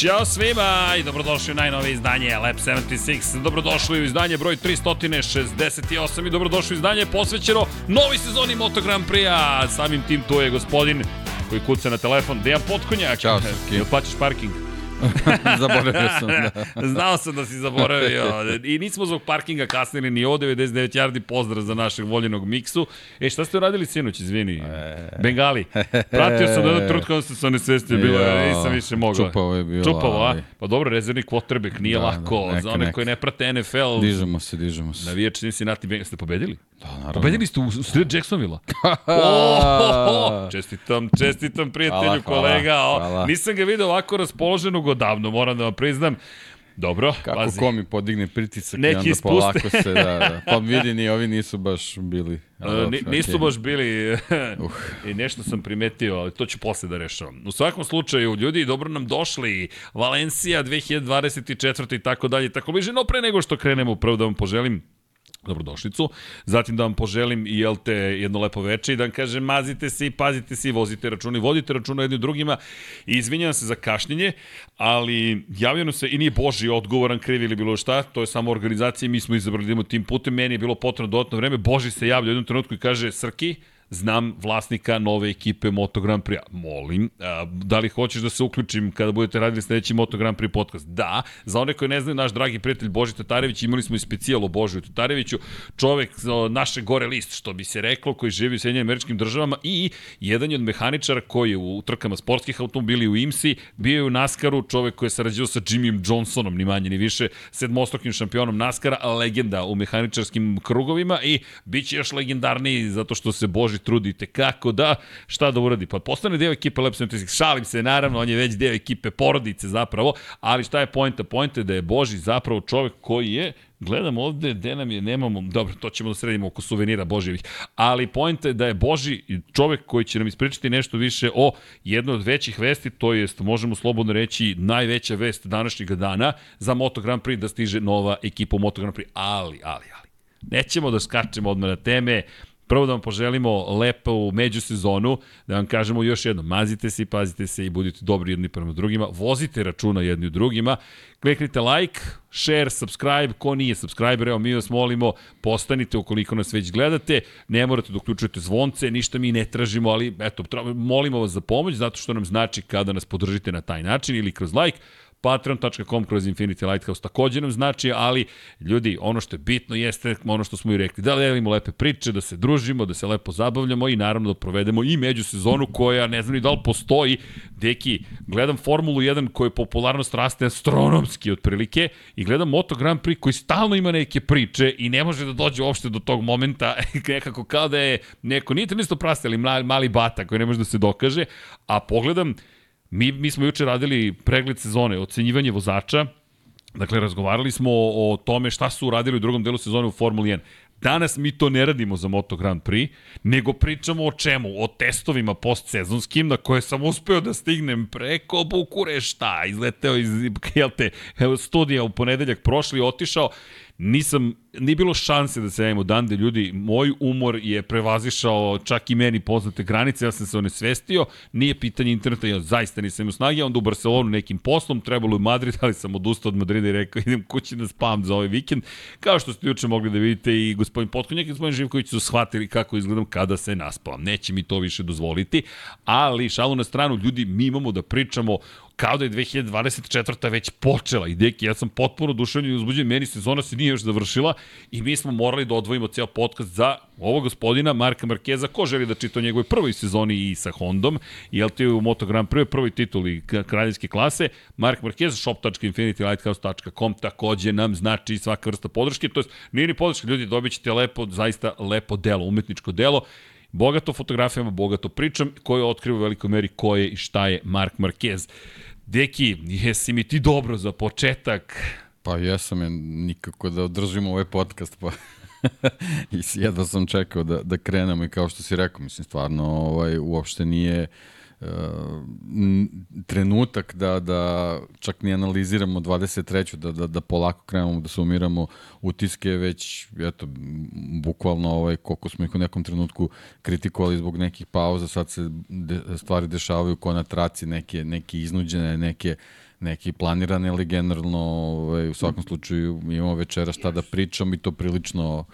Ćao svima i dobrodošli u najnovije izdanje Lab 76. Dobrodošli u izdanje broj 368 i dobrodošli u izdanje posvećeno novi sezoni Moto Grand Prix-a. Samim tim tu je gospodin koji kuca na telefon, Dejan Potkonjak. Ćao, Srki. Jel plaćaš parking? Zaboravio sam, da. Znao sam da si zaboravio. I nismo zbog parkinga kasnili ni o 99 yardi pozdrav za našeg voljenog miksu. E, šta ste uradili sinoć, izvini? E... Bengali. Pratio sam da jednu trutku, onda sam se onesvestio, bilo je, nisam više mogao. Čupavo je bilo. Čupavo, a? Pa dobro, rezervni quarterback, nije da, lako. Da, neka, za one neka. koji ne prate NFL. Dižemo se, dižemo se. Navijač Cincinnati Bengals, ste pobedili? Da, naravno. Pobedili ste u, u sred Jacksonville-a. oh, čestitam, čestitam prijatelju, hvala, kolega. Hvala, hvala. Nisam ga video ovako raspoloženog odavno, moram da vam priznam. Dobro, Kako pazi. ko mi podigne pritisak Neki i onda ispuste. polako se, da, da. Pa vidi, ni ovi nisu baš bili. Uh, nisu okay. baš bili uh. i nešto sam primetio, ali to ću posle da rešavam. U svakom slučaju, ljudi, dobro nam došli. Valencija 2024. i tako dalje, tako bliže. No pre nego što krenemo, prvo da vam poželim dobrodošlicu. Zatim da vam poželim i jel te jedno lepo veče i da vam kažem mazite se i pazite se i vozite računa i vodite računa jednim drugima. Izvinjam se za kašnjenje, ali javljeno se i nije Boži odgovoran, kriv ili bilo šta, to je samo organizacija mi smo izabrali da tim putem. Meni je bilo potrebno dodatno vreme. Boži se javlja u jednom trenutku i kaže Srki, znam vlasnika nove ekipe Moto Grand Prix. Molim, a, da li hoćeš da se uključim kada budete radili sledeći Moto Grand Prix podcast? Da, za one koji ne znaju, naš dragi prijatelj Boži Tatarević, imali smo i specijal o Božiju Tatareviću, čovek naše gore list, što bi se reklo, koji živi u Sjedinjenim američkim državama i jedan je od mehaničara koji je u trkama sportskih automobili u IMSI, bio je u Naskaru, čovek koji je sarađivao sa Jimmym Johnsonom, ni manje ni više, sedmostokim šampionom Naskara, legenda u mehaničarskim krugovima i bit će još legendarniji zato što se Boži trudite kako da, šta da uradi. Pa postane deo ekipe Lab 76, šalim se naravno, on je već deo ekipe porodice zapravo, ali šta je pojenta? Pojenta je da je Boži zapravo čovek koji je Gledam ovde, gde nam je, nemamo, dobro, to ćemo da sredimo oko suvenira Božjevih, ali pojenta je da je Boži čovek koji će nam ispričati nešto više o jednoj od većih vesti, to jest, možemo slobodno reći, najveća vest današnjeg dana za Moto Grand Prix da stiže nova ekipa u Moto Grand Prix, ali, ali, ali. Nećemo da skačemo odmah na teme, Prvo da vam poželimo lepo u međusezonu, da vam kažemo još jedno, mazite se i pazite se i budite dobri jedni prema drugima, vozite računa jedni u drugima, kliknite like, share, subscribe, ko nije subscriber, evo mi vas molimo, postanite ukoliko nas već gledate, ne morate da uključujete zvonce, ništa mi ne tražimo, ali eto, molimo vas za pomoć, zato što nam znači kada nas podržite na taj način ili kroz like, patreon.com kroz Infinity Lighthouse takođe nam znači, ali ljudi, ono što je bitno jeste ono što smo i rekli, da delimo lepe priče, da se družimo, da se lepo zabavljamo i naravno da provedemo i među sezonu koja ne znam ni da li postoji. Deki, gledam Formulu 1 koja popularnost raste astronomski otprilike i gledam Moto Grand Prix koji stalno ima neke priče i ne može da dođe uopšte do tog momenta nekako kao da je neko, nije to prasti, ali mali, mali bata koji ne može da se dokaže, a pogledam Mi, mi smo juče radili pregled sezone, ocenjivanje vozača, Dakle, razgovarali smo o, o tome šta su uradili u drugom delu sezone u Formuli 1. Danas mi to ne radimo za Moto Grand Prix, nego pričamo o čemu? O testovima postsezonskim na koje sam uspeo da stignem preko Bukurešta. Izleteo iz jel te, studija u ponedeljak prošli, otišao nisam, nije bilo šanse da se javimo dan da ljudi, moj umor je prevazišao čak i meni poznate granice, ja sam se onesvestio, nije pitanje interneta, ja zaista nisam u snagi, onda u Barcelonu nekim poslom, trebalo u Madrid, ali sam odustao od Madrida i rekao idem kući da spam za ovaj vikend, kao što ste juče mogli da vidite i gospodin Potkonjak i gospodin Živković su shvatili kako izgledam kada se naspavam. Neće mi to više dozvoliti, ali šalu na stranu, ljudi, mi imamo da pričamo kao da je 2024. već počela. I deki, ja sam potpuno duševljen i uzbuđen, meni sezona se nije još završila i mi smo morali da odvojimo ceo podcast za ovog gospodina Marka Markeza, ko želi da čita o njegovoj prvoj sezoni i sa Hondom, jel ti u Moto Grand Prix prvoj tituli kraljevske klase, Mark Markez, shop.infinitylighthouse.com takođe nam znači svaka vrsta podrške, to je nije ni podrška, ljudi dobit ćete lepo, zaista lepo delo, umetničko delo, bogato fotografijama, bogato pričam, koje otkriva u velikoj meri ko je i šta je Mark Marquez. Deki, jesi mi ti dobro za početak? Pa jesam, ja nikako da održim ovaj podcast, pa i jedva sam čekao da, da krenemo i kao što si rekao, mislim, stvarno ovaj, uopšte nije uh, trenutak da, da čak ni analiziramo 23. da, da, da polako krenemo da sumiramo utiske, već eto, bukvalno ovaj, koliko smo ih u nekom trenutku kritikovali zbog nekih pauza, sad se de, stvari dešavaju ko na traci, neke, neke iznuđene, neke neki planirani, ali generalno ovaj, u svakom slučaju imamo večera šta da pričam i to prilično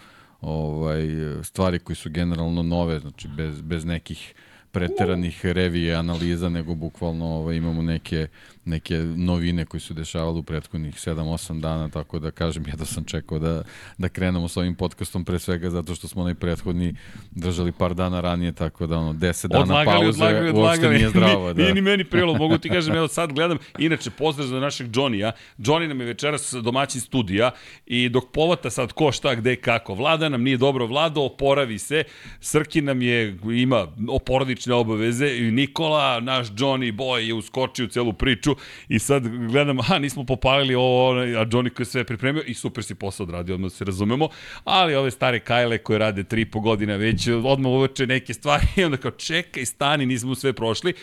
ovaj, stvari koji su generalno nove, znači bez, bez nekih preteranih revije analiza, nego bukvalno ovaj, imamo neke, neke novine koji su dešavali u prethodnih 7-8 dana, tako da kažem, ja da sam čekao da, da krenemo s ovim podcastom pre svega zato što smo onaj prethodni držali par dana ranije, tako da ono, 10 dana odlagali, pauze odlagali, odlagali. uopšte nije zdravo. Da. Nije ni meni prilo, mogu ti kažem, evo sad gledam, inače pozdrav za našeg Johnny-a, Johnny nam je večeras domaćin studija i dok povata sad ko šta, gde, kako, vlada nam nije dobro vlado, oporavi se, Srki nam je, ima porodične obaveze i Nikola, naš Johnny boy je uskočio u celu priču i sad gledam, a nismo popalili ovo, a Johnny koji je sve pripremio i super si posao odradio, odmah se razumemo, ali ove stare kajle koje rade tri po godina već odmah uveče neke stvari i onda kao čekaj, stani, nismo sve prošli,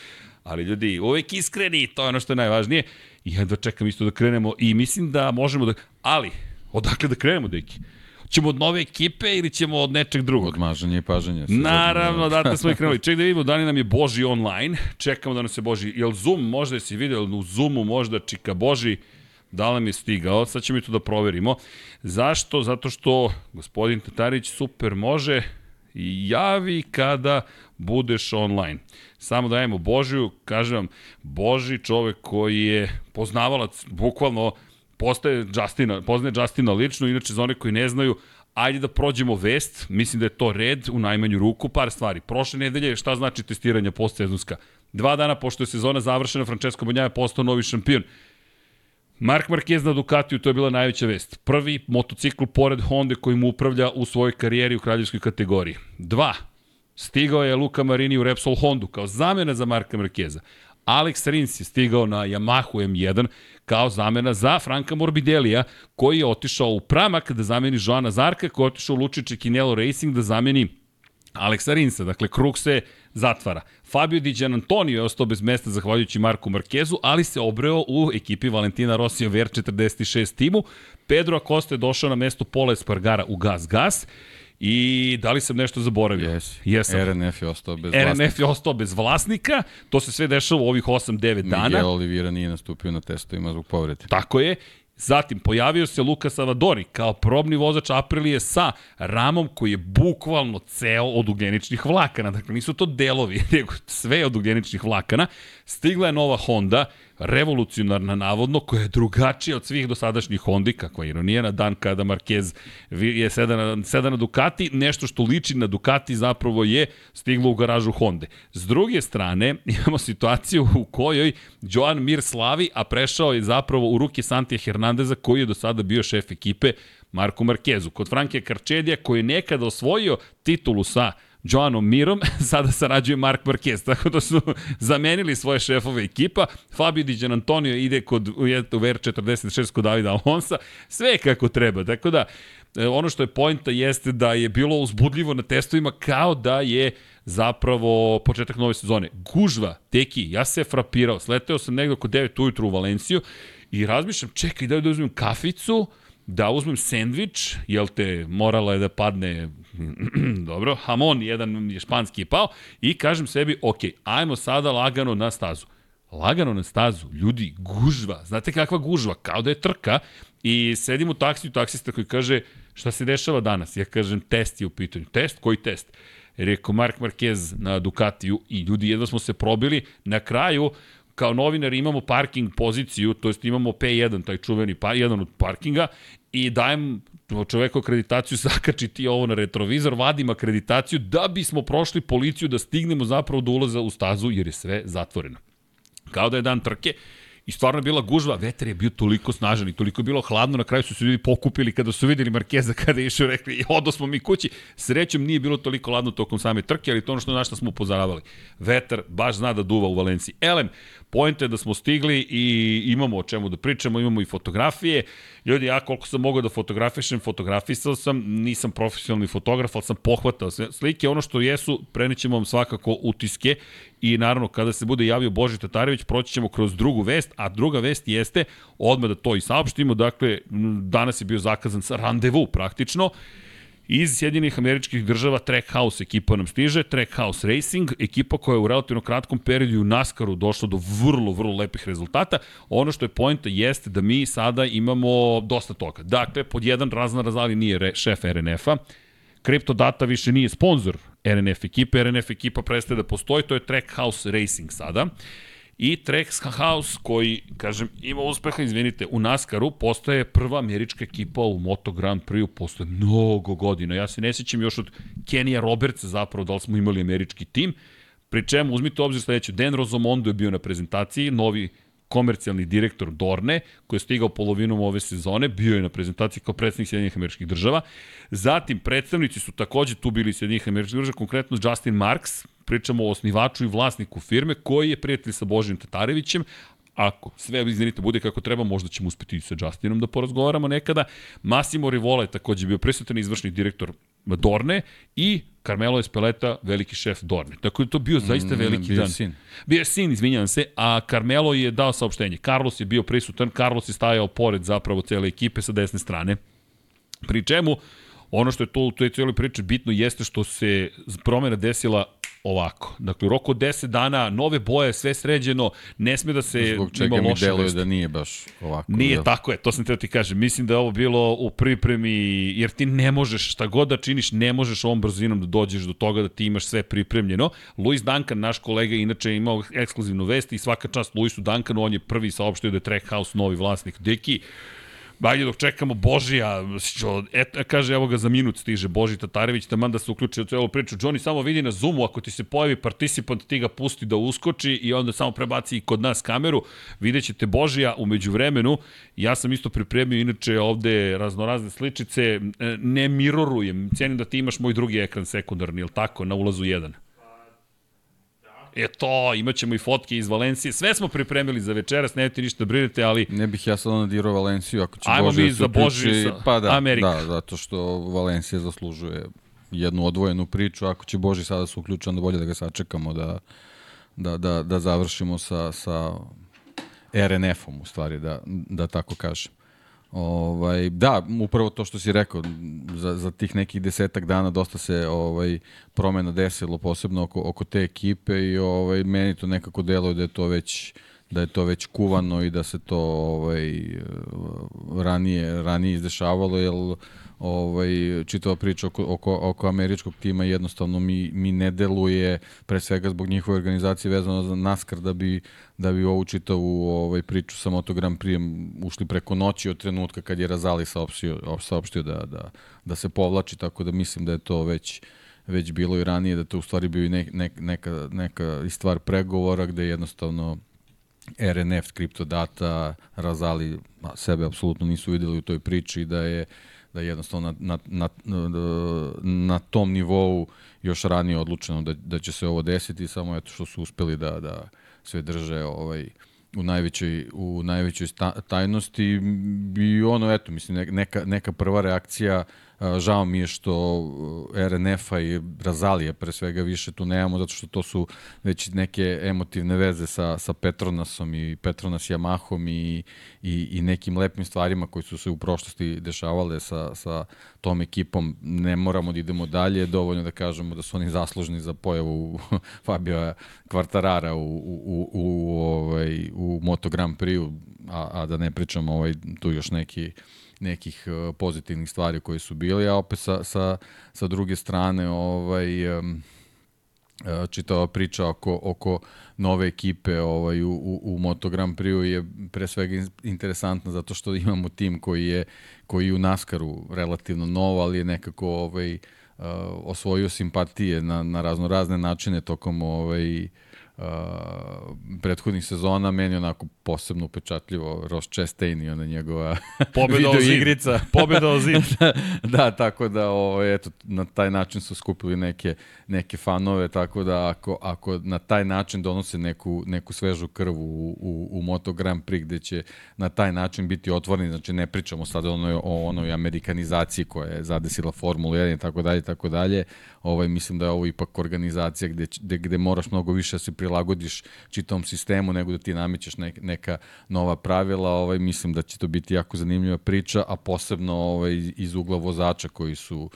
ali ljudi, uvek iskreni, to je ono što je najvažnije. I jedva čekam isto da krenemo i mislim da možemo da... Ali, odakle da krenemo, deki? Ćemo od nove ekipe ili ćemo od nečeg drugog? Od mažanja i pažanja. Naravno, da smo i krenuli. Ček da vidimo da li nam je Boži online. Čekamo da nam se Boži... Jel Zoom, možda si vidio u Zoomu možda čika Boži, da li nam je stigao? Sad ćemo i to da proverimo. Zašto? Zato što gospodin Tatarić super može i javi kada budeš online. Samo dajemo Božiju, kažem vam, Boži čovek koji je poznavalac, bukvalno postaje Justina, poznaje Justina lično, inače za one koji ne znaju, ajde da prođemo vest, mislim da je to red u najmanju ruku, par stvari. Prošle nedelje šta znači testiranje postsezonska? Dva dana pošto je sezona završena, Francesco Bonjaja postao novi šampion. Mark Marquez na Ducatiju, to je bila najveća vest. Prvi motocikl pored Honda koji mu upravlja u svojoj karijeri u kraljevskoj kategoriji. Dva, stigao je Luka Marini u Repsol Hondu kao zamena za Marka Markeza. Alex Rins je stigao na Yamahu M1 kao zamena za Franka Morbidelija, koji je otišao u Pramak da zameni Joana Zarka, koji je otišao u Lučiće Kinelo Racing da zameni Aleksa Rinsa. Dakle, krug se zatvara. Fabio Di Antonio je ostao bez mesta zahvaljujući Marku Markezu, ali se obreo u ekipi Valentina Rosija VR46 timu. Pedro Acosta je došao na mesto Pola Espargara u Gas Gas. I da li sam nešto zaboravio? Yes. Jesam. RNF je ostao bez RNF vlasnika. je ostao bez vlasnika. To se sve dešava u ovih 8-9 dana. Miguel Oliveira nije nastupio na testovima zbog povrede. Tako je. Zatim, pojavio se Luka Savadori kao probni vozač Aprilije sa ramom koji je bukvalno ceo od ugljeničnih vlakana. Dakle, nisu to delovi, nego sve od ugljeničnih vlakana. Stigla je nova Honda, revolucionarna navodno, koja je drugačija od svih dosadašnjih Hondi, kakva ironija na dan kada Marquez je seda na, seda na Ducati, nešto što liči na Ducati zapravo je stiglo u garažu Honde. S druge strane, imamo situaciju u kojoj Joan Mir slavi, a prešao je zapravo u ruke Santija Hernandeza, koji je do sada bio šef ekipe Marko Markezu. Kod Franke Karčedija, koji je nekada osvojio titulu sa Joanom Mirom, sada sarađuje Mark Marquez, tako da su zamenili svoje šefove ekipa. Fabio Di Antonio ide kod, u VR46 kod Davida Alonsa, sve kako treba, tako da e, ono što je pojnta jeste da je bilo uzbudljivo na testovima kao da je zapravo početak nove sezone. Gužva, teki, ja se frapirao, sleteo sam negde oko 9 ujutru u Valenciju i razmišljam, čekaj, da da uzmem kaficu, da uzmem sendvič, jel te, morala je da padne dobro, Hamon, jedan je španski je pao i kažem sebi, ok, ajmo sada lagano na stazu. Lagano na stazu, ljudi, gužva, znate kakva gužva, kao da je trka i sedim u taksiju, taksista koji kaže, šta se dešava danas? Ja kažem, test je u pitanju. Test? Koji test? Rekao Mark Marquez na Ducatiju i ljudi jedva smo se probili. Na kraju, kao novinar imamo parking poziciju, to jest imamo P1, taj čuveni pa, jedan od parkinga i dajem čoveku akreditaciju, zakači ti ovo na retrovizor, vadim akreditaciju da bismo prošli policiju da stignemo zapravo do ulaza u stazu jer je sve zatvoreno. Kao da je dan trke, I stvarno je bila gužva, vetar je bio toliko snažan i toliko je bilo hladno, na kraju su se ljudi pokupili kada su videli Markeza kada je išao rekli, odo smo mi kući. Srećom nije bilo toliko hladno tokom same trke, ali to ono što na što smo upozoravali. Vetar baš zna da duva u Valenciji. Elem, Pojenta je da smo stigli i imamo o čemu da pričamo, imamo i fotografije. Ljudi, ja koliko sam mogao da fotografišem, fotografisao sam, nisam profesionalni fotograf, ali sam pohvatao slike. Ono što jesu, prenećemo vam svakako utiske i naravno kada se bude javio Boži Tatarević, proći ćemo kroz drugu vest, a druga vest jeste, odmah da to i saopštimo, dakle, danas je bio zakazan sa randevu praktično, Iz Sjedinjenih američkih država Trackhouse ekipa nam stiže, Trackhouse Racing, ekipa koja je u relativno kratkom periodu u NASCAR-u došla do vrlo, vrlo lepih rezultata. Ono što je pojenta jeste da mi sada imamo dosta toga. Dakle, pod jedan razna razali nije re, šef RNF-a, Data više nije sponsor RNF ekipe, RNF ekipa prestaje da postoji, to je Trackhouse Racing sada. I Trackhouse koji, kažem, ima uspeha, izvinite, u NASCAR-u postoje prva američka ekipa u Moto Grand Prix-u postoje mnogo godina. Ja se ne sjećam još od Kenija Robertsa zapravo da li smo imali američki tim, pri čemu uzmite obzir sledeće, Dan Rozomondo je bio na prezentaciji, novi komercijalni direktor Dorne, koji je stigao polovinom ove sezone, bio je na prezentaciji kao predsednik Sjedinjenih američkih država. Zatim, predstavnici su takođe tu bili Sjedinjenih američkih država, konkretno Justin Marks, pričamo o osnivaču i vlasniku firme, koji je prijatelj sa Božim Tatarevićem, ako sve, izvinite, bude kako treba, možda ćemo uspeti sa Justinom da porazgovaramo nekada. Massimo Rivola je takođe bio prisutan izvršni direktor Dorne i Carmelo Espeleta, veliki šef Dorne. Tako da je to bio zaista mm, veliki bio dan. Sin. Bio je sin, izvinjam se, a Carmelo je dao saopštenje. Carlos je bio prisutan, Carlos je stajao pored zapravo cele ekipe sa desne strane. Pri čemu, ono što je to u toj cijeloj priči bitno jeste što se promena desila ovako. Dakle, u roku od 10 dana, nove boje, sve sređeno, ne sme da se Zbog čega mi deluje da nije baš ovako. Nije, da. tako je, to sam teo ti kažem. Mislim da je ovo bilo u pripremi, jer ti ne možeš, šta god da činiš, ne možeš ovom brzinom da dođeš do toga da ti imaš sve pripremljeno. Luis Duncan, naš kolega, inače imao ekskluzivnu vest i svaka čast Luisu Duncanu, on je prvi saopštio da je Trackhouse novi vlasnik Deki. Ajde dok čekamo Božija, et, kaže evo ga za minut stiže Boži Tatarević, taman da se uključi u celu priču. Johnny samo vidi na Zoomu, ako ti se pojavi participant, ti ga pusti da uskoči i onda samo prebaci kod nas kameru. Vidjet ćete Božija umeđu vremenu. Ja sam isto pripremio inače ovde raznorazne sličice. Ne mirorujem, cijenim da ti imaš moj drugi ekran sekundarni, ili tako, na ulazu 1. E to, imat ćemo i fotke iz Valencije. Sve smo pripremili za večeras, ne ti ništa brinete, ali... Ne bih ja sad nadirao Valenciju, ako će Ajmo Bože mi da za Bože sa pa da, Amerika. Da, zato što Valencija zaslužuje jednu odvojenu priču. Ako će Boži sada se uključiti, onda bolje da ga sačekamo da, da, da, da završimo sa, sa RNF-om, u stvari, da, da tako kažem. Ovaj, da, upravo to što si rekao, za, za tih nekih desetak dana dosta se ovaj promena desilo, posebno oko, oko te ekipe i ovaj, meni to nekako deluje da je to već da je to već kuvano i da se to ovaj ranije ranije izdešavalo jer ovaj, čitava priča oko, oko, oko američkog tima jednostavno mi, mi ne deluje pre svega zbog njihove organizacije vezano za NASCAR da bi, da bi ovu čitavu ovaj, priču sa Moto Grand ušli preko noći od trenutka kad je Razali saopštio, saopštio da, da, da se povlači, tako da mislim da je to već već bilo i ranije, da to u stvari bio i ne, ne, neka, neka stvar pregovora gde jednostavno RNF, kriptodata, Razali sebe apsolutno nisu videli u toj priči da je da je jednostavno na, na, na, na tom nivou još ranije odlučeno da, da će se ovo desiti, samo eto što su uspeli da, da sve drže ovaj, u najvećoj, u najvećoj tajnosti. I ono, eto, mislim, neka, neka prva reakcija Žao mi je što RNF-a i Razalije pre svega više tu nemamo, zato što to su već neke emotivne veze sa, sa Petronasom i Petronas Yamahom i, i, i nekim lepim stvarima koji su se u prošlosti dešavale sa, sa tom ekipom. Ne moramo da idemo dalje, dovoljno da kažemo da su oni zaslužni za pojavu Fabio Kvartarara u, u, u, u, ovaj, u Moto Grand Prix-u, a, a da ne pričamo ovaj, tu još neki nekih e, pozitivnih stvari koje su bile, a opet sa, sa, sa druge strane ovaj, um, čitava priča oko, oko nove ekipe ovaj, u, u, u Moto Grand Prix je pre svega interesantna zato što imamo tim koji je, koji je u Naskaru relativno nov, ali je nekako ovaj, uh, osvojio simpatije na, na razno razne načine tokom ovaj, uh, uh, prethodnih sezona, meni onako posebno upečatljivo Ross Chastain i ona njegova Pobjeda video igrica. Pobjeda o zid. da, tako da ovaj, eto, na taj način su skupili neke, neke fanove, tako da ako, ako na taj način donose neku, neku svežu krvu u, u, u Moto Grand Prix gde će na taj način biti otvoreni, znači ne pričamo sad o onoj, o onoj amerikanizaciji koja je zadesila Formulu 1 i tako dalje, tako dalje, ovaj, mislim da je ovo ipak organizacija gde, gde, gde moraš mnogo više da se prilagodiš čitom sistemu nego da ti namećeš ne, neka nova pravila, ovaj, mislim da će to biti jako zanimljiva priča, a posebno ovaj, iz ugla vozača koji su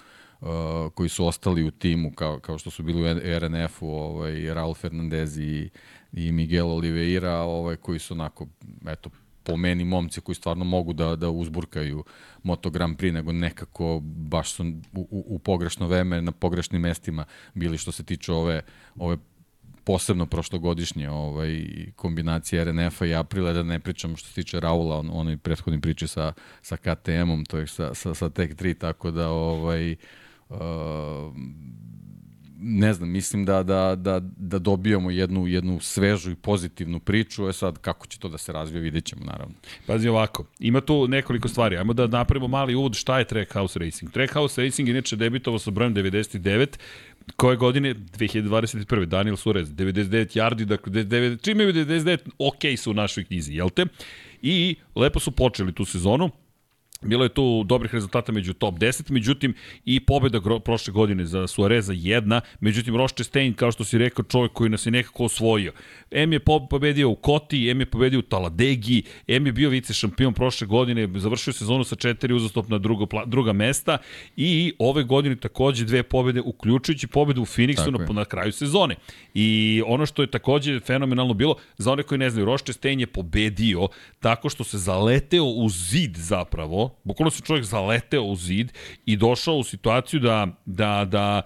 koji su ostali u timu, kao, kao što su bili u RNF-u, ovaj, Raul Fernandez i, i Miguel Oliveira, ovaj, koji su onako, eto, po meni momci koji stvarno mogu da, da uzburkaju Moto Grand Prix, nego nekako baš su u, u, u pogrešno vreme na pogrešnim mestima bili što se tiče ove, ove posebno prošlogodišnje ovaj, kombinacije RNF-a i Aprila, da ne pričam što se tiče Raula, on, onoj prethodni priči sa, sa KTM-om, to je sa, sa, sa Tech 3, tako da ovaj, uh, ne znam, mislim da, da, da, da dobijamo jednu, jednu svežu i pozitivnu priču, e sad kako će to da se razvije, vidjet ćemo naravno. Pazi ovako, ima tu nekoliko stvari, ajmo da napravimo mali uvod šta je Trackhouse Racing. Trackhouse Racing inače debitovao sa brojem 99, koje godine? 2021. Daniel Suarez, 99 yardi, dakle, 99, čim imaju 99, ok su u našoj knjizi, jel te? I lepo su počeli tu sezonu, Bilo je tu dobrih rezultata među top 10, međutim i pobeda prošle godine za Suareza jedna, međutim Roche Stein, kao što si rekao, čovjek koji nas je nekako osvojio. M je pobedio u Koti, M je pobedio u Taladegi, M je bio vice šampion prošle godine, završio sezonu sa četiri uzastopna druga, druga mesta i ove godine takođe dve pobede, uključujući pobedu u Phoenixu na, na kraju sezone. I ono što je takođe fenomenalno bilo, za one koji ne znaju, Roche Stein je pobedio tako što se zaleteo u zid zapravo, bukvalno se čovjek zaleteo u zid i došao u situaciju da, da, da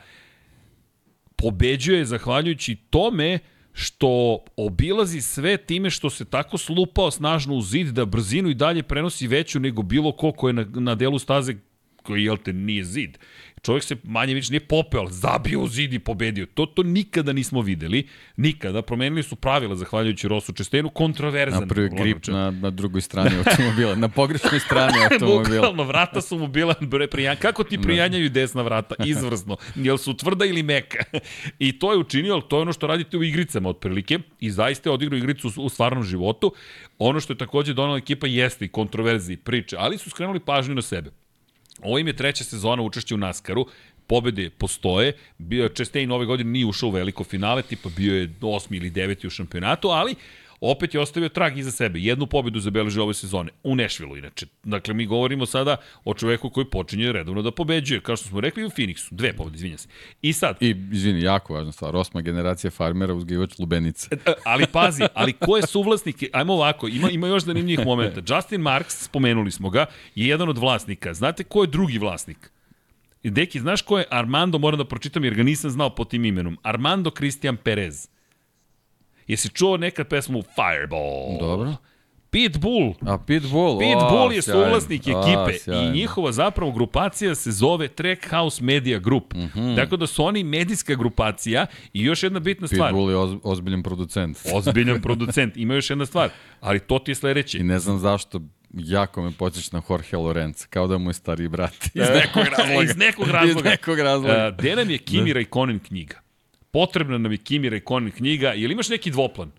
pobeđuje zahvaljujući tome što obilazi sve time što se tako slupao snažno u zid da brzinu i dalje prenosi veću nego bilo ko ko je na, na delu staze koji, jel te, nije zid. Čovjek se manje više nije popeo, zabio u zid i pobedio. To, to nikada nismo videli. Nikada. Promenili su pravila, zahvaljujući Rosu Čestenu, kontroverzan. Napravio grip na, na drugoj strani automobila, na pogrešnoj strani automobila. Bukvalno, vrata su mu bila prijan... Kako ti da. prijanjaju desna vrata? Izvrsno. Jel su tvrda ili meka? I to je učinio, ali to je ono što radite u igricama otprilike. I zaista je odigrao igricu u, stvarnom životu. Ono što je takođe donala ekipa jeste i kontroverzi priče, ali su skrenuli pažnju na sebe. Ovo im je treća sezona učešća u Naskaru, pobede postoje, bio je Chastain ove godine nije ušao u veliko finale, tipa bio je osmi ili deveti u šampionatu, ali opet je ostavio trag iza sebe. Jednu pobedu zabeležio ove sezone. U Nešvilu, inače. Dakle, mi govorimo sada o čoveku koji počinje redovno da pobeđuje, kao što smo rekli u Phoenixu. Dve pobede, izvinja se. I sad... I, izvini, jako važna stvar. Osma generacija farmera uzgivač lubenice. E, e, ali pazi, ali ko je suvlasnik? Ajmo ovako, ima, ima još zanimljivih momenta. Justin Marks, spomenuli smo ga, je jedan od vlasnika. Znate ko je drugi vlasnik? Deki, znaš ko je Armando, moram da pročitam jer ga nisam znao po tim imenom. Armando Cristian Perez. Jesi čuo nekad pesmu Fireball? Dobro. Pitbull. A Pitbull. Pitbull je suvlasnik ekipe a, i njihova zapravo grupacija se zove Trackhouse Media Group. Mm -hmm. Tako da su oni medijska grupacija i još jedna bitna stvar. Pitbull je oz, ozbiljan producent. ozbiljan producent. Ima još jedna stvar, ali to ti je sledeće. I ne znam zašto jako me podsjeća na Jorge Lorenza, kao da mu je stariji brat. Iz nekog razloga. Iz nekog razloga. Iz nekog razloga. Uh, gde nam je Kimi Raikkonen knjiga? Potrebna nam je Kimi Raikkonen knjiga. Jel imaš neki dvoplan?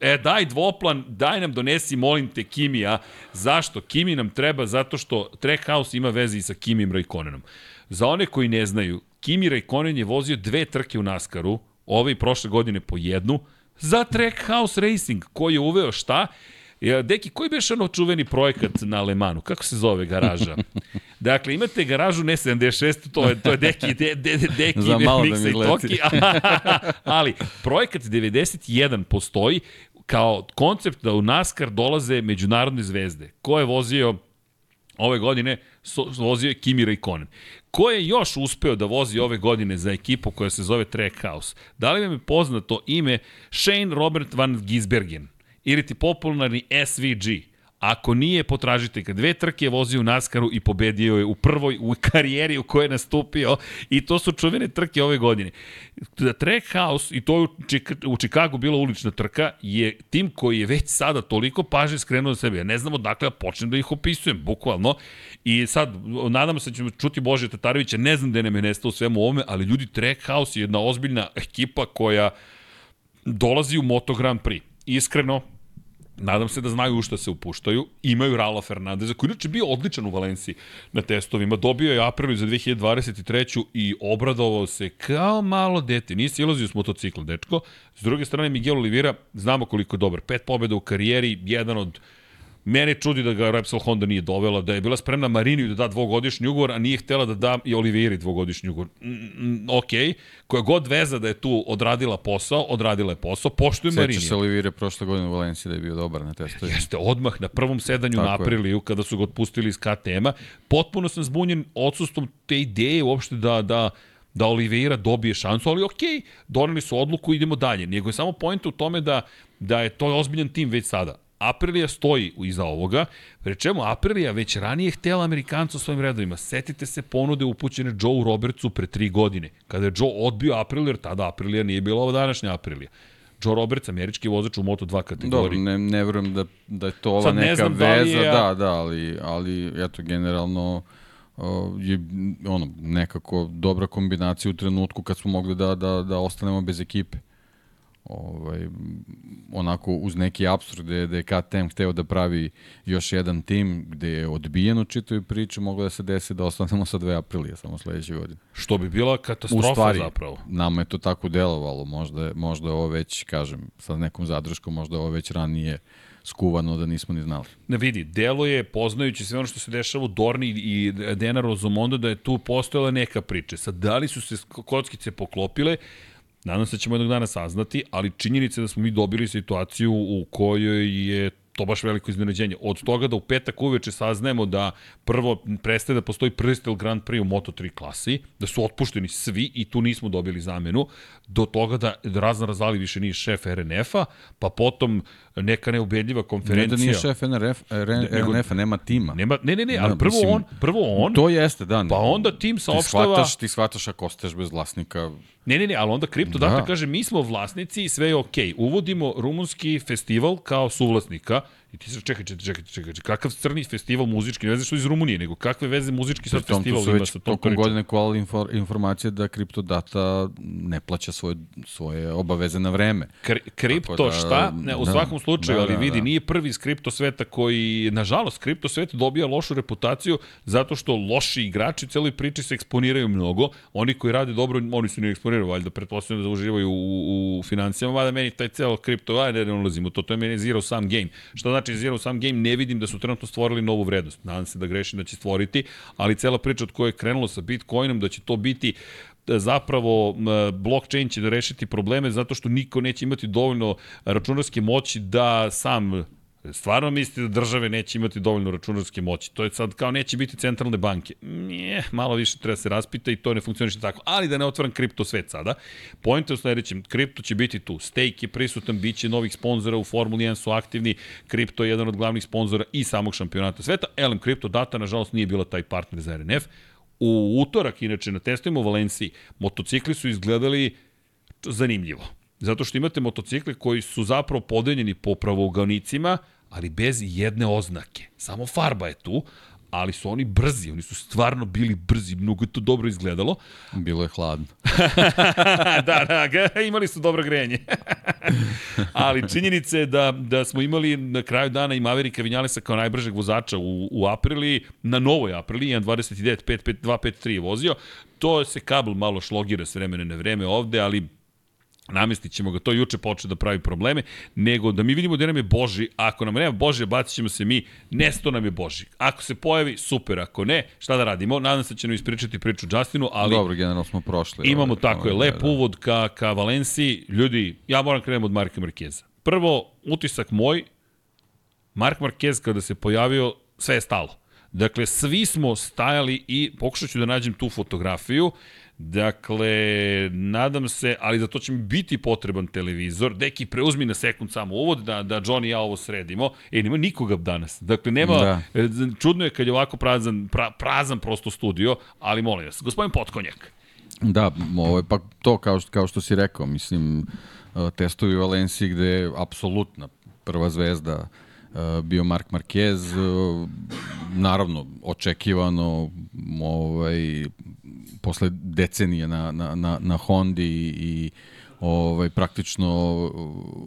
E, daj dvoplan, daj nam donesi, molim te, Kimija. Zašto? Kimi nam treba zato što Trackhouse ima veze i sa Kimim Raikkonenom. Za one koji ne znaju, Kimi Raikkonen je vozio dve trke u Naskaru, ove i prošle godine po jednu, za Trackhouse Racing, koji je uveo šta? Ja, deki, koji biš ono čuveni projekat na Alemanu? Kako se zove garaža? Dakle, imate garažu ne 76, to je, to je Deki, de, de, de, Deki, Za malo da mi i Toki, ali projekat 91 postoji kao koncept da u NASCAR dolaze međunarodne zvezde. Ko je vozio ove godine, so, vozio je Kimi Raikkonen. Ko je još uspeo da vozi ove godine za ekipu koja se zove Trackhouse? Da li vam je poznato ime Shane Robert van Gisbergen? Ili ti popularni SVG. Ako nije, potražite ga. Dve trke je vozio u Naskaru i pobedio je u prvoj u karijeri u kojoj je nastupio i to su čuvene trke ove godine. Da Trackhouse, i to je u Čikagu bila ulična trka, je tim koji je već sada toliko pažnje skrenuo za sebe. Ja ne znam odakle ja počnem da ih opisujem, bukvalno. I sad, nadamo se da ćemo čuti Bože Tatarevića, ne znam da nam je nestao svemu ovome, ali ljudi, Trackhouse je jedna ozbiljna ekipa koja dolazi u Moto Grand Prix. Iskreno, Nadam se da znaju u šta se upuštaju. Imaju Raula Fernandeza, koji inače bio odličan u Valenciji na testovima. Dobio je Aprilu za 2023. i obradovao se kao malo dete. Nije silazio s motocikla, dečko. S druge strane, Miguel Oliveira, znamo koliko je dobar. Pet pobjeda u karijeri, jedan od Mene čudi da ga Repsol Honda nije dovela, da je bila spremna Mariniju da da dvogodišnji ugovor, a nije htela da da i Olivieri dvogodišnji ugovor. Mm, mm, ok, koja god veza da je tu odradila posao, odradila je posao, poštujem Mariniju. Sećaš se Olivieri prošle godine u Valenciji da je bio dobar na testu. Jeste, odmah na prvom sedanju Tako na Apriliju, kada su ga otpustili iz KTM-a. Potpuno sam zbunjen odsustvom te ideje uopšte da, da da Oliveira dobije šansu, ali okej, okay, doneli su odluku, idemo dalje. Nego je samo pojenta u tome da, da je to ozbiljan tim već sada. Aprilia stoji iza ovoga, pre čemu Aprilia već ranije htela Amerikanca u svojim redovima. Setite se ponude upućene Joe Robertsu pre tri godine, kada je Joe odbio Aprilia, jer tada Aprilia nije bila ova današnja Aprilia. Joe Roberts, američki vozač u Moto2 kategoriji. Dobro, ne, ne verujem da, da je to ova Sad neka da veza, da, je, da, da, ali, ali eto, generalno je ono, nekako dobra kombinacija u trenutku kad smo mogli da, da, da ostanemo bez ekipe ovaj, onako uz neki absurd gde, gde je KTM hteo da pravi još jedan tim gde je odbijeno čitaju priču, moglo da se desi da ostanemo sa 2 aprilija samo sledeće godine. Što bi bila katastrofa u stvari, zapravo. Nama je to tako delovalo, možda, možda ovo već, kažem, sa nekom zadrškom, možda ovo već ranije skuvano da nismo ni znali. Ne vidi, delo je, poznajući sve ono što se dešava u Dorni i Dena Rozomondo, da je tu postojala neka priča. Sad, da li su se kockice poklopile, Nadam se da ćemo jednog dana saznati, ali činjenica je da smo mi dobili situaciju u kojoj je to baš veliko iznenađenje. Od toga da u petak uveče saznajemo da prvo prestaje da postoji Prstel Grand Prix u Moto3 klasi, da su otpušteni svi i tu nismo dobili zamenu, do toga da Razna Razali više nije šef RNF-a, pa potom neka neubedljiva konferencija. Ne da nije šef NRF, RNF-a, nema tima. Nema, ne, ne, ne, ali prvo mislim, on, prvo on. To jeste, da. Pa onda tim saopštava... Ti shvataš, ti shvataš ako ostaješ bez vlasnika, Ne, ne, ne, ali onda Kripto da. Data kaže mi smo vlasnici i sve je okej. Okay. Uvodimo rumunski festival kao suvlasnika I ti se čekaj, čekaj, čekaj, čekaj, kakav crni festival muzički, ne znaš što iz Rumunije, nego kakve veze muzički sad festival ima sa tom tokom godine kovala infor, informacije da Data ne plaća svoje, svoje obaveze na vreme. Kri, kripto da, šta? Ne, u da, svakom slučaju, da, ali da, vidi, da. nije prvi iz kripto sveta koji, nažalost, kripto svet dobija lošu reputaciju zato što loši igrači u celoj priči se eksponiraju mnogo. Oni koji rade dobro, oni su ne eksponiraju, valjda pretpostavljam da uživaju u, u financijama, valjda meni taj celo kripto, ajde, ne ulazimo to, to je meni zero sum game. Šta znači znači Zero Sum Game ne vidim da su trenutno stvorili novu vrednost. Nadam se da grešim da će stvoriti, ali cela priča od koje je krenulo sa Bitcoinom da će to biti e, zapravo blockchain će da rešiti probleme zato što niko neće imati dovoljno računarske moći da sam Stvarno mislite da države neće imati dovoljno računarske moći? To je sad kao neće biti centralne banke. Nije, malo više treba se raspita i to ne funkcioniše tako. Ali da ne otvaram kripto svet sada. Pojente u sledećem, kripto će biti tu. Stake je prisutan, bit će novih sponzora u Formuli 1 su aktivni. Kripto je jedan od glavnih sponzora i samog šampionata sveta. Elem, kripto data, nažalost, nije bila taj partner za RNF. U utorak, inače, na testovima u Valenciji, motocikli su izgledali zanimljivo. Zato što imate motocikle koji su zapravo podeljeni po pravouganicima, ali bez jedne oznake. Samo farba je tu, ali su oni brzi, oni su stvarno bili brzi, mnogo je to dobro izgledalo. Bilo je hladno. da, da, imali su dobro grejanje. ali činjenica je da, da smo imali na kraju dana i Maverika Vinjalesa kao najbržeg vozača u, u Aprili, na novoj Aprili, 1.29, 2.53 je vozio. To se kabel malo šlogira s vremena na vreme ovde, ali namestit ćemo ga, to juče počeo da pravi probleme, nego da mi vidimo da nam je Boži, ako nam nema Boži, bacit ćemo se mi, nesto nam je Boži. Ako se pojavi, super, ako ne, šta da radimo? Nadam se da će nam ispričati priču Justinu, ali... Dobro, generalno smo prošli. Imamo ovaj, tako ovaj, je, lep da. uvod ka, ka Valenciji. Ljudi, ja moram krenuti od Marka Markeza. Prvo, utisak moj, Mark Marquez kada se pojavio, sve je stalo. Dakle, svi smo stajali i pokušat ću da nađem tu fotografiju. Dakle, nadam se, ali za to će mi biti potreban televizor. Deki, preuzmi na sekund samo uvod da, da Johnny i ja ovo sredimo. E, nema nikoga danas. Dakle, nema, da. E, čudno je kad je ovako prazan, pra, prazan prosto studio, ali molim vas, gospodin Potkonjak. Da, ovo je pa to kao što, kao što si rekao, mislim, e, testovi u Valenciji gde je apsolutna prva zvezda e, bio Mark Marquez, naravno očekivano ovaj posle decenije na, na, na, na Hondi i, ovaj, praktično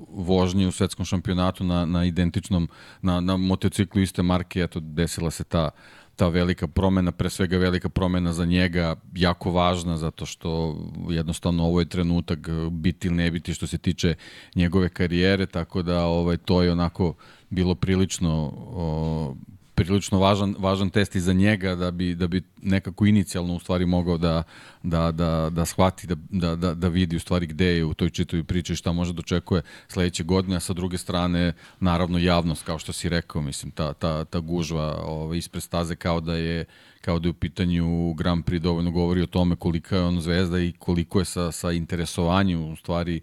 vožnje u svetskom šampionatu na, na identičnom, na, na motociklu iste marke, eto, desila se ta ta velika promena, pre svega velika promena za njega, jako važna zato što jednostavno ovo je trenutak biti ili ne biti što se tiče njegove karijere, tako da ovaj to je onako bilo prilično o, prilično važan, važan test i za njega da bi, da bi nekako inicijalno u stvari mogao da, da, da, da shvati, da, da, da, da vidi u stvari gde je u toj čitovi priči šta može da očekuje sledeće godine, a sa druge strane naravno javnost, kao što si rekao, mislim, ta, ta, ta gužva ovaj, ispred staze kao da je kao da je u pitanju Grand Prix dovoljno govori o tome kolika je on zvezda i koliko je sa, sa interesovanjem u stvari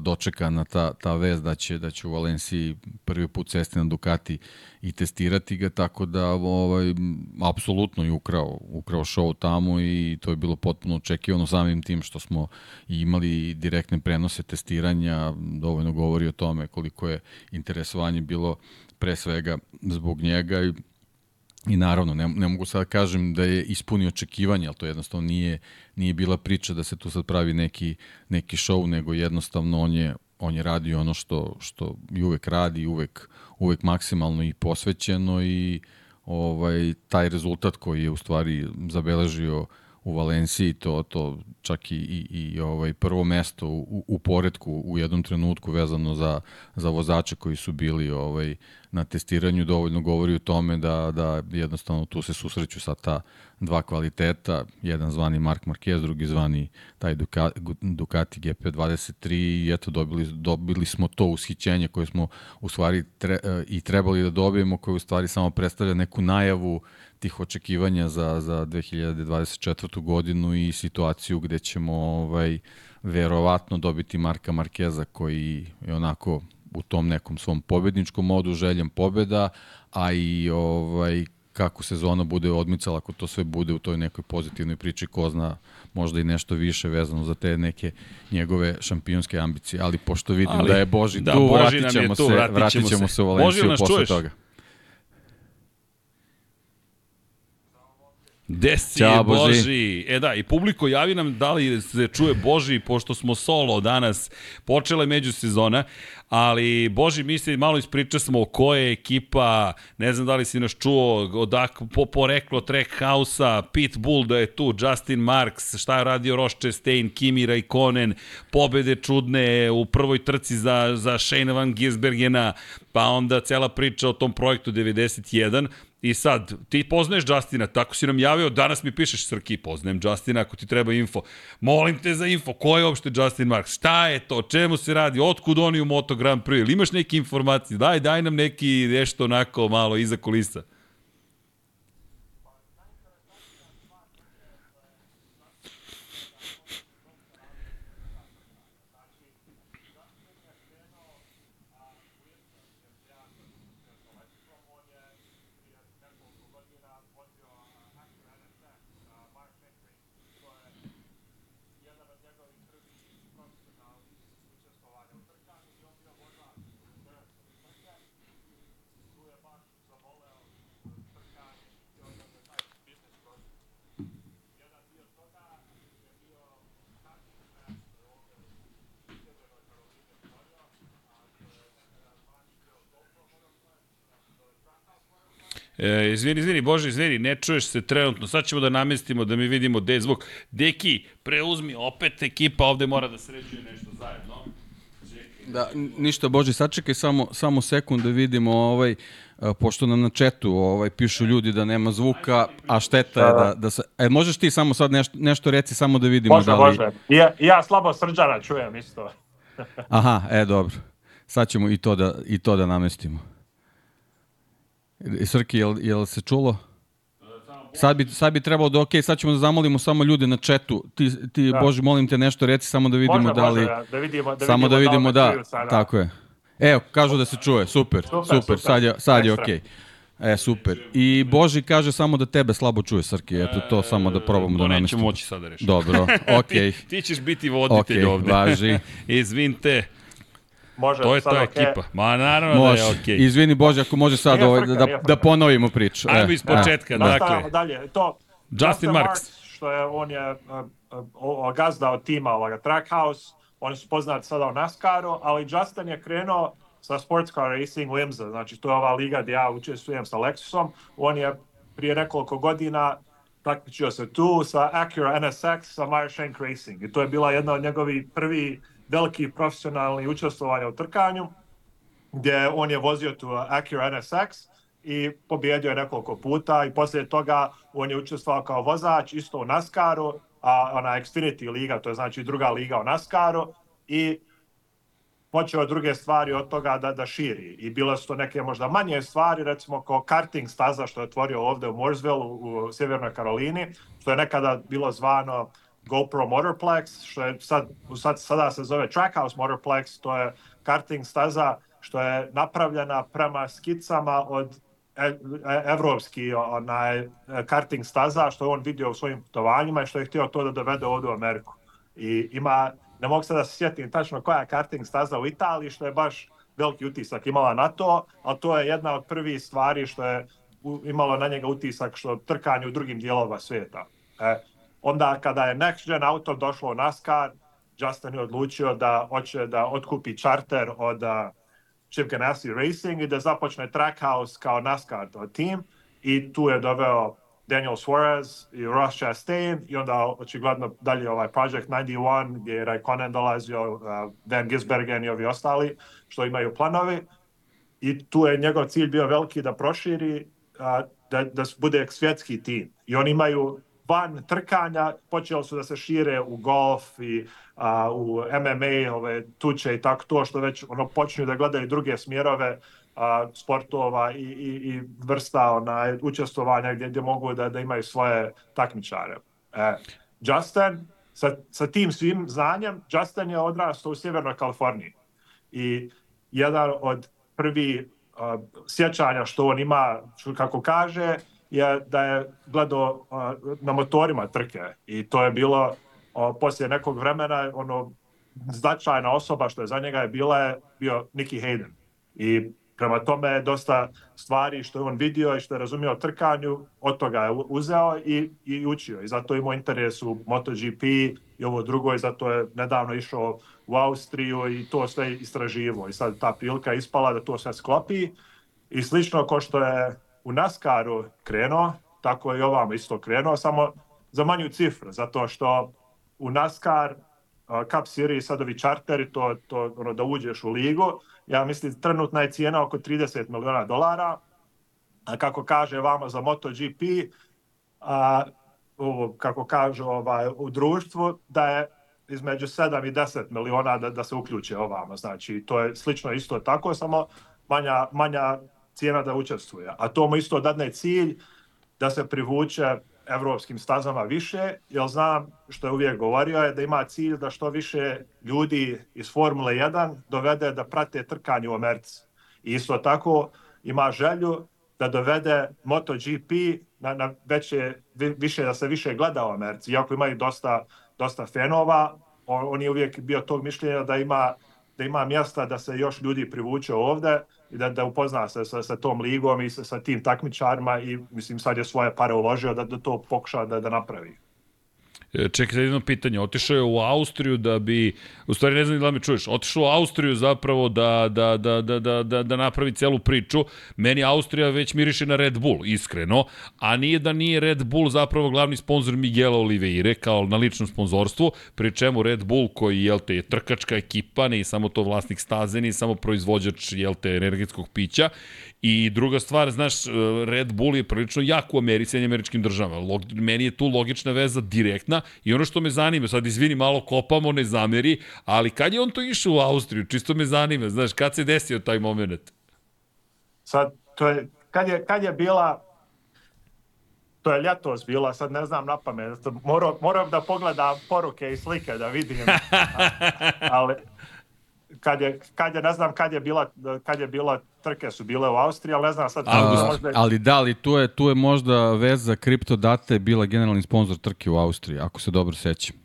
dočekana ta, ta vez da će, da će u Valenciji prvi put sesti na Ducati i testirati ga, tako da ovaj, apsolutno je ukrao, ukrao show tamo i to je bilo potpuno očekivano samim tim što smo imali direktne prenose testiranja, dovoljno govori o tome koliko je interesovanje bilo pre svega zbog njega i I naravno, ne, ne mogu sad da kažem da je ispunio očekivanja, ali to jednostavno nije, nije bila priča da se tu sad pravi neki, neki show, nego jednostavno on je, on je radio ono što, što i uvek radi, uvek, uvek maksimalno i posvećeno i ovaj taj rezultat koji je u stvari zabeležio u Valenciji, to, to čak i, i, i ovaj prvo mesto u, u poredku u jednom trenutku vezano za, za vozače koji su bili ovaj na testiranju. Dovoljno govori o tome da, da jednostavno tu se susreću sa ta dva kvaliteta, jedan zvani Mark Marquez, drugi zvani taj Ducati GP23 i eto dobili, dobili smo to ushićenje koje smo u stvari tre, i trebali da dobijemo, koje u stvari samo predstavlja neku najavu tih očekivanja za, za 2024. godinu i situaciju gde ćemo ovaj, verovatno dobiti Marka Markeza koji je onako u tom nekom svom pobedničkom modu, željem pobeda, a i ovaj, kako sezona bude odmicala, ako to sve bude u toj nekoj pozitivnoj priči, ko zna možda i nešto više vezano za te neke njegove šampionske ambicije, ali pošto vidim ali, da je Boži da, tu, Boži vratit ćemo, tu, se, vratit ćemo, vratit ćemo se. se u Valenciju posle čuješ? toga. Desi Ćao, Boži. Boži. E da, i publiko javi nam da li se čuje Boži, pošto smo solo danas, počela je međusezona, ali Boži misli, malo ispriča smo o koje je ekipa, ne znam da li si nas čuo, odak, po poreklo Trackhouse-a, Pitbull da je tu, Justin Marks, šta je radio Roche Stein, Kimi Raikkonen, pobede čudne u prvoj trci za, za Shane Van Gisbergena, pa onda cela priča o tom projektu 91, I sad, ti poznaješ Justina, tako si nam javio, danas mi pišeš Srki, poznajem Justina ako ti treba info. Molim te za info, ko je uopšte Justin Marks? Šta je to? Čemu se radi? Otkud oni u Moto Grand Prix? Ili imaš neke informacije? Daj, daj nam neki nešto onako malo iza kulisa. E, izvini, izvini, Bože, izvini, ne čuješ se trenutno. Sad ćemo da namestimo da mi vidimo gde je zvuk. Deki, preuzmi, opet ekipa ovde mora da sređuje nešto zajedno. Da, ništa Bože, sačekaj samo, samo sekund da vidimo ovaj, pošto nam na četu ovaj, pišu ljudi da nema zvuka, a šteta je da, da se... E, možeš ti samo sad nešto, nešto reci, samo da vidimo može, da li... Može, ja, ja slabo srđana čujem isto. Aha, e, dobro. Sad ćemo i to da, i to da namestimo. Srki, jel, jel se čulo? Sad bi, sad bi trebalo da, ok, sad ćemo da zamolimo samo ljude na četu. Ti, ti da. Bože, molim te nešto reci, samo da vidimo može, da li... Može, da vidimo, da samo da vidimo da, vidimo, da, da tako je. Evo, kažu da se čuje, super, super, super, super. sad je, sad je okej. Okay. E, super. I Boži kaže samo da tebe slabo čuje, Srki. Eto, to samo da probamo da namestimo. To nećemo moći sad da rešimo. Dobro, okej. Okay. ti, ti ćeš biti voditelj okay, ovde. važi. Izvinite. Može to je ta okay. ekipa. Ma naravno može. da je okej. Okay. Izvini Bože, ako može sad ovaj, da, da ponovimo priču. Ajmo e, iz početka, e, dakle. dalje, to Justin, Justin Marks. Marks. Što je, on je uh, uh, gazda od tima ovoga Trackhouse, oni su poznati sada u NASCAR-u, ali Justin je krenuo sa Sports Car Racing Limsa, znači to je ova liga gdje ja učestvujem sa Lexusom, on je prije nekoliko godina takmičio se tu sa Acura NSX sa Meyer Racing i to je bila jedna od njegovih prvi veliki profesionalni učestvovanja u trkanju gdje on je vozio tu Acura NSX i pobjedio je nekoliko puta i poslije toga on je učestvovao kao vozač isto u NASCAR-u, a ona Xfinity liga, to je znači druga liga u NASCAR-u i počeo druge stvari od toga da, da širi. I bilo su to neke možda manje stvari, recimo kao karting staza što je otvorio ovde u Mooresville u, u Sjevernoj Karolini, što je nekada bilo zvano GoPro Motorplex, što je sad, sad, sada se zove Trackhouse Motorplex, to je karting staza što je napravljena prema skicama od e, e, evropski onaj karting staza što je on vidio u svojim putovanjima i što je htio to da dovede ovde u Ameriku. I ima ne mogu sad da se sjetim tačno koja je karting staza u Italiji, što je baš veliki utisak imala na to, ali to je jedna od prvih stvari što je imalo na njega utisak što trkanje u drugim dijelova svijeta. E, onda kada je Next Gen auto došlo u NASCAR, Justin je odlučio da hoće da otkupi charter od uh, Chip Ganassi Racing i da započne Trackhouse kao NASCAR tim i tu je doveo Daniel Suarez i Ross Chastain i onda očigledno dalje ovaj Project 91 gdje je Raikkonen dolazio, uh, Van Gisbergen i ovi ostali što imaju planovi. I tu je njegov cilj bio veliki da proširi uh, da, da bude svjetski tim. I oni imaju van trkanja počeli su da se šire u golf i a, u MMA ove tuče i tako to što već ono počinju da gledaju druge smjerove a, sportova i, i, i vrsta ona, učestvovanja gdje, gdje mogu da, da imaju svoje takmičare. E, Justin, sa, sa tim svim znanjem, Justin je odrastao u Sjevernoj Kaliforniji i jedan od prvi a, sjećanja što on ima, kako kaže, je da je gledao na motorima trke i to je bilo a, poslije nekog vremena ono značajna osoba što je za njega je bila je bio Nicky Hayden i Prema tome je dosta stvari što je on vidio i što je razumio trkanju, od toga je uzeo i, i učio. I zato imao interes u MotoGP i ovo drugo i zato je nedavno išao u Austriju i to sve istraživo. I sad ta prilika ispala da to sve sklopi. I slično ko što je u NASCAR-u krenuo, tako je i ovamo isto krenuo, samo za manju cifru, zato što u NASCAR Cup Series sad ovi čarteri, to, to ono, da uđeš u ligu, ja mislim trenutna je cijena oko 30 miliona dolara, a kako kaže vama za MotoGP, a, u, kako kaže ovaj, u društvu, da je između 7 i 10 miliona da, da se uključe ovamo. Znači, to je slično isto tako, samo manja, manja cijena da učestvuje. A to mu isto dadne cilj da se privuče evropskim stazama više, jer znam što je uvijek govorio je da ima cilj da što više ljudi iz Formule 1 dovede da prate trkanje u Americi. I isto tako ima želju da dovede MotoGP na, na veće, više, da se više gleda u Americi. Iako imaju dosta, dosta fanova, on, on je uvijek bio tog mišljenja da ima, da ima mjesta da se još ljudi privuče ovde, da, da upozna se sa, sa tom ligom i sa, sa tim takmičarima i mislim sad je svoje pare uložio da, da to pokuša da, da napravi. E, čekaj, jedno pitanje. Otišao je u Austriju da bi, u stvari ne znam da me čuješ, otišao u Austriju zapravo da, da, da, da, da, da, da napravi celu priču. Meni Austrija već miriše na Red Bull, iskreno, a nije da nije Red Bull zapravo glavni sponsor Miguela Oliveire kao na ličnom sponzorstvu, pri čemu Red Bull koji jel te, je trkačka ekipa, ne samo to vlasnik staze, ne samo proizvođač jel te, energetskog pića I druga stvar, znaš, Red Bull je prilično jak u Americi i američkim državama. Log, meni je tu logična veza direktna i ono što me zanima, sad izvini, malo kopamo, ne zameri, ali kad je on to išao u Austriju, čisto me zanima, znaš, kad se desio taj moment? Sad, to je, kad je, kad je bila to je ljetos bila, sad ne znam na pamet, moram, moram da pogledam poruke i slike da vidim, ali kad je, kad je, ne znam kad je bila, kad je bila trke su bile u Austriji, ali ne znam sad. A, možda... Ali da, ali tu je, tu je možda veza kriptodate bila generalni sponsor trke u Austriji, ako se dobro sećam.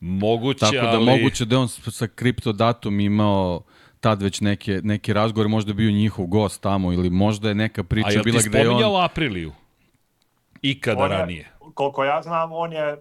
Moguće, Tako da ali... moguće da on sa kriptodatom imao tad već neke, neki razgovor, možda bio njihov gost tamo ili možda je neka priča bila gde on... A jel ti spominjao Apriliju? Ikada on je, ranije? Koliko ja znam, on je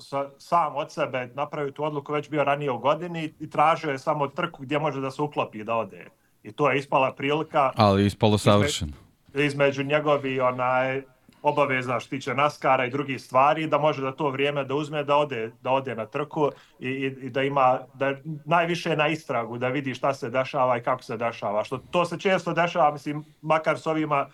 sa, sam od sebe napravio tu odluku već bio ranije u godini i tražio je samo trku gdje može da se uklopi da ode. I to je ispala prilika. Ali ispalo savršeno. Između, između njegovi onaj obaveza što tiče naskara i drugih stvari, da može da to vrijeme da uzme da ode, da ode na trku i, i, i da ima da najviše na istragu, da vidi šta se dešava i kako se dešava. Što to se često dešava, mislim, makar s ovima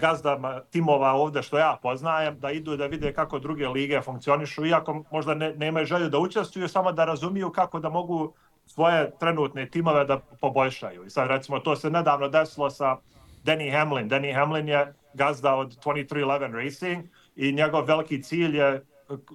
gazdama timova ovde što ja poznajem, da idu da vide kako druge lige funkcionišu, iako možda ne, nemaju želju da učestvuju, samo da razumiju kako da mogu svoje trenutne timove da poboljšaju. I sad recimo to se nedavno desilo sa Danny Hamlin. Danny Hamlin je gazda od 2311 Racing i njegov veliki cilj je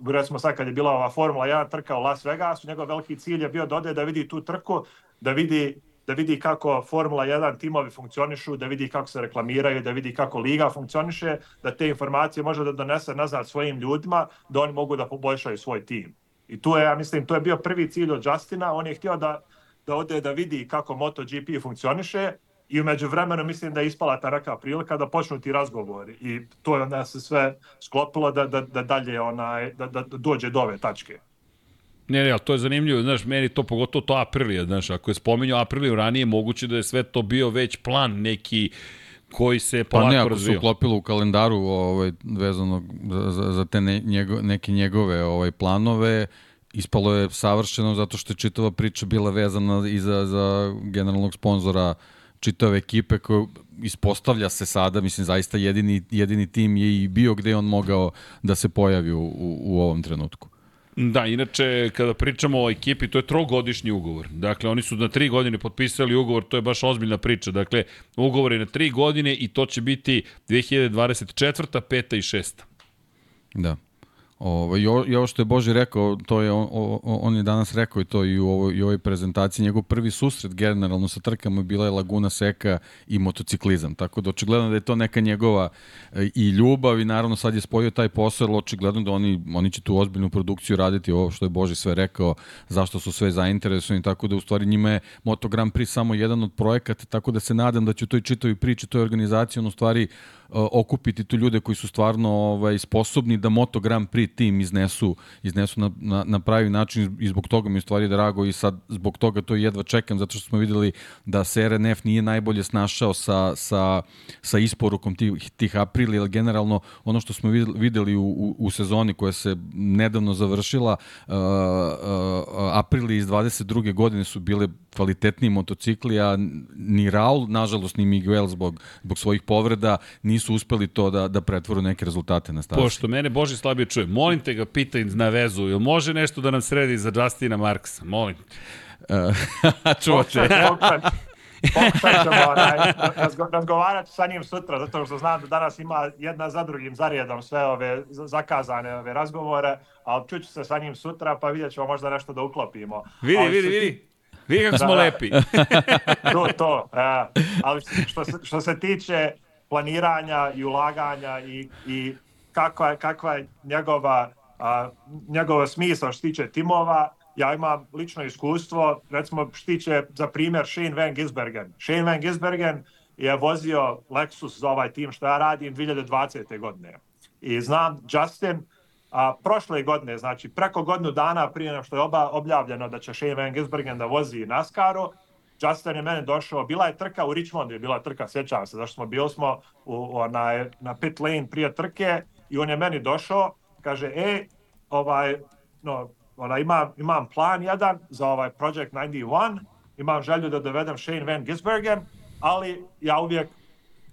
recimo sad kad je bila ova Formula 1 trka u Las Vegasu, njegov veliki cilj je bio da ode da vidi tu trku, da vidi da vidi kako Formula 1 timovi funkcionišu, da vidi kako se reklamiraju, da vidi kako liga funkcioniše, da te informacije može da donese nazad svojim ljudima, da oni mogu da poboljšaju svoj tim. I tu je, ja mislim, to je bio prvi cilj od Justina, on je htio da, da ode da vidi kako MotoGP funkcioniše i umeđu vremenu mislim da je ispala ta neka prilika da počnu ti razgovori i to je onda se sve sklopilo da, da, da dalje onaj, da, da dođe do ove tačke. Ne, ne, to je zanimljivo, znaš, meni to pogotovo to Aprilija, znaš, ako je spominjao Apriliju ranije, moguće da je sve to bio već plan neki koji se polako razvio. Pa ne, ako se uklopilo u kalendaru ovaj, vezano za, za, za te ne, njego, neke njegove ovaj, planove, ispalo je savršeno zato što je čitava priča bila vezana i za, za generalnog sponzora čitave ekipe koju ispostavlja se sada, mislim, zaista jedini, jedini tim je i bio gde on mogao da se pojavi u, u, u ovom trenutku. Da, inače, kada pričamo o ekipi, to je trogodišnji ugovor. Dakle, oni su na tri godine potpisali ugovor, to je baš ozbiljna priča. Dakle, ugovor je na tri godine i to će biti 2024. 5. i 6. Da. Ovo, i, ovo, I ovo što je Boži rekao, to je on, on je danas rekao i to i u, ovoj, i ovoj prezentaciji, njegov prvi susret generalno sa trkama bila je Laguna Seka i motociklizam, tako da očigledno da je to neka njegova e, i ljubav i naravno sad je spojio taj posao, ali očigledno da oni, oni će tu ozbiljnu produkciju raditi, ovo što je Boži sve rekao, zašto su sve zainteresovani, tako da u stvari njima je Moto Grand Prix samo jedan od projekata, tako da se nadam da će u toj čitovi priči, toj organizaciji, on u stvari okupiti tu ljude koji su stvarno ovaj, sposobni da Moto Grand Prix tim iznesu, iznesu na, na, na pravi način i zbog toga mi je stvari drago i sad zbog toga to jedva čekam zato što smo videli da se RNF nije najbolje snašao sa, sa, sa isporukom tih, tih aprila, jer generalno ono što smo videli u, u, u sezoni koja se nedavno završila, uh, uh, aprili iz 22. godine su bile kvalitetniji motocikli, a ni Raul, nažalost, ni Miguel zbog, zbog svojih povreda nisu uspeli to da, da pretvoru neke rezultate na stazi. Pošto mene Boži slabije čuje, molim te ga pitaj na vezu, ili može nešto da nam sredi za Justina Marksa? Molim. Uh, čuvate. Pokušat ćemo razgovarati sa njim sutra, zato što znam da danas ima jedna za drugim zaredom sve ove zakazane ove razgovore, ali čuću se sa njim sutra, pa vidjet ćemo možda nešto da uklopimo. Vidi, ali vidi, vidi. Vidi kako smo da, da. lepi. to, to. Uh, ali što se, što se tiče planiranja i ulaganja i, i kakva, je, kakva je njegova, a, njegova smisla što tiče timova, ja imam lično iskustvo, recimo što tiče za primjer Shane Van Gisbergen. Shane Van Gisbergen je vozio Lexus za ovaj tim što ja radim 2020. godine. I znam Justin, a, prošle godine, znači preko godinu dana prije nego što je oba, objavljeno da će Shane Van Gisbergen da vozi NASCAR-u, Justin je mene došao, bila je trka u Richmondu, je bila trka, sjećam se, zašto smo bili smo u, onaj, na pit lane prije trke i on je meni došao, kaže, e, ovaj, no, ona, imam, imam plan jedan za ovaj Project 91, imam želju da dovedem Shane Van Gisbergen, ali ja uvijek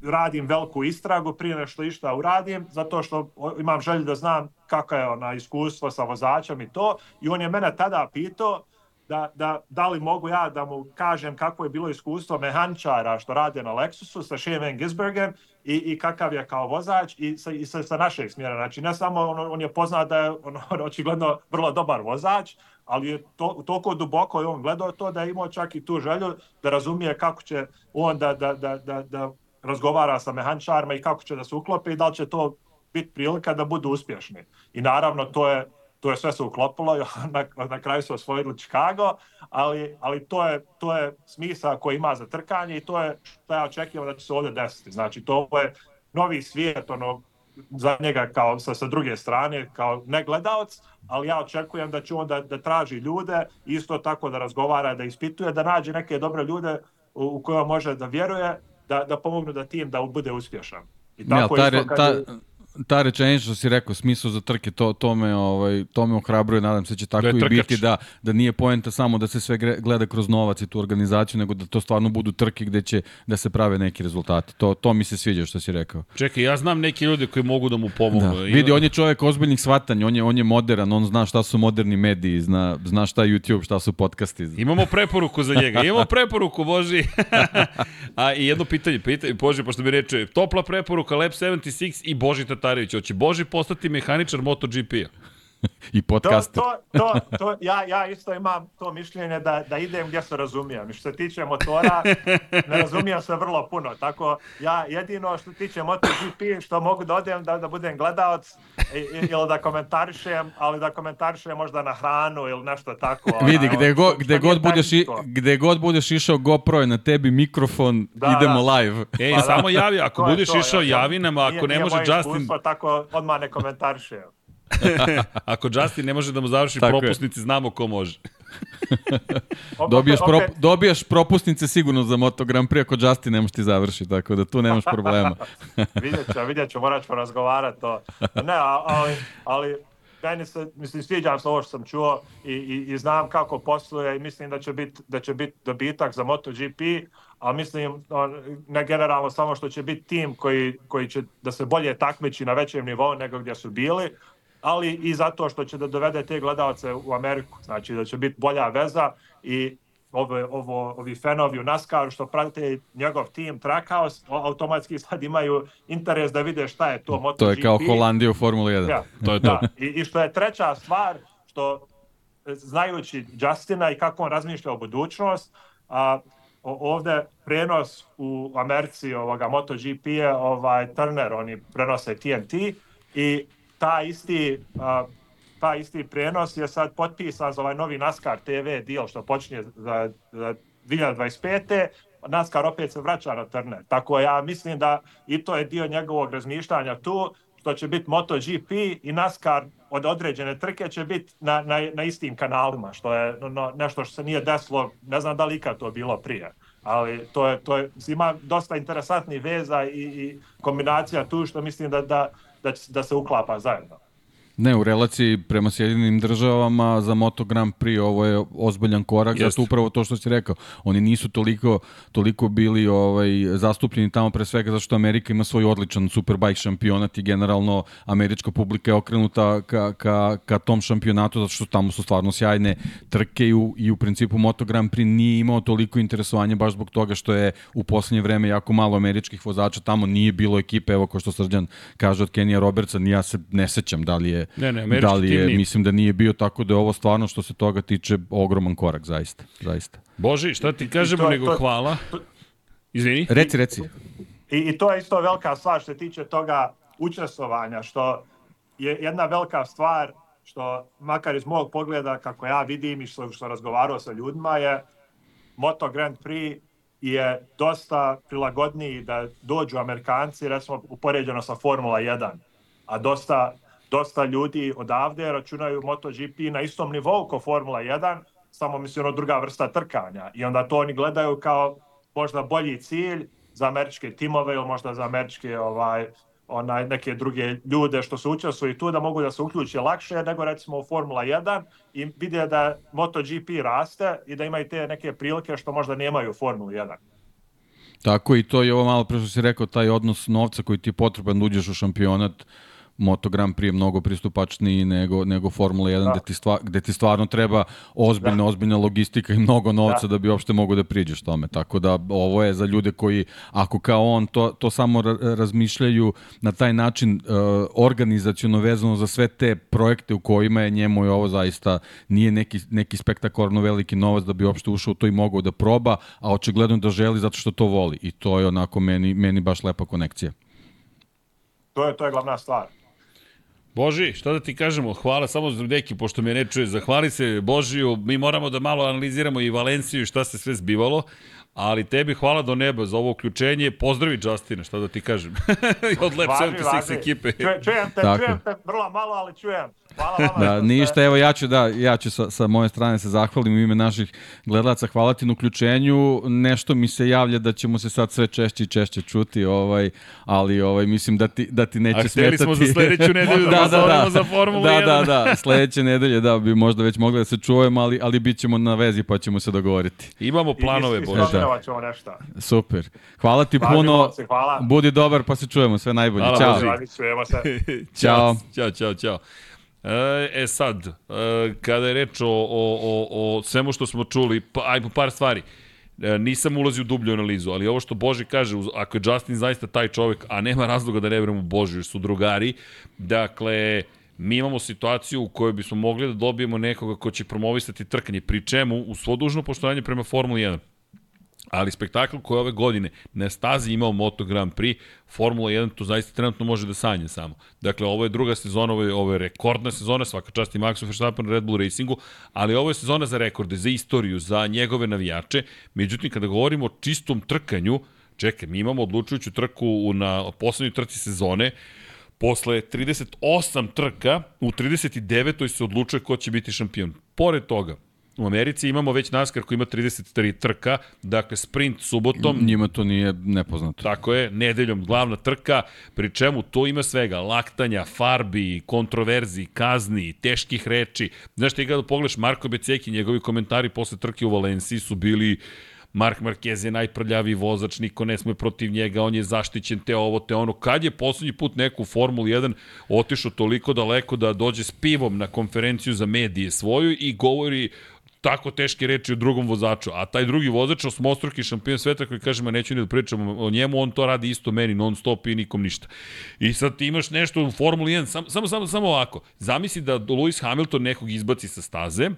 radim veliku istragu prije nešto išta uradim, zato što imam želju da znam kako je ona iskustvo sa vozačem i to. I on je mene tada pitao da, da, da li mogu ja da mu kažem kako je bilo iskustvo mehančara što rade na Lexusu sa Shane Gisbergen i, i kakav je kao vozač i sa, i sa, sa našeg smjera. Znači, ne samo on, on je poznat da je on, on očigledno vrlo dobar vozač, ali je to, toliko duboko je on gledao to da je imao čak i tu želju da razumije kako će on da, da, da, da, da razgovara sa mehančarima i kako će da se uklope i da li će to biti prilika da budu uspješni. I naravno to je to je sve se uklopilo i na, na kraju su osvojili Chicago, ali, ali to, je, to je smisa koji ima za trkanje i to je što ja očekivam da će se ovdje desiti. Znači to je novi svijet, ono, za njega kao sa, sa druge strane, kao ne gledalac, ali ja očekujem da će on da, da traži ljude, isto tako da razgovara, da ispituje, da nađe neke dobre ljude u, u koje može da vjeruje, da, da pomognu da tim da bude uspješan. I tako ja, ta, isto, ta, ta rečenica što si rekao, smisao za trke, to, to, me, ovaj, to me ohrabruje, nadam se da će tako i trkač. biti, da, da nije poenta samo da se sve gleda kroz novac i tu organizaciju, nego da to stvarno budu trke gde će da se prave neki rezultati. To, to mi se sviđa što si rekao. Čekaj, ja znam neke ljude koji mogu da mu pomognu. Da. I- Vidi, on je čovjek ozbiljnih shvatanja, on je, on je modern, on zna šta su moderni mediji, zna, zna šta je YouTube, šta su podcasti. Imamo preporuku za njega. Imamo preporuku, Boži. A i jedno pitanje, pitanje Boži, pošto mi reče, topla preporuka Lab 76 i Boži Tatarević. Hoće Boži postati mehaničar MotoGP-a? I To, podcaster. to, to, to, ja, ja isto imam to mišljenje da, da idem gdje se razumijem. I što se tiče motora, ne razumijem se vrlo puno. Tako, ja jedino što se tiče MotoGP, što mogu da odem da, da budem gledalac ili da komentarišem, ali da komentarišem možda na hranu ili nešto tako. Vidi, onaj, gde, go, gde, god budeš i, gde god budeš išao, GoPro je na tebi, mikrofon, Da, idemo da. live. Ej, Pa da. samo javi, ako To budeš to, išao, ja- javi nam, ako nije- ne nije može moje Justin, iskustvo, tako odmah ne komentarišem. ako Justin ne može da mu završi Tako je. propusnici, znamo ko može. Opet- Dobijaš, pro, opet- dobijaš propusnice sigurno za Moto Grand Prix ako Justin ne možeš ti završi, tako da tu nemaš problema. vidjet ću, vidjet ću, morat ću razgovarati to. Ne, ali, ali meni se, mislim, sviđam se ovo što sam čuo i, i, i znam kako posluje i mislim da će biti da će biti dobitak za MotoGP, a mislim on, ne generalno samo što će biti tim koji, koji će da se bolje takmiči na većem nivou nego gdje su bili, ali i zato što će da dovede te gledalce u Ameriku. Znači da će biti bolja veza i ovo, ovo, ovi fenovi u NASCAR što prate njegov tim Trackhouse automatski sad imaju interes da vide šta je to MotoGP. To je kao Holandija u Formula 1. To Ja. je to. Da, i, i što je treća stvar, što e, znajući Justina i kako on razmišlja o budućnost, a, ovde prenos u Americi ovoga MotoGP je ovaj Turner, oni prenose TNT i ta isti a, ta isti prenos je sad potpisan za ovaj novi NASCAR TV deal što počinje za, za 2025. NASCAR opet se vraća na Turner. Tako ja mislim da i to je dio njegovog razmišljanja tu, što će biti MotoGP i NASCAR od određene trke će biti na, na, na istim kanalima, što je no, nešto što se nije desilo, ne znam da li ikad to bilo prije. Ali to je, to je, ima dosta interesantnih veza i, i kombinacija tu što mislim da, da, da, da se uklapa zajedno. Ne, u relaciji prema Sjedinim državama za Moto Grand Prix ovo je ozbiljan korak, Jeste. zato upravo to što si rekao. Oni nisu toliko, toliko bili ovaj, zastupljeni tamo pre svega zato što Amerika ima svoj odličan Superbike šampionat i generalno američka publika je okrenuta ka, ka, ka tom šampionatu zato što tamo su stvarno sjajne trke i u, i u principu Moto Grand Prix nije imao toliko interesovanja baš zbog toga što je u poslednje vreme jako malo američkih vozača, tamo nije bilo ekipe, evo ko što Srđan kaže od Kenija Robertsa, ni ja se ne sećam da li je Ne, ne, da li je, nije. mislim da nije bio tako da je ovo stvarno što se toga tiče ogroman korak, zaista. zaista. Boži, šta ti kažemo to- nego to- hvala. Izvini. Reci, reci. I, I to je isto velika stvar što se tiče toga učestvovanja, što je jedna velika stvar što makar iz mog pogleda kako ja vidim i što, što razgovarao sa ljudima je Moto Grand Prix je dosta prilagodniji da dođu Amerikanci, recimo upoređeno sa Formula 1, a dosta, dosta ljudi odavde računaju MotoGP na istom nivou kao Formula 1, samo mislim ono druga vrsta trkanja i onda to oni gledaju kao možda bolji cilj za američke timove ili možda za američke ovaj onaj neke druge ljude što se učestvuju tu da mogu da se uključe lakše nego recimo u Formula 1 i vide da MotoGP raste i da imaju te neke prilike što možda nemaju u Formuli 1. Tako i to je ovo malo pre što si rekao, taj odnos novca koji ti je potreban da uđeš u šampionat, Moto Grand Prix je mnogo pristupačniji nego, nego Formula 1, Da. gde, ti stva, gde ti stvarno treba ozbiljna, Da. ozbiljna logistika i mnogo novca da. Da. bi uopšte mogo da priđeš tome. Tako da ovo je za ljude koji, ako kao on to, to samo ra- razmišljaju na taj način uh, organizaciono vezano za sve te projekte u kojima je njemu je ovo zaista nije neki, neki spektakularno veliki novac da bi uopšte ušao u to i mogao da proba, a očigledno da želi zato što to voli. I to je onako meni, meni baš lepa konekcija. To je to je glavna stvar. Boži, šta da ti kažemo? Hvala samo za deki, pošto me ne čuje. Zahvali se Božiju. Mi moramo da malo analiziramo i Valenciju i šta se sve zbivalo. Ali tebi hvala do neba za ovo uključenje. Pozdravi Justina, šta da ti kažem. Od Lab Važi, 76 važi. ekipe. Čujem, čujem te, Tako. čujem te vrlo malo, ali čujem. Hvala vama. Da, ništa, evo ja ću, da, ja ću sa, sa moje strane se zahvalim u ime naših gledalaca, hvala ti na uključenju, nešto mi se javlja da ćemo se sad sve češće i češće čuti, ovaj, ali ovaj, mislim da ti, da ti neće A smetati. hteli smo za sledeću nedelju da, da, da, da, da, za Formulu da, 1. da, da, sledeće nedelje, da, bi možda već mogli da se čujemo, ali, ali bit ćemo na vezi pa ćemo se dogovoriti. Imamo planove, I, i, Bože. ćemo nešto. Super. Hvala ti Hvala, puno, momci, hvala. budi dobar pa se čujemo, sve najbolje. Hvala, Ćao. Čujemo se. Ćao. Ćao, ćao, ćao. E, e sad, e, kada je reč o, o, o, o svemu što smo čuli, pa, aj po par stvari. E, nisam ulazio u dublju analizu, ali ovo što Boži kaže, ako je Justin zaista taj čovek, a nema razloga da ne verujemo u Božju, jer su drugari, dakle, mi imamo situaciju u kojoj bismo mogli da dobijemo nekoga ko će promovisati trkanje, pri čemu, u svo dužno poštovanje prema Formuli 1, ali spektakl koji ove godine na stazi imao Moto Grand Prix, Formula 1 to zaista trenutno može da sanja samo. Dakle, ovo je druga sezona, ovo je, ovo je rekordna sezona, svaka čast i Maxu Verstappen Red Bull Racingu, ali ovo je sezona za rekorde, za istoriju, za njegove navijače. Međutim, kada govorimo o čistom trkanju, čekaj, mi imamo odlučujuću trku na poslednjoj trci sezone, Posle 38 trka, u 39. se odlučuje ko će biti šampion. Pored toga, u Americi imamo već NASCAR koji ima 33 trka, dakle sprint subotom, Njima to nije nepoznato. Tako je, nedeljom glavna trka, pri čemu to ima svega, laktanja, farbi, kontroverzi, kazni, teških reči. Znaš, ti kada pogledaš Marko Beceki, njegovi komentari posle trke u Valenciji su bili Mark Marquez je najprljaviji vozač, niko ne sme protiv njega, on je zaštićen, te ovo, te ono. Kad je poslednji put neko u Formuli 1 otišao toliko daleko da dođe s pivom na konferenciju za medije svoju i govori tako teške reči o drugom vozaču, a taj drugi vozač, osmostruki šampion sveta koji kaže, ma neću ni da pričam o njemu, on to radi isto meni, non stop i nikom ništa. I sad ti imaš nešto u Formuli 1, sam, samo, samo, samo ovako, zamisli da Lewis Hamilton nekog izbaci sa staze,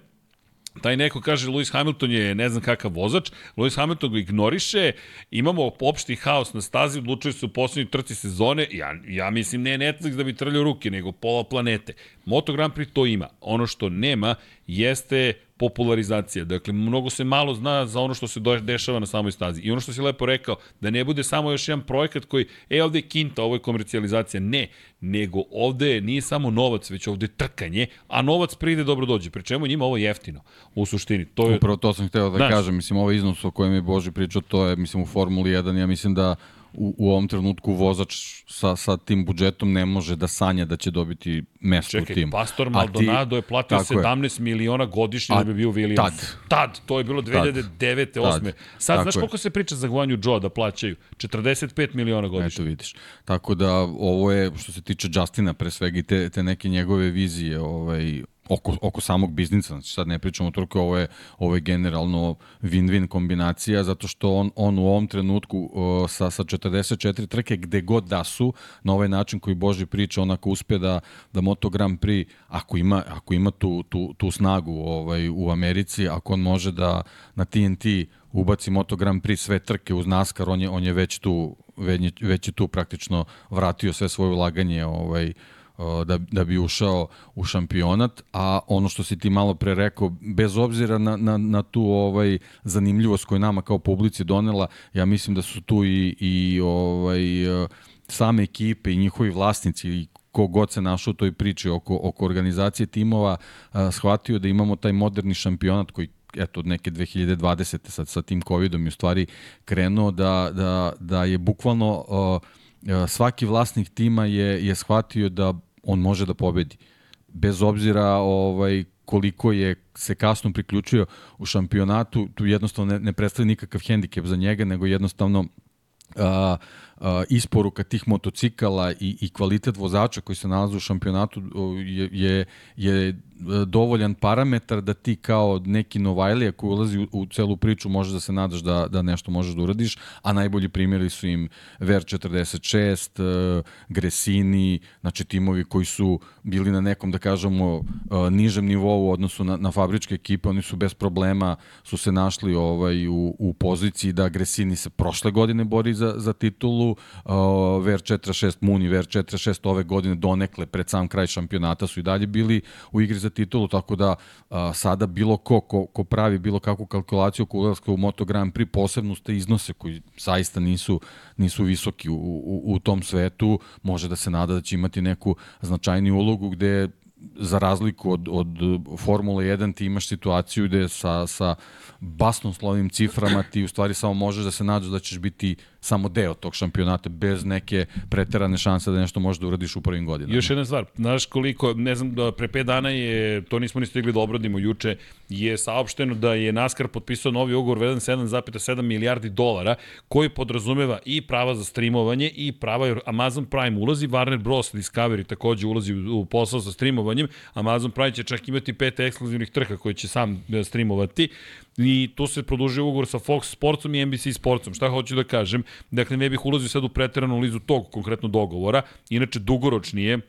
taj neko kaže Lewis Hamilton je ne znam kakav vozač, Lewis Hamilton ga ignoriše, imamo opšti haos na stazi, odlučuje se u poslednjoj trci sezone, ja, ja mislim ne Netflix da bi trljao ruke, nego pola planete. Moto Grand Prix to ima. Ono što nema jeste popularizacija. Dakle, mnogo se malo zna za ono što se dešava na samoj stazi. I ono što si lepo rekao, da ne bude samo još jedan projekat koji, e, ovde je kinta, ovo je komercijalizacija. Ne, nego ovde nije samo novac, već ovde je trkanje, a novac pride dobro dođe. Pri čemu je njima ovo jeftino, u suštini. To je, Upravo to sam hteo da Znaš. kažem, mislim, ovaj iznos o kojem je Boži pričao, to je, mislim, u Formuli 1, ja mislim da u, u ovom trenutku vozač sa, sa tim budžetom ne može da sanja da će dobiti mesto u Čekaj, timu. Pastor A ti- Maldonado je platio tako je. 17 miliona godišnje A da bi bio Williams. tad. Tad, to je bilo 2009. Tad. 8. Sad, Tako znaš je. koliko se priča za Guanju Joe da plaćaju? 45 miliona godišnje. Eto vidiš. Tako da ovo je što se tiče Justina pre svega i te, te neke njegove vizije ovaj, oko, oko samog biznisa. Znači sad ne pričamo toliko, ovo je, ovo je generalno win-win kombinacija zato što on, on u ovom trenutku o, sa, sa 44 trke gde god da su na ovaj način koji Boži priča onako uspe da, da Moto Grand Prix ako ima, ako ima tu, tu, tu snagu ovaj, u Americi, ako on može da na TNT ubaci Moto Grand Prix sve trke uz NASCAR, on je, on je već tu već, već je tu praktično vratio sve svoje ulaganje ovaj, da, da bi ušao u šampionat, a ono što si ti malo pre rekao, bez obzira na, na, na tu ovaj zanimljivost koju nama kao publici donela, ja mislim da su tu i, i ovaj, same ekipe i njihovi vlasnici i ko god se našao u toj priči oko, oko organizacije timova, a, shvatio da imamo taj moderni šampionat koji eto od neke 2020. sad sa tim covidom je u stvari krenuo da, da, da je bukvalno uh, svaki vlasnik tima je, je shvatio da on može da pobedi. Bez obzira ovaj, koliko je se kasno priključio u šampionatu, tu jednostavno ne, ne predstavlja nikakav hendikep za njega, nego jednostavno a, isporuka tih motocikala i, i kvalitet vozača koji se nalaze u šampionatu je, je, je e, dovoljan parametar da ti kao neki Novajlija koji ulazi u, u celu priču možeš da se nadaš da, da nešto možeš da uradiš, a najbolji primjeri su im Ver 46, e, Gresini, znači timovi koji su bili na nekom, da kažemo, e, nižem nivou u odnosu na, na fabričke ekipe, oni su bez problema su se našli ovaj, u, u poziciji da Gresini se prošle godine bori za, za titulu, uh, Ver 46 Muni, Ver 46 ove godine donekle pred sam kraj šampionata su i dalje bili u igri za titulu, tako da uh, sada bilo ko, ko, ko pravi bilo kakvu kalkulaciju oko ulazka u Moto Grand Prix, posebno ste iznose koji zaista nisu, nisu visoki u, u, u tom svetu, može da se nada da će imati neku značajniju ulogu gde za razliku od, od Formule 1 ti imaš situaciju gde sa, sa basnoslovnim ciframa ti u stvari samo možeš da se nađeš da ćeš biti samo deo tog šampionata bez neke preterane šanse da nešto možeš da uradiš u prvim godinama. Još jedna stvar, znaš koliko, ne znam, da pre 5 dana je, to nismo ni stigli da obradimo juče, je saopšteno da je NASCAR potpisao novi ugovor vedan 7,7 milijardi dolara koji podrazumeva i prava za streamovanje i prava Amazon Prime ulazi, Warner Bros. Discovery takođe ulazi u, posao sa streamovanjem, Amazon Prime će čak imati pet ekskluzivnih trka koje će sam e, streamovati i tu se produžuje ugovor sa Fox Sportsom i NBC Sportsom. Šta hoću da kažem? Dakle, ne bih ulazio sad u preteranu lizu tog konkretno dogovora, inače dugoročnije,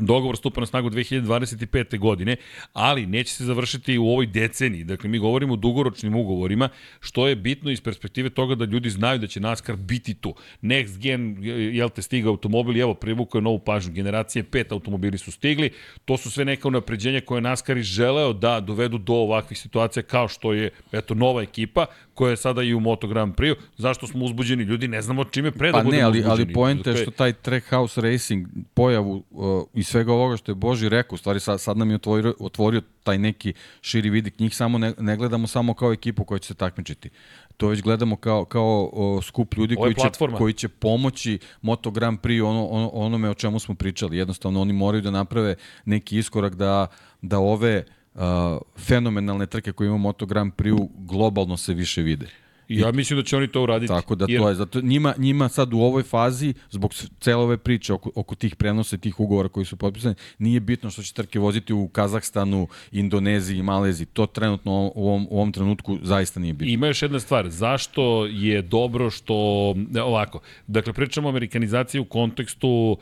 Dogovor stupa na snagu 2025. godine, ali neće se završiti u ovoj deceniji. Dakle, mi govorimo o dugoročnim ugovorima, što je bitno iz perspektive toga da ljudi znaju da će NASCAR biti tu. Next gen, jel te, stiga automobili, evo, privukao je novu pažnju. Generacije 5 automobili su stigli. To su sve neka unapređenja koje NASCAR i želeo da dovedu do ovakvih situacija kao što je, eto, nova ekipa koja je sada i u Moto Grand Prix. Zašto smo uzbuđeni? Ljudi ne znamo čime pre da pa budemo ne, ali, uzbuđeni. ali pojenta je što taj Trackhouse Racing pojavu uh, i svega ovoga što je Boži rekao, u stvari sad, sad nam je otvorio, otvorio taj neki širi vidik, njih samo ne, ne gledamo samo kao ekipu koja će se takmičiti. To već gledamo kao, kao o, skup ljudi koji će, koji će pomoći Moto Grand Prix ono, ono, onome o čemu smo pričali. Jednostavno oni moraju da naprave neki iskorak da, da ove uh, fenomenalne trke koje imamo Moto Grand Prix globalno se više vide. I ja mislim da će oni to uraditi. Tako da jer... to je, zato njima, njima sad u ovoj fazi, zbog cele ove priče oko, oko tih prenosa tih ugovora koji su potpisani, nije bitno što će trke voziti u Kazahstanu, Indoneziji i Maleziji. To trenutno u ovom, u ovom trenutku zaista nije bitno. Ima još jedna stvar, zašto je dobro što, ovako, dakle pričamo o amerikanizaciji u kontekstu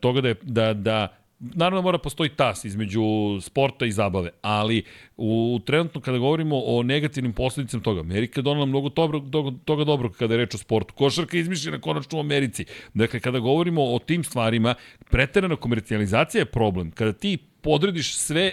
toga da, je, da, da naravno mora postoji tas između sporta i zabave, ali u trenutno kada govorimo o negativnim posledicama toga, Amerika je donala mnogo toga, toga, toga dobrog kada je reč o sportu. Košarka je izmišljena konačno u Americi. Dakle, kada govorimo o tim stvarima, preterana komercijalizacija je problem. Kada ti podrediš sve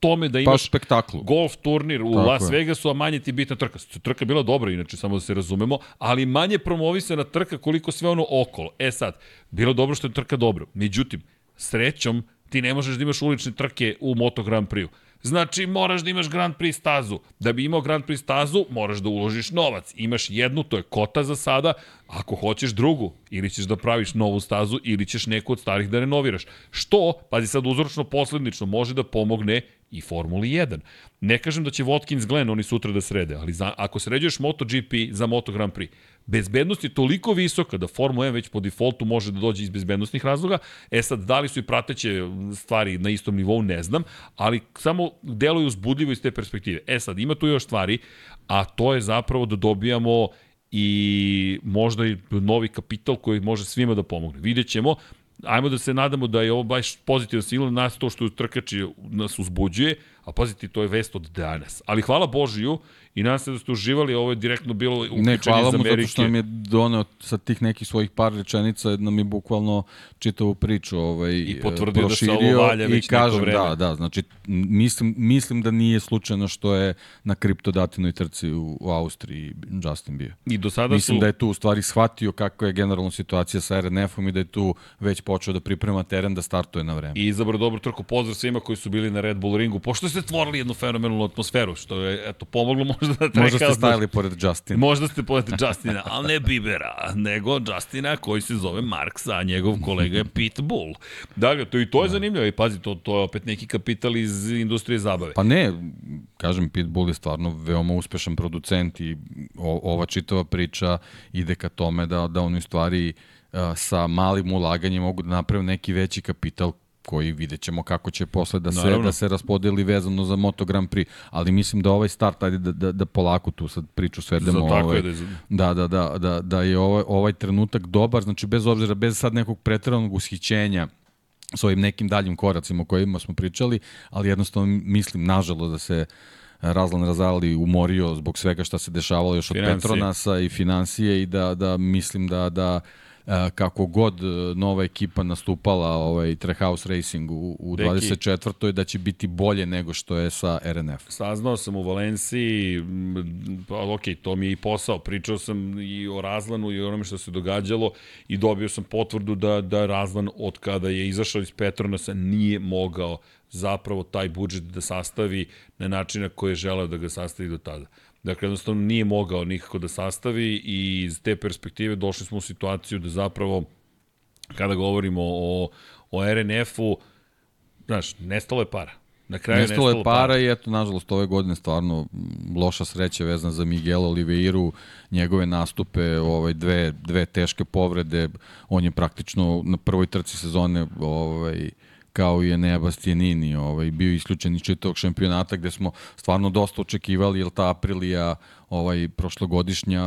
tome da imaš pa spektaklu. golf turnir u Tako Las Vegasu, a manje ti bitna trka. Trka je bila dobra, inače, samo da se razumemo, ali manje promovisana trka koliko sve ono okolo. E sad, bilo dobro što je trka dobro. Međutim, srećom, ti ne možeš da imaš ulične trke u Moto Grand Prix-u. Znači, moraš da imaš Grand Prix stazu. Da bi imao Grand Prix stazu, moraš da uložiš novac. Imaš jednu, to je kota za sada, ako hoćeš drugu, ili ćeš da praviš novu stazu, ili ćeš neku od starih da renoviraš. Što, pazi sad uzročno poslednično, može da pomogne i Formuli 1. Ne kažem da će Watkins Glen oni sutra da srede, ali za, ako sređuješ MotoGP za Moto Grand Prix, bezbednost je toliko visoka da Formula 1 već po defaultu može da dođe iz bezbednostnih razloga. E sad, da li su i prateće stvari na istom nivou, ne znam, ali samo deluju uzbudljivo iz te perspektive. E sad, ima tu još stvari, a to je zapravo da dobijamo i možda i novi kapital koji može svima da pomogne. Vidjet ćemo, ajmo da se nadamo da je ovo baš pozitivna sila nas to što trkači nas uzbuđuje, a pazite, to je vest od danas. Ali hvala Božiju i nadam se da ste uživali, ovo je direktno bilo uključenje iz Amerike. Ne, hvala mu zato što nam je doneo sa tih nekih svojih par rečenica, nam je bukvalno čitavu priču ovaj, I potvrdio da se ovo valja već i kažem, neko vreme. Da, da, znači mislim, mislim da nije slučajno što je na kriptodatinoj trci u, u Austriji Justin bio. I do sada mislim su... da je tu u stvari shvatio kako je generalna situacija sa RNF-om i da je tu već počeo da priprema teren da startuje na vreme. I izabrao dobru trku, pozdrav svima koji su bili na Red Bull ringu, pošto ste stvorili jednu fenomenalnu atmosferu, što je eto, pomoglo možda da treka... Možda ste stajali pored Justina. Možda ste pored Justina, ali ne Bibera, nego Justina koji se zove Marks, a njegov kolega je Pitbull. Dakle, to i to je da. zanimljivo i pazi, to, to je opet neki kapital iz industrije zabave. Pa ne, kažem, Pitbull je stvarno veoma uspešan producent i o, ova čitava priča ide ka tome da, da oni u stvari sa malim ulaganjem mogu da naprave neki veći kapital koji vidjet ćemo kako će posle da se, da se raspodeli vezano za Moto Grand Prix, ali mislim da ovaj start, ajde da, da, da polako tu sad priču svedemo, ovaj, da, da, da, da, da je ovaj, ovaj trenutak dobar, znači bez obzira, bez sad nekog pretrednog ushićenja, s ovim nekim daljim koracima o kojima smo pričali, ali jednostavno mislim, nažalost, da se Razlan Razali umorio zbog svega šta se dešavalo još od Financije. Petronasa i financije i da, da mislim da, da kako god nova ekipa nastupala ovaj Trehouse Racing u, u Deki, 24. da će biti bolje nego što je sa RNF. Saznao sam u Valenciji, pa ok, to mi je i posao, pričao sam i o Razlanu i o onome što se događalo i dobio sam potvrdu da, da Razlan od kada je izašao iz Petronasa nije mogao zapravo taj budžet da sastavi na način na koji je želeo da ga sastavi do tada. Dakle, jednostavno nije mogao nikako da sastavi i iz te perspektive došli smo u situaciju da zapravo, kada govorimo o, o RNF-u, znaš, nestalo je para. Na kraju nestalo, nestalo je para, para i eto, nažalost, ove godine stvarno loša sreća vezana za Miguel Oliveiru, njegove nastupe, ovaj, dve, dve teške povrede, on je praktično na prvoj trci sezone ovaj, kao i Enea Bastianini, ovaj, bio isključen iz čitavog šampionata gde smo stvarno dosta očekivali, jer ta Aprilija ovaj, prošlogodišnja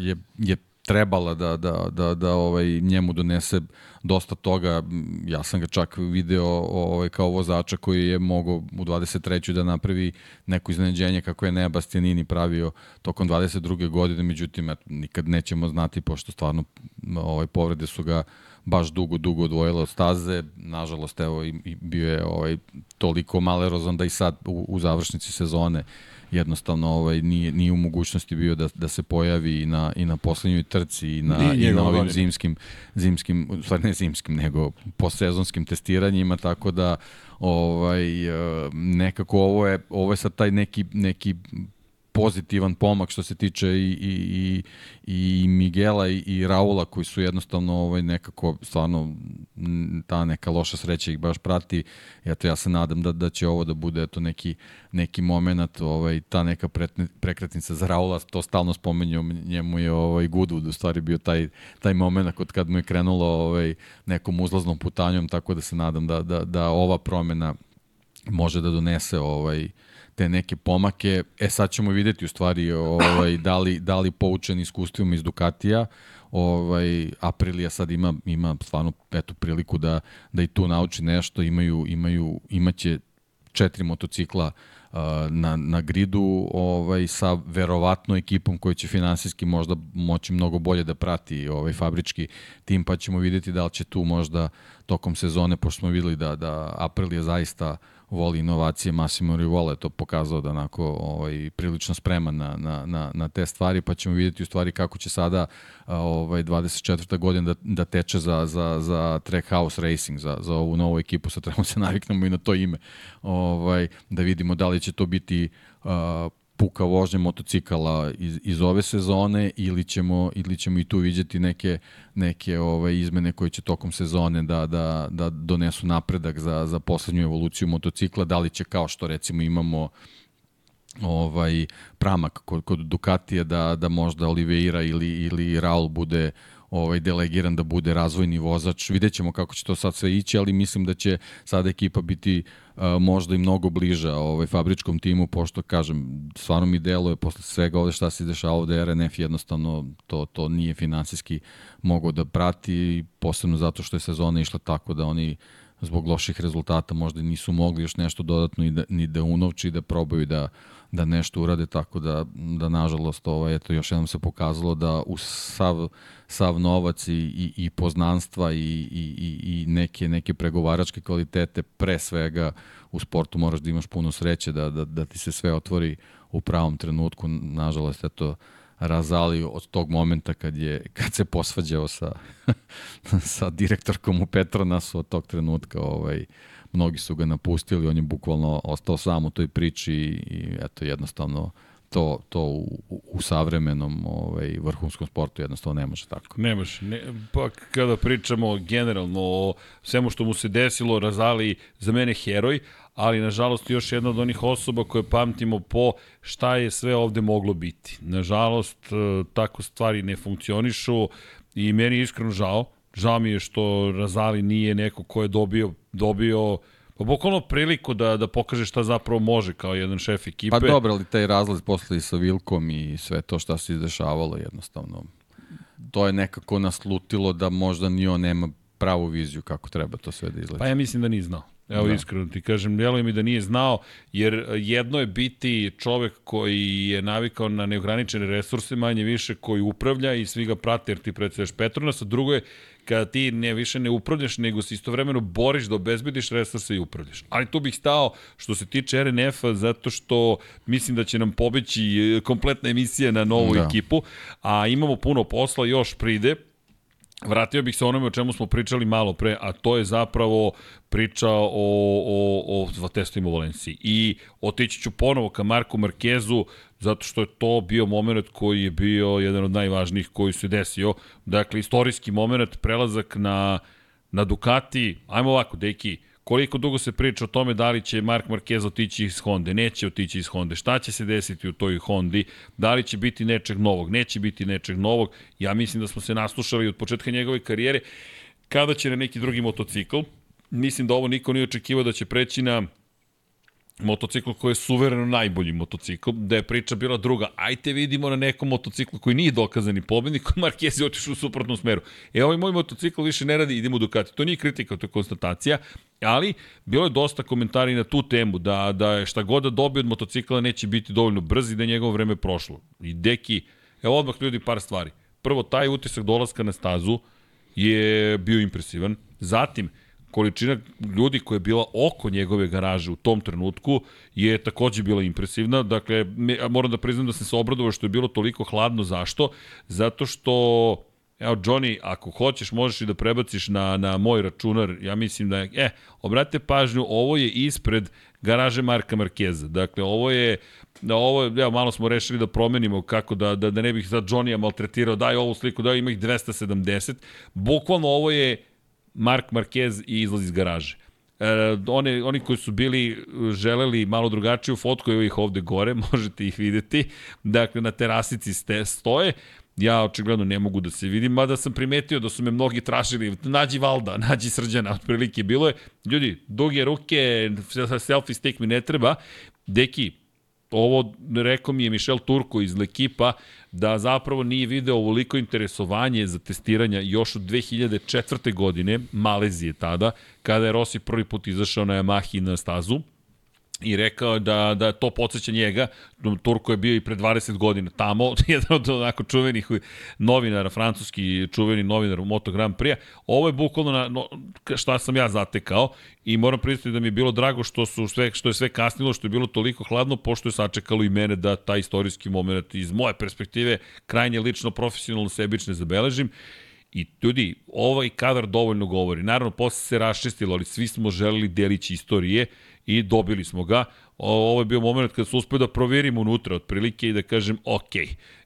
je, je trebala da, da, da, da ovaj, njemu donese dosta toga. Ja sam ga čak video ovaj, kao vozača koji je mogao u 23. da napravi neko iznenađenje kako je Nea Bastianini pravio tokom 22. godine, međutim, nikad nećemo znati, pošto stvarno ovaj, povrede su ga baš dugo, dugo odvojila od staze. Nažalost, evo, i, i bio je ovaj, toliko malerozan da i sad u, u završnici sezone jednostavno ovaj, nije, nije u mogućnosti bio da, da se pojavi i na, i na poslednjoj trci i na, i, i na ovim zimskim, zimskim, u stvari ne zimskim, nego postsezonskim testiranjima, tako da ovaj, eh, nekako ovo je, ovo je sad taj neki, neki pozitivan pomak što se tiče i, i, i, i Miguela i, i Raula koji su jednostavno ovaj, nekako stvarno ta neka loša sreća ih baš prati. Eto, ja se nadam da, da će ovo da bude eto, neki, neki moment, ovaj, ta neka pretne, prekretnica za Raula, to stalno spomenju, njemu je ovaj, Goodwood u stvari bio taj, taj moment kod kad mu je krenulo ovaj, nekom uzlaznom putanjom, tako da se nadam da, da, da ova promena može da donese ovaj, te neke pomake. E sad ćemo videti u stvari ovaj, da, li, da li poučen iskustvima iz Ducatija, ovaj Aprilija sad ima ima stvarno eto priliku da da i tu nauči nešto imaju imaju imaće četiri motocikla uh, na, na gridu ovaj sa verovatno ekipom koja će finansijski možda moći mnogo bolje da prati ovaj fabrički tim pa ćemo videti da li će tu možda tokom sezone pošto smo videli da da Aprilija zaista uh, voli inovacije, Massimo Rivola je to pokazao da onako ovaj, prilično spreman na, na, na, na te stvari, pa ćemo vidjeti u stvari kako će sada ovaj, 24. godina da, da teče za, za, za Trackhouse Racing, za, za ovu novu ekipu, sad trebamo se naviknemo i na to ime, ovaj, da vidimo da li će to biti uh, puka vožnje motocikala iz, iz ove sezone ili ćemo, ili ćemo i tu vidjeti neke, neke ove izmene koje će tokom sezone da, da, da donesu napredak za, za poslednju evoluciju motocikla, da li će kao što recimo imamo ovaj pramak kod, kod Ducatija da, da možda Oliveira ili, ili Raul bude ovaj delegiran da bude razvojni vozač. Videćemo kako će to sad sve ići, ali mislim da će sada ekipa biti uh, možda i mnogo bliža ovaj fabričkom timu pošto kažem stvarno mi deluje posle svega ovde šta se dešava da RNF jednostavno to to nije finansijski mogao da prati posebno zato što je sezona išla tako da oni zbog loših rezultata možda nisu mogli još nešto dodatno i da, ni da unovči da probaju da da nešto urade, tako da, da nažalost, ovaj, eto, još jednom se pokazalo da u sav, sav novac i, i, i poznanstva i, i, i neke, neke pregovaračke kvalitete, pre svega u sportu moraš da imaš puno sreće, da, da, da ti se sve otvori u pravom trenutku, nažalost, eto, razali od tog momenta kad je kad se posvađao sa sa direktorkom u Petronasu od tog trenutka ovaj mnogi su ga napustili, on je bukvalno ostao sam u toj priči i eto jednostavno to, to u, u savremenom ovaj, vrhunskom sportu jednostavno ne može tako. Ne može. Ne, pa kada pričamo generalno o svemu što mu se desilo, Razali za mene heroj, ali nažalost još jedna od onih osoba koje pamtimo po šta je sve ovde moglo biti. Nažalost, e, tako stvari ne funkcionišu i meni je iskreno žao. Žao mi je što Razali nije neko ko je dobio, dobio Pa bukvalno priliku da, da pokaže šta zapravo može kao jedan šef ekipe. Pa dobro, ali taj razlaz posle i sa Vilkom i sve to šta se izdešavalo jednostavno. To je nekako naslutilo da možda ni on nema pravu viziju kako treba to sve da izgleda. Pa ja mislim da nije znao. Evo da. iskreno ti kažem, djeluje mi da nije znao, jer jedno je biti čovek koji je navikao na neograničene resurse, manje više koji upravlja i svi ga prate jer ti predstavljaš Petronas, a drugo je kada ti ne više ne upravljaš, nego se istovremeno boriš da obezbediš resurse i upravljaš. Ali tu bih stao što se tiče RNF-a, zato što mislim da će nam pobeći kompletna emisija na novu da. ekipu, a imamo puno posla, još pride, Vratio bih se onome o čemu smo pričali malo pre, a to je zapravo priča o, o, o testovima u Valenciji. I otići ću ponovo ka Marku Markezu, zato što je to bio moment koji je bio jedan od najvažnijih koji se desio. Dakle, istorijski moment, prelazak na, na Ducati, ajmo ovako, deki, Koliko dugo se priča o tome da li će Mark Marquez otići iz Honda, neće otići iz Honda, šta će se desiti u toj Hondi, da li će biti nečeg novog, neće biti nečeg novog. Ja mislim da smo se naslušali od početka njegove karijere. Kada će na neki drugi motocikl. Mislim da ovo niko nije očekivao da će preći na motocikl koji je suvereno najbolji motocikl, da je priča bila druga. Ajte vidimo na nekom motociklu koji nije dokazani pobednik, Marquez je otišao u suprotnom smeru. E, ovaj moj motocikl više ne radi, idemo u Ducati. To nije kritika, to je konstatacija, ali bilo je dosta komentari na tu temu, da, da šta god da dobije od motocikla neće biti dovoljno brz i da je njegovo vreme prošlo. I deki, evo odmah ljudi par stvari. Prvo, taj utisak dolaska na stazu je bio impresivan. Zatim, količina ljudi koja je bila oko njegove garaže u tom trenutku je takođe bila impresivna. Dakle, me, moram da priznam da sam se obradovao što je bilo toliko hladno. Zašto? Zato što Evo, Johnny, ako hoćeš, možeš i da prebaciš na, na moj računar. Ja mislim da je... E, obratite pažnju, ovo je ispred garaže Marka Markeza. Dakle, ovo je da ovo je, evo, malo smo rešili da promenimo kako da, da, da ne bih sad Johnny-a maltretirao, daj ovu sliku, daj ima ih 270. Bukvalno ovo je Mark Marquez i izlazi iz garaže. E, one, oni koji su bili želeli malo drugačiju fotku, evo ih ovde gore, možete ih videti. Dakle, na terasici ste, stoje. Ja očigledno ne mogu da se vidim, mada sam primetio da su me mnogi tražili, nađi Valda, nađi Srđana, otprilike bilo je. Ljudi, duge ruke, selfie stick mi ne treba. Deki, ovo rekao mi je Mišel Turko iz Lekipa, da zapravo nije video ovoliko interesovanje za testiranja još od 2004. godine, Malezije tada, kada je Rossi prvi put izašao na Yamahi na stazu, i rekao da, da to podsjeća njega. Turko je bio i pre 20 godina tamo, jedan od onako čuvenih novinara, francuski čuveni novinar u Moto Grand Prix. Ovo je bukvalno na, no, šta sam ja zatekao i moram priznati da mi je bilo drago što, su sve, što je sve kasnilo, što je bilo toliko hladno, pošto je sačekalo i mene da taj istorijski moment iz moje perspektive krajnje lično, profesionalno, sebične zabeležim. I ljudi, ovaj kadar dovoljno govori. Naravno, posle se raščestilo, ali svi smo želeli delići istorije i dobili smo ga. Ovo je bio moment kada su uspio da proverimo unutra otprilike i da kažem ok,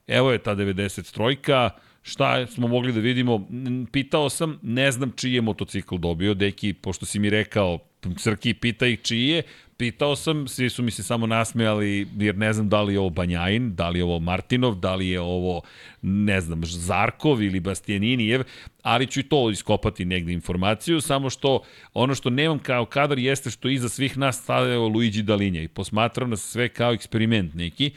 evo je ta 90 trojka, šta smo mogli da vidimo, pitao sam, ne znam čiji je motocikl dobio, deki, pošto si mi rekao, Srki, pita ih čiji je, pitao sam, svi su mi se samo nasmejali, jer ne znam da li je ovo Banjajin, da li je ovo Martinov, da li je ovo, ne znam, Zarkov ili Bastianinijev, ali ću i to iskopati negde informaciju, samo što ono što nemam kao kadar jeste što iza svih nas stavljao Luigi Dalinja i posmatram nas sve kao eksperiment neki,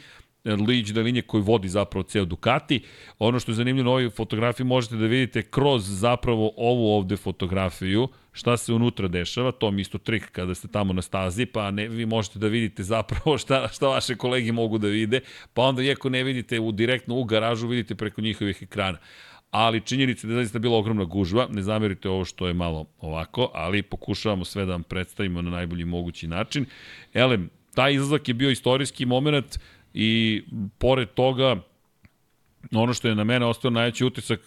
Luigi Dalinje koji vodi zapravo ceo Ducati. Ono što je zanimljivo na ovoj fotografiji možete da vidite kroz zapravo ovu ovde fotografiju šta se unutra dešava, to mi isto trik kada ste tamo na stazi, pa ne, vi možete da vidite zapravo šta, šta vaše kolegi mogu da vide, pa onda iako ne vidite u, direktno u garažu, vidite preko njihovih ekrana ali činjenica da je zaista bila ogromna gužva, ne zamerite ovo što je malo ovako, ali pokušavamo sve da vam predstavimo na najbolji mogući način. Elem, taj izlazak je bio istorijski moment, i pored toga, ono što je na mene ostao najveći utisak,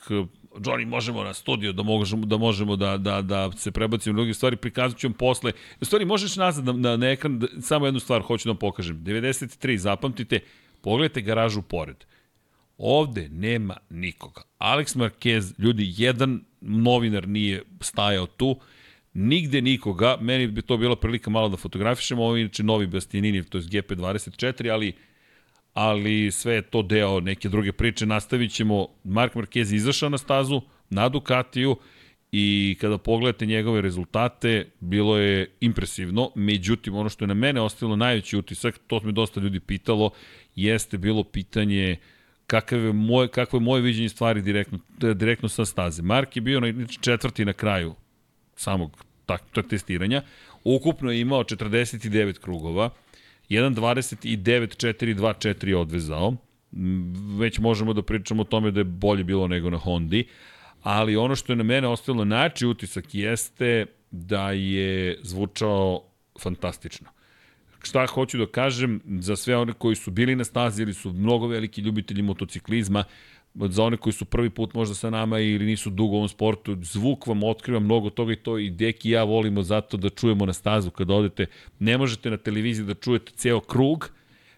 Johnny, možemo na studio da možemo da, možemo da, da, da se prebacimo druge stvari, prikazat ću vam posle. U stvari, možeš nazad na, na, na ekran, da, samo jednu stvar hoću da vam pokažem. 93, zapamtite, pogledajte garažu pored. Ovde nema nikoga. Alex Marquez, ljudi, jedan novinar nije stajao tu, nigde nikoga, meni bi to bila prilika malo da fotografišemo, ovo je inače novi Bastianini, to je GP24, ali ali sve je to deo neke druge priče. Nastavit ćemo, Mark Marquez izašao na stazu, na Ducatiju, i kada pogledate njegove rezultate, bilo je impresivno, međutim, ono što je na mene ostavilo najveći utisak, to me dosta ljudi pitalo, jeste bilo pitanje kakav je moje, kakvo je moje viđenje stvari direktno, direktno sa staze. Mark je bio na četvrti na kraju samog tak, tak testiranja. Ukupno je imao 49 krugova, 1.29.4.2.4 je odvezao. Već možemo da pričamo o tome da je bolje bilo nego na Hondi, ali ono što je na mene ostavilo nači utisak jeste da je zvučao fantastično. Šta hoću da kažem za sve one koji su bili na stazi ili su mnogo veliki ljubitelji motociklizma, za one koji su prvi put možda sa nama ili nisu dugo u ovom sportu, zvuk vam otkriva mnogo toga i to i Deki i ja volimo zato da čujemo na stazu kada odete. Ne možete na televiziji da čujete ceo krug,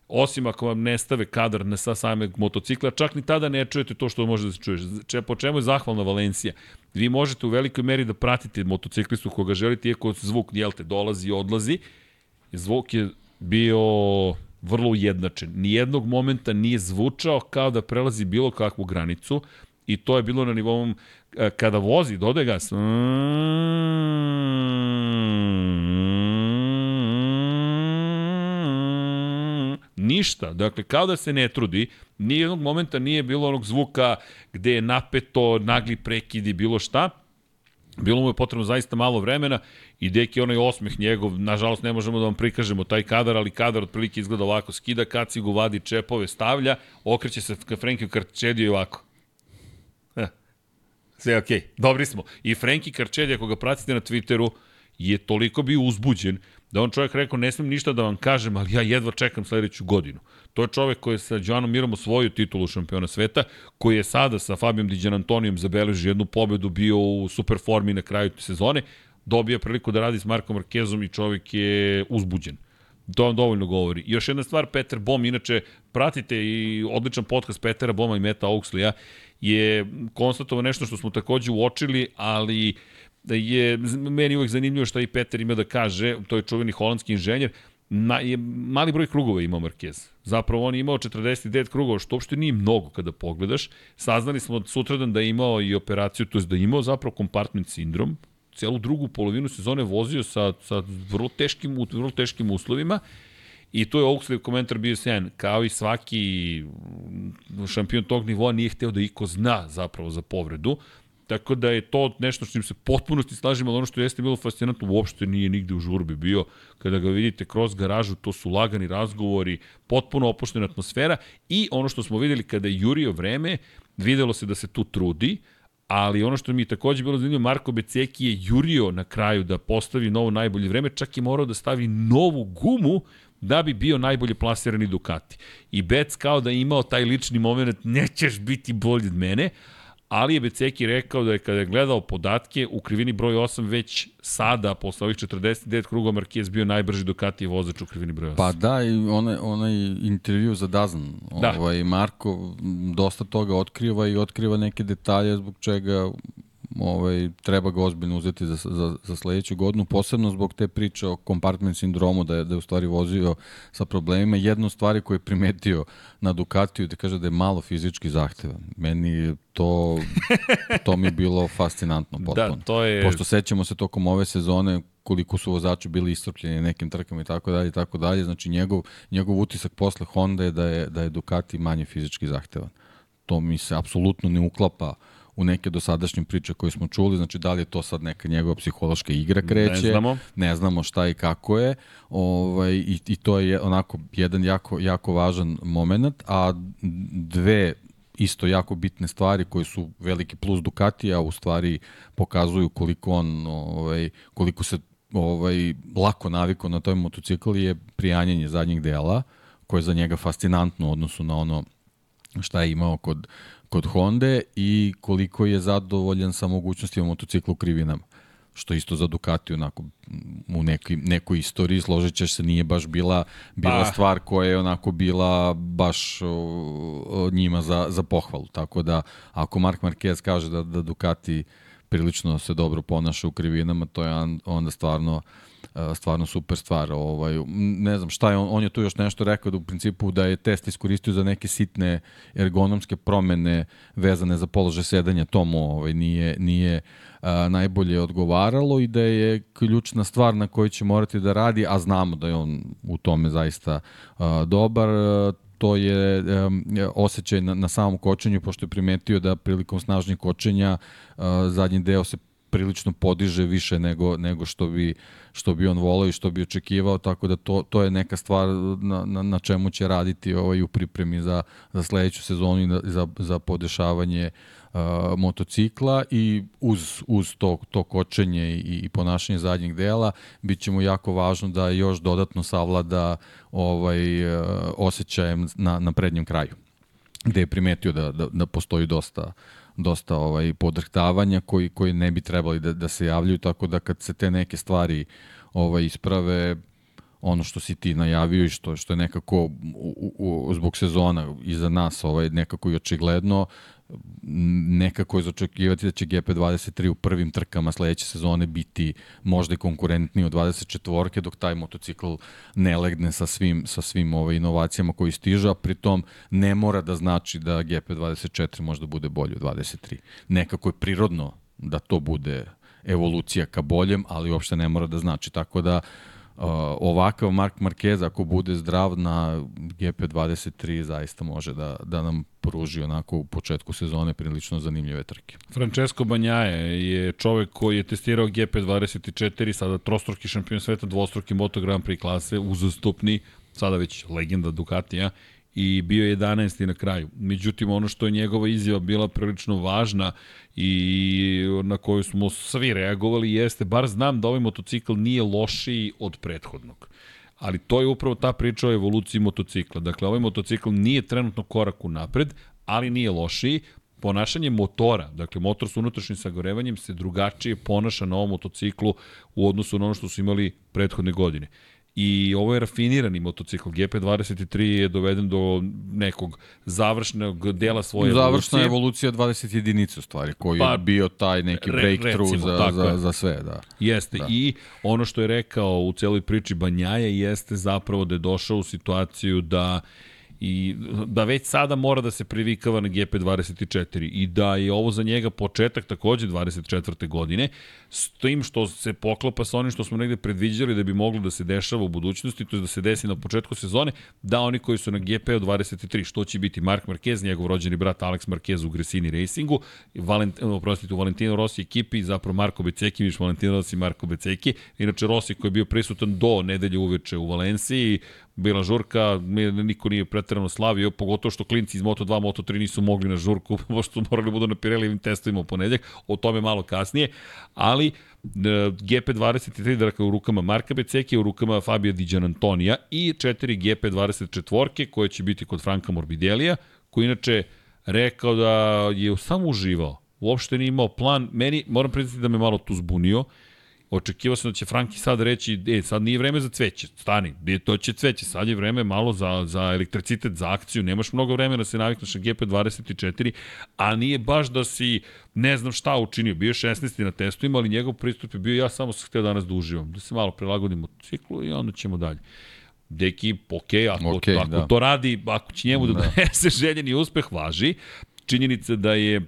osim ako vam ne stave kadar na sa sameg motocikla, čak ni tada ne čujete to što može da se čuješ. Če, po čemu je zahvalna Valencija? Vi možete u velikoj meri da pratite motociklistu koga želite, iako zvuk, jel te, dolazi i odlazi. Zvuk je bio vrlo ujednačen. Nijednog momenta nije zvučao kao da prelazi bilo kakvu granicu i to je bilo na nivom e, kada vozi, dode gas. Ništa. Dakle, kao da se ne trudi, nijednog momenta nije bilo onog zvuka gde je napeto, nagli prekid i bilo šta. Bilo mu je potrebno zaista malo vremena i deki onaj osmeh njegov, nažalost ne možemo da vam prikažemo taj kadar, ali kadar otprilike izgleda ovako, skida kacigu, vadi čepove, stavlja, okreće se ka Frenkiju Karčediju i ovako. Eh, sve okej, okay. dobri smo. I Frenki Karčedija, ako ga pratite na Twitteru, je toliko bio uzbuđen da on čovjek rekao, ne smem ništa da vam kažem, ali ja jedva čekam sledeću godinu. To je čovek koji je sa Joanom Mirom osvojio titulu šampiona sveta, koji je sada sa Fabijom Diđan Antonijom zabeležio jednu pobedu, bio u super formi na kraju sezone, dobija priliku da radi s Markom Markezom i čovjek je uzbuđen. To vam dovoljno govori. I još jedna stvar, Peter Bom, inače pratite i odličan podcast Petera Boma i Meta Auxlija, je konstatovao nešto što smo takođe uočili, ali da je meni uvek zanimljivo šta i Peter ima da kaže, to je čuveni holandski inženjer, na, je mali broj krugova imao Marquez. Zapravo on je imao 49 krugova, što uopšte nije mnogo kada pogledaš. Saznali smo sutradan da je imao i operaciju, to je da je imao zapravo kompartment sindrom, celu drugu polovinu sezone vozio sa, sa vrlo, teškim, vrlo teškim uslovima i to je Oaksley komentar bio sjajan. Kao i svaki šampion tog nivoa nije hteo da iko zna zapravo za povredu. Tako da je to nešto što im se potpunosti slažemo, ali ono što jeste bilo fascinantno uopšte nije nigde u žurbi bio. Kada ga vidite kroz garažu, to su lagani razgovori, potpuno opuštena atmosfera i ono što smo videli kada je jurio vreme, videlo se da se tu trudi, ali ono što mi je takođe bilo zanimljivo, Marko Beceki je jurio na kraju da postavi novo najbolje vreme, čak je morao da stavi novu gumu da bi bio najbolje plasirani Ducati. I Bec kao da je imao taj lični moment, nećeš biti bolji od mene, ali je Beceki rekao da je kada je gledao podatke u krivini broj 8 već sada, posle ovih 49 kruga, Marquez bio najbrži Ducati vozač u krivini broj 8. Pa da, i onaj, onaj intervju za Dazan, da. ovaj, Marko dosta toga otkriva i otkriva neke detalje zbog čega ovaj, treba ga ozbiljno uzeti za, za, za sledeću godinu, posebno zbog te priče o kompartment sindromu, da je, da je u stvari vozio sa problemima. Jedna od stvari koju je primetio na Ducatiju, da kaže da je malo fizički zahtevan. Meni to, to mi je bilo fascinantno da, potpuno. Da, to je... Pošto sećamo se tokom ove sezone koliko su vozači bili istrpljeni nekim trkama i tako dalje i tako dalje, znači njegov, njegov utisak posle Honda je da je, da je Ducati manje fizički zahtevan. To mi se apsolutno ne uklapa uh, u neke dosadašnje priče koje smo čuli, znači da li je to sad neka njegova psihološka igra kreće, ne znamo, ne znamo šta i kako je, ovaj, i, i to je onako jedan jako, jako važan moment, a dve isto jako bitne stvari koje su veliki plus Ducatija, u stvari pokazuju koliko on, ovaj, koliko se ovaj, lako naviko na toj motocikli je prijanjanje zadnjih dela, koje je za njega fascinantno u odnosu na ono šta je imao kod, kod Honda i koliko je zadovoljan sa mogućnostima motocikla u krivinama što isto za Ducati onako u nekoj, nekoj istoriji složit ćeš se nije baš bila, bila pa. stvar koja je onako bila baš o, o, njima za, za pohvalu. Tako da ako Mark Marquez kaže da, da Ducati prilično se dobro ponaša u krivinama, to je onda stvarno uh, stvarno super stvar. Ovaj, ne znam šta je, on, on je tu još nešto rekao da u principu da je test iskoristio za neke sitne ergonomske promene vezane za položaj sedanja, to mu ovaj, nije, nije a, najbolje odgovaralo i da je ključna stvar na kojoj će morati da radi, a znamo da je on u tome zaista a, dobar, to je um, osjećaj na, na samom kočenju, pošto je primetio da prilikom snažnjeg kočenja uh, zadnji deo se prilično podiže više nego, nego što, bi, što bi on volao i što bi očekivao, tako da to, to je neka stvar na, na, na čemu će raditi ovaj, u pripremi za, za sledeću sezonu i za, za podešavanje uh, motocikla i uz, uz to, to kočenje i, i ponašanje zadnjeg dela bit će mu jako važno da još dodatno savlada ovaj, uh, osjećajem na, na prednjem kraju gde je primetio da, da, da postoji dosta dosta ovaj podrhtavanja koji koji ne bi trebali da, da se javljaju tako da kad se te neke stvari ovaj isprave ono što si ti najavio i što što je nekako u, u, u, zbog sezona iza nas ovaj nekako i očigledno nekako je zaočekivati da će GP23 u prvim trkama sledeće sezone biti možda i konkurentniji od 24 dok taj motocikl ne legne sa svim, sa svim ove ovaj, inovacijama koji stižu, a pritom ne mora da znači da GP24 možda bude bolji od 23. Nekako je prirodno da to bude evolucija ka boljem, ali uopšte ne mora da znači. Tako da Uh, ovakav Mark Marquez ako bude zdrav na GP23 zaista može da, da nam pruži onako u početku sezone prilično zanimljive trke. Francesco Banjaje je čovek koji je testirao GP24, sada trostruki šampion sveta, dvostruki Moto Grand Prix klase, uzastupni, sada već legenda Ducatija i bio je 11. na kraju. Međutim, ono što je njegova izjava bila prilično važna i na koju smo svi reagovali jeste, bar znam da ovaj motocikl nije lošiji od prethodnog. Ali to je upravo ta priča o evoluciji motocikla. Dakle, ovaj motocikl nije trenutno korak u napred, ali nije lošiji. Ponašanje motora, dakle motor sa unutrašnjim sagorevanjem se drugačije ponaša na ovom motociklu u odnosu na ono što su imali prethodne godine. I ovo je rafinirani motocikl. GP23 je doveden do nekog završnog dela svoje Završna evolucije. Završna evolucija 20 jedinica u stvari, koji pa, je bio taj neki breakthrough recimo, za, za, za sve. Da. Jeste. Da. I ono što je rekao u celoj priči Banjaje jeste zapravo da je došao u situaciju da i da već sada mora da se privikava na GP24 i da je ovo za njega početak takođe 24. godine s tim što se poklopa sa onim što smo negde predviđali da bi moglo da se dešava u budućnosti, to je da se desi na početku sezone, da oni koji su na GP 23, što će biti Mark Marquez, njegov rođeni brat Alex Marquez u Gresini Racingu, Valent, oprostite, u Valentino Rossi ekipi, zapravo Marko Beceki, viš Valentino Rossi Marko Beceki, inače Rossi koji je bio prisutan do nedelje uveče u Valenciji, bila žurka, niko nije pretrano slavio, pogotovo što klinci iz Moto2, Moto3 nisu mogli na žurku, pošto su morali budu na Pirellijevim testovima u ponedjak, o tome malo kasnije, ali e, GP23 dakle u rukama Marka Beceke, u rukama Fabio Di Antonija i 4 GP24 koje će biti kod Franka Morbidelija, koji inače rekao da je samo uživao. Uopšte nije imao plan. Meni, moram priznati da me malo tu zbunio, Očekivao sam da će Franki sad reći, e, sad nije vreme za cveće, stani, to će cveće, sad je vreme malo za, za elektricitet, za akciju, nemaš mnogo vremena da se navikneš na GP24, a nije baš da si ne znam šta učinio, bio 16. na testovima, ali njegov pristup je bio, ja samo sam htio danas da uživam, da se malo prilagodim ciklu i onda ćemo dalje. Deki, ok, ako, okay, ako da. to radi, ako će njemu da, da donese željeni uspeh, važi. Činjenica da je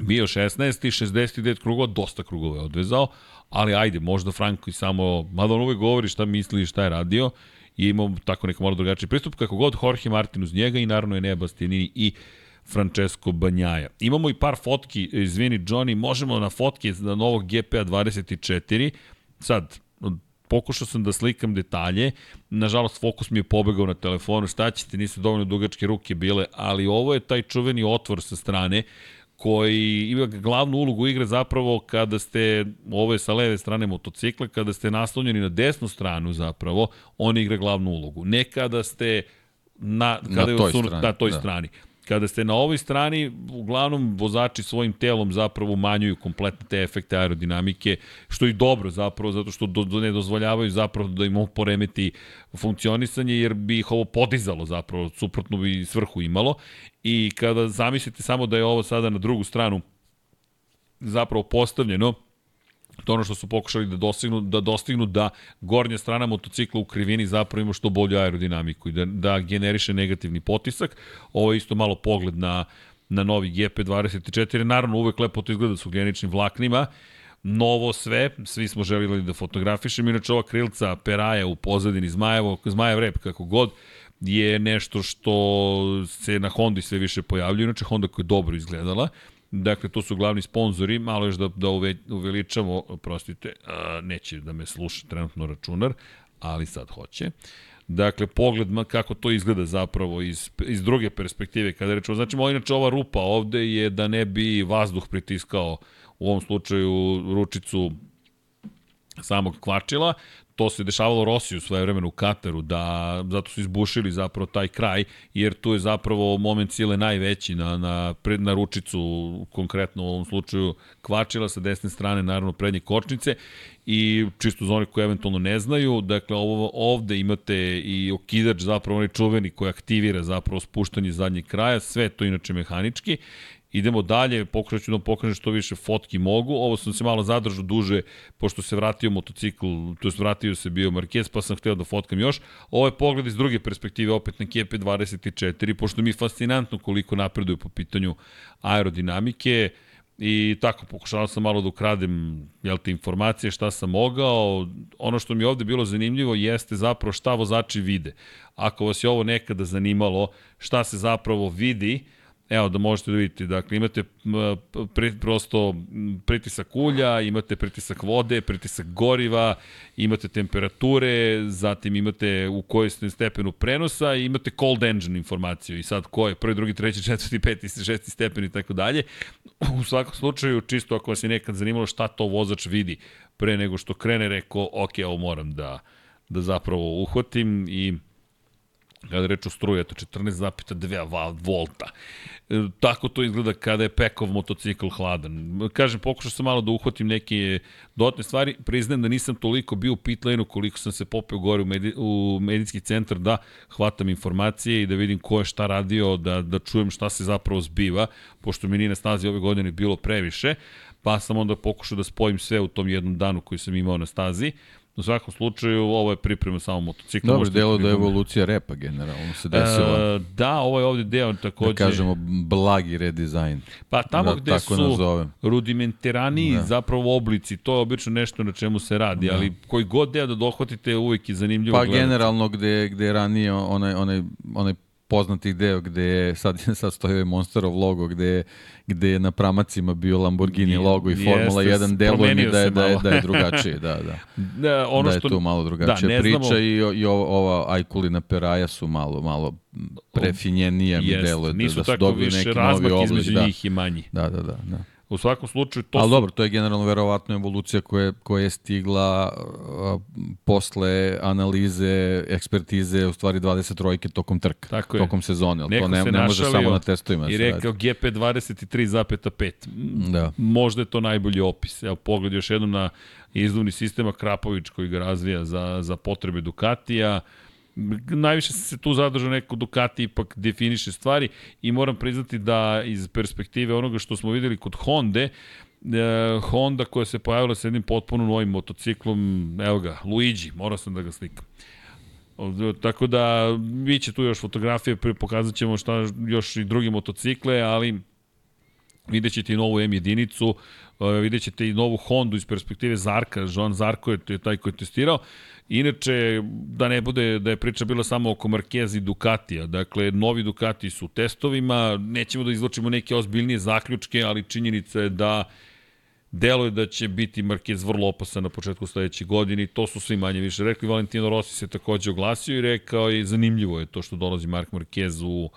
bio 16. i 69 krugova, dosta krugova je odvezao, ali ajde, možda Franko i samo, mada on uvek govori šta misli i šta je radio, i imao tako neko malo drugačiji pristup, kako god Jorge Martin uz njega i naravno je Nea Bastianini i Francesco Banjaja. Imamo i par fotki, izvini Johnny, možemo na fotke na novog GPA 24, sad, pokušao sam da slikam detalje, nažalost fokus mi je pobegao na telefonu, šta ćete, nisu dovoljno dugačke ruke bile, ali ovo je taj čuveni otvor sa strane, koji ima glavnu ulogu igre zapravo kada ste, ovo je sa leve strane motocikla, kada ste naslonjeni na desnu stranu zapravo, on igra glavnu ulogu. Ne kada ste na, kada na toj, je strani, na toj da. strani. Kada ste na ovoj strani, uglavnom vozači svojim telom zapravo umanjuju kompletne te efekte aerodinamike, što je dobro zapravo, zato što do, do ne dozvoljavaju zapravo da im poremeti funkcionisanje, jer bi ih ovo podizalo zapravo, suprotno bi svrhu imalo. I kada zamislite samo da je ovo sada na drugu stranu zapravo postavljeno, to ono što su pokušali da dostignu, da dostignu da gornja strana motocikla u krivini zapravo ima što bolju aerodinamiku i da, da generiše negativni potisak. Ovo je isto malo pogled na, na novi GP24. Naravno, uvek lepo to izgleda su geničnim vlaknima. Novo sve, svi smo želili da fotografišemo. Inače, ova krilca Peraja u pozadini Zmajevo, Zmajev rep, kako god, je nešto što se na Hondi sve više pojavljuje. Inače, Honda koja je dobro izgledala Dakle, to su glavni sponzori, malo još da, da uve, uveličamo, prostite, a, neće da me sluša trenutno računar, ali sad hoće. Dakle, pogled kako to izgleda zapravo iz, iz druge perspektive kada rečemo. Znači, inače ova rupa ovde je da ne bi vazduh pritiskao u ovom slučaju ručicu samog kvačila, to se dešavalo Rosiju svoje vremena u Kataru, da zato su izbušili zapravo taj kraj, jer tu je zapravo moment sile najveći na, na, na ručicu, konkretno u ovom slučaju kvačila sa desne strane, naravno prednje kočnice i čisto za one koji eventualno ne znaju, dakle ovo, ovde imate i okidač zapravo onaj čuveni koji aktivira zapravo spuštanje zadnjeg kraja, sve to inače mehanički Idemo dalje, pokušat ću da pokažem što više fotki mogu. Ovo sam se malo zadržao duže, pošto se vratio motocikl, to je vratio se bio Marquez, pa sam hteo da fotkam još. Ovo je pogled iz druge perspektive, opet na KP24, pošto mi je fascinantno koliko napreduju po pitanju aerodinamike. I tako, pokušao sam malo da ukradem jel te, informacije šta sam mogao. Ono što mi je ovde bilo zanimljivo jeste zapravo šta vozači vide. Ako vas je ovo nekada zanimalo, šta se zapravo vidi, Evo da možete da vidite, dakle imate pri, prosto pritisak ulja, imate pritisak vode, pritisak goriva, imate temperature, zatim imate u kojoj ste stepenu prenosa i imate cold engine informaciju i sad ko je prvi, drugi, treći, četvrti, peti, šesti stepen i tako dalje. U svakom slučaju, čisto ako vas je nekad zanimalo šta to vozač vidi pre nego što krene, rekao, ok, ovo moram da, da zapravo uhvatim i kada reč o struju, eto 14,2 volta. E, tako to izgleda kada je Pekov motocikl hladan. Kažem, pokušao sam malo da uhvatim neke dodatne stvari, priznajem da nisam toliko bio u pit lane koliko sam se popeo gore u, medi, u medicinski centar da hvatam informacije i da vidim ko je šta radio, da, da čujem šta se zapravo zbiva, pošto mi nije na stazi ove godine bilo previše, pa sam onda pokušao da spojim sve u tom jednom danu koji sam imao na stazi. U svakom slučaju, ovo je priprema samo motocikla. Dobro, delo da je evolucija repa generalno se desila. E, da, ovo je ovde deo takođe... Da kažemo, blagi redizajn. Pa tamo da, gde su nazovem. rudimentirani da. zapravo oblici, to je obično nešto na čemu se radi, da. ali koji god deo da dohvatite uvijek je zanimljivo pa, gledati. Pa generalno gde, gde ranije onaj, onaj, onaj poznati deo gde je, sad, sad stoji ovaj Monsterov logo, gde gde je na pramacima bio Lamborghini logo i Formula 1 deluje mi da je, da je, da je drugačije, da, da. da, ono da je što, tu malo drugačija da, priča znamo, i, i ova, ova Ajkulina Peraja su malo, malo prefinjenija mi deluje, da, da su dobili neki novi oblik. između da. njih i manji. Da, da, da. da. U svakom slučaju to Ali su... dobro, to je generalno verovatno evolucija koja, koja je stigla uh, posle analize, ekspertize, u stvari 23-ke tokom trka, Tako je. tokom sezone. Ali to ne, ne može samo na testovima. Da I rekao GP 23,5. Da. Možda je to najbolji opis. Evo, pogled još jednom na izduvni sistema Krapović koji ga razvija za, za potrebe Ducatija najviše se tu zadržao neko Ducati ipak definiše stvari i moram priznati da iz perspektive onoga što smo videli kod Honda, e, Honda koja se pojavila sa jednim potpuno novim motociklom, evo ga, Luigi, morao sam da ga slikam. Tako da, bit će tu još fotografije, pokazat ćemo šta još i drugi motocikle, ali vidjet ćete i novu M jedinicu, e, vidjet ćete i novu Hondu iz perspektive Zarka, Joan Zarko je taj koji je testirao. Inače, da ne bude da je priča bila samo oko Marquez i Ducatija, dakle, novi Ducati su u testovima, nećemo da izločimo neke ozbiljnije zaključke, ali činjenica je da delo je da će biti Marquez vrlo opasan na početku sledeće godine i to su svi manje više rekli. Valentino Rossi se takođe oglasio i rekao i zanimljivo je to što dolazi Mark Marquez u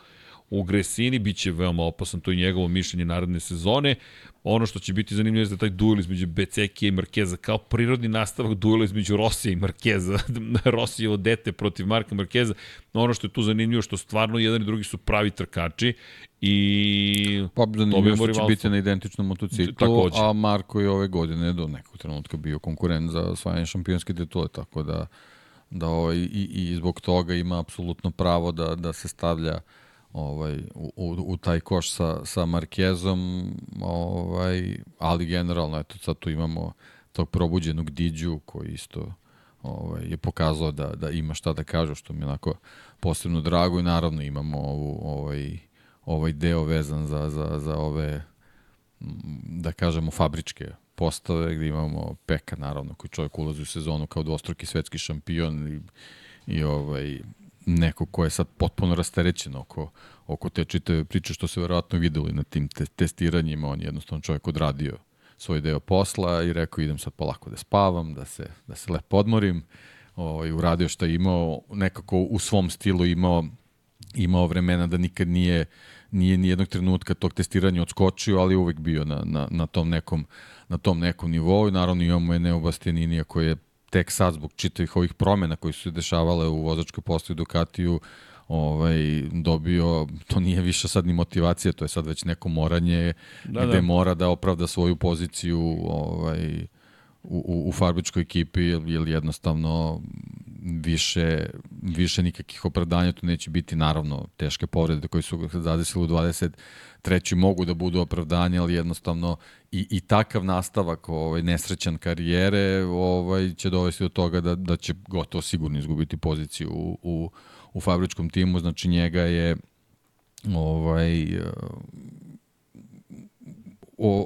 u Gresini, bit će veoma opasan, to je njegovo mišljenje naredne sezone. Ono što će biti zanimljivo je da taj duel između Becekija i Markeza kao prirodni nastavak duela između Rosija i Markeza, Rosijevo dete protiv Marka Markeza. Ono što je tu zanimljivo što stvarno jedan i drugi su pravi trkači i pa, zanimljivo što će biti na identičnom motociklu, Takođe. a Marko je ove godine do nekog trenutka bio konkurent za osvajanje šampionske titule, tako da da ovaj, i, i zbog toga ima apsolutno pravo da, da se stavlja ovaj, u, u, taj koš sa, sa Markezom, ovaj, ali generalno, eto, sad tu imamo tog probuđenog Diđu koji isto ovaj, je pokazao da, da ima šta da kaže, što mi je onako posebno drago. I naravno imamo ovu, ovaj, ovaj deo vezan za, za, za ove da kažemo fabričke postave gde imamo Peka naravno koji čovjek ulazi u sezonu kao dvostruki svetski šampion i, i ovaj neko ko je sad potpuno rasterećen oko, oko te čitave priče što se verovatno videli na tim te, testiranjima, on je jednostavno čovjek odradio svoj deo posla i rekao idem sad polako da spavam, da se, da se lepo odmorim, ovaj, uradio što je imao, nekako u svom stilu imao, imao vremena da nikad nije nije ni jednog trenutka tog testiranja odskočio, ali uvek bio na, na, na tom nekom na tom nekom nivou. Naravno imamo Eneo Bastianinija koji je tek sad zbog čitavih ovih promena koji su se dešavale u vozačkoj postoji Ducatiju ovaj, dobio, to nije više sad ni motivacija, to je sad već neko moranje da, gde da. mora da opravda svoju poziciju ovaj, u, u, u fabričkoj ekipi, jer jednostavno više, više nikakvih opravdanja tu neće biti, naravno teške povrede koje su zadesile u 23. mogu da budu opravdanja, ali jednostavno i, i takav nastavak ovaj, nesrećan karijere ovaj, će dovesti do toga da, da će gotovo sigurno izgubiti poziciju u, u, u fabričkom timu, znači njega je ovaj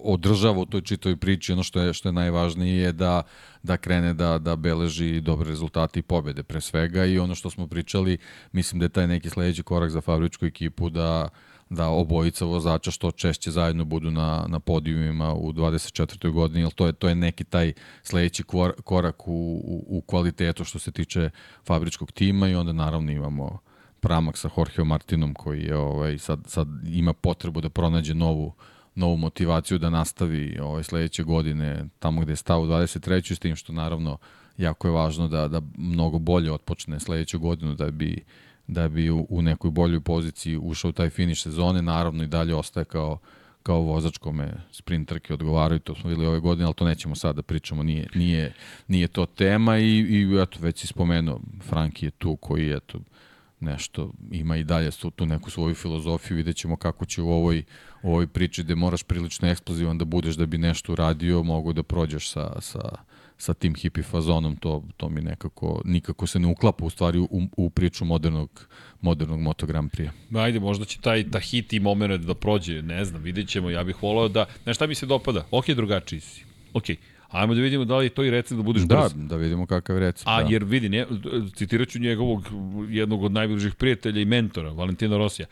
održava u toj čitoj priči, ono što je, što je najvažnije je da, da krene da, da beleži dobre rezultate i pobede pre svega i ono što smo pričali, mislim da je taj neki sledeći korak za fabričku ekipu da, da obojica vozača što češće zajedno budu na, na podijumima u 24. godini, jer to je, to je neki taj sledeći korak u, u, u kvalitetu što se tiče fabričkog tima i onda naravno imamo pramak sa Jorge Martinom koji je ovaj, sad, sad ima potrebu da pronađe novu novu motivaciju da nastavi ovaj, sledeće godine tamo gde je stao u 23. s tim što naravno jako je važno da, da mnogo bolje otpočne sledeću godinu da bi, da bi u, u nekoj boljoj poziciji ušao taj finiš sezone, naravno i dalje ostaje kao kao vozač kome sprint trke odgovaraju, to smo videli ove godine, ali to nećemo sad da pričamo, nije, nije, nije to tema i, i eto, već si spomenuo, Franki je tu koji je tu nešto, ima i dalje tu, tu neku svoju filozofiju, vidjet ćemo kako će u ovoj, u ovoj priči gde moraš prilično eksplozivan da budeš da bi nešto uradio, mogu da prođeš sa, sa, sa tim hippie fazonom, to, to mi nekako, nikako se ne uklapa u stvari u, u priču modernog, modernog Moto Grand Prix. Ajde, možda će taj ta hit i moment da prođe, ne znam, vidjet ćemo, ja bih volao da, znaš šta mi se dopada, ok, drugačiji si, ok, Ajmo da vidimo da li je to i recept da budeš da, brz. Da, da vidimo kakav je recept. A da. jer vidi, ne, citirat ću njegovog jednog od najbližih prijatelja i mentora, Valentina Rosija.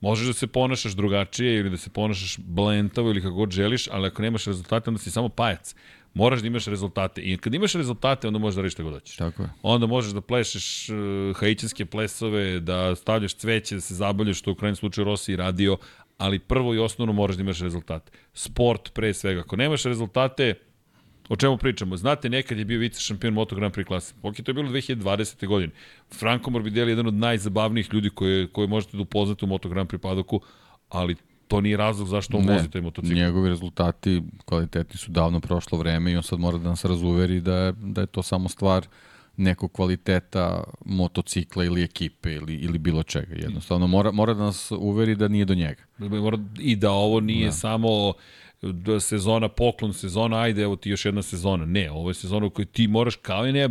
Možeš da se ponašaš drugačije ili da se ponašaš blentavo ili kako god želiš, ali ako nemaš rezultate, onda si samo pajac. Moraš da imaš rezultate. I kad imaš rezultate, onda možeš da reći šta god hoćeš. Tako je. Onda možeš da plešeš uh, haićanske plesove, da stavljaš cveće, da se zabavljaš, što u krajnjem slučaju Rossi radio, ali prvo i osnovno moraš da imaš rezultate. Sport pre svega. Ako nemaš rezultate, O čemu pričamo? Znate, nekad je bio vice šampion Moto Grand Prix klase. Ok, to je bilo 2020. godine. Franco Morbidelli je jedan od najzabavnijih ljudi koje, koje možete da upoznate u Moto Grand Prix padoku, ali to nije razlog zašto on ne, vozi taj motocikl. Njegovi rezultati, kvaliteti su davno prošlo vreme i on sad mora da nas razuveri da je, da je to samo stvar nekog kvaliteta motocikla ili ekipe ili, ili bilo čega. Jednostavno mora, mora da nas uveri da nije do njega. I da ovo nije da. samo sezona, poklon sezona, ajde, evo ti još jedna sezona. Ne, ovo je sezona u kojoj ti moraš, kao i ne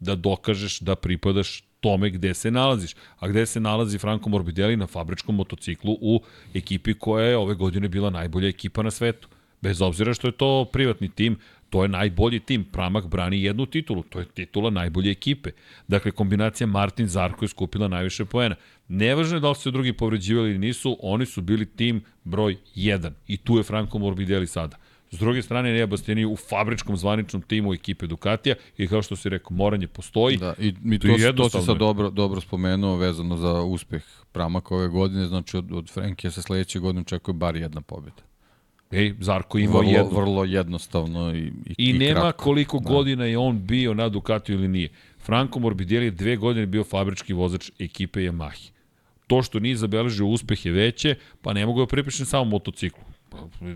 da dokažeš da pripadaš tome gde se nalaziš. A gde se nalazi Franco Morbidelli na fabričkom motociklu u ekipi koja je ove godine bila najbolja ekipa na svetu. Bez obzira što je to privatni tim, To je najbolji tim. Pramak brani jednu titulu. To je titula najbolje ekipe. Dakle, kombinacija Martin Zarko je skupila najviše poena. Nevažno je da li su drugi povređivali ili nisu, oni su bili tim broj 1. I tu je Franco Morbidelli sada. S druge strane, Neja Bastiani u fabričkom zvaničnom timu ekipe Ducatija i kao što si rekao, moranje postoji. Da, i, i to, to, to si sad dobro, dobro spomenuo vezano za uspeh Pramaka ove godine, znači od, od Frenkija se sledeće godine očekuje bar jedna pobjeda. Ej, Zarko ima vrlo, jedno. Vrlo jednostavno i, i, I, i nema kratko. koliko da. godina je on bio na Ducatiju ili nije. Franco Morbidelli je dve godine bio fabrički vozač ekipe Yamaha. To što nije zabeležio uspehe veće, pa ne mogu da pripišem samo motociklu.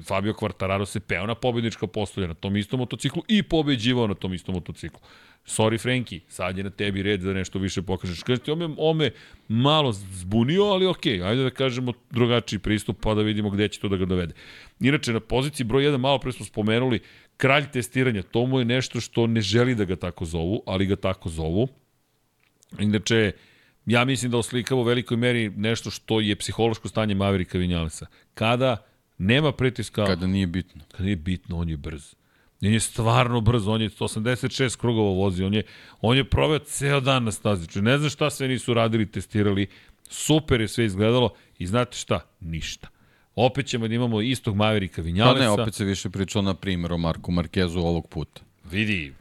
Fabio Quartararo se peo na pobednička postolja na tom istom motociklu i pobeđivao na tom istom motociklu. Sorry Frenki, sad je na tebi red da nešto više pokažeš. Kažete, ome, ome malo zbunio, ali okej, okay, ajde da kažemo drugačiji pristup pa da vidimo gde će to da ga dovede. Inače, na poziciji broj 1, malo pre smo spomenuli, kralj testiranja, to mu je nešto što ne želi da ga tako zovu, ali ga tako zovu. Inače, ja mislim da oslikava u velikoj meri nešto što je psihološko stanje Maverika Vinjalesa. Kada nema pritiska... Kada nije bitno. Kada nije bitno, on je brz. On je stvarno brzo, on je 186 krugova vozi, on je, on je proveo ceo dan na stazi. Če ne znam šta sve nisu radili, testirali, super je sve izgledalo i znate šta? Ništa. Opet ćemo da imamo istog Maverika Vinjalesa. Pa ne, opet se više pričao na primjer o Marku Markezu ovog puta. Vidi,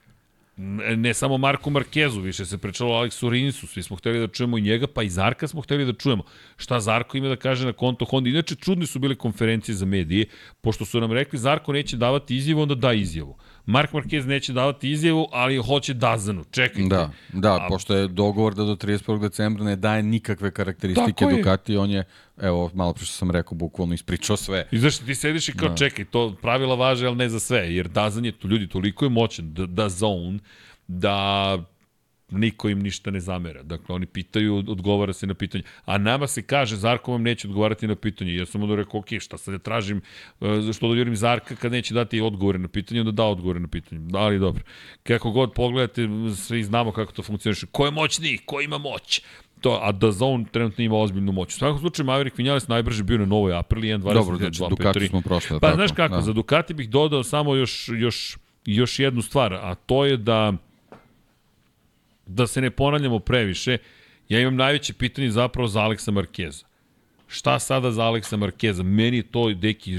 ne samo Marku Markezu, više se pričalo o Aleksu Rinsu, svi smo hteli da čujemo i njega, pa i Zarka smo hteli da čujemo. Šta Zarko ima da kaže na konto Honda? Inače, čudne su bile konferencije za medije, pošto su nam rekli Zarko neće davati izjavu, onda da izjavu. Mark Marquez neće davati izjavu, ali hoće Dazanu. Čekajte. Da, da, A, pošto je dogovor da do 31. decembra ne daje nikakve karakteristike Ducati, on je, evo, malo pre što sam rekao, bukvalno ispričao sve. I znaš, ti sediš i kao, da. čekaj, to pravila važe, ali ne za sve, jer Dazan je, to ljudi, toliko je moćan, da, da zone, da niko im ništa ne zamera. Dakle, oni pitaju, odgovara se na pitanje. A nama se kaže, Zarko vam neće odgovarati na pitanje. Ja sam onda rekao, ok, šta sad ja tražim, e, što da vjerujem Zarka kad neće dati odgovore na pitanje, onda da odgovore na pitanje. Ali dobro. Kako god pogledate, svi znamo kako to funkcioniše. Ko je moćniji? Ko ima moć? to, a da Zone trenutno ima ozbiljnu moć. U svakom slučaju Maverick Vinales najbrže bio na novoj Aprili 1.22.5.3. Dobro, znači Ducati smo prošli. Pa tako, znaš kako, da. za Ducati bih dodao samo još, još, još jednu stvar, a to je da da se ne ponavljamo previše, ja imam najveće pitanje zapravo za Aleksa Markeza. Šta sada za Aleksa Markeza? Meni je to, deki,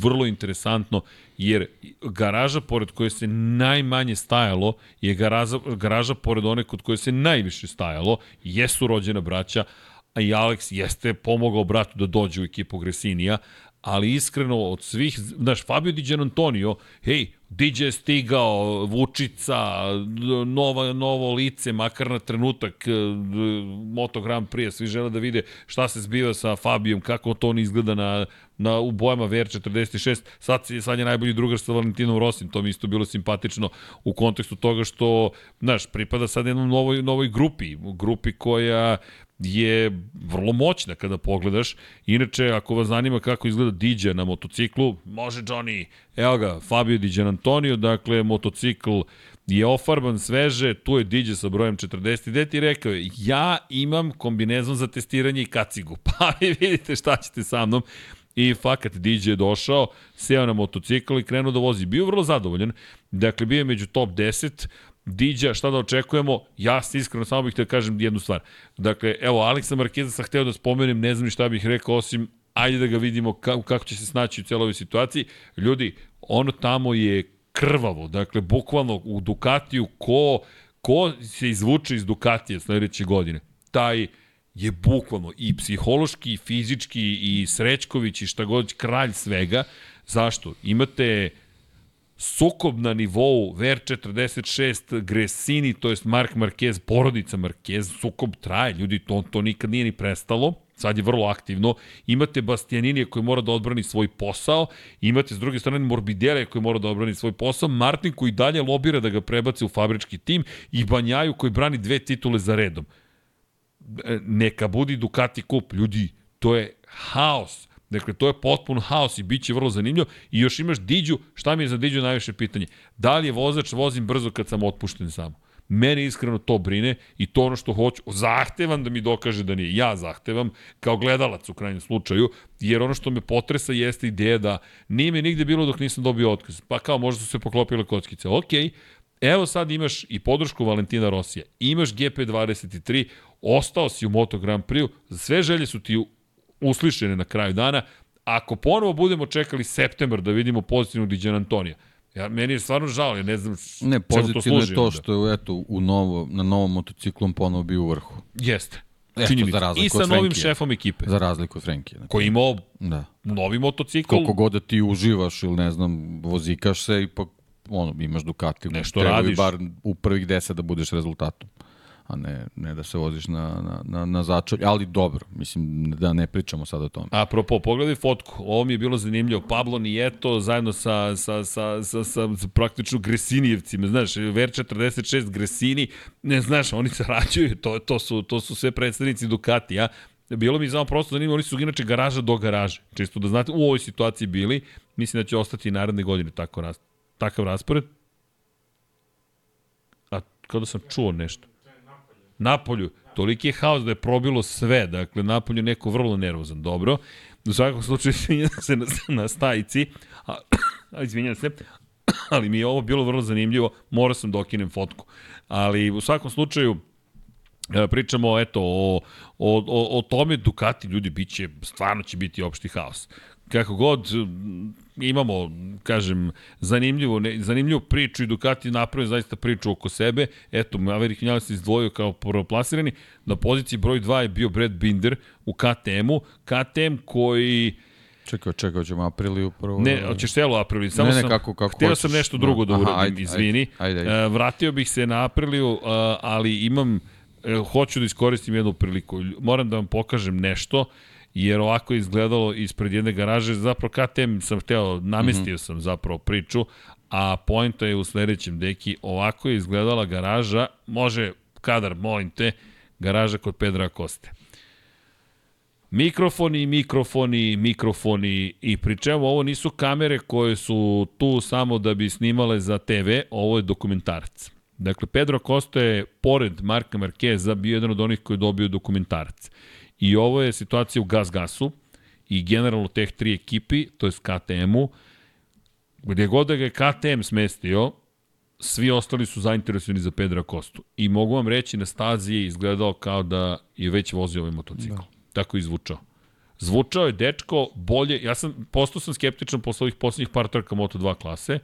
vrlo interesantno, jer garaža pored koje se najmanje stajalo je garaža, garaža pored one kod koje se najviše stajalo, jesu rođena braća, a i Alex jeste pomogao bratu da dođe u ekipu Gresinija, ali iskreno od svih, znaš, Fabio Di Antonio, hej, DJ je stigao, Vučica, nova, novo lice, makar na trenutak, e, Moto Grand Prix, svi žele da vide šta se zbiva sa Fabijom, kako to on izgleda na, na, u bojama VR46, sad, sad je najbolji drugar sa Valentinom Rosim, to mi isto bilo simpatično u kontekstu toga što, znaš, pripada sad jednom novoj, novoj grupi, grupi koja je vrlo moćna kada pogledaš. Inače, ako vas zanima kako izgleda DJ na motociklu, može Johnny, evo ga, Fabio Diđan Antonio, dakle, motocikl je ofarban sveže, tu je DJ sa brojem 40, gde ti rekao je, ja imam kombinezon za testiranje i kacigu, pa vi vidite šta ćete sa mnom. I fakat DJ je došao, seo na motocikl i krenuo da vozi. Bio vrlo zadovoljan. Dakle, bio je među top 10, DJ, šta da očekujemo? Ja iskreno samo bih da kažem jednu stvar. Dakle, evo, Aleksa Markeza sam hteo da spomenem, ne znam ni šta bih rekao, osim ajde da ga vidimo kako, kako će se snaći u celoj situaciji. Ljudi, ono tamo je krvavo, dakle, bukvalno u Ducatiju, ko, ko se izvuče iz Ducatije sledeće godine? Taj je bukvalno i psihološki, i fizički, i Srećković, i šta god, kralj svega. Zašto? Imate sukob na nivou VR46 Gresini, to jest Mark Marquez, porodica Marquez, sukob traje, ljudi, to, to nikad nije ni prestalo, sad je vrlo aktivno, imate Bastianinija koji mora da odbrani svoj posao, imate s druge strane Morbidelija koji mora da odbrani svoj posao, Martin koji dalje lobira da ga prebace u fabrički tim i Banjaju koji brani dve titule za redom. E, neka budi Ducati kup, ljudi, to je haos Dakle, to je potpun haos i bit će vrlo zanimljivo. I još imaš Diđu, šta mi je za Diđu najviše pitanje? Da li je vozač vozim brzo kad sam otpušten samo? Mene iskreno to brine i to ono što hoću, zahtevam da mi dokaže da nije. Ja zahtevam kao gledalac u krajnjem slučaju, jer ono što me potresa jeste ideja da nije me nigde bilo dok nisam dobio otkaz. Pa kao možda su se poklopile kockice. Okej, Evo sad imaš i podršku Valentina Rosija, imaš GP23, ostao si u Moto Grand Prix, sve želje su ti uslišene na kraju dana. Ako ponovo budemo čekali septembar da vidimo pozitivnog Diđana Antonija, Ja, meni je stvarno žao, ja ne znam ne, pozitivno je to što je eto, u novo, na novom motociklu on ponovo bio u vrhu. Jeste. Eto, za I sa novim šefom ekipe. Za razliku od Frenkije. Znači. Koji imao da. novi motocikl. Koliko god da ti uživaš ili ne znam, vozikaš se, ipak ono, imaš Ducati. Nešto radiš. bar u prvih deset da budeš rezultatom a ne, ne da se voziš na, na, na, na začelj, ali dobro, mislim da ne pričamo sad o tome. Apropo, pogledaj fotku, ovo mi je bilo zanimljivo, Pablo Nijeto zajedno sa, sa, sa, sa, sa, sa praktično Gresinijevcima, znaš, Ver 46 Gresini, ne znaš, oni sarađuju, to, to, su, to su sve predstavnici Ducati, ja, Bilo mi samo prosto zanimljivo, oni su inače garaža do garaže. Čisto da znate, u ovoj situaciji bili, mislim da će ostati i naredne godine tako takav raspored. A kada sam čuo nešto. Napolju, toliki je haos da je probilo sve, dakle Napolju neko vrlo nervozan, dobro. U svakom slučaju izvinjam se na, na stajici, a, a izvinjam se, ali mi je ovo bilo vrlo zanimljivo, morao sam da okinem fotku. Ali u svakom slučaju, e, pričamo eto o, o, o, o tome Ducati ljudi biće stvarno će biti opšti haos kako god imamo, kažem, zanimljivu, ne, zanimljivu priču i Ducati napravio zaista priču oko sebe. Eto, Maverick Vinales se izdvojio kao prvoplasirani. Na poziciji broj 2 je bio Brad Binder u KTM-u. KTM koji... Čekaj, čekaj, ćemo Apriliju prvo. Ne, hoćeš celo Apriliju. Samo ne, ne, sam, kako, kako htio hoćeš. sam nešto drugo da Aha, uradim, ajde, izvini. Ajde, ajde, ajde. Uh, vratio bih se na Apriliju, uh, ali imam, uh, hoću da iskoristim jednu priliku. Moram da vam pokažem nešto jer ovako je izgledalo ispred jedne garaže, zapravo KTM sam hteo, namestio mm -hmm. sam zapravo priču, a pojenta je u sledećem deki, ovako je izgledala garaža, može kadar, molim te, garaža kod Pedra Koste. Mikrofoni, mikrofoni, mikrofoni i pri čemu ovo nisu kamere koje su tu samo da bi snimale za TV, ovo je dokumentarac. Dakle, Pedro Costa je, pored Marka Markeza, bio jedan od onih koji je dobio dokumentarac. I ovo je situacija u Gas Gasu i generalno teh tri ekipi, to je KTM-u, gde god da ga je KTM smestio, svi ostali su zainteresovani za Pedra Kostu. I mogu vam reći, na stazi je izgledao kao da je već vozio ovaj motocikl. Da. Tako je izvučao. Zvučao je dečko bolje, ja sam, postao sam skeptičan posle ovih poslednjih par trka Moto2 klase,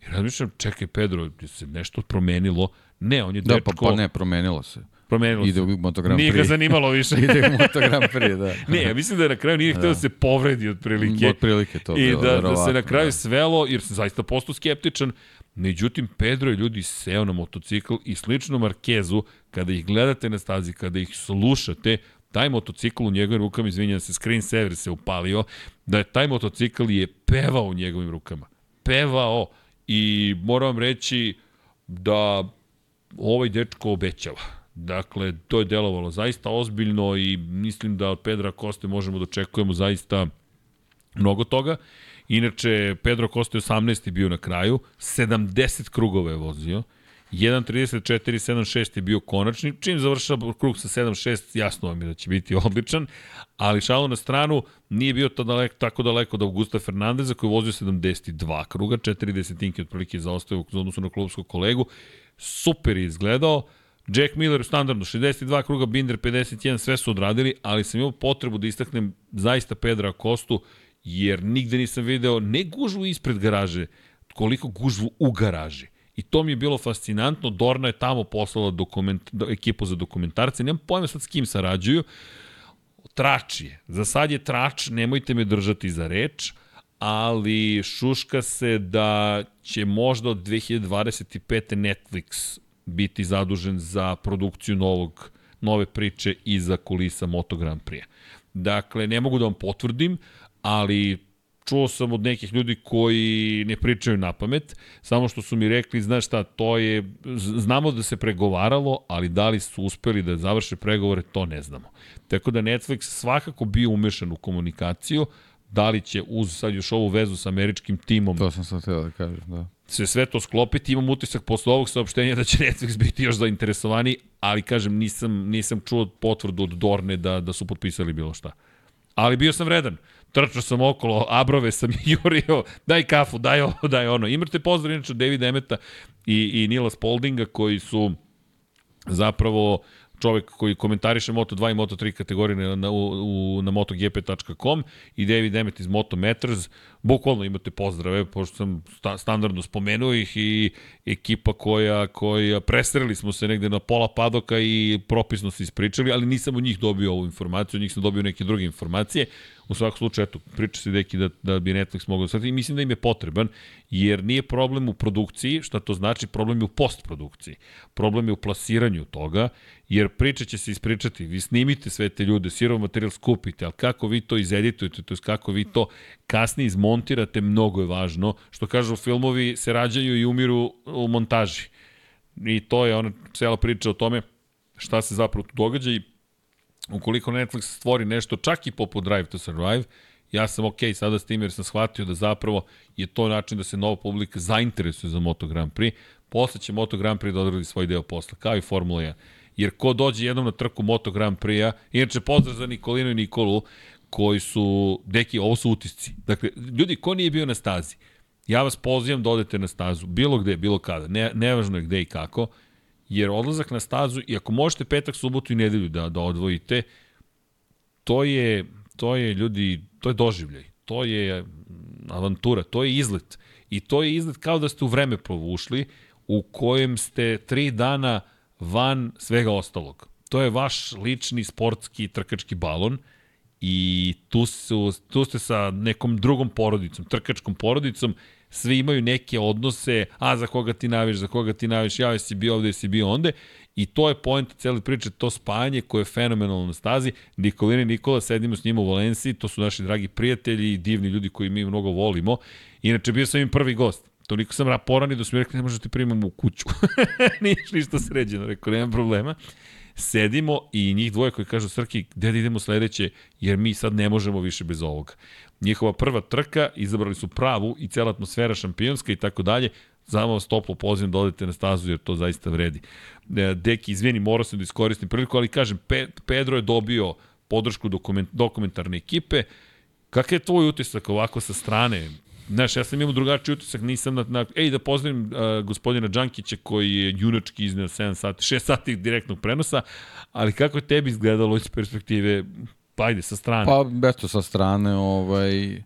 i razmišljam, čekaj Pedro, se nešto promenilo. Ne, on je da, dečko... Da, pa, pa ne, promenilo se. Promenilo Ide u Moto Grand Prix. Nije ga zanimalo više. Ide u Moto Grand Prix, da. ne, ja mislim da je na kraju nije hteo da. da se povredi od prilike. Od prilike to I bilo, da, da se na kraju da. svelo, jer sam zaista postao skeptičan. Međutim, Pedro je ljudi seo na motocikl i slično Markezu, kada ih gledate na stazi, kada ih slušate, taj motocikl u njegovim rukama, izvinjam se, screen saver se upalio, da je taj motocikl je pevao u njegovim rukama. Pevao. I moram reći da ovaj dečko obećava Dakle, to je delovalo zaista ozbiljno i mislim da od Pedra Koste možemo da očekujemo zaista mnogo toga. Inače, Pedro Costa je 18. bio na kraju, 70 krugova je vozio, 1.34.76 je bio konačni, čim završava krug sa 7.6, jasno vam je da će biti odličan, ali šalo na stranu, nije bio to daleko, tako daleko od Augusta Fernandeza koji je vozio 72 kruga, 4 desetinke otprilike zaostaju u odnosu na klubskog kolegu, super je izgledao, Jack Miller standardno 62 kruga, Binder 51, sve su odradili, ali sam imao potrebu da istaknem zaista Pedra Kostu, jer nigde nisam video ne gužvu ispred garaže, koliko gužvu u garaži. I to mi je bilo fascinantno, Dorna je tamo poslala dokument, ekipu za dokumentarce, nemam pojma sad s kim sarađuju, Trač je, za sad je Trač, nemojte me držati za reč, ali šuška se da će možda od 2025. Netflix biti zadužen za produkciju novog, nove priče iza kulisa Moto Grand Prix. Dakle, ne mogu da vam potvrdim, ali čuo sam od nekih ljudi koji ne pričaju na pamet, samo što su mi rekli, znaš šta, to je, znamo da se pregovaralo, ali da li su uspeli da završe pregovore, to ne znamo. Tako da Netflix svakako bio umešan u komunikaciju, da li će uz sad još ovu vezu sa američkim timom... To sam sad htio da kažem, da se sve to sklopiti, imam utisak posle ovog saopštenja da će Netflix biti još zainteresovani, ali kažem, nisam, nisam čuo potvrdu od Dorne da, da su potpisali bilo šta. Ali bio sam vredan. Trčao sam okolo, abrove sam jurio, daj kafu, daj ovo, daj ono. Imate pozdrav inače David Emeta i, i Nila Spoldinga koji su zapravo uh, čovek koji komentariše Moto2 i Moto3 kategorije na, na, u, na motogp.com i David Emmet iz Moto Matters. Bukvalno imate pozdrave, pošto sam sta, standardno spomenuo ih i ekipa koja, koja presreli smo se negde na pola padoka i propisno se ispričali, ali nisam od njih dobio ovu informaciju, od njih sam dobio neke druge informacije. U svakom slučaju, eto, priča se deki da, da bi Netflix mogao da i mislim da im je potreban, jer nije problem u produkciji, šta to znači, problem je u postprodukciji. Problem je u plasiranju toga, jer priča će se ispričati, vi snimite sve te ljude, sirov materijal skupite, ali kako vi to izeditujete, to je kako vi to kasnije izmontirate, mnogo je važno. Što kažu filmovi, se rađaju i umiru u montaži. I to je ona cela priča o tome šta se zapravo tu događa i ukoliko Netflix stvori nešto čak i poput Drive to Survive, ja sam ok sada s tim jer sam shvatio da zapravo je to način da se nova publika zainteresuje za Moto Grand Prix. Posle će Moto Grand Prix da odradi svoj deo posla, kao i Formula 1. Jer ko dođe jednom na trku Moto Grand Prix-a, inače pozdrav za Nikolinu i Nikolu, koji su, deki, ovo su utisci. Dakle, ljudi, ko nije bio na stazi? ja vas pozivam da odete na stazu, bilo gde, bilo kada, ne, nevažno je gde i kako, jer odlazak na stazu, i ako možete petak, subotu i nedelju da, da odvojite, to je, to je ljudi, to je doživljaj, to je avantura, to je izlet. I to je izlet kao da ste u vreme povušli, u kojem ste tri dana van svega ostalog. To je vaš lični sportski trkački balon i tu, su, tu ste sa nekom drugom porodicom, trkačkom porodicom, svi imaju neke odnose, a za koga ti naviš, za koga ti naviš, ja si bio ovde, si bio onde, i to je point cele priče, to spajanje koje je fenomenalno na stazi. Nikolina i Nikola, sedimo s njima u Valenciji, to su naši dragi prijatelji i divni ljudi koji mi mnogo volimo. Inače, bio sam im prvi gost. Toliko sam raporan i da su mi rekli, ne možeš ti primamo u kuću. Nije ništa sređeno, rekao, nema problema sedimo i njih dvoje koji kažu Srki, gde da idemo sledeće, jer mi sad ne možemo više bez ovoga. Njihova prva trka, izabrali su pravu i cela atmosfera šampionska i tako dalje, Zama vas toplo pozivam da odete na stazu jer to zaista vredi. E, Deki, izvini, morao sam da iskoristim priliku, ali kažem, Pedro je dobio podršku dokument, dokumentarne ekipe. Kakav je tvoj utisak ovako sa strane? Znaš, ja sam imao drugačiji utisak, nisam na... na ej, da pozdravim uh, gospodina Đankića koji je junački izneo 7 sati, 6 sati direktnog prenosa, ali kako je tebi izgledalo iz perspektive, pa ajde, sa strane? Pa, eto, sa strane, ovaj,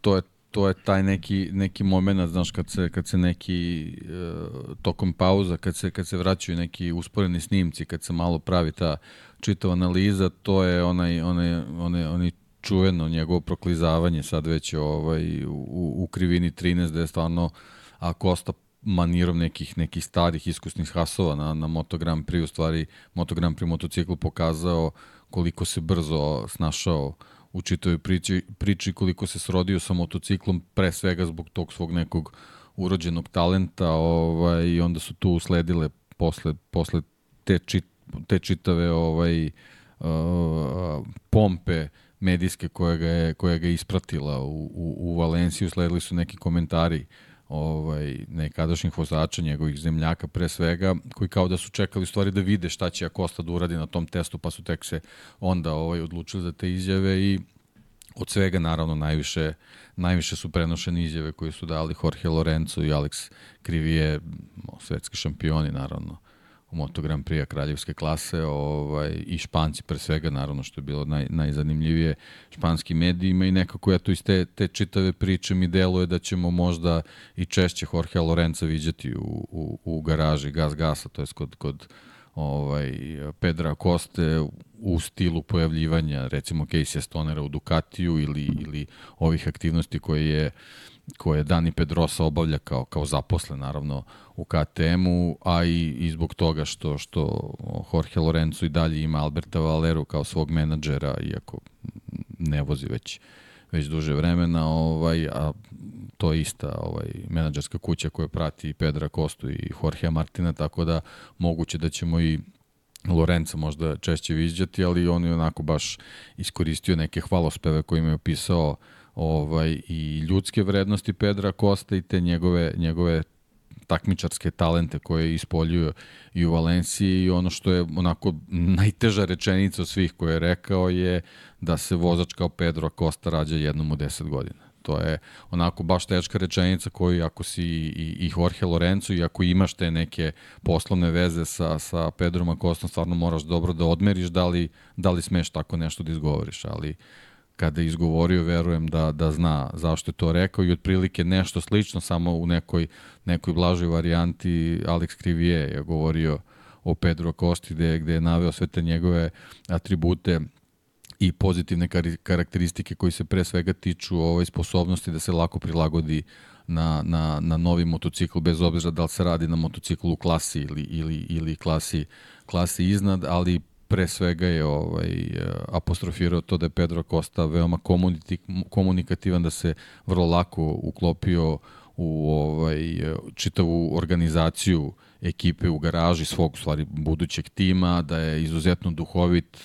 to je to je taj neki neki momenat znaš kad se kad se neki uh, tokom pauza kad se kad se vraćaju neki usporeni snimci kad se malo pravi ta čitava analiza to je onaj onaj onaj onaj čuveno njegovo proklizavanje sad već ovaj, u, u krivini 13 da je stvarno a Kosta manirom nekih nekih starih iskusnih hasova na, na Moto Grand Prix, u stvari Moto Grand Prix motociklu pokazao koliko se brzo snašao u čitoj priči, priči koliko se srodio sa motociklom, pre svega zbog tog svog nekog urođenog talenta ovaj, i onda su tu usledile posle, posle te, čit, te čitave ovaj, uh, pompe medijske koja ga je, koja ga je ispratila u, u, u Valenciju, sledili su neki komentari ovaj, nekadašnjih vozača, njegovih zemljaka pre svega, koji kao da su čekali stvari da vide šta će Akosta da uradi na tom testu, pa su tek se onda ovaj, odlučili za te izjave i od svega naravno najviše, najviše su prenošene izjave koje su dali Jorge Lorenzo i Alex Krivije, svetski šampioni naravno u Moto Grand Prix kraljevske klase ovaj, i Španci pre svega, naravno što je bilo naj, najzanimljivije španski medijima i nekako ja tu iz te, te čitave priče mi deluje da ćemo možda i češće Jorge Lorenza viđati u, u, u garaži Gas Gasa, to je kod, kod ovaj, Pedra Koste u stilu pojavljivanja recimo Casey Stonera u Ducatiju ili, ili ovih aktivnosti koje je koje Dani Pedrosa obavlja kao, kao zaposlen naravno u KTM-u, a i, i zbog toga što, što Jorge Lorenzo i dalje ima Alberta Valero kao svog menadžera, iako ne vozi već, već duže vremena, ovaj, a to je ista ovaj, menadžerska kuća koja prati Pedra Kostu i Jorge Martina, tako da moguće da ćemo i Lorenza možda češće viđati, ali on je onako baš iskoristio neke hvalospeve kojima je opisao ovaj, i ljudske vrednosti Pedra Kosta i te njegove, njegove takmičarske talente koje ispoljuje i u Valenciji i ono što je onako najteža rečenica od svih koje je rekao je da se vozač kao Pedro Costa rađa jednom u 10 godina. To je onako baš teška rečenica koju ako si i, i Jorge Lorenzo i ako imaš te neke poslovne veze sa, sa Pedrom Acostom, stvarno moraš dobro da odmeriš da li, da li smeš tako nešto da izgovoriš, ali kada je izgovorio, verujem da, da zna zašto je to rekao i otprilike nešto slično, samo u nekoj, nekoj blažoj varijanti Alex Krivije je govorio o Pedro Kosti gde, gde je naveo sve te njegove atribute i pozitivne karakteristike koji se pre svega tiču ovoj sposobnosti da se lako prilagodi na, na, na novi motocikl, bez obzira da li se radi na motociklu u klasi ili, ili, ili klasi, klasi iznad, ali pre svega je ovaj, apostrofirao to da je Pedro Costa veoma komunikativan, da se vrlo lako uklopio u ovaj, čitavu organizaciju ekipe u garaži svog stvari budućeg tima, da je izuzetno duhovit,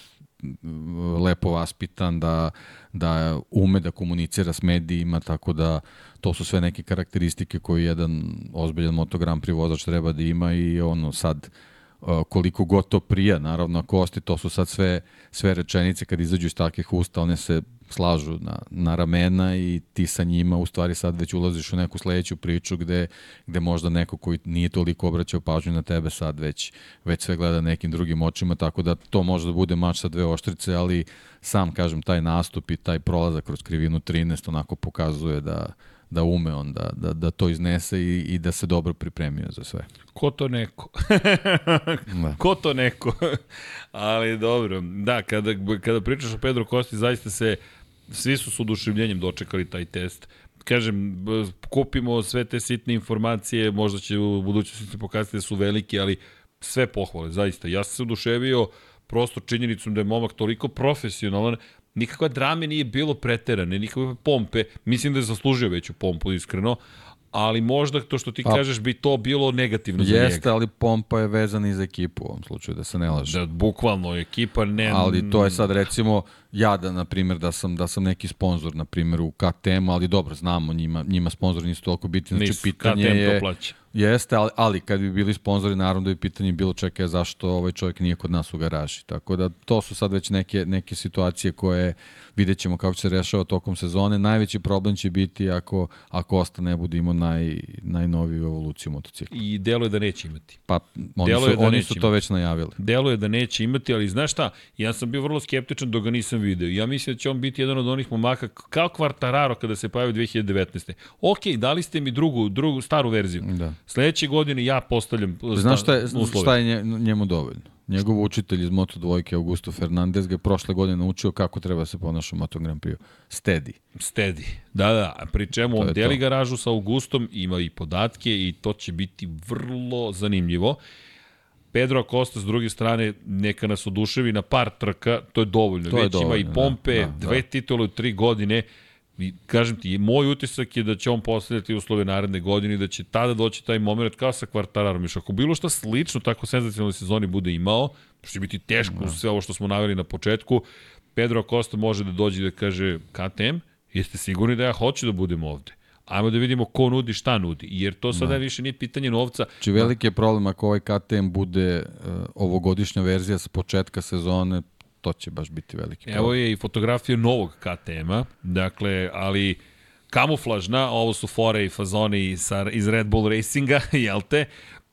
lepo vaspitan, da, da ume da komunicira s medijima, tako da to su sve neke karakteristike koje jedan ozbiljan motogram privozač treba da ima i ono sad koliko god to prija, naravno, kosti, to su sad sve, sve rečenice kad izađu iz takvih usta, one se slažu na, na ramena i ti sa njima u stvari sad već ulaziš u neku sledeću priču gde, gde možda neko koji nije toliko obraćao pažnju na tebe sad već, već sve gleda nekim drugim očima, tako da to može da bude mač sa dve oštrice, ali sam kažem taj nastup i taj prolazak kroz krivinu 13 onako pokazuje da, da ume on da, da, da to iznese i, i da se dobro pripremio za sve. Ko to neko? da. Ko to neko? Ali dobro, da, kada, kada pričaš o Pedro Kosti, zaista se, svi su s oduševljenjem dočekali taj test. Kažem, kupimo sve te sitne informacije, možda će u budućnosti pokazati da su veliki, ali sve pohvale, zaista. Ja sam se oduševio prosto činjenicom da je momak toliko profesionalan, nikakva drame nije bilo preterane, nikakve pompe. Mislim da je zaslužio veću pompu, iskreno, ali možda to što ti pa, kažeš bi to bilo negativno jeste, za njega. Jeste, ali pompa je vezana i za ekipu u ovom slučaju, da se ne laže. Da, bukvalno, ekipa ne... Ali to je sad recimo, ja da, na primjer, da sam, da sam neki sponsor, na primjer, u KTM, ali dobro, znamo, njima, njima sponzori nisu toliko bitni, znači nisu, pitanje KTM je... To plaća. Jeste, ali, ali kad bi bili sponzori, naravno da bi pitanje bilo čekaj zašto ovaj čovjek nije kod nas u garaži. Tako da to su sad već neke, neke situacije koje vidjet ćemo kako će se rešava tokom sezone. Najveći problem će biti ako, ako Osta ne bude imao naj, najnoviju evoluciju motocikla. I delo je da neće imati. Pa oni, su, da oni su to već najavili. Delo je da neće imati, ali znaš šta, ja sam bio vrlo skeptičan dok ga nisam video. Ja mislim da će on biti jedan od onih momaka kao Kvartararo kada se pojavio 2019. Ok, dali ste mi drugu, drugu staru verziju. Da. Sledeće godine ja postavljam Znaš šta je, šta je njemu dovoljno? Njegov učitelj iz Moto dvojke, Augusto Fernandez, ga je prošle godine naučio kako treba da se ponaša u Moto Grand Prix. Steady. Steady. Da, da. Pri čemu on deli to. garažu sa Augustom, ima i podatke i to će biti vrlo zanimljivo. Pedro Acosta s druge strane neka nas oduševi na par trka, to je dovoljno. To Već je dovoljno, ima i pompe, da, da, dve da. titule u tri godine. I, kažem ti, moj utisak je da će on postavljati uslove naredne godine i da će tada doći taj moment kao sa kvartararom. Još ako bilo šta slično tako senzacionalnoj sezoni bude imao, što će biti teško da. sve ovo što smo naveli na početku, Pedro Acosta može da dođe da kaže KTM, jeste sigurni da ja hoću da budem ovde? Ajmo da vidimo ko nudi šta nudi, jer to sada da. više nije pitanje novca. Či veliki je problem ako ovaj KTM bude uh, ovogodišnja verzija sa početka sezone, to će baš biti veliki problem. Evo je i fotografija novog KTM-a, dakle, ali kamuflažna, ovo su fore i fazoni sa, iz Red Bull Racinga, jel te?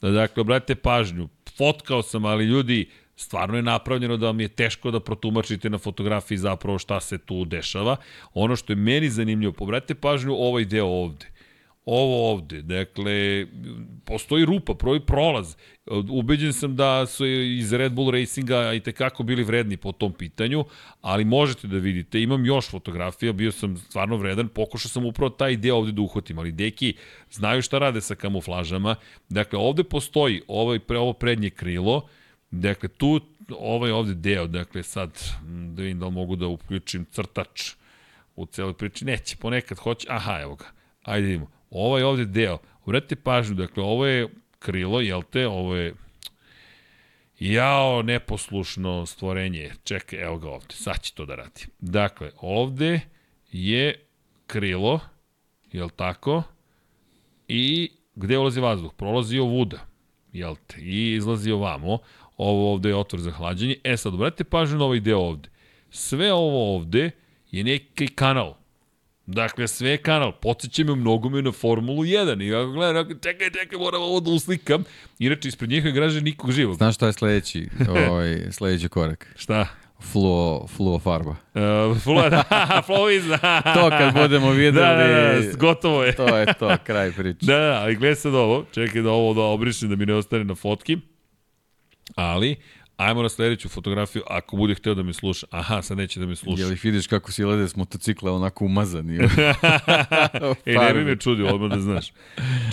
Dakle, obratite pažnju, fotkao sam, ali ljudi, stvarno je napravljeno da vam je teško da protumačite na fotografiji zapravo šta se tu dešava. Ono što je meni zanimljivo, obratite pažnju ovaj deo ovde ovo ovde. Dakle, postoji rupa, prvi prolaz. Ubeđen sam da su iz Red Bull Racinga i tekako bili vredni po tom pitanju, ali možete da vidite, imam još fotografija, bio sam stvarno vredan, pokušao sam upravo taj deo ovde da uhvatim, ali deki znaju šta rade sa kamuflažama. Dakle, ovde postoji ovaj, pre, ovo prednje krilo, dakle, tu ovaj ovde deo, dakle, sad da vidim da li mogu da uključim crtač u celoj priči, neće, ponekad hoće, aha, evo ga, ajde vidimo Ovaj ovde deo, obratite pažnju, dakle, ovo je krilo, jel te, ovo je jao, neposlušno stvorenje. Čekaj, evo ga ovde, sad će to da radi. Dakle, ovde je krilo, jel tako, i gde ulazi vazduh? Prolazi ovuda, jel te, i izlazi ovamo. Ovo ovde je otvor za hlađenje. E sad, obratite pažnju na ovaj deo ovde. Sve ovo ovde je neki kanal Dakle, sve je kanal. Podseća me mnogome na Formulu 1. I ja gledam, čekaj, čekaj, moram ovo da uslikam. Inače, ispred njihove graže nikog živog. Znaš šta je sledeći, ovaj, sledeći korak? Šta? Fluo, fluo farba. Uh, fluo, da, fluoviza. to kad budemo videli... Da, da, da, gotovo je. to je to, kraj priče. Da, da, ali gledaj sad ovo. Čekaj da ovo da obrišem da mi ne ostane na fotki. Ali, Ajmo na sledeću fotografiju, ako bude hteo da me sluša. Aha, sad neće da me sluša. Jel ih vidiš kako si lede s motocikla onako umazani? e, ne bi me čudio, odmah da znaš.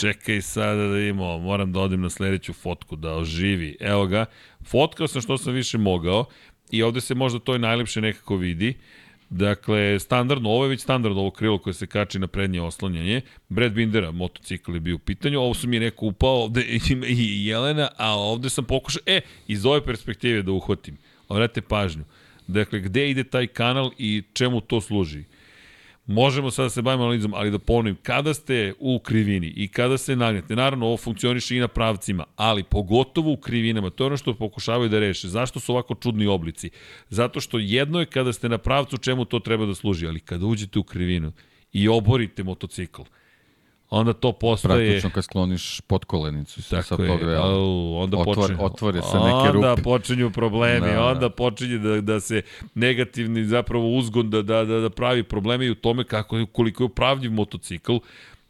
Čekaj sada da imamo, moram da odim na sledeću fotku, da oživi. Evo ga, fotkao sam što sam više mogao i ovde se možda to i najlepše nekako vidi. Dakle, standardno, ovo je već standardno ovo krilo koje se kači na prednje oslanjanje. Brad Bindera, motocikl je bio u pitanju, ovo su mi neko upao, ovde i Jelena, a ovde sam pokušao, e, iz ove perspektive da uhvatim. Obratite pažnju. Dakle, gde ide taj kanal i čemu to služi? Možemo sada da se bavimo analizom, ali da ponovim, kada ste u krivini i kada se nagnete, naravno ovo funkcioniše i na pravcima, ali pogotovo u krivinama, to je ono što pokušavaju da reše. Zašto su ovako čudni oblici? Zato što jedno je kada ste na pravcu čemu to treba da služi, ali kada uđete u krivinu i oborite motocikl, onda to postaje... Praktično kad skloniš podkolenicu sa, sa tog dela. Onda Otvor, počne, otvore se neke rupe. Onda počinju problemi, Da, onda da. počinje da, da se negativni zapravo uzgon da, da, da, da pravi probleme i u tome kako, koliko je upravljiv motocikl.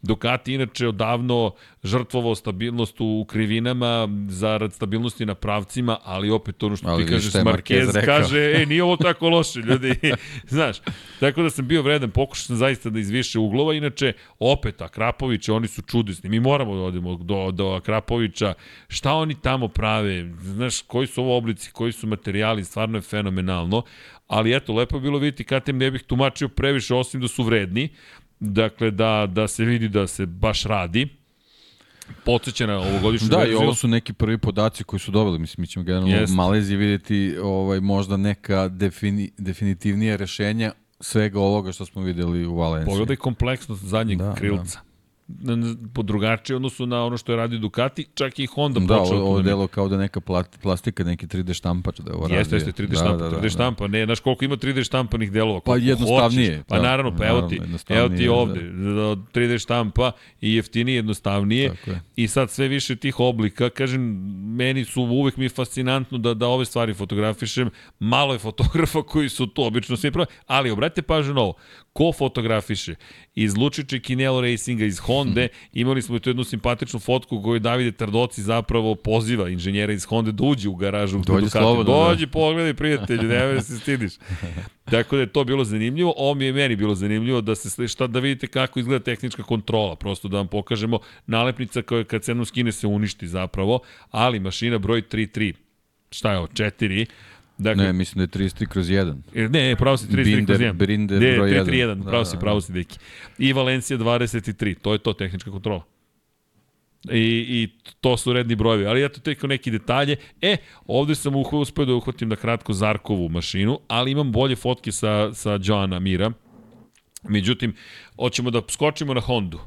Ducati inače odavno žrtvovao stabilnost u krivinama zarad stabilnosti na pravcima, ali opet ono što Ali ti kažeš, Marquez Marquez kaže, e, nije ovo tako loše, ljudi. Znaš, tako da sam bio vredan, pokušao sam zaista da iz više uglova, inače, opet, Akrapović, oni su čudesni, mi moramo da odemo do, do Akrapovića, šta oni tamo prave, znaš, koji su ovo oblici, koji su materijali, stvarno je fenomenalno, ali eto, lepo je bilo vidjeti KTM ne bih tumačio previše, osim da su vredni, dakle, da, da se vidi da se baš radi, podsjeća na ovogodišnju Da, i verziju. ovo su neki prvi podaci koji su dobili. Mislim, mi ćemo generalno Jeste. u Maleziji vidjeti ovaj, možda neka defini, definitivnija rešenja svega ovoga što smo videli u Valenciji. Pogledaj kompleksnost zadnjeg da, Da, krilca. Da. Po drugačije odnosu na ono što je radio Ducati, čak i Honda Da, počela. ovo, ovo da- delo kao da neka plastika, neki 3D štampač da ovo Jeste, radio. jeste, 3D da, štampa, da, da, 3D štampa, ne, znaš koliko ima 3D štampanih delova, Pa jednostavnije, hoćeš. Pa da, naravno, pa evo ti, evo ti da. ovde, da. 3D štampa i jeftinije, jednostavnije. Tako je. I sad sve više tih oblika, kažem, meni su uvek mi je fascinantno da, da ove stvari fotografišem. Malo je fotografa koji su tu obično svi pravi, ali obratite pažnju na ovo. Ko fotografiše? Iz Lučiće Kinelo Racinga, iz Honda, imali smo i tu jednu simpatičnu fotku koju Davide Tardoci zapravo poziva inženjera iz Honda da uđe u garažu. Dođi Ducati. slobodno, da. Dođi, pogledaj prijatelju, nemoj da se stidiš. Tako da je to bilo zanimljivo. Ovo mi je meni bilo zanimljivo da se šta da vidite kako izgleda tehnička kontrola, prosto da vam pokažemo nalepnica koja kad se jednom skine se uništi zapravo, ali mašina broj 33 šta je ovo, 4, Dakle, Ne, mislim da je 33 kroz 1. Ne, ne, pravo si 33 Binder- kroz 1. Binder ne, broj 331, jedan. pravo Da, si, da, pravo da. si, deki. I Valencija 23, to je to, tehnička kontrola. I, I to su redni brojevi. Ali eto, teko neki detalje. E, ovde sam uspeo da uhvatim na kratko Zarkovu mašinu, ali imam bolje fotke sa, sa Joana Mira. Međutim, hoćemo da skočimo na Hondu.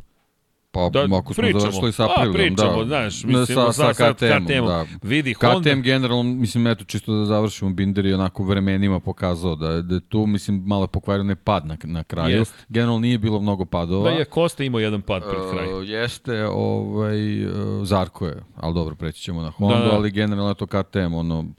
Pa Da, da, ako smo pričamo. završili sa aprilom, pričamo, da. znaš, mislim, sa, sa- sa, KTM-om, KTM-om. da. Vidi, Honda- KTM generalno, mislim, eto, čisto da završimo, Binder je onako vremenima pokazao da, da tu, mislim, malo je pokvario ne pad na, na kraju. Jest. Generalno nije bilo mnogo padova. Da je Kosta imao jedan pad pred kraj. Uh, jeste, ovaj, uh, Zarko je, ali dobro, preći ćemo na Honda, Da, da. ali generalno je to KTM, ono, uh,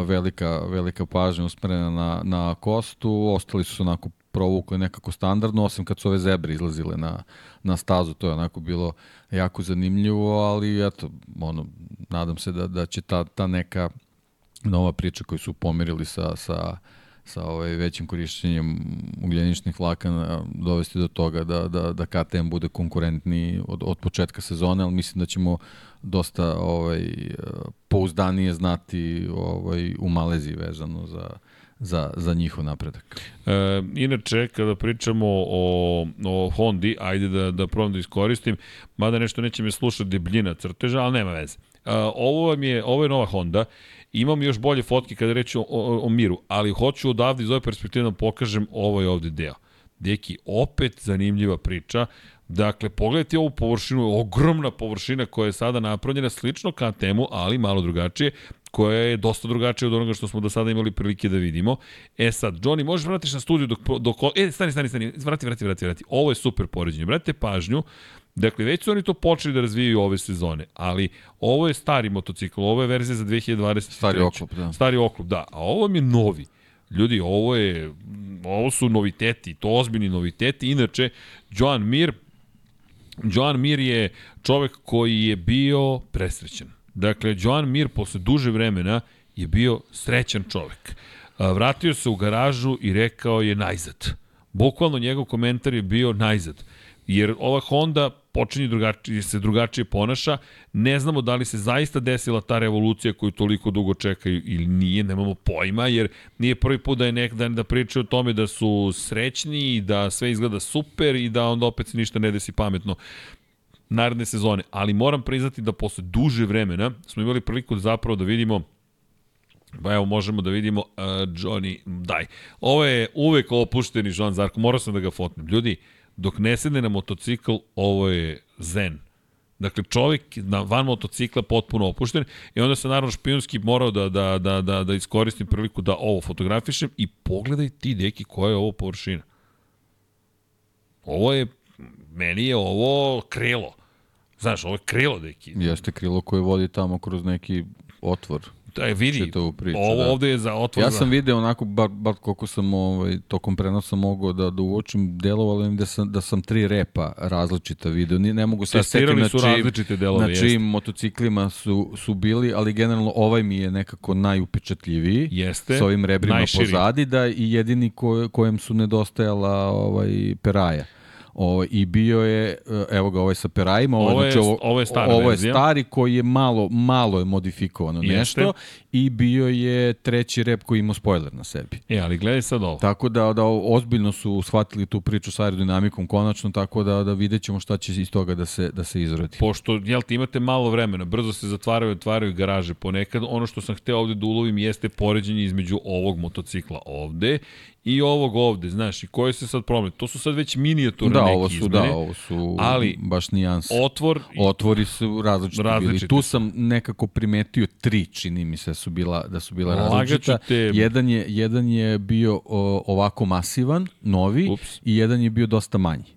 velika, velika pažnja usmerena na, na Kostu, ostali su onako provukli nekako standardno, osim kad su ove zebre izlazile na, na stazu, to je onako bilo jako zanimljivo, ali eto, ono, nadam se da, da će ta, ta neka nova priča koju su pomerili sa, sa, sa ovaj većim korišćenjem ugljeničnih vlakana dovesti do toga da, da, da KTM bude konkurentni od, od početka sezone, ali mislim da ćemo dosta ovaj, pouzdanije znati ovaj, u Maleziji vezano za, za, za njihov napredak. E, inače, kada pričamo o, o Hondi, ajde da, da probam da iskoristim, mada nešto neće me slušati debljina crteža, ali nema veze. E, ovo, vam je, ovo je nova Honda, imam još bolje fotke kada reći o, o, o miru, ali hoću odavde iz ove perspektive da pokažem ovaj ovde deo. Deki, opet zanimljiva priča. Dakle, pogledajte ovu površinu, ogromna površina koja je sada napravljena slično KTM-u, ali malo drugačije, koja je dosta drugačija od onoga što smo do sada imali prilike da vidimo. E sad, Johnny, možeš vratiš na studiju dok, dok... E, stani, stani, stani, vrati, vrati, vrati, vrati. Ovo je super poređenje. Vratite pažnju. Dakle, već su oni to počeli da razvijaju ove sezone, ali ovo je stari motocikl, ovo je verzija za 2023. Stari oklop, da. Stari oklop, da. A ovo mi je novi. Ljudi, ovo je, ovo su noviteti, to ozbiljni noviteti. Inače, Joan Mir, Joan Mir je čovek koji je bio presrećen. Dakle, Joan Mir posle duže vremena je bio srećan čovek. Vratio se u garažu i rekao je najzad. Bukvalno njegov komentar je bio najzad. Jer ova Honda počinje drugačije, se drugačije ponaša. Ne znamo da li se zaista desila ta revolucija koju toliko dugo čekaju ili nije, nemamo pojma, jer nije prvi put da je nek dan da pričaju o tome da su srećni i da sve izgleda super i da onda opet se ništa ne desi pametno naredne sezone. Ali moram priznati da posle duže vremena smo imali priliku da zapravo da vidimo Pa evo možemo da vidimo uh, Johnny, daj. Ovo je uvek opušteni Joan Zarko, morao sam da ga fotnem. Ljudi, dok ne sedne na motocikl, ovo je zen. Dakle, čovjek na van motocikla potpuno opušten i onda sam naravno špijunski morao da, da, da, da, da iskoristim priliku da ovo fotografišem i pogledaj ti, deki, koja je ovo površina. Ovo je, meni je ovo krilo. Znaš, ovo je krilo, deki. Jeste krilo koje vodi tamo kroz neki otvor. Da, vidi, to priča, ovo da. ovde je za otvor Ja sam video onako, bar, bar koliko sam ovaj, tokom prenosa mogao da, da uočim, delovalo mi da sam, da sam tri repa različita video. Ni, ne mogu sad setim na čijim, delove, na čijim motociklima su, su bili, ali generalno ovaj mi je nekako najupečatljiviji. Jeste. Sa ovim rebrima Najširi. pozadi, da i jedini ko, kojem su nedostajala ovaj, peraja. O, I bio je, evo ga, ovaj sa perajima, ovo, Ovo je- znači, ovo, ovo je stara ovo je stari koji je malo, malo je modifikovano Jeste. nešto i bio je treći rep koji ima spoiler na sebi. E, ali gledaj sad ovo. Tako da, da ozbiljno su shvatili tu priču sa aerodinamikom konačno, tako da, da vidjet ćemo šta će iz toga da se, da se izrodi. Pošto, jel ti imate malo vremena, brzo se zatvaraju otvaraju garaže ponekad, ono što sam hteo ovde da ulovim jeste poređenje između ovog motocikla ovde i ovog ovde, znaš, i koje se sad problem. To su sad već minijaturne Da, neke ovo su, izmene. da, ovo su ali baš nijanse. Otvor, Otvori su različiti, Različiti bili. Tu sam nekako primetio tri, čini mi se, su bila, da su bila različita. te- Jedan je, jedan je bio o, ovako masivan, novi, Ups. i jedan je bio dosta manji.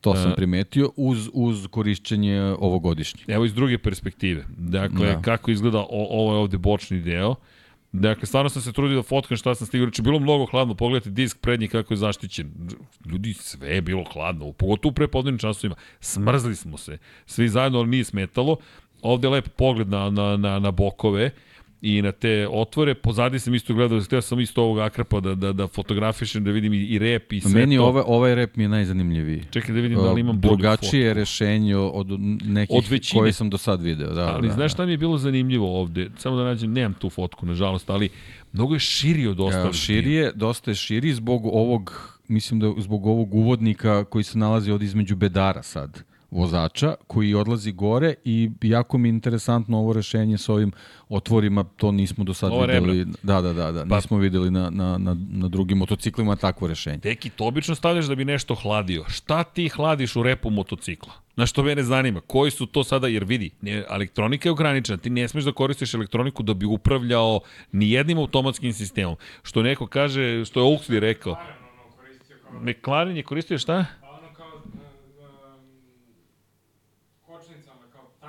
To sam E. primetio uz, uz korišćenje ovogodišnje. evo iz druge perspektive. Dakle, Da. kako izgleda o, ovo je ovde bočni deo. Dakle, stvarno sam se trudio da fotkam šta sam stigao. Znači, bilo mnogo hladno. Pogledajte disk prednji kako je zaštićen. Ljudi, sve je bilo hladno. Pogotovo u prepodnevnim časovima. Smrzli smo se. Svi zajedno, ali nije smetalo. Ovde je lep pogled na, na, na, na bokove i na te otvore. Pozadi sam isto gledao, htio sam isto ovog akrapa da, da, da fotografišem, da vidim i, i rep i sve Meni to. ovaj, ovaj rep mi je najzanimljiviji. Čekaj da vidim da li imam bolju Drugačije rešenje od nekih Od većine. koje sam do sad video. Da, Ali da, znaš da. šta mi je bilo zanimljivo ovde? Samo da nađem, nemam tu fotku, nažalost, ali mnogo je širi od Ja, ostalih. širi je, dosta je širi zbog ovog, mislim da zbog ovog uvodnika koji se nalazi od između bedara sad vozača, koji odlazi gore i jako mi je interesantno ovo rešenje sa ovim otvorima, to nismo do sad videli. Da, da, da, da, Pa- nismo videli na, na, na, na drugim motociklima takvo rešenje. Deki, to obično stavljaš da bi nešto hladio. Šta ti hladiš u repu motocikla? Znaš što mene zanima? Koji su to sada, jer vidi, ne, elektronika je ograničena, ti ne smeš da koristiš elektroniku da bi upravljao ni jednim automatskim sistemom. Što neko kaže, što je Oaksley rekao, McLaren je koristio šta? ono kao um, kočnicama, kao tank.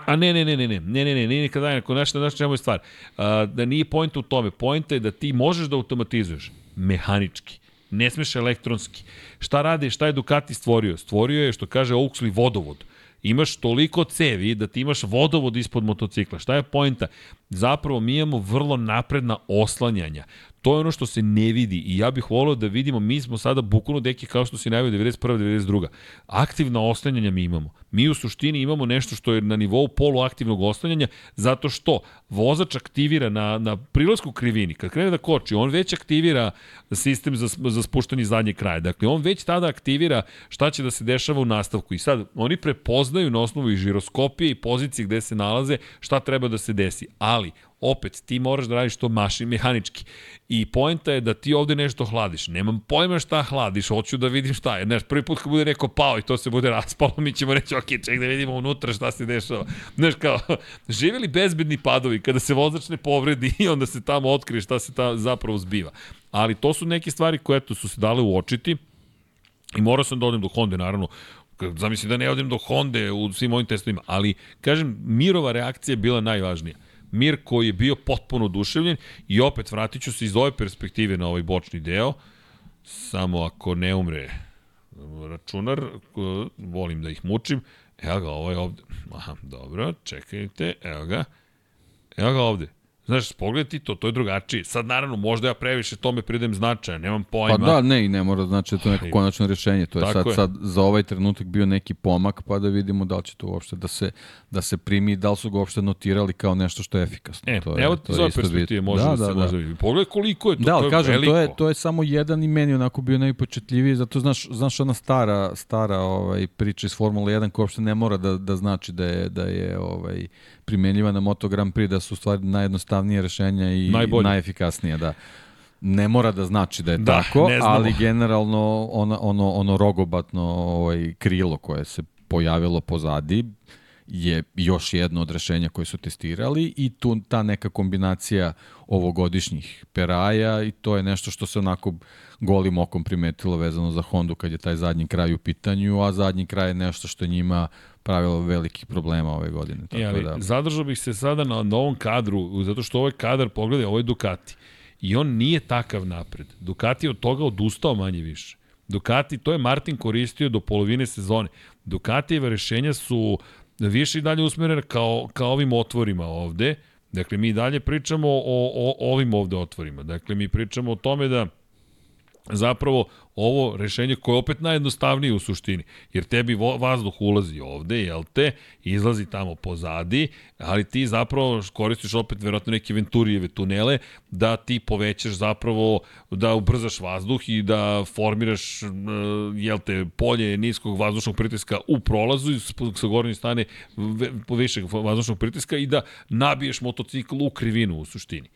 A ne, ne, ne, ne, ne, ne, ne, ne, nije nikada ne, znaš, znaš čemu je stvar. A, da nije point u tome, point je da ti možeš da automatizuješ mehanički, ne smeš elektronski. Šta radi, šta je Ducati stvorio? Stvorio je, što kaže Oaksley, vodovod. Imaš toliko cevi da ti imaš vodovod ispod motocikla. Šta je poenta? Zapravo mi imamo vrlo napredna oslanjanja. To je ono što se ne vidi i ja bih volio da vidimo, mi smo sada bukvalno deki kao što si najavio 91. 92. Aktivna oslanjanja mi imamo. Mi u suštini imamo nešto što je na nivou poluaktivnog oslanjanja zato što vozač aktivira na, na prilasku krivini, kad krene da koči, on već aktivira sistem za, za spuštanje zadnje kraja. Dakle, on već tada aktivira šta će da se dešava u nastavku. I sad, oni prepoznaju na osnovu i žiroskopije i pozicije gde se nalaze šta treba da se desi. Ali, opet, ti moraš da radiš to maši, mehanički. I poenta je da ti ovde nešto hladiš. Nemam pojma šta hladiš, hoću da vidim šta je. Znaš, prvi put kad bude neko pao i to se bude raspalo, mi ćemo reći, ok, ček da vidimo unutra šta se dešava. Znaš, kao, živjeli bezbedni padovi kada se vozač ne povredi i onda se tamo otkrije šta se tamo zapravo zbiva. Ali to su neke stvari koje eto, su se dale uočiti i morao sam da odem do Honda, naravno, zamislim da ne odem do Honda u svim ovim testovima, ali, kažem, Mirova reakcija je bila najvažnija. Mir koji je bio potpuno oduševljen i opet vratit ću se iz ove perspektive na ovaj bočni deo, samo ako ne umre računar, volim da ih mučim, evo ga, ovo je ovde. Aha, dobro, čekajte, evo ga. Evo ga ovde. Znaš, pogledaj ti to, to je drugačije. Sad, naravno, možda ja previše tome pridem značaja, nemam pojma. Pa da, ne, i ne mora znači da je to neko Ali- konačno rešenje. To je Tako sad, je. sad za ovaj trenutak bio neki pomak, pa da vidimo da li će to uopšte da se, da se primi i da li su ga uopšte notirali kao nešto što je efikasno. E, to je, evo ti je isto perspektive može da, da, da, se da, možda vidi. Pogledaj koliko je to, Da, to je kažem, veliko. to je, to je samo jedan i meni onako bio najpočetljiviji, zato znaš, znaš ona stara, stara ovaj, priča iz Formule 1 koja uopšte ne mora da, da znači da je, da je ovaj, primenjiva na Moto Grand Prix, da su stvari najjednostavnije najjednostavnije rešenja i Najbolje. najefikasnije, da. Ne mora da znači da je Da, tako, ali generalno ono, ono, ono rogobatno ovaj, krilo koje se pojavilo pozadi je još jedno od rešenja koje su testirali i tu ta neka kombinacija ovogodišnjih peraja i to je nešto što se onako golim okom primetilo vezano za Hondu kad je taj zadnji kraj u pitanju, a zadnji kraj je nešto što njima pravilo velikih problema ove godine. Tako E, ali da, zadržao bih se sada na novom kadru, zato što ovaj kadar, pogledaj, ovo je Ducati. I on nije takav napred. Ducati je od toga odustao manje više. Ducati, to je Martin koristio do polovine sezone. Ducatijeva rešenja su više i dalje usmerene kao, kao ovim otvorima ovde. Dakle, mi dalje pričamo o, o ovim ovde otvorima. Dakle, mi pričamo o tome da zapravo ovo rešenje koje je opet najjednostavnije u suštini, jer tebi vazduh ulazi ovde, jel te, izlazi tamo pozadi, ali ti zapravo koristiš opet verovatno neke venturijeve tunele da ti povećaš zapravo, da ubrzaš vazduh i da formiraš, eh, jel te, polje niskog vazdušnog pritiska u prolazu i sa gornje strane višeg vazdušnog pritiska i da nabiješ motocikl u krivinu u suštini.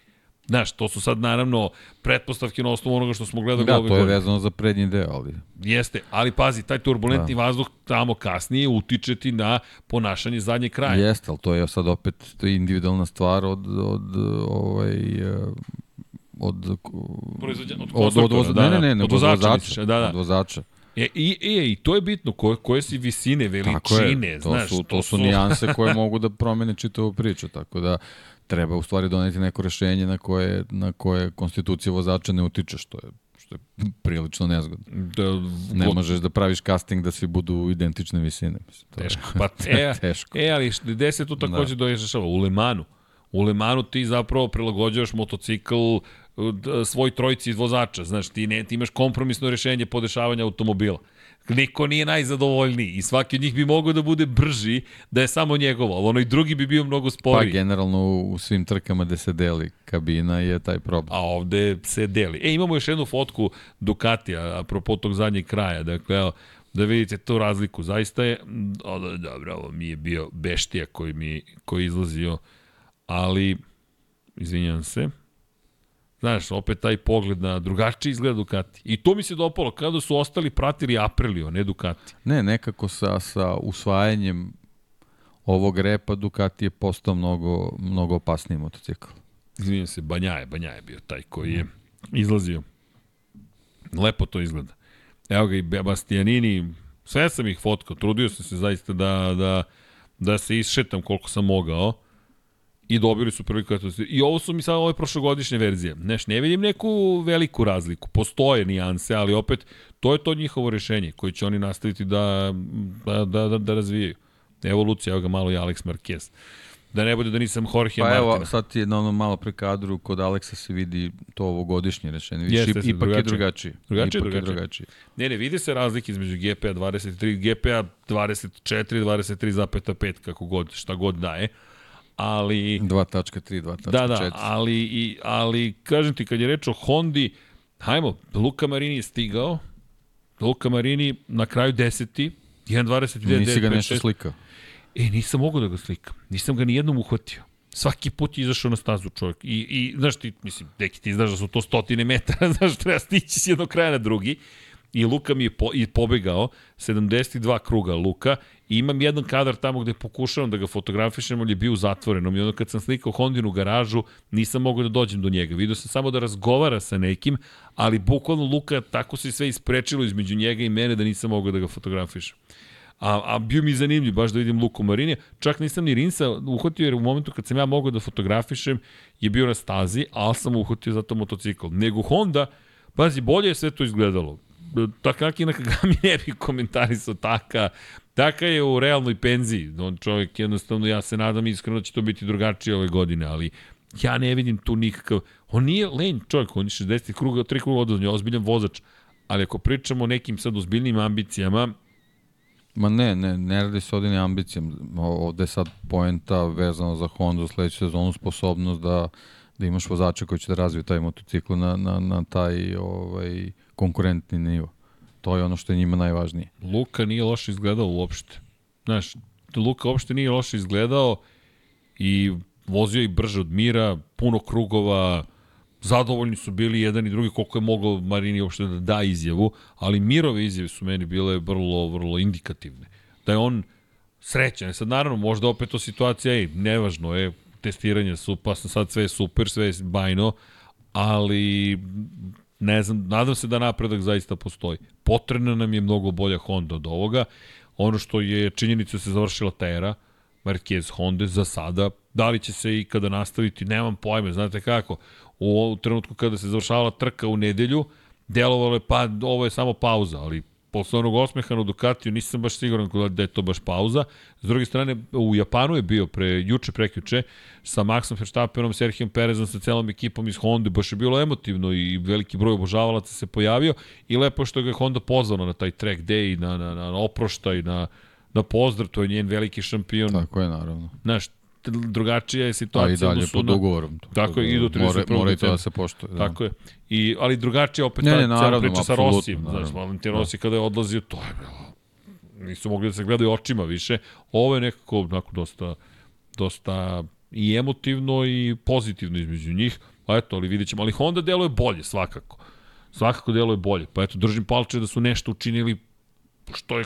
Znaš, to su sad naravno pretpostavke na osnovu onoga što smo gledali da, ove to je godine. vezano za prednji deo, ali Jeste, ali pazi, taj turbulentni da. vazduh tamo kasnije utiče ti na ponašanje zadnje kraja. Jeste, ali to je sad opet to je individualna stvar od, od ovaj, od, Proizvođa- od od, od, od, da, ne, ne, da. ne, Od vozača, da, da. od vozača. E, i, e, I to je bitno, koje, koje si visine, Tako veličine, je, to znaš. su, to su nijanse koje mogu da promene čitavu priču, tako da treba u stvari doneti neko rešenje na koje, na koje konstitucija vozača ne utiče, što je, što je prilično nezgodno. Da, Ne vo- možeš da praviš casting da svi budu identične visine. Mislim, to je- Teško. Pa, e, teško. E, ali gde se tu takođe da. dešava? U Lemanu. U Lemanu ti zapravo prilagođavaš motocikl d- svoj trojici iz vozača. Znaš, ti, ne, ti imaš kompromisno rešenje podešavanja automobila. Niko nije najzadovoljniji i svaki od njih bi mogao da bude brži da je samo njegovo, ali onaj drugi bi bio mnogo Pa sporiji. generalno u, svim trkama gde se deli kabina je taj problem. a ovde se deli. E, imamo još jednu fotku Ducatija, apropo tog zadnjeg kraja, dakle, evo, da vidite tu razliku. Zaista je, o, da, dobro, ovo mi je bio beštija koji mi koji izlazio, ali, izvinjam se, Znaš, opet taj pogled na drugačiji izgled Ducati. I to mi se dopalo, kada su ostali pratili Aprilio, ne Ducati. Ne, nekako sa, sa usvajanjem ovog repa Ducati je postao mnogo, mnogo opasniji motocikl. Izvinjam se, Banja je, Banja je bio taj koji je izlazio. Lepo to izgleda. Evo ga i Bastianini, sve sam ih fotkao, trudio sam se zaista da, da, da se isšetam koliko sam mogao i dobili su prvi kvalitet. I ovo su mi sad ove prošlogodišnje verzije. Neš, ne vidim neku veliku razliku. Postoje nijanse, ali opet to je to njihovo rešenje koje će oni nastaviti da, da, da, da, da razvijaju. Evolucija, evo ga malo i Alex Marquez. Da ne bude da nisam Jorge Pa Martina. evo, sad ti je na onom malo pre kadru, kod Aleksa se vidi to ovogodišnje rešenje. Vidiš, Jeste, Jeste, ipak drugačije. je drugačije. Drugačije, ipak drugačije. je drugačije. Ne, ne, vidi se razlike između GPA 23, GPA 24, 23,5, kako god, šta god daje. Ali, 2.3, 2.4. da, da, ali, i, ali kažem ti, kad je reč o Hondi, hajmo, Luka Marini je stigao, Luka Marini na kraju deseti, 1.29, Nisi ga 9, nešto 5, 6. slikao. E, nisam mogao da ga slikam. Nisam ga ni jednom uhvatio. Svaki put je izašao na stazu čovjek. I, i znaš ti, mislim, deki ti znaš da su to stotine metara, znaš, treba stići s jednog kraja na drugi. I Luka mi je po, i pobegao, 72 kruga Luka, i imam jedan kadar tamo gde pokušavam da ga fotografišem, ali je bio zatvorenom i onda kad sam slikao Hondinu garažu, nisam mogao da dođem do njega. Vidio sam samo da razgovara sa nekim, ali bukvalno Luka tako se sve isprečilo između njega i mene da nisam mogao da ga fotografišem. A, a bio mi zanimljiv baš da vidim Luku Marinija. Čak nisam ni Rinsa uhvatio jer u momentu kad sam ja mogao da fotografišem je bio na stazi, ali sam uhvatio zato motocikl. Nego Honda, pazi, bolje je sve to izgledalo. Takaki na Kagami ne bi komentarisao Taka. Taka je u realnoj penziji. On čovjek jednostavno, ja se nadam iskreno da će to biti drugačije ove godine, ali ja ne vidim tu nikakav... On nije lenj čovjek, on je 60 kruga, 3 kruga od on je ozbiljan vozač. Ali ako pričamo o nekim sad ozbiljnim ambicijama, Ma ne, ne, ne radi se ovde ni ambicijom. Ovde je sad poenta vezano za Honda u sledeću sezonu, sposobnost da, da imaš vozača koji će da razviju taj motocikl na, na, na taj ovaj, konkurentni nivo. To je ono što je njima najvažnije. Luka nije loše izgledao uopšte. Znaš, Luka uopšte nije loše izgledao i vozio i brže od Mira, puno krugova, zadovoljni su bili jedan i drugi koliko je mogao Marini uopšte da da izjavu, ali Mirove izjave su meni bile vrlo, vrlo indikativne. Da je on srećan. Sad naravno, možda opet to situacija, ej, nevažno je, testiranje su, pa sad sve je super, sve je bajno, ali ne znam, nadam se da napredak zaista postoji. Potrebna nam je mnogo bolja Honda od ovoga. Ono što je činjenica se završila ta era, Marquez Honda za sada, da li će se i kada nastaviti, nemam pojme, znate kako, u trenutku kada se završavala trka u nedelju, delovalo je pa ovo je samo pauza, ali posle onog osmeha na Ducatiju nisam baš siguran da je to baš pauza. S druge strane, u Japanu je bio pre, juče, prekjuče, sa Maxom Verstappenom, Serhijom Perezom, sa celom ekipom iz Honda, baš je bilo emotivno i veliki broj obožavalaca se pojavio i lepo što ga je Honda pozvano na taj track day, na, na, na oproštaj, na, na pozdrav, to je njen veliki šampion. Tako je, naravno. Znaš, drugačija je situacija. A i dalje pod ugovorom. Tako je, i do 31. Mora, mora i to da se poštuje. Da. Tako je. I, ali drugačija opet Ne, ne, naravno, priča sa Rosijem. Znaš. Valentin Rossi kada je odlazio, to je bilo nisu mogli da se gledaju očima više. Ovo je nekako onako dosta, dosta i emotivno i pozitivno između njih. Pa eto, ali vidjet ćemo. Ali Honda deluje bolje, svakako. Svakako deluje bolje. Pa eto, držim palče da su nešto učinili što je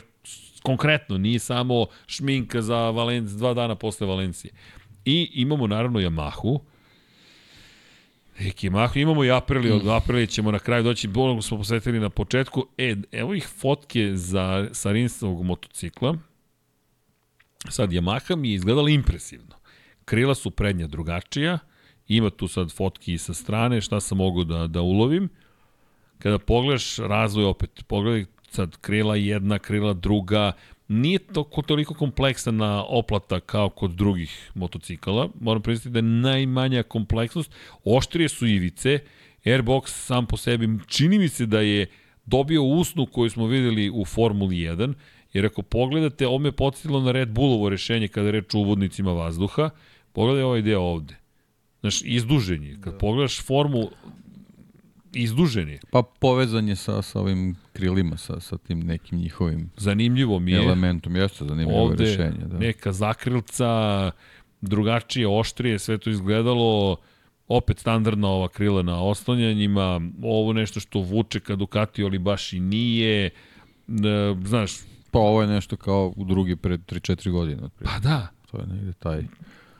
konkretno, nije samo šminka za Valenc, dva dana posle Valencije. I imamo naravno Yamahu, Eki Yamahu, imamo i Aprili, od Aprili ćemo na kraju doći, bolno smo posvetili na početku. E, evo ih fotke za, sa Rinsovog motocikla. Sad, Yamaha mi je izgledala impresivno. Krila su prednja drugačija, ima tu sad fotki i sa strane, šta sam mogu da, da ulovim. Kada pogledaš razvoj opet, pogledaj sad krila jedna, krila druga, nije to ko- toliko kompleksna oplata kao kod drugih motocikala. Moram priznati da je najmanja kompleksnost. Oštrije su ivice, Airbox sam po sebi čini mi se da je dobio usnu koju smo videli u Formuli 1, jer ako pogledate, ovo me podsjetilo na Red Bullovo rešenje kada je reč o uvodnicima vazduha. Pogledaj ovaj deo ovde. Znaš, izdužen je. Kad pogledaš formu, izdužen je. Pa povezan je sa, sa ovim krilima, sa, sa tim nekim njihovim Zanimljivo mi je. elementom. Jeste zanimljivo ovde rešenje. Da. neka zakrilca, drugačije, oštrije, sve to izgledalo, opet standardna ova krila na oslanjanjima, ovo nešto što vuče ka Ducati, ali baš i nije, e, znaš, Pa ovo je nešto kao u drugi pred 3-4 godine. otprilike. pa da, To je negde taj...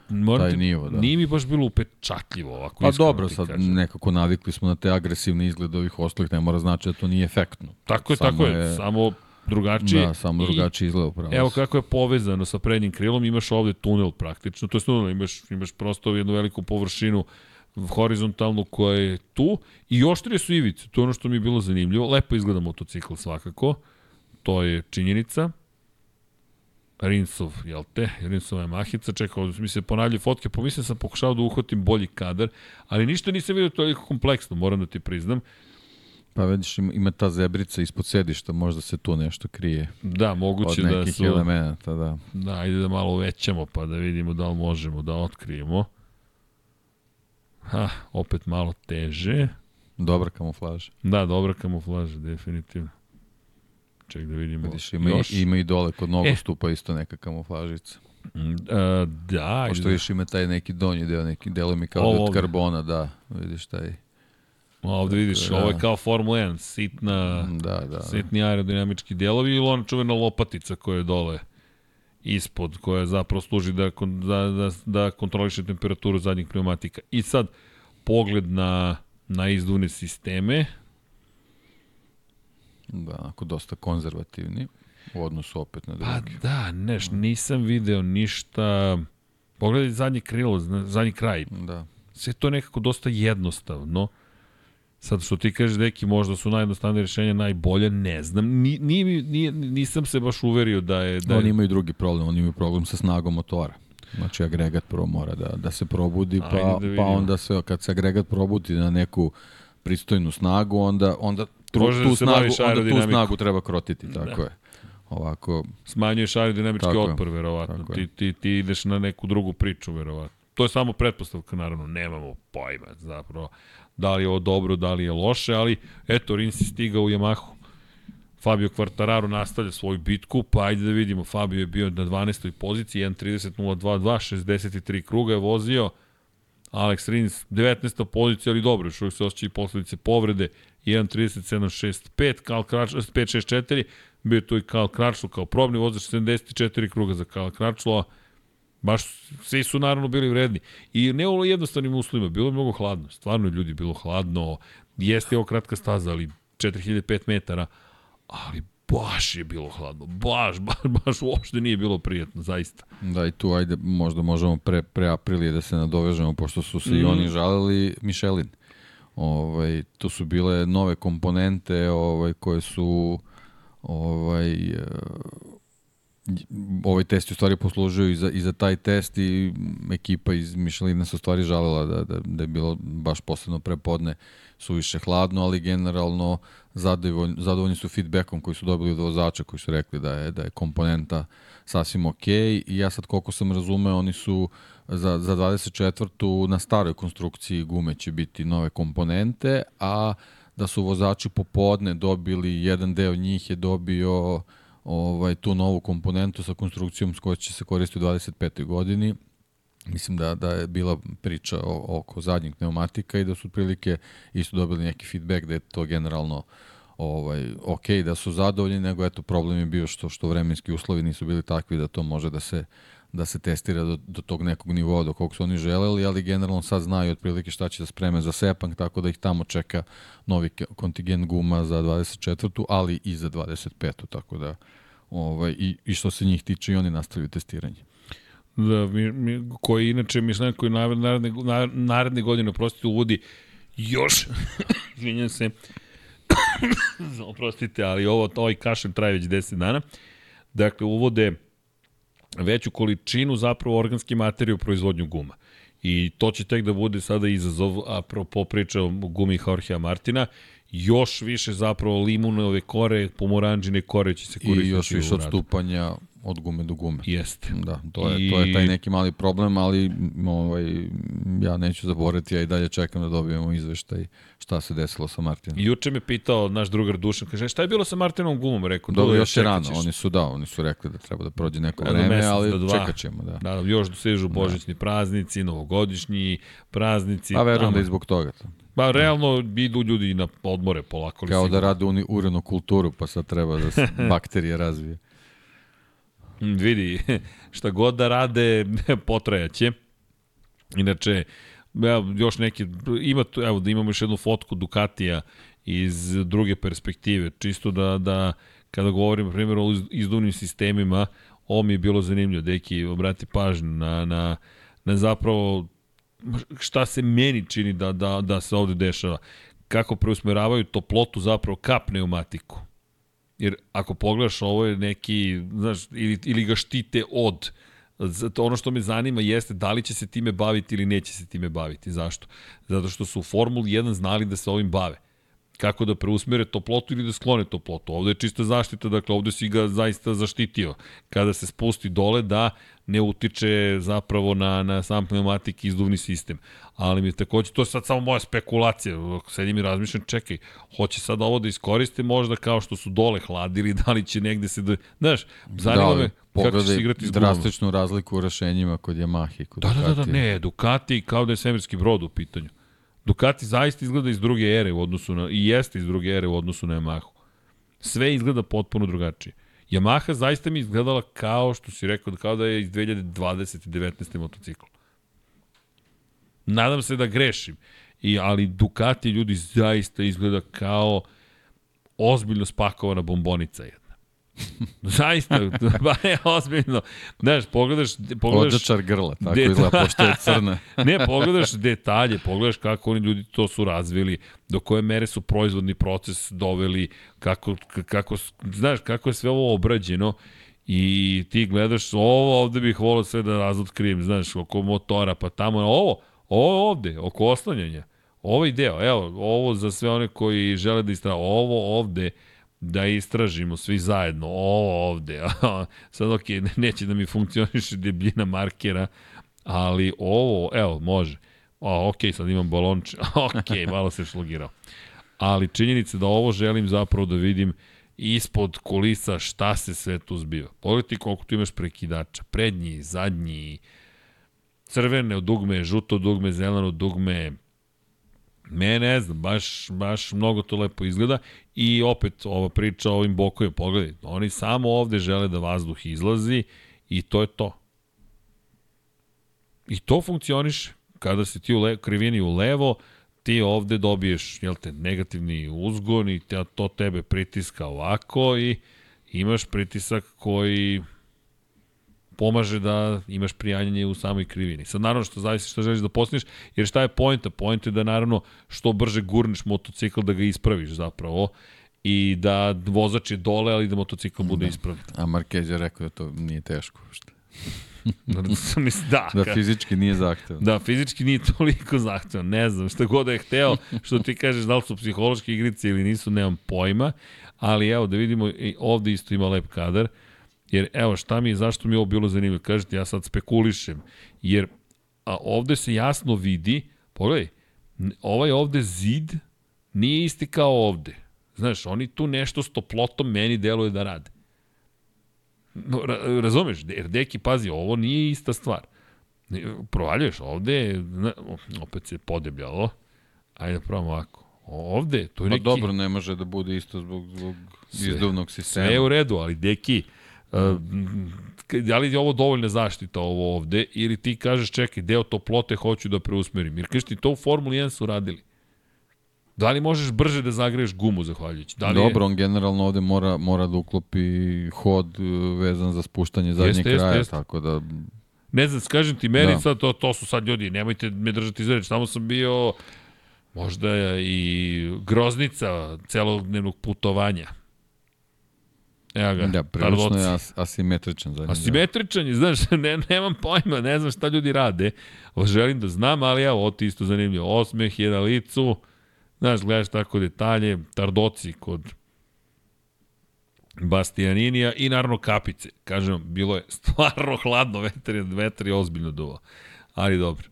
moram Taj nivo, da. Nije mi baš bilo upečatljivo ovako. Pa dobro, sad kažem. nekako navikli smo na te agresivne izglede ovih ostalih, ne mora znači da to nije efektno. Tako je, Samo tako je, samo drugačije. Da, samo drugačije izgleda upravo. Evo kako je povezano sa prednjim krilom, imaš ovde tunel praktično, to je tunel, imaš, imaš prosto jednu veliku površinu horizontalnu koja je tu i oštrije su ivice, to je ono što mi je bilo zanimljivo, lepo izgleda motocikl svakako, to je činjenica. Rinsov, jel te? Rinsova je mahica, čekao, mi se ponavljaju fotke, pomislim sam pokušao da uhvatim bolji kadar, ali ništa nisam vidio toliko kompleksno, moram da ti priznam. Pa vidiš, ima, ta zebrica ispod sedišta, možda se tu nešto krije Da, od moguće nekih da su... elemenata, da. Da, ajde da malo uvećamo pa da vidimo da li možemo da otkrijemo. Ha, opet malo teže. Dobra kamuflaža. Da, dobra kamuflaža, definitivno. Ček da vidimo. Vidiš, ima, još. ima i dole kod nogostupa isto neka kamuflažica. Mm, a, da, Pošto ajde. vidiš ima taj neki donji deo, neki delo mi kao Ovo da od karbona, da, vidiš taj, Ovde vidiš, da. ovo je kao Formula 1, sitna, da, da. sitni aerodinamički delovi ili ona čuvena lopatica koja je dole ispod, koja zapravo služi da, da, da, da kontroliše temperaturu zadnjih pneumatika. I sad, pogled na, na izduvne sisteme, Da, onako dosta konzervativni u odnosu opet na Pa drugi. da, neš, nisam video ništa... Pogledaj zadnji krilo, zadnji kraj. Da. Sve to je nekako dosta jednostavno. Sad što ti kažeš, deki, možda su najjednostavnije rešenja najbolje, ne znam. Ni, mi- nije, nisam se baš uverio da je... Da Oni je imaju drugi problem, oni imaju problem sa snagom motora. Znači agregat prvo mora da, da se probudi, Ajde pa, da pa onda se, kad se agregat probudi na neku pristojnu snagu, onda, onda tu, Može da tu, se snagu, onda tu snagu treba krotiti, tako je. Ovako, smanjuješ aerodinamički Tako otpor, verovatno. tako Ti, ti, ti ideš na neku drugu priču, verovatno. To je samo pretpostavka, naravno, nemamo pojma zapravo da li je ovo dobro, da li je loše, ali eto, Rins je stigao u Yamahu. Fabio Quartararo nastavlja svoju bitku, pa ajde da vidimo, Fabio je bio na 12. poziciji, 1.30.022, 63 kruga je vozio, Alex Rins 19. pozicija, ali dobro, još uvijek se osjećaju posledice povrede, 1.37.65, Karl Kračlo, 5.64, bio je tu i Karl Kračlo kao probni vozač, 74 kruga za Karl Kračlo, Baš svi su naravno bili vredni. I ne u jednostavnim uslovima, bilo je mnogo hladno. Stvarno je ljudi bilo hladno. Jeste ovo kratka staza, ali 4005 metara, ali baš je bilo hladno. Baš, baš, baš uopšte nije bilo prijetno, zaista. Da, i tu ajde, možda možemo pre, pre aprilije da se nadovežemo, pošto su se mm. i oni žalili Michelin. Ovaj, to su bile nove komponente ovaj, koje su ovaj, ovaj test u stvari poslužio i za, i za taj test i ekipa iz Michelina se u stvari žalila da, da, da je bilo baš posebno prepodne suviše hladno, ali generalno zadovoljni, zadovoljni su feedbackom koji su dobili od vozača koji su rekli da je, da je komponenta sasvim ok i ja sad koliko sam razumeo oni su za, za 24. na staroj konstrukciji gume će biti nove komponente, a da su vozači popodne dobili, jedan deo njih je dobio ovaj, tu novu komponentu sa konstrukcijom s kojoj će se koristiti u 25. godini. Mislim da, da je bila priča o, oko zadnjeg pneumatika i da su prilike isto dobili neki feedback da je to generalno ovaj, ok, da su zadovoljni, nego eto problem je bio što, što vremenski uslovi nisu bili takvi da to može da se da se testira do, do tog nekog nivoa do kog su oni želeli, ali generalno sad znaju otprilike šta će da spreme za Sepang, tako da ih tamo čeka novi kontingent guma za 24. ali i za 25. tako da ovaj, i, i što se njih tiče i oni nastavljaju testiranje. Da, mi, mi, koji inače Michelin koji naredne, naredne godine oprostite uvodi još izvinjam se oprostite, ali ovo, ovaj kašem traje već 10 dana. Dakle, uvode veću količinu zapravo organske materije u proizvodnju guma. I to će tek da bude sada izazov, apropo priča o gumi Jorgea Martina, još više zapravo limunove kore, pomoranđine kore će se koristiti. I još više odstupanja od gume do gume. Jeste. Da, to je, I... to je taj neki mali problem, ali ovaj, ja neću zaboraviti, ja i dalje čekam da dobijemo izveštaj šta se desilo sa Martinom. Juče me pitao naš drugar Dušan, kaže, šta je bilo sa Martinom gumom? Rekao, Dobro, još je rano, oni su da, oni su rekli da treba da prođe neko Od vreme, ali do čekat ćemo. Da. da, još dosežu da. božićni da. praznici, novogodišnji praznici. A verujem da je zbog toga. To. Ba, realno idu ljudi na odmore polako. Kao da sigurno. da rade uni, urenu kulturu, pa sad treba da se bakterije razvije. Vidi, šta god da rade, potrajaće. Inače, još neki, ima tu, evo, da imamo još jednu fotku Ducatija iz druge perspektive, čisto da, da kada govorim, primjer, o izduvnim sistemima, ovo mi je bilo zanimljivo, deki, obrati pažnju na, na, na zapravo šta se meni čini da, da, da se ovde dešava. Kako preusmeravaju toplotu zapravo ka pneumatiku. Jer ako pogledaš, ovo je neki, znaš, ili, ili ga štite od, Zato ono što me zanima jeste da li će se time baviti ili neće se time baviti. Zašto? Zato što su u Formuli 1 znali da se ovim bave kako da preusmere toplotu ili da sklone toplotu. Ovde je čista zaštita, dakle ovde si ga zaista zaštitio. Kada se spusti dole da ne utiče zapravo na, na sam pneumatik i izduvni sistem. Ali mi je takođe, to je sad samo moja spekulacija, sedim i razmišljam, čekaj, hoće sad ovo da iskoriste možda kao što su dole hladili, da li će negde se da, znaš, zanima da, me kako će se igrati s drastičnu razliku u rešenjima kod Yamaha i kod da, Ducati. Da, da, da, ne, Ducati kao da je svemirski brod u pitanju. Ducati zaista izgleda iz druge ere u odnosu na, i jeste iz druge ere u odnosu na Yamahu. Sve izgleda potpuno drugačije. Yamaha zaista mi izgledala kao što si rekao, kao da je iz 2020. 19. motocikl. Nadam se da grešim. I, ali Ducati ljudi zaista izgleda kao ozbiljno spakovana bombonica jedna. Zaista, ba ne, ozbiljno. Znaš, pogledaš... pogledaš Odačar grla, tako deta... izgleda, pošto je crna. ne, pogledaš detalje, pogledaš kako oni ljudi to su razvili, do koje mere su proizvodni proces doveli, kako, kako, znaš, kako je sve ovo obrađeno i ti gledaš, ovo ovde bih volio sve da razotkrijem, znaš, oko motora, pa tamo, ovo, ovo ovde, oko oslanjanja, ovaj deo, evo, ovo za sve one koji žele da istraju, ovo ovde, da istražimo svi zajedno ovo ovde. Sad ok, neće da mi funkcioniše debljina markera, ali ovo, evo, može. O, ok, sad imam balonče. ok, malo se šlogirao. Ali činjenica da ovo želim zapravo da vidim ispod kulisa šta se sve tu zbiva. Pogledaj ti koliko tu imaš prekidača. Prednji, zadnji, crvene dugme, žuto dugme, zeleno dugme, Me ne znam, baš, baš mnogo to lepo izgleda i opet ova priča o ovim bokovima, pogledaj, oni samo ovde žele da vazduh izlazi i to je to. I to funkcioniše. Kada se ti u le, krivini u levo, ti ovde dobiješ jel te, negativni uzgon i te, to tebe pritiska ovako i imaš pritisak koji pomaže da imaš prijanjanje u samoj krivini. Sad naravno što zavisi što želiš da postigneš, jer šta je pojenta? Pojenta je da naravno što brže gurneš motocikl da ga ispraviš zapravo i da vozač je dole, ali da motocikl bude da. ispravljen. A Marquez je rekao da to nije teško. Što? Da, da fizički nije zahtevan. Da, fizički nije toliko zahtevan. Ne znam, šta god da je hteo, što ti kažeš da li su psihološke igrice ili nisu, nemam pojma. Ali evo, da vidimo, ovde isto ima lep kadar. Uh, Jer evo šta mi je, zašto mi je ovo bilo zanimljivo? Kažete, ja sad spekulišem. Jer a ovde se jasno vidi, pogledaj, ovaj ovde zid nije isti kao ovde. Znaš, oni tu nešto s toplotom meni deluje da rade. No, ra, razumeš, jer deki, pazi, ovo nije ista stvar. Provaljuješ ovde, opet se podebljalo. Ajde da probamo ovako. Ovde, to je neki... Pa dobro, ne može da bude isto zbog, zbog izduvnog sistema. Sve je u redu, ali deki, da li je ovo dovoljna zaštita ovo ovde ili ti kažeš čekaj, deo toplote hoću da preusmerim. Jer kažeš ti to u Formuli 1 su radili. Da li možeš brže da zagreješ gumu zahvaljujući? Da li Dobro, je... on generalno ovde mora, mora da uklopi hod uh, vezan za spuštanje zadnjeg jeste, kraja, jeste, jeste. tako da... Ne znam, kažem ti, meni da. sad to, to su sad ljudi, nemojte me držati za reč, tamo sam bio možda i groznica celodnevnog putovanja Evo ga, da, prilično je as, asimetričan. Za asimetričan je, znaš, ne, nemam pojma, ne znam šta ljudi rade. O, želim da znam, ali evo, ovo ti isto zanimljivo. Osmeh je na licu, znaš, gledaš tako detalje, tardoci kod Bastianinija i naravno kapice. Kažem, bilo je stvarno hladno, vetar je, vetar je ozbiljno duvo. Ali dobro.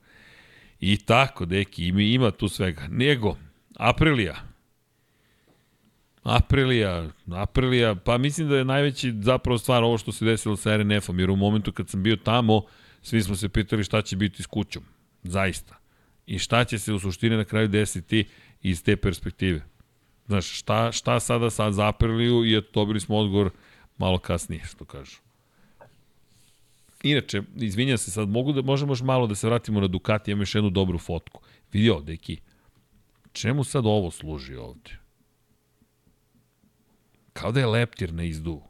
I tako, deki, ima, ima tu svega. Nego, Aprilija, Aprilija, Aprilija, pa mislim da je najveći zapravo stvar ovo što se desilo sa RNF-om, jer u momentu kad sam bio tamo, svi smo se pitali šta će biti s kućom. Zaista. I šta će se u suštini na kraju desiti iz te perspektive. Znaš, šta, šta sada sad za Apriliju i dobili smo odgovor malo kasnije, što kažu. Inače, izvinjam se, sad mogu da, možemo još malo da se vratimo na Ducati, imam još jednu dobru fotku. Vidio, deki, čemu sad ovo služi ovde? Kao da je leptir na izduvu.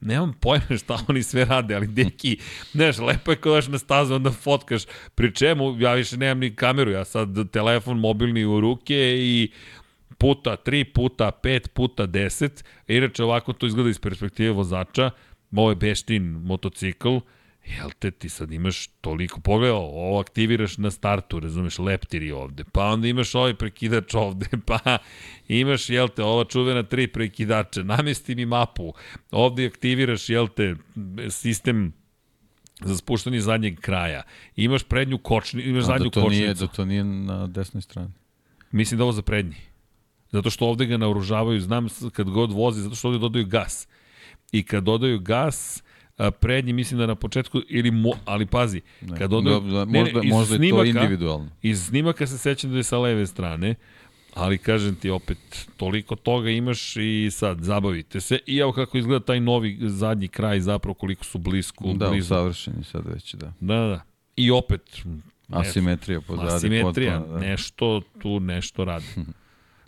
Nemam pojma šta oni sve rade, ali deki, znaš, lepo je kada na stazu, onda fotkaš, pri čemu, ja više nemam ni kameru, ja sad telefon mobilni u ruke i puta 3, puta 5, puta 10, inače ovako to izgleda iz perspektive vozača, ovo je Beštin motocikl, jel te ti sad imaš toliko, pogledaj ovo aktiviraš na startu, razumeš, leptiri ovde, pa onda imaš ovaj prekidač ovde, pa imaš, jel te, ova čuvena tri prekidača, namesti mi mapu, ovde aktiviraš, jel te, sistem za spuštanje zadnjeg kraja. Imaš prednju kočni, imaš A, zadnju da to kočnicu. Nije, da to nije na desnoj strani. Mislim da ovo za prednji. Zato što ovde ga naoružavaju, znam kad god vozi, zato što ovde dodaju gas. I kad dodaju gas, prednji mislim da na početku ili mo, ali pazi ne, kad odaju da, ne, možda, ne, možda snimaka, je to individualno. iz snimaka se sećam da je sa leve strane ali kažem ti opet toliko toga imaš i sad zabavite se. I evo kako izgleda taj novi zadnji kraj zapravo koliko su blisko da, blizu. savršeni sad već da. Da da i opet asimetrija pozadi asimetrija potpuno, da. nešto tu nešto radi.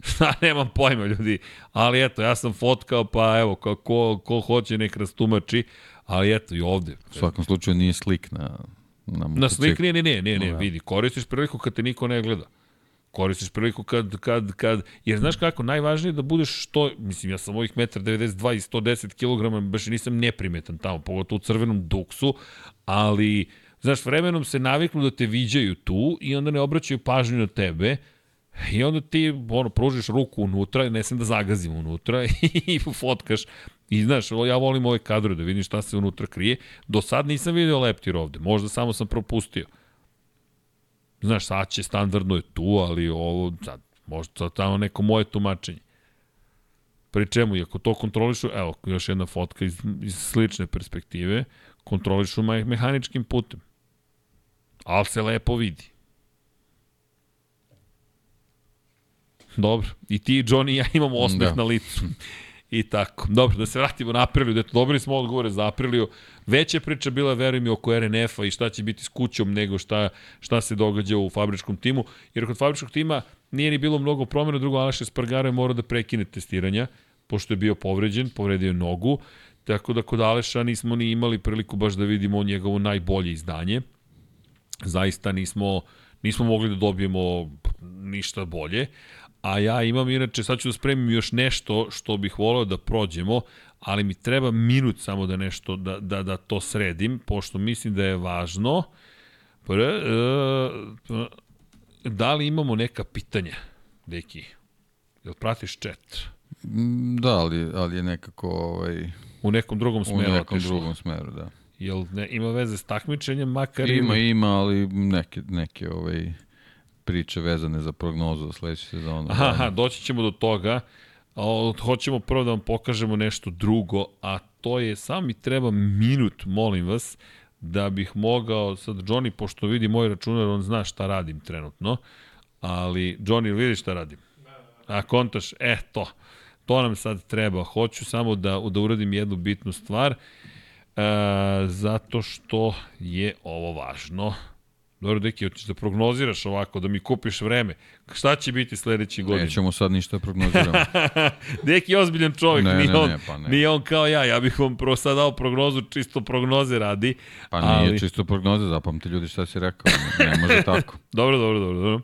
Šta, nemam pojma ljudi, ali eto, ja sam fotkao, pa evo, ko, ko hoće nek rastumači, Ali eto i ovde. U svakom slučaju nije slik na na, na slik nije, ne, ne, ne, ne, vidi, koristiš priliku kad te niko ne gleda. Koristiš priliku kad, kad, kad, jer znaš kako, najvažnije je da budeš što, mislim, ja sam ovih 1,92 i 110 kg, baš nisam neprimetan tamo, pogotovo u crvenom duksu, ali, znaš, vremenom se naviknu da te viđaju tu i onda ne obraćaju pažnju na tebe, I onda ti ono, pružiš ruku unutra, ne sam da zagazim unutra i fotkaš I znaš, ja volim ove kadre da vidim šta se unutra krije. Do sad nisam video leptir ovde, možda samo sam propustio. Znaš, sad će standardno je tu, ali ovo, sad, možda tamo neko moje tumačenje. Pri čemu, i ako to kontrolišu, evo, još jedna fotka iz, iz slične perspektive, kontrolišu me mehaničkim putem. Ali se lepo vidi. Dobro, i ti, Johnny, ja imamo osmeh Da. na licu. I tako. Dobro, da se vratimo na Apriliju, da dobili smo odgovore za Apriliju. Veća priča bila, verujem, i oko RNF-a i šta će biti s kućom nego šta, šta se događa u fabričkom timu. Jer kod fabričkog tima nije ni bilo mnogo promjena, drugo Aleš Espargaro je morao da prekine testiranja, pošto je bio povređen, povredio nogu, tako da kod Aleša nismo ni imali priliku baš da vidimo njegovo najbolje izdanje. Zaista nismo, nismo mogli da dobijemo ništa bolje, a ja imam inače, sad ću da spremim još nešto što bih voleo da prođemo, ali mi treba minut samo da nešto, da, da, da to sredim, pošto mislim da je važno. Pre, e, da li imamo neka pitanja, deki? Jel pratiš chat? Mm, Da, ali, ali je nekako ovaj, U nekom drugom u smeru nekom otišlo. drugom smeru, da. Jel ne, ima veze s takmičenjem, makar Ima, ili... ima, ali neke, neke ovaj, priče vezane za prognozu za sledeću sezonu. Aha, doći ćemo do toga. Hoćemo prvo da vam pokažemo nešto drugo, a to je, sam mi treba minut, molim vas, da bih mogao, sad Johnny, pošto vidi moj računar, on zna šta radim trenutno, ali Johnny, vidi šta radim? A kontaš, e, to, to nam sad treba. Hoću samo da, da uradim jednu bitnu stvar, e, zato što je ovo važno. Dobro, deki, hoćeš da prognoziraš ovako, da mi kupiš vreme. Šta će biti sledeći godin? Nećemo sad ništa prognoziramo. Deki je ozbiljan čovjek, Ne, nije, ne, on, ne, pa ne. nije on kao ja. Ja bih vam prvo sad dao prognozu, čisto prognoze radi. Pa nije ali... čisto prognoze, zapamti ljudi šta si rekao. Ne, ne može tako. Dobro, dobro, dobro, dobro.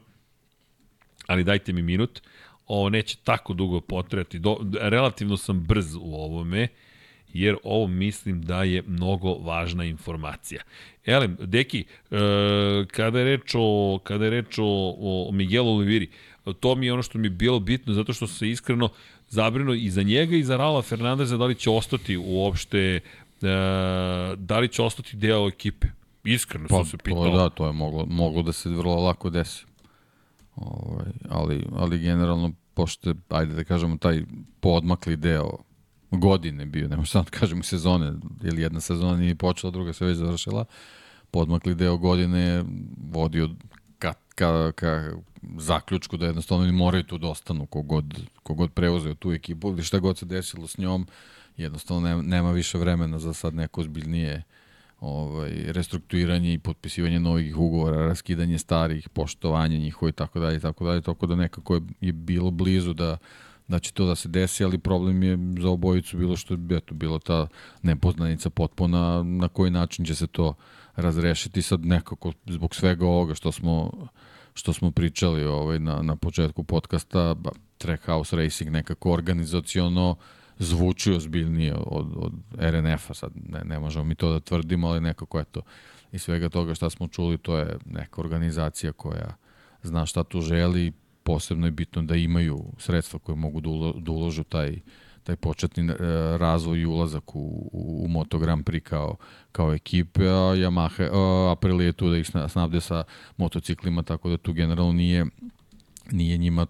Ali dajte mi minut. Ovo neće tako dugo potrejati. Do, relativno sam brz u ovome, jer ovo mislim da je mnogo važna informacija. Elem, Deki, e, kada je reč o, kada je reč o, o Miguelu Oliviri, to mi je ono što mi je bilo bitno, zato što se iskreno zabrino i za njega i za Raula Fernandeza da li će ostati uopšte, e, da li će ostati deo ekipe. Iskreno Pa, sam se pitao. da, to je moglo, moglo da se vrlo lako desi. Ovaj, ali, ali generalno, pošto ajde da kažemo, taj podmakli deo godine bio, ne možemo sad da kažemo sezone, ili jedna sezona nije počela, druga se već završila, podmakli deo godine vodio ka, ka, ka zaključku da jednostavno oni moraju tu da ostanu kogod, kogod preuzeo tu ekipu ili šta god se desilo s njom, jednostavno nema, nema više vremena za sad neko ozbiljnije ovaj, restrukturiranje i potpisivanje novih ugovora, raskidanje starih, poštovanje njihovo i tako dalje i tako dalje, tako da nekako je, je bilo blizu da da će to da se desi, ali problem je za obojicu bilo što je eto, bilo ta nepoznanica potpuna na koji način će se to razrešiti. Sad nekako zbog svega ovoga što smo što smo pričali ovaj na na početku podcasta Trackhouse Racing nekako organizaciono zvuči ozbiljnije od, od RNF-a, sad ne, ne možemo mi to da tvrdimo, ali nekako eto, i svega toga šta smo čuli, to je neka organizacija koja zna šta tu želi, posebno je bitno da imaju sredstva koje mogu da, da uložu taj, taj početni e, razvoj i ulazak u, u, u Moto Grand Prix kao, kao ekipe, a Yamaha, a Aprilia je tu da ih sna- snabde sa motociklima, tako da tu generalno nije, nije njima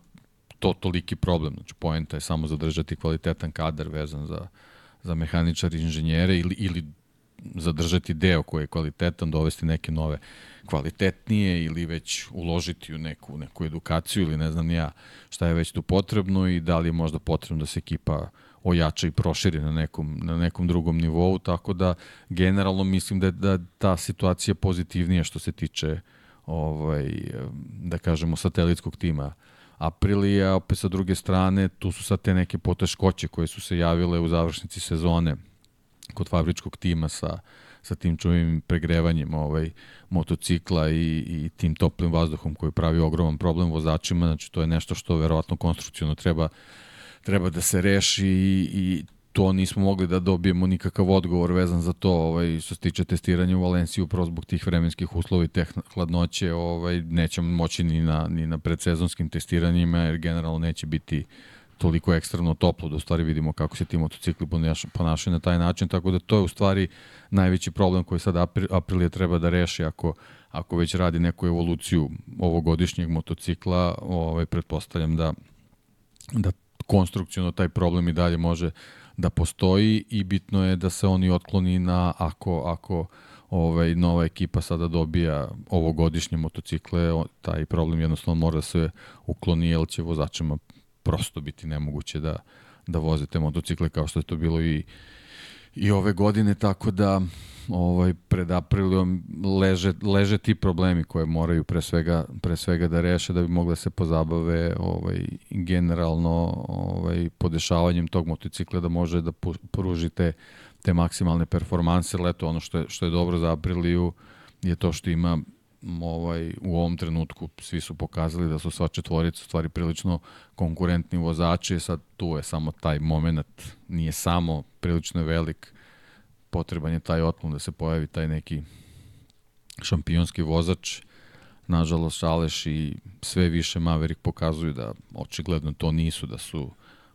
to toliki problem. Znači, poenta je samo zadržati kvalitetan kadar vezan za, za mehaničar inženjere ili, ili zadržati deo koji je kvalitetan, dovesti neke nove kvalitetnije ili već uložiti u neku, neku edukaciju ili ne znam ja šta je već tu potrebno i da li je možda potrebno da se ekipa ojača i proširi na nekom, na nekom drugom nivou, tako da generalno mislim da je da ta situacija pozitivnija što se tiče ovaj, da kažemo satelitskog tima Aprilija, opet sa druge strane, tu su sad te neke poteškoće koje su se javile u završnici sezone kod fabričkog tima sa, sa tim čuvim pregrevanjem ovaj, motocikla i, i tim toplim vazduhom koji pravi ogroman problem vozačima, znači to je nešto što verovatno konstrukcijno treba, treba da se reši i, i to nismo mogli da dobijemo nikakav odgovor vezan za to, ovaj, što se tiče testiranja u Valenciji, upravo zbog tih vremenskih uslova i te hladnoće, ovaj, nećemo moći ni na, ni na predsezonskim testiranjima, jer generalno neće biti toliko ekstremno toplo da u stvari vidimo kako se ti motocikli ponaša- ponašaju na taj način, tako da to je u stvari najveći problem koji sad Apri- Aprilia treba da reši ako, ako već radi neku evoluciju ovogodišnjeg motocikla, ovaj, pretpostavljam da, da konstrukcijno taj problem i dalje može da postoji i bitno je da se oni otkloni na ako, ako ovaj, nova ekipa sada dobija ovogodišnje motocikle, taj problem jednostavno mora da se ukloni, jer će vozačima prosto biti nemoguće da, da voze te motocikle kao što je to bilo i, i ove godine, tako da ovaj pred aprilijom leže, leže ti problemi koje moraju pre svega, pre svega da reše da bi mogle da se pozabave ovaj generalno ovaj podešavanjem tog motocikla da može da pruži te, te maksimalne performanse, ali eto ono što je, što je dobro za Apriliju je to što ima ovaj, u ovom trenutku svi su pokazali da su sva četvorica stvari prilično konkurentni vozači, sad tu je samo taj moment, nije samo, prilično velik, potreban je taj otklon da se pojavi taj neki šampionski vozač. Nažalost, Šaleš i sve više Maverick pokazuju da očigledno to nisu, da su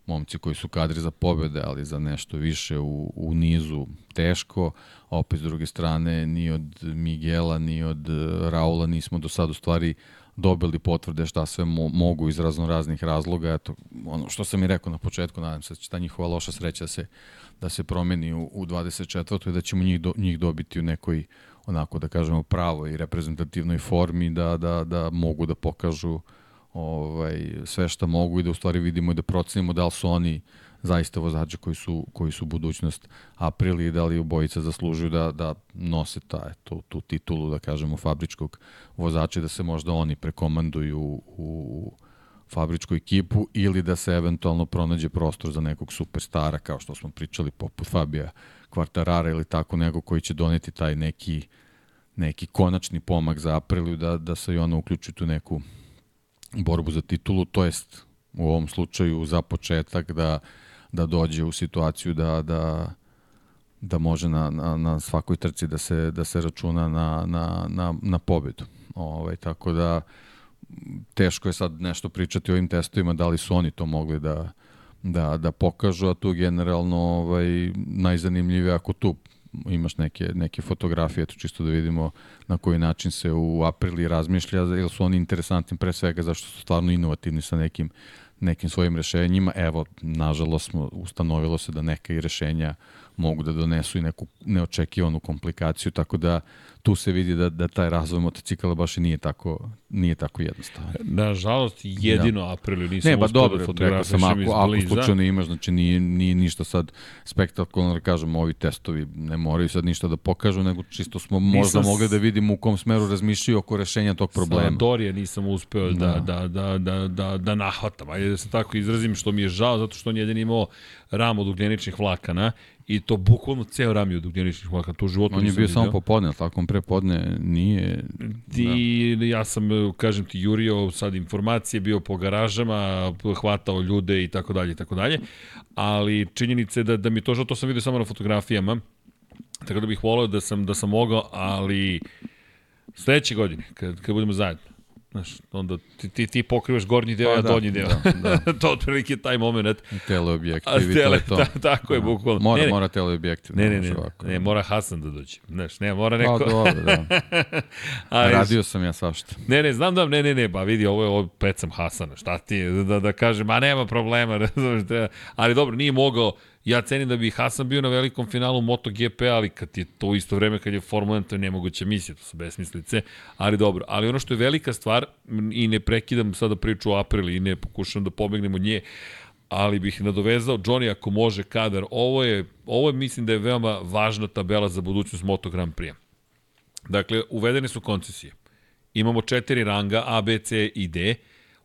momci koji su kadri za pobede, ali za nešto više u, u nizu teško. A opet s druge strane, ni od Miguela, ni od eh, Raula nismo do sad u stvari dobili potvrde šta sve mo mogu iz razno raznih razloga. Eto, ono što sam i rekao na početku, nadam se da će ta njihova loša sreća da se, da se promeni u, u 24. i da ćemo njih, do, njih dobiti u nekoj onako da kažemo pravoj reprezentativnoj formi da, da, da mogu da pokažu ovaj, sve šta mogu i da u stvari vidimo i da procenimo da li su oni zaista vozači koji su, koji su budućnost Aprili i da li obojica zaslužuju da, da nose ta, tu, tu titulu, da kažemo, fabričkog vozača da se možda oni prekomanduju u, u fabričku ekipu ili da se eventualno pronađe prostor za nekog superstara kao što smo pričali poput Fabija Kvartarara ili tako nego koji će doneti taj neki neki konačni pomak za Apriliju da, da se i ona uključi tu neku borbu za titulu, to jest u ovom slučaju za početak da, da dođe u situaciju da, da, da može na, na, na svakoj trci da se, da se računa na, na, na, na pobedu. Ovaj, tako da teško je sad nešto pričati o ovim testovima, da li su oni to mogli da, da, da pokažu, a tu generalno ovaj, najzanimljivije ako tu imaš neke, neke fotografije, eto čisto da vidimo na koji način se u aprili razmišlja, jer su oni interesantni pre svega zašto su stvarno inovativni sa nekim, nekim svojim rešenjima. Evo, nažalost, smo, ustanovilo se da neka rešenja mogu da donesu i neku neočekivanu komplikaciju, tako da tu se vidi da, da taj razvoj motocikala baš i nije tako, nije tako jednostavan. Nažalost, jedino da. Apriliju nisam Ne, ba uspeo dobro, da rekao sam, fotografišem ako, ako slučajno imaš, znači nije, nije ništa sad spektakularno, da kažem, ovi testovi ne moraju sad ništa da pokažu, nego čisto smo možda s- mogli da vidimo u kom smeru razmišljaju oko rešenja tog problema. Sa Dorija nisam uspeo da, Da. da, da, da, da, da nahvatam. Ajde da se tako izrazim, što mi je žao, zato što on jedin imao ram od ugljeničnih vlakana i to bukvalno ceo ram je od ugljeničnih vlakana. To u životu On je bio samo popodne, ali tako on prepodne nije... Ti, da. ja sam, kažem ti, jurio sad informacije, bio po garažama, hvatao ljude i tako dalje i tako dalje, ali činjenica je da, da mi to žao, to sam vidio samo na fotografijama, tako da bih volio da sam, da sam mogao, ali sledeće godine, kad, kad budemo zajedno, Znaš, onda ti, ti, ti pokrivaš gornji deo, Pa ja da, donji deo. da, da. to je otprilike taj moment. Teleobjektiv A i to tele, je to. ta, tako je, bukvalno. Mora, ne, ne, mora teleobjektiv. ne, ne, može ne, ovako. ne, mora Hasan da dođe. Znaš, ne, mora neko... Pa dobro, da. Ali- Radio sam ja svašta. Ne, ne, znam da, ne, ne, ne, ba vidi, ovo je ovo pecam Hasana, šta ti je, da, da kažem, a nema problema, razumeš, da, ali dobro, nije mogao, ja cenim da bi Hasan bio na velikom finalu MotoGP, ali kad je to isto vreme kad je Formula 1, to je nemoguća misija, to su besmislice, ali dobro, ali ono što je velika stvar, i ne prekidam sada priču o Aprili i ne pokušam da pobegnem od nje, ali bih nadovezao Johnny ako može kadar, ovo je, ovo je mislim da je veoma važna tabela za budućnost Moto Grand Prix. Dakle, uvedene su koncesije. Imamo četiri ranga A, B, C i D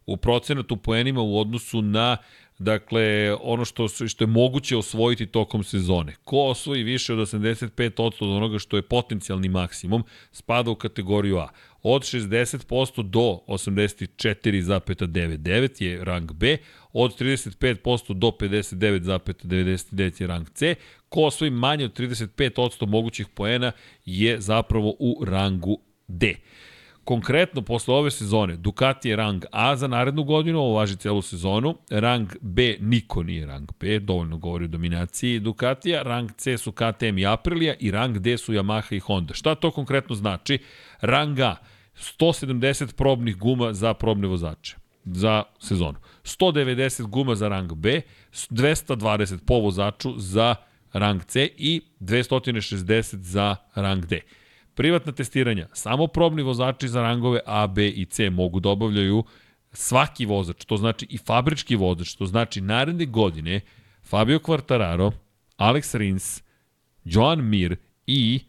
u procenatu poenima u odnosu na dakle, ono što, što je moguće osvojiti tokom sezone. Ko osvoji više od 85% od onoga što je potencijalni maksimum, spada u kategoriju A. Od 60% do 84,99 je rang B, od 35% do 59,99 je rang C. Ko osvoji manje od 35% mogućih poena je zapravo u rangu D. Konkretno, posle ove sezone, Ducati je rang A za narednu godinu, ovo važi celu sezonu, rang B niko nije rang B, dovoljno govori o dominaciji Ducatija, rang C su KTM i Aprilia i rang D su Yamaha i Honda. Šta to konkretno znači? Rang A, 170 probnih guma za probne vozače. za sezonu. 190 guma za rang B, 220 po vozaču za rang C i 260 za rang D. Privatna testiranja, samo probni vozači za rangove A, B i C mogu da obavljaju svaki vozač, to znači i fabrički vozač, to znači naredne godine Fabio Quartararo, Alex Rins, Joan Mir i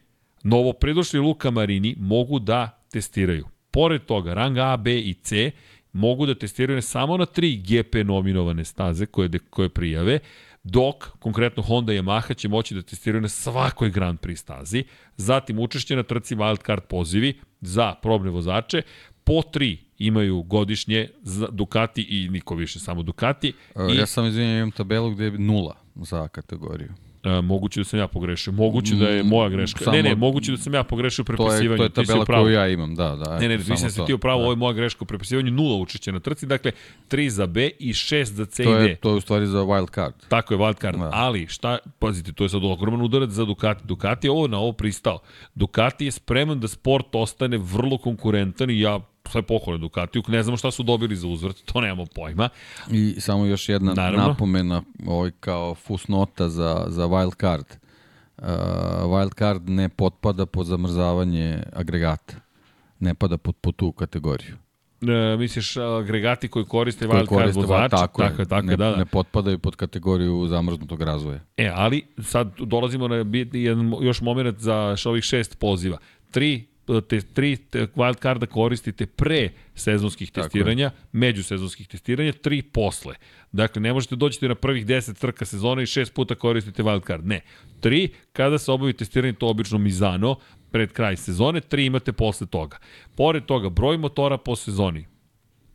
novopridošli Luka Marini mogu da testiraju. Pored toga, rang A, B i C mogu da testiraju samo na tri GP nominovane staze koje, koje prijave, dok konkretno Honda i Yamaha će moći da testiraju na svakoj Grand Prix stazi, zatim učešće na trci wildcard pozivi za probne vozače, po tri imaju godišnje za Ducati i niko više, samo Ducati. I... Ja sam izvinjam, imam tabelu gde je nula za kategoriju. E, moguće da sam ja pogrešio. Moguće da je moja greška. Samo, ne, ne, moguće da sam ja pogrešio u prepisivanju. To je, to je tabela koju ja imam, da, da. Ne, ne, mislim da si ti upravo, da. ovo je moja greška u prepisivanju, nula učešća na trci, dakle 3 za B i 6 za C to i D. Je, to je u stvari za wild card. Tako je, wild card. Da. Ali, šta, pazite, to je sad ogroman udarac za Ducati. Ducati je ovo na ovo pristao. Ducati je spreman da sport ostane vrlo konkurentan i ja sve pohvale Ducatiju, ne znamo šta su dobili za uzvrt, to nemamo pojma. I samo još jedna Naravno. napomena, ovaj kao fusnota za, za wild card. Uh, wild card ne potpada pod zamrzavanje agregata. Ne pada pod, pod tu kategoriju. E, misliš agregati koji koriste wild koji card vozač? Tako, tako, je, tako ne, da, da. ne potpadaju pod kategoriju zamrznutog razvoja. E, ali sad dolazimo na jedan još moment za ovih šest poziva. Tri te tri wild carda koristite pre sezonskih testiranja, međusezonskih testiranja, tri posle. Dakle, ne možete doći na prvih 10 trka sezona i šest puta koristite wild card. Ne. Tri, kada se obavi testiranje, to obično mizano, pred kraj sezone, tri imate posle toga. Pored toga, broj motora po sezoni,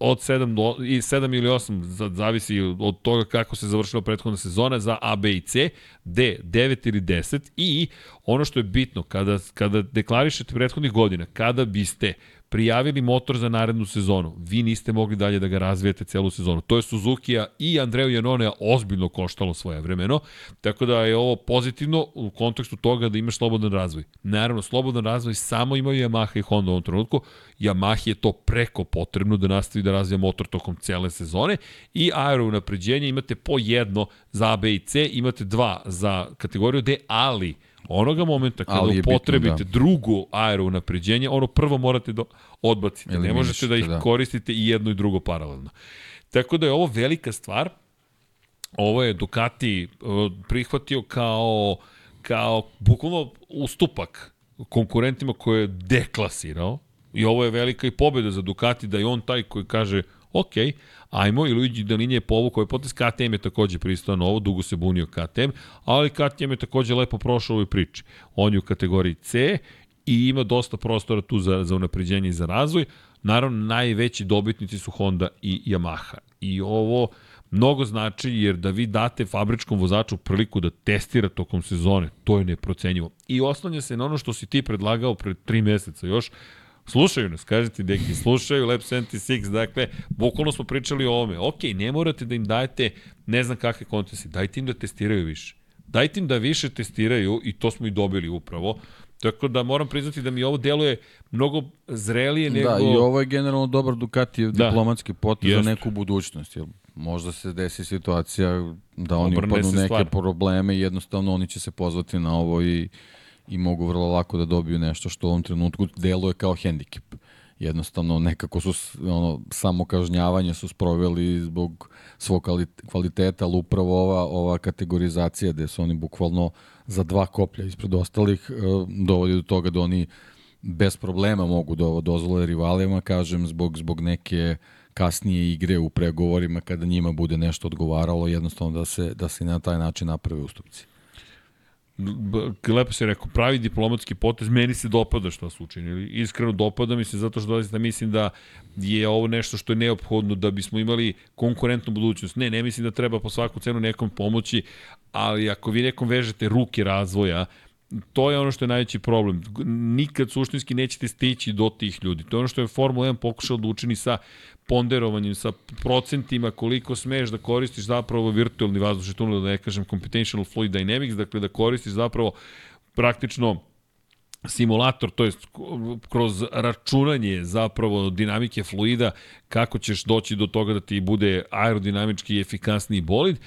od 7, do, i 7 ili 8, zavisi od toga kako se završila prethodna sezona za A, B i C, D, 9 ili 10 i ono što je bitno, kada, kada deklarišete prethodnih godina, kada biste prijavili motor za narednu sezonu, vi niste mogli dalje da ga razvijete celu sezonu. To je Suzuki-a i Andreju Janonea ozbiljno koštalo svoje vremeno, tako da je ovo pozitivno u kontekstu toga da imaš slobodan razvoj. Naravno, slobodan razvoj samo imaju Yamaha i Honda u ovom trenutku. Yamaha je to preko potrebno da nastavi da razvija motor tokom cele sezone i aero napređenje imate po jedno za A, B i C, imate dva za kategoriju D, ali Onoga momenta kada upotrebite bitno, da. drugo aero napređenje, ono prvo morate da odbacite. ne možete da ih da. koristite i jedno i drugo paralelno. Tako da je ovo velika stvar. Ovo je Ducati uh, prihvatio kao, kao bukvalno ustupak konkurentima koje je deklasirao. I ovo je velika i pobjeda za Ducati da je on taj koji kaže ok, ajmo i Luigi Dalinje je povukao je potes, KTM je takođe pristao na ovo, dugo se bunio KTM, ali KTM je takođe lepo prošao ovoj priči. On je u kategoriji C i ima dosta prostora tu za, za unapređenje i za razvoj. Naravno, najveći dobitnici su Honda i Yamaha. I ovo mnogo znači jer da vi date fabričkom vozaču priliku da testira tokom sezone, to je neprocenjivo. I oslanja se na ono što si ti predlagao pred tri meseca još, Slušaju nas, kažete deki, slušaju Lab 76, dakle, bukvalno smo pričali o ovome. Ok, ne morate da im dajete ne znam kakve kontesi, dajte im da testiraju više. Dajte im da više testiraju i to smo i dobili upravo. Tako da moram priznati da mi ovo deluje mnogo zrelije nego... Da, i ovo je generalno dobar Ducati da. diplomatski potez za neku budućnost. Jer možda se desi situacija da oni Obrne upadnu neke stvar. probleme i jednostavno oni će se pozvati na ovo i i mogu vrlo lako da dobiju nešto što u ovom trenutku deluje kao hendikep. Jednostavno nekako su ono, samo kažnjavanje su sproveli zbog svog kvaliteta, ali upravo ova, ova kategorizacija gde su oni bukvalno za dva koplja ispred ostalih e, dovodi do toga da oni bez problema mogu da dozvole rivalima, kažem, zbog, zbog neke kasnije igre u pregovorima kada njima bude nešto odgovaralo, jednostavno da se, da se na taj način naprave ustupci lepo si rekao, pravi diplomatski potez, meni se dopada što su učinili. Iskreno dopada mi se zato što da mislim da je ovo nešto što je neophodno da bismo imali konkurentnu budućnost. Ne, ne mislim da treba po svaku cenu nekom pomoći, ali ako vi nekom vežete ruke razvoja, to je ono što je najveći problem. Nikad suštinski nećete stići do tih ljudi. To je ono što je Formula 1 pokušao da učini sa ponderovanjem, sa procentima koliko smeš da koristiš zapravo virtualni vazdušni tunel, da ne kažem computational fluid dynamics, dakle da koristiš zapravo praktično simulator, to jest kroz računanje zapravo dinamike fluida, kako ćeš doći do toga da ti bude aerodinamički efikasniji bolid.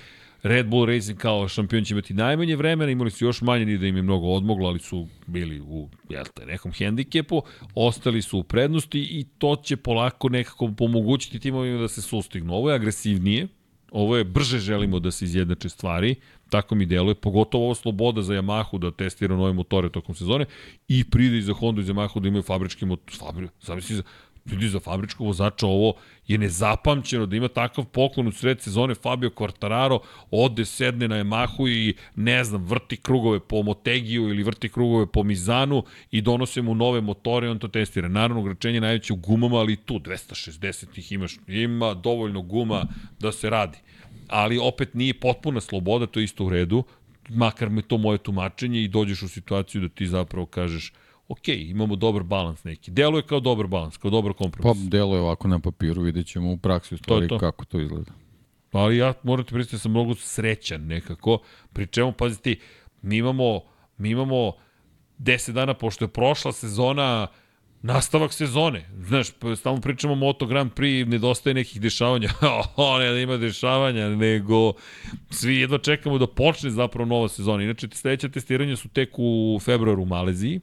Red Bull Racing kao šampion će imati najmanje vremena, imali su još manje ni da im je mnogo odmoglo, ali su bili u jel te, nekom hendikepu, ostali su u prednosti i to će polako nekako pomogućiti timovima da se sustignu. Ovo je agresivnije, ovo je brže želimo da se izjednače stvari, tako mi deluje, pogotovo ovo sloboda za Yamahu da testira nove motore tokom sezone i pride i za Honda i za Yamahu da imaju fabrički motor, fabri, zamisli za, ljudi za fabričkog vozača ovo je nezapamćeno da ima takav poklon u sred sezone. Fabio Quartararo ode sedne na Yamahu i ne znam vrti krugove po Motegiju ili vrti krugove po Mizanu i donose mu nove motore on to testira. Naravno ograničenje najveće u gumama, ali tu 260 ih imaš, ima dovoljno guma da se radi. Ali opet nije potpuna sloboda, to je isto u redu, makar me to moje tumačenje i dođeš u situaciju da ti zapravo kažeš ok, imamo dobar balans neki. Deluje kao dobar balans, kao dobar kompromis. Pa deluje ovako na papiru, vidjet ćemo u praksi u stvari to to. kako to izgleda. Ali ja moram ti pristati da sam mnogo srećan nekako, pri čemu, paziti, mi imamo, mi imamo 10 dana, pošto je prošla sezona, nastavak sezone. Znaš, stalno pričamo o Moto Grand Prix, nedostaje nekih dešavanja. o, ne da ima dešavanja, nego svi jedva čekamo da počne zapravo nova sezona. Inače, sledeće testiranja su tek u februaru u Maleziji,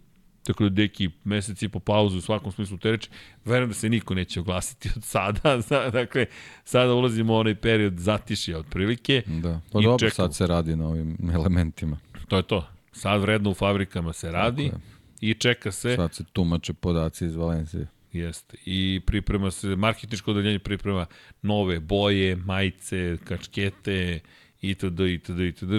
tako da deki meseci i po pauzu u svakom smislu te reči, verujem da se niko neće oglasiti od sada, dakle, sada ulazimo u onaj period zatišija otprilike. Da, pa dobro, čekamo. sad se radi na ovim elementima. To je to. Sad vredno u fabrikama se radi. I čeka se... Sad se tumače podaci iz Valencije. Jeste. I priprema se, marketičko odeljenje priprema nove boje, majice, kačkete, itd. itd. itd.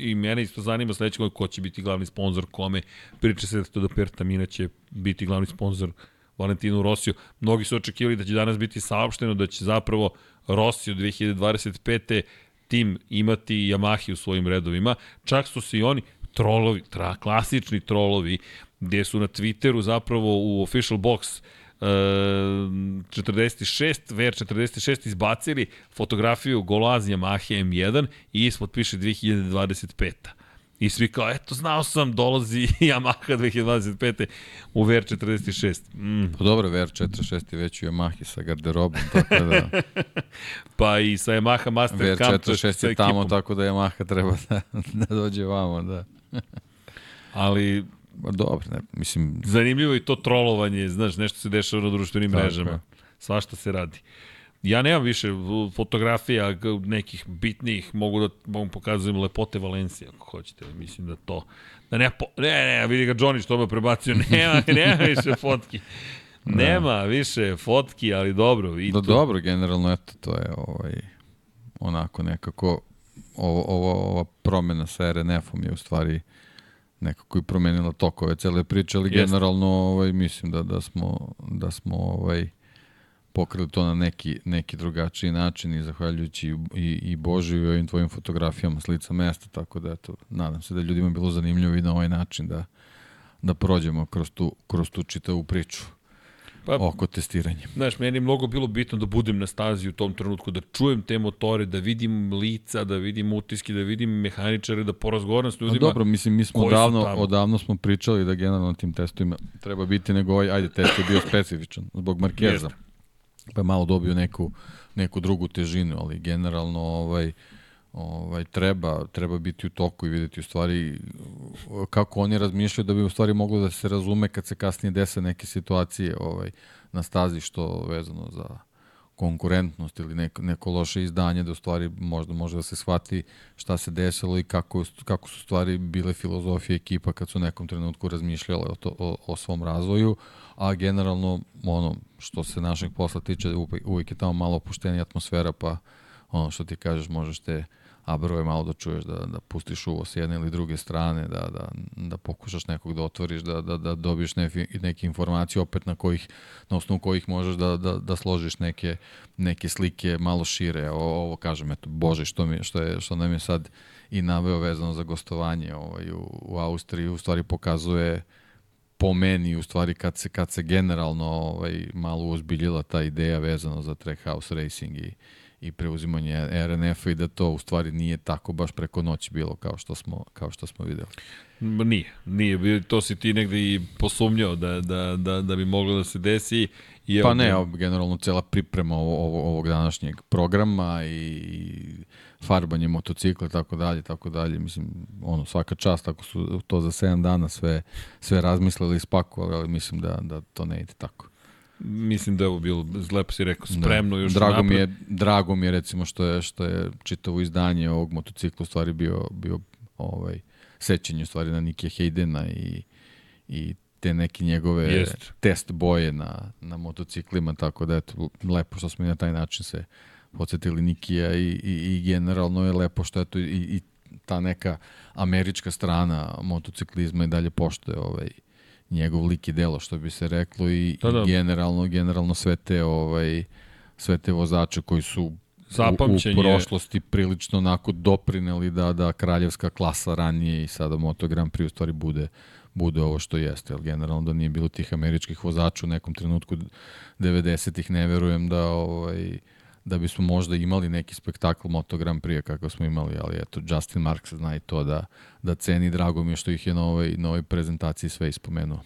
I mene isto zanima sledeće godine ko će biti glavni sponsor, kome. Priča se da to da Pertamina će biti glavni sponsor Valentinu Rosiju. Mnogi su očekivali da će danas biti saopšteno da će zapravo Rosiju 2025 tim imati Yamahi u svojim redovima. Čak su se i oni trolovi, tra, klasični trolovi, gde su na Twitteru zapravo u official box 46, VR46 izbacili fotografiju Golaz Yamaha M1 i ispod piše 2025. I svi kao, eto, znao sam, dolazi Yamaha 2025. u VR46. Mm. Pa dobro, VR46 je već u Yamahi sa garderobom, tako da... pa i sa Yamaha Master Camp. VR46 je tamo, tako da Yamaha treba da, da dođe vamo, da. Ali dobro, ne, mislim... Zanimljivo je to trolovanje, znaš, nešto se dešava na društvenim Tako mrežama. Je. Svašta se radi. Ja nemam više fotografija nekih bitnijih, mogu da mogu pokazujem lepote Valencije, ako hoćete. Mislim da to... Da ne, po, ne, ne, vidi ga Johnny što me prebacio, nema, nema više fotki. Da. Nema više fotki, ali dobro. I da, to... dobro, generalno, eto, to je ovaj, onako nekako, ovo, ovo, ova promena sa RNF-om je u stvari nekako i promenila tokove cele priče, ali Jest. generalno ovaj, mislim da, da smo, da smo ovaj, pokrili to na neki, neki drugačiji način i zahvaljujući i, i Božiju i ovim tvojim fotografijama s lica mesta, tako da eto, nadam se da ljudima bilo zanimljivo i na ovaj način da, da prođemo kroz tu, kroz tu čitavu priču pa, oko testiranja. Znaš, meni je mnogo bilo bitno da budem na stazi u tom trenutku, da čujem te motore, da vidim lica, da vidim utiske, da vidim mehaničare, da porazgovaram s ljudima. A dobro, mislim, mi smo odavno, odavno smo pričali da generalno tim testovima treba biti nego ovaj, ajde, test je bio specifičan zbog Markeza. Pa je malo dobio neku, neku drugu težinu, ali generalno ovaj, ovaj, treba, treba biti u toku i videti u stvari kako oni razmišljaju da bi u stvari moglo da se razume kad se kasnije dese neke situacije ovaj, na stazi što vezano za konkurentnost ili neko, neko loše izdanje da u stvari možda može da se shvati šta se desilo i kako, kako su stvari bile filozofije ekipa kad su u nekom trenutku razmišljale o, to, o, o svom razvoju, a generalno ono što se našeg posla tiče uvijek je tamo malo opuštenija atmosfera pa ono što ti kažeš možeš te a broj malo da čuješ da, da pustiš uvo s jedne ili druge strane, da, da, da pokušaš nekog da otvoriš, da, da, da dobiješ neke, neke informacije opet na kojih, na osnovu kojih možeš da, da, da složiš neke, neke slike malo šire. O, ovo kažem, eto, Bože, što, mi, što, je, što nam je sad i naveo vezano za gostovanje ovaj, u, u Austriji, u stvari pokazuje po meni, u stvari kad se, kad se generalno ovaj, malo uzbiljila ta ideja vezano za track house racing i, i preuzimanje RNF-a i da to u stvari nije tako baš preko noći bilo kao što smo, kao što smo videli. Nije, nije. To si ti negde i posumnjao da, da, da, da bi moglo da se desi. I Pa ne, evo, generalno cela priprema ovo, ovo, ovog današnjeg programa i farbanje motocikla tako dalje, tako dalje. Mislim, ono, svaka čast ako su to za 7 dana sve, sve razmislili i spakovali, ali mislim da, da to ne ide tako. Mislim da je ovo bilo, lepo si rekao, spremno da. još drago napred. mi je drago mi je recimo što je što je čitavo izdanje ovog motocikla u stvari bio bio ovaj sećanje u stvari na Nike Haydena i i te neke njegove Jest. test boje na, na motociklima, tako da eto, lepo što smo i na taj način se podsjetili Nikija i, i, i generalno je lepo što eto i, i ta neka američka strana motociklizma i dalje poštoje ovaj njegov lik i delo što bi se reklo i, Da, da. i generalno generalno sve te ovaj sve te vozače koji su u, u je- prošlosti prilično onako doprineli da da kraljevska klasa ranije i sada Moto Grand Prix u stvari bude bude ovo što jeste, jer generalno da nije bilo tih američkih vozača u nekom trenutku 90-ih, ne verujem da ovaj, da bismo možda imali neki spektakl Moto Grand Prix kakav smo imali, ali eto, Justin Marks zna i to da, da ceni, drago mi je što ih je na ovoj, na ovoj prezentaciji sve ispomenuo.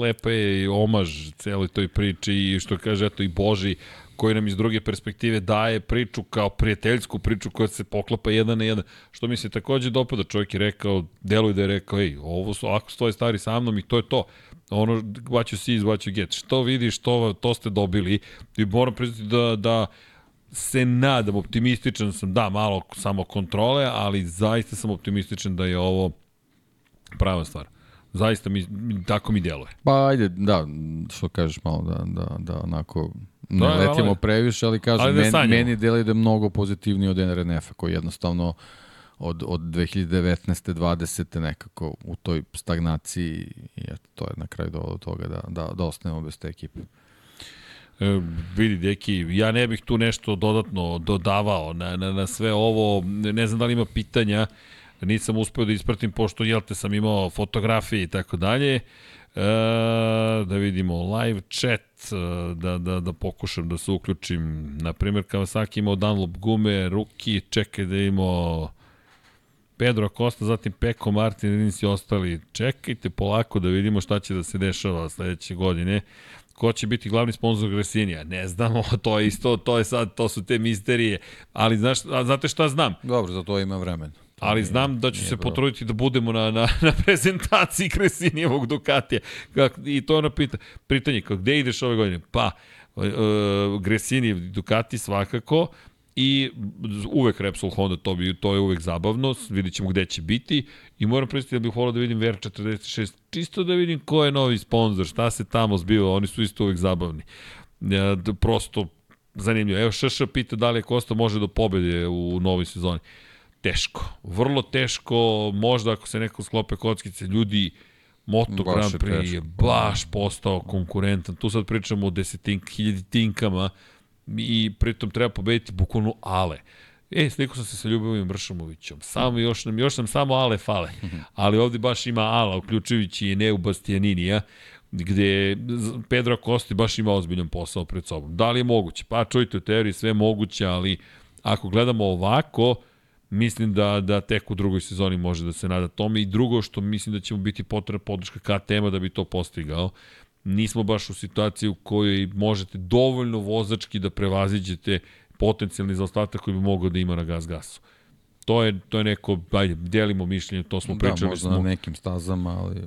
lepa je i omaž celoj toj priči i što kaže eto i Boži koji nam iz druge perspektive daje priču kao prijateljsku priču koja se poklapa jedan na jedan. Što mi se takođe dopada, čovjek je rekao, deluje da je rekao, ej, ovo su, ako stoje stari sa mnom i to je to. Ono, what you see is what you get. Što vidiš, to, to ste dobili. I moram priznati da, da se nadam, optimističan sam, da, malo samo kontrole, ali zaista sam optimističan da je ovo prava stvar. Zaista mi, tako mi djeluje. Pa ajde, da, što kažeš malo da, da, da onako ne Da, letimo ali- previše, ali kažem, ali da meni, meni deluje da je mnogo pozitivniji od NRNF-a koji jednostavno od, od 2019. 20. nekako u toj stagnaciji i eto, to je na kraju do toga da, da, da ostanemo bez te ekipe. E, vidi, deki, ja ne bih tu nešto dodatno dodavao na, na, na sve ovo. Ne znam da li ima pitanja, nisam uspeo da ispratim, pošto, jel te, sam imao fotografije i tako dalje. E, da vidimo live chat, e, da, da, da pokušam da se uključim. Naprimer, Kawasaki imao Dunlop gume, Ruki, čekaj da imao Pedro Acosta, zatim Peko Martin, Rins i ostali. Čekajte polako da vidimo šta će da se dešava sledeće godine. Ko će biti glavni sponsor Gresinija? Ne znamo, to je isto, to je sad, to su te misterije. Ali znaš, a znate šta znam? Dobro, za to ima vremena. Ali znam da ću nije se potruditi da budemo na, na, na prezentaciji Kresinijevog Ducatija. Kak, I to je ono pita, pitanje, kao, gde ideš ove godine? Pa, uh, Gresinijev Ducati svakako, i uvek Repsol Honda, to, bi, to je uvek zabavno, vidit ćemo gde će biti i moram pristati da bih volao da vidim VR46, čisto da vidim ko je novi sponsor, šta se tamo zbiva, oni su isto uvek zabavni. Ja, da, prosto zanimljivo. Evo Šš pita da li je Kosta može do pobede u novoj sezoni teško. Vrlo teško, možda ako se neko sklope kockice, ljudi, Moto Baš Grand je Prix teško. je baš postao konkurentan. Tu sad pričamo o desetink, hiljaditinkama i pritom treba pobediti bukvalno ale. E, sliku sam se sa Ljubomim Bršamovićom. Samo još nam, još nam samo ale fale. Ali ovde baš ima ala, uključujući i Neu Bastianinija, gde Pedro Kosti baš ima ozbiljan posao pred sobom. Da li je moguće? Pa čujte, u teoriji sve moguće, ali ako gledamo ovako, mislim da, da tek u drugoj sezoni može da se nada tome i drugo što mislim da će mu biti potrebna podrška KTM-a da bi to postigao. Nismo baš u situaciji u kojoj možete dovoljno vozački da prevaziđete potencijalni zaostatak koji bi mogao da ima na gas gasu. To je, to je neko, ajde, delimo mišljenje, to smo Da, pričali možda smo, na nekim stazama, ali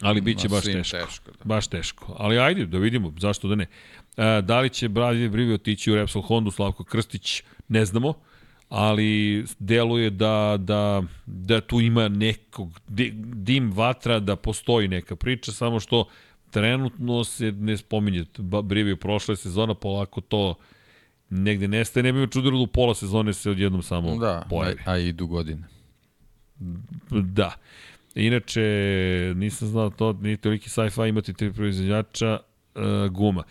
ali bit će baš teško. teško, da. Baš teško. Ali ajde, da vidimo, zašto da ne. E, da li će Bradley Brivi otići u Repsol Hondu, Slavko Krstić, ne znamo, ali deluje da, da, da tu ima nekog di- dim vatra, da postoji neka priča, samo što trenutno se ne spominje. Ba- Brivi prošle sezona, polako to negde nestaje. Ne bi me čudilo da u pola sezone se odjednom samo da, pojavi. a idu godine. Da. Inače, nisam znao to, nije toliki sci-fi imati tri proizvodnjača uh, guma.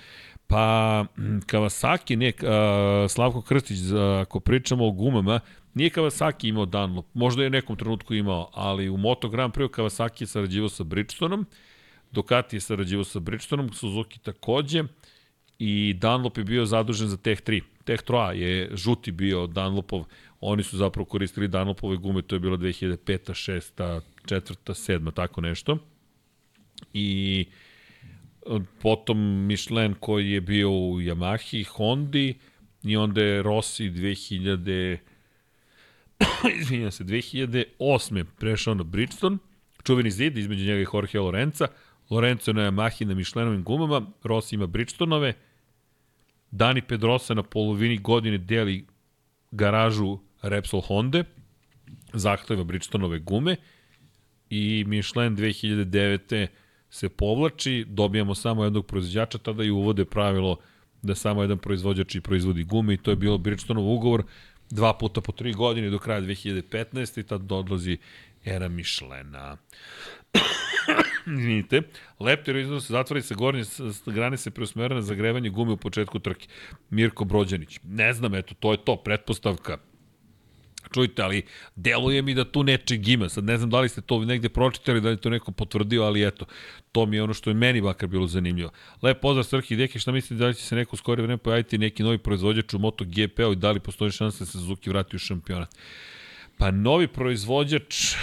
Pa, Kawasaki, ne, uh, Slavko Krstić, za- ako pričamo o gumama, nije Kawasaki imao Dunlop, možda je u nekom trenutku imao, ali u Moto Grand Prix Kawasaki je sarađivao sa Bridgestoneom, Ducati je sarađivao sa Bridgestoneom, Suzuki takođe, i Dunlop je bio zadužen za Tech 3. Tech 3 je žuti bio Dunlopov, oni su zapravo koristili Dunlopove gume, to je bilo 2005. 6. 4. 7. tako nešto. I e, potom Michelin koji je bio u Yamahi, Hondi i onda je Rossi 2000 izvinjam se, 2008. prešao na Bridgestone, čuveni zid između njega i Jorge Lorenza, Lorenzo na Yamahi na Michelinovim gumama, Rossi ima Bridgestonove, Dani Pedrosa na polovini godine deli garažu Repsol Honda, zahteva Bridgestonove gume i Michelin 2009. se povlači, dobijamo samo jednog proizvođača, tada i uvode pravilo da samo jedan proizvođač i proizvodi gume i to je bilo Bridgestonov ugovor dva puta po tri godine do kraja 2015. i tad odlazi era Michelina. Izvinite. Leptir iznos zatvori sa gornje se preusmera na zagrevanje gume u početku trke. Mirko Brođanić. Ne znam, eto, to je to, pretpostavka. Čujte, ali deluje mi da tu nečeg ima. Sad ne znam da li ste to negde pročitali, da li to neko potvrdio, ali eto, to mi je ono što je meni bakar bilo zanimljivo. Lep pozdrav Srki i Deki, šta mislite da li će se neko u skore vreme pojaviti neki novi proizvođač u MotoGP-u i da li postoji šansa da se Suzuki vrati u šampionat? Pa novi proizvođač,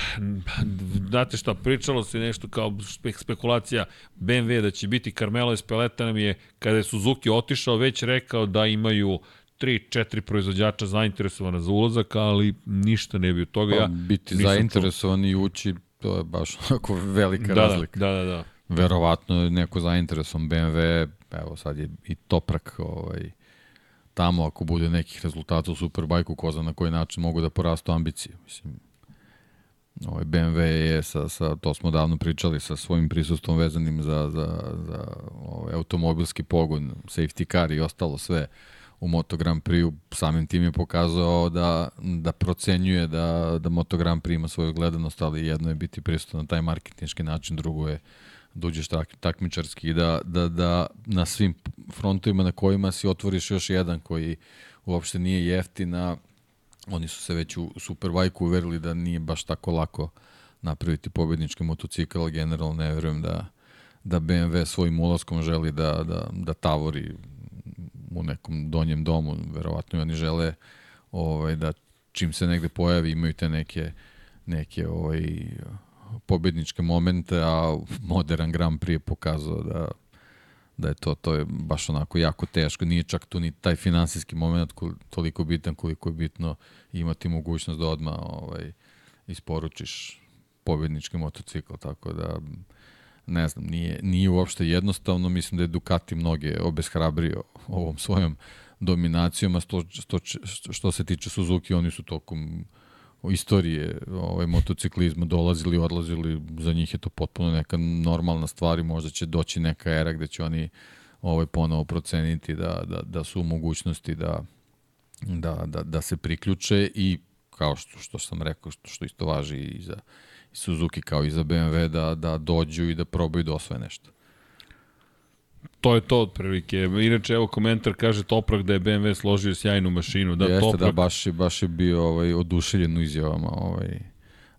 znate šta, pričalo se nešto kao spekulacija BMW da će biti Carmelo Espeleta nam je, kada je Suzuki otišao, već rekao da imaju 3-4 proizvođača zainteresovana za ulazak, ali ništa ne bi od toga. Pa, ja biti zainteresovan i ući, to je baš onako velika da, razlika. Da, da, da. Verovatno neko zainteresovan BMW, evo sad je i Toprak ovaj, tamo ako bude nekih rezultata u Superbajku, ko zna na koji način mogu da porastu ambicije. Mislim, ovaj BMW je, sa, sa, to smo davno pričali, sa svojim prisustvom vezanim za, za, za ovaj, automobilski pogon, safety car i ostalo sve u Moto Grand Prix samim tim je pokazao da, da procenjuje da, da Moto Grand Prix ima svoju gledanost, ali jedno je biti prisutan na taj marketinški način, drugo je da uđeš tak, takmičarski i da, da, da na svim frontovima na kojima si otvoriš još jedan koji uopšte nije jeftin, a oni su se već u Superbike uverili da nije baš tako lako napraviti pobednički motocikl, generalno ne verujem da, da BMW svojim ulaskom želi da, da, da tavori u nekom donjem domu, verovatno oni žele ovaj, da čim se negde pojavi imaju te neke neke ovaj, pobedničke momente, a modern Grand Prix je pokazao da da je to, to je baš onako jako teško. Nije čak tu ni taj finansijski moment toliko bitan koliko je bitno imati mogućnost da odmah ovaj, isporučiš pobednički motocikl, tako da ne znam, nije, nije uopšte jednostavno, mislim da je Ducati mnoge obeshrabrio ovom svojom dominacijom, a što, što, što se tiče Suzuki, oni su tokom istorije ovaj, motociklizma dolazili, odlazili, za njih je to potpuno neka normalna stvar i možda će doći neka era gde će oni ovaj, ponovo proceniti da, da, da su u mogućnosti da, da, da, da se priključe i kao što, što sam rekao, što, što isto važi i za Suzuki kao i za BMW da, da dođu i da probaju da osvoje nešto. To je to otprilike. Inače, evo komentar kaže Toprak da je BMW složio sjajnu mašinu. Da, Jeste, da, Toprak... da, baš je, baš je bio ovaj, oduševljen u izjavama ovaj,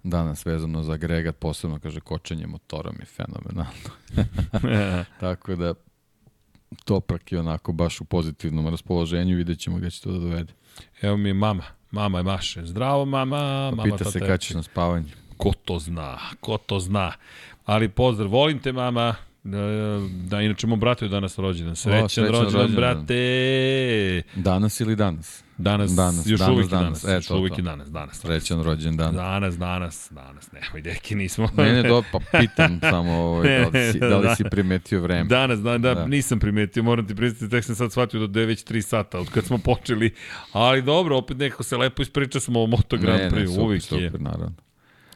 danas vezano za agregat, posebno kaže kočenje motorom je fenomenalno. Tako da Toprak je onako baš u pozitivnom raspoloženju, vidjet ćemo gde će to da dovede. Evo mi je mama, mama je Maše. Zdravo mama, pa mama pita se kada ćeš na spavanje. Ko to zna, ko to zna. Ali pozdrav, volim te mama, Da, da, inače mom bratu je danas rođendan. Srećan, o, srećan rođendan, rođendan, brate. Danas ili danas? Danas, danas još danas, uvijek danas. danas. E, to, uvijek to. danas, danas. Srećan rođendan. Danas, danas, danas. Nemoj, deki, nismo. ne, ne, do, pa pitam samo ovaj, da, li si, da li si primetio vreme. Danas, da, da, da. nisam primetio, moram ti pristati, tek sam sad shvatio da je već 3 sata od kad smo počeli. Ali dobro, opet nekako se lepo ispriča smo o Moto Grand Prix. Ne, ne, super, uvijek super, je. naravno.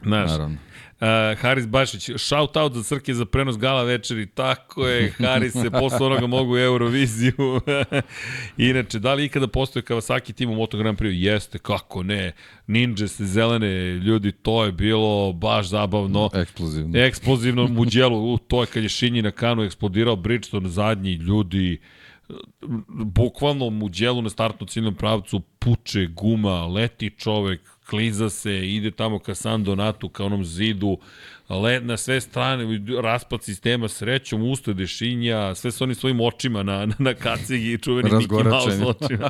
Znaš, naravno. Uh, Haris Bašić, shout out za Srke za prenos gala večeri, tako je, Haris se posle onoga mogu u Euroviziju. Inače, da li ikada postoje Kawasaki tim u Moto Grand Prix? Jeste, kako ne. Ninja se zelene, ljudi, to je bilo baš zabavno. Eksplozivno. Eksplozivno u djelu, u, to je kad je Šinji na kanu eksplodirao, Bridgestone zadnji, ljudi, bukvalno mu djelu na startnu ciljnom pravcu puče guma, leti čovek, kliza se, ide tamo ka San Donatu, ka onom zidu, let na sve strane, raspad sistema srećom, usta dešinja, sve su oni svojim očima na, na, na kacigi, čuveni Mickey Mouse očima.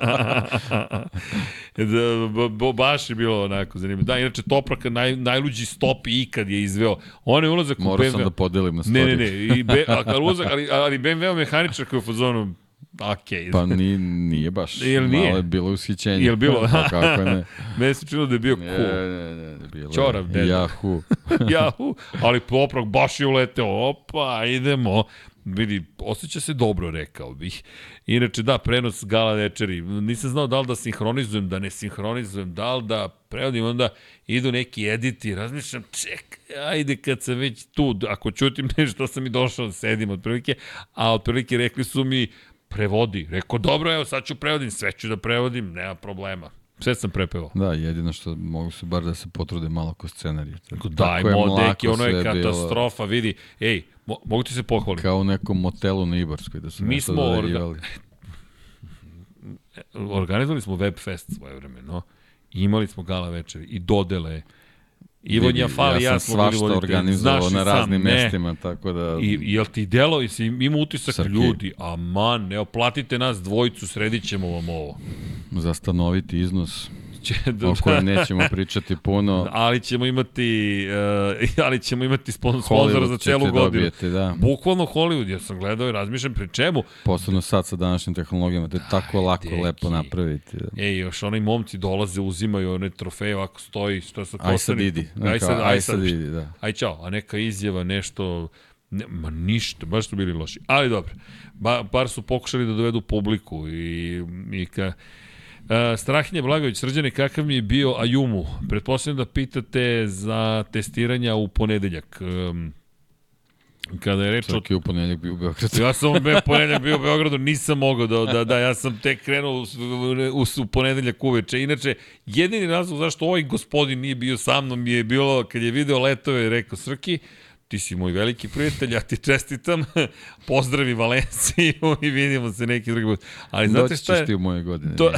da, bo, baš je bilo onako zanimljivo. Da, inače Topraka naj, najluđi stop ikad je izveo. On je ulazak Morao u BMW. Morao sam da podelim na story. Ne, ne, ne, i be, ali, ulazak, ali, ali BMW mehaničar koji je u fazonu, Ok. Pa ni, nije baš. Jel nije? Malo je bilo ushićenje. Jel bilo? pa kako ne. Mene se činilo da je bio cool. Ne, ne, ne. Bilo Čorav, je. Yahoo. Yahoo. Ali poprok baš je uleteo. Opa, idemo. Vidi, osjeća se dobro, rekao bih. Inače, da, prenos gala večeri. Nisam znao da li da sinhronizujem, da ne sinhronizujem, da li da prevodim, onda idu neki editi, razmišljam, ček, ajde kad sam već tu, ako čutim nešto sam i došao, sedim otprilike, a otprilike rekli su mi, prevodi. Rekao, dobro, evo, sad ću prevodim, sve ću da prevodim, nema problema. Sve sam prepevao. Da, jedino što mogu se bar da se potrude malo ko scenarije. Tako, daj, deki, ono je katastrofa, bilo... vidi. Ej, mo, mogu ti se pohvaliti. Kao u nekom motelu na Ibarskoj da su Mi smo orga... organizovali smo Webfest svoje vreme, no? I imali smo gala večeri i dodele Ivo Njafali ja, ja smo bili voditelji. organizovao na raznim sam, mestima, ne. tako da... I, jel ti delo, i si ima utisak Srki. ljudi, a man, ne oplatite nas dvojicu, sredit ćemo vam ovo. Za stanoviti iznos će, da, o kojem nećemo pričati puno. Ali ćemo imati, uh, ali ćemo imati sponzora za celu godinu. Dobijete, da. Bukvalno Hollywood, ja sam gledao i razmišljam pri čemu. Posebno sad sa današnjim tehnologijama, to je tako lako, deki. lepo napraviti. Da. Ej, još onaj momci dolaze, uzimaju one trofeje, ovako stoji, što su Aj sad idi. Aj sad, aj sad idi, da. Aj čao, a neka izjava, nešto, Ne, ma ništa, baš su bili loši. Ali dobro, ba, bar su pokušali da dovedu publiku i, i ka, Uh, Strahinje Blagović, srđane, kakav mi je bio Ajumu? Pretpostavljam da pitate za testiranja u ponedeljak. Um, kada je reč o... Čak i u ponedeljak bio u Beogradu. ja sam u ponedeljak bio u Beogradu, nisam mogao da, da, da, ja sam tek krenuo u, u, u ponedeljak uveče. Inače, jedini razlog zašto ovaj gospodin nije bio sa mnom je bilo, kad je video letove, rekao Srki, uh, ti si moj veliki prijatelj, ja ti čestitam, pozdravi Valenciju i vidimo se neki drugi put. Ali znate šta je? ti u moje godine. To...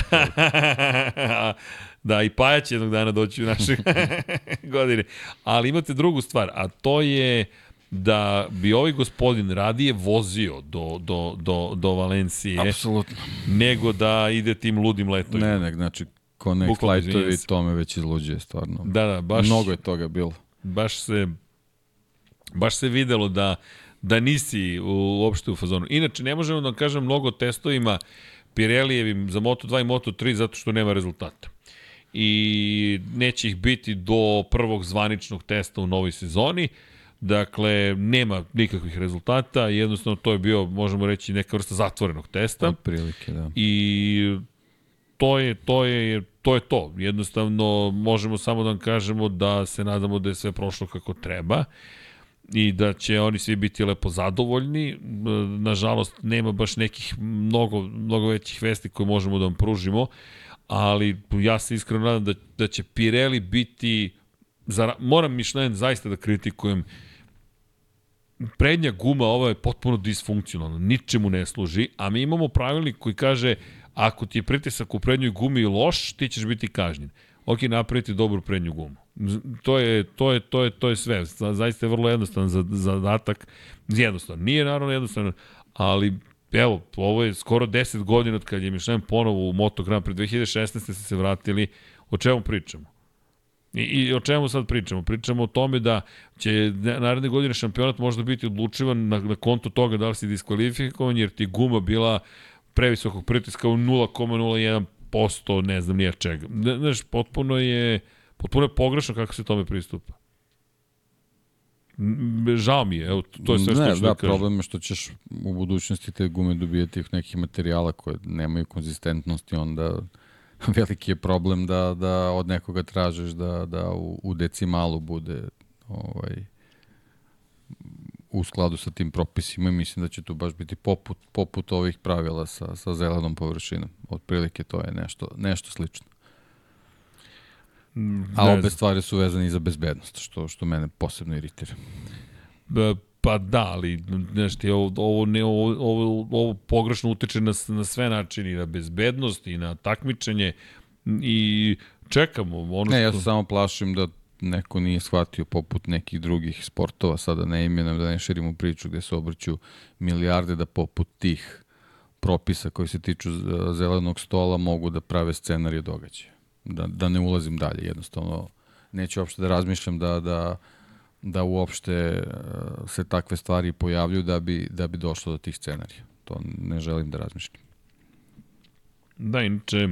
da, i Paja će jednog dana doći u naše godine. Ali imate drugu stvar, a to je da bi ovaj gospodin radije vozio do, do, do, do Valencije Apsolutno. nego da ide tim ludim letovima. Ne, ne, znači Connect Lightovi, to me već izluđuje stvarno. Da, da, baš... Mnogo je toga bilo. Baš se baš se videlo da da nisi uopšte u fazonu. Inače, ne možemo da kažem mnogo testovima Pirelijevim za Moto2 i Moto3 zato što nema rezultata. I neće ih biti do prvog zvaničnog testa u novoj sezoni. Dakle, nema nikakvih rezultata, jednostavno to je bio, možemo reći, neka vrsta zatvorenog testa. Od prilike, da. I to je, to je, to je to. Jednostavno, možemo samo da vam kažemo da se nadamo da je sve prošlo kako treba. Uh, i da će oni svi biti lepo zadovoljni. Nažalost, nema baš nekih mnogo, mnogo većih vesti koje možemo da vam pružimo, ali ja se iskreno nadam da, da će Pirelli biti, za, moram Michelin zaista da kritikujem, prednja guma ova je potpuno disfunkcionalna, ničemu ne služi, a mi imamo pravilnik koji kaže ako ti je pritisak u prednjoj gumi loš, ti ćeš biti kažnjen. Ok, napraviti dobru prednju gumu. To je, to je, to je, to je sve. Zaista je vrlo jednostavan zadatak. Jednostavno. Nije naravno jednostavno, ali evo, ovo je skoro 10 godina od kad je Michelin ponovo u Moto Grand Prix 2016. ste se vratili. O čemu pričamo? I, I o čemu sad pričamo? Pričamo o tome da će naredne godine šampionat možda biti odlučivan na, na konto toga da li si diskvalifikovan, jer ti guma bila previsokog pritiska u 0,01% ne znam nija čega. Znaš, potpuno je Potpuno je pogrešno kako se tome pristupa. Žao mi je, evo, to je sve što ne, ću da, da kažem. problem je što ćeš u budućnosti te gume dobijati nekih materijala koje nemaju konzistentnosti, onda veliki je problem da, da od nekoga tražiš da, da u, u decimalu bude ovaj, u skladu sa tim propisima i mislim da će tu baš biti poput, poput ovih pravila sa, sa zelenom površinom. Otprilike to je nešto, nešto slično. A obe stvari su vezane i za bezbednost, što, što mene posebno iritira. Pa da, ali znaš ti, ovo, ovo, ne, ovo, ovo, ovo pogrešno utiče na, na sve načine, i na bezbednost, i na takmičenje, i čekamo. Ono Ne, ja što- se samo plašim da neko nije shvatio poput nekih drugih sportova, sada ne imenom da ne širimo priču gde se obrću milijarde da poput tih propisa koji se tiču zelenog stola mogu da prave scenarije događaja. Da, da ne ulazim dalje, jednostavno neću uopšte da razmišljam da, da, da uopšte e, se takve stvari pojavljuju da bi, da bi došlo do tih scenarija. To ne želim da razmišljam. Da, inače,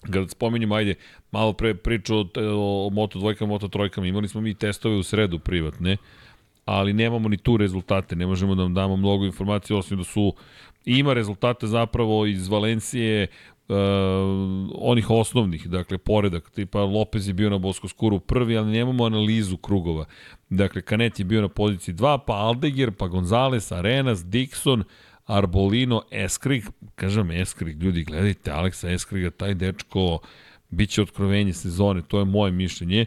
kada spominjemo, ajde, malo pre priču o, te- o Moto dvojkama, Moto trojkama, imali smo mi testove u sredu privatne, ali nemamo ni tu rezultate, ne možemo da vam damo mnogo informacija, osim da su, ima rezultate zapravo iz Valencije, uh, onih osnovnih, dakle, poredak, tipa Lopez je bio na Boskoskuru prvi, ali nemamo analizu krugova. Dakle, Kanet je bio na poziciji 2, pa Aldeger, pa Gonzales, Arenas, Dixon, Arbolino, Eskrig, kažem Eskrig, ljudi, gledajte Aleksa Eskriga, taj dečko biće otkrovenje sezone, to je moje mišljenje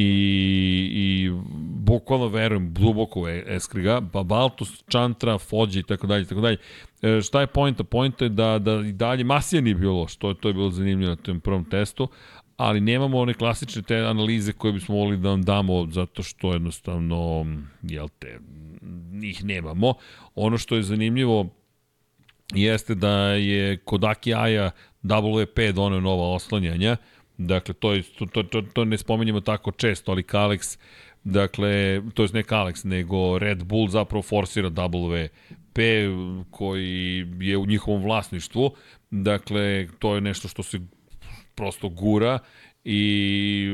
i, i bukvalno verujem duboko u Eskriga, pa Baltus, Čantra, Fođe i tako dalje, tako dalje. E, šta je pojenta? Pojenta je da, da i dalje Masija nije bilo loš, to, je- to je bilo zanimljivo na tom prvom testu, ali nemamo one klasične te analize koje bismo mogli da vam damo zato što jednostavno, jel te, njih nemamo. Ono što je zanimljivo jeste da je kod Aki Aja WP donio nova oslanjanja, dakle to, je, to, to, to, ne spominjemo tako često, ali Kalex, dakle, to je ne Kalex, nego Red Bull zapravo forsira WP koji je u njihovom vlasništvu, dakle, to je nešto što se prosto gura i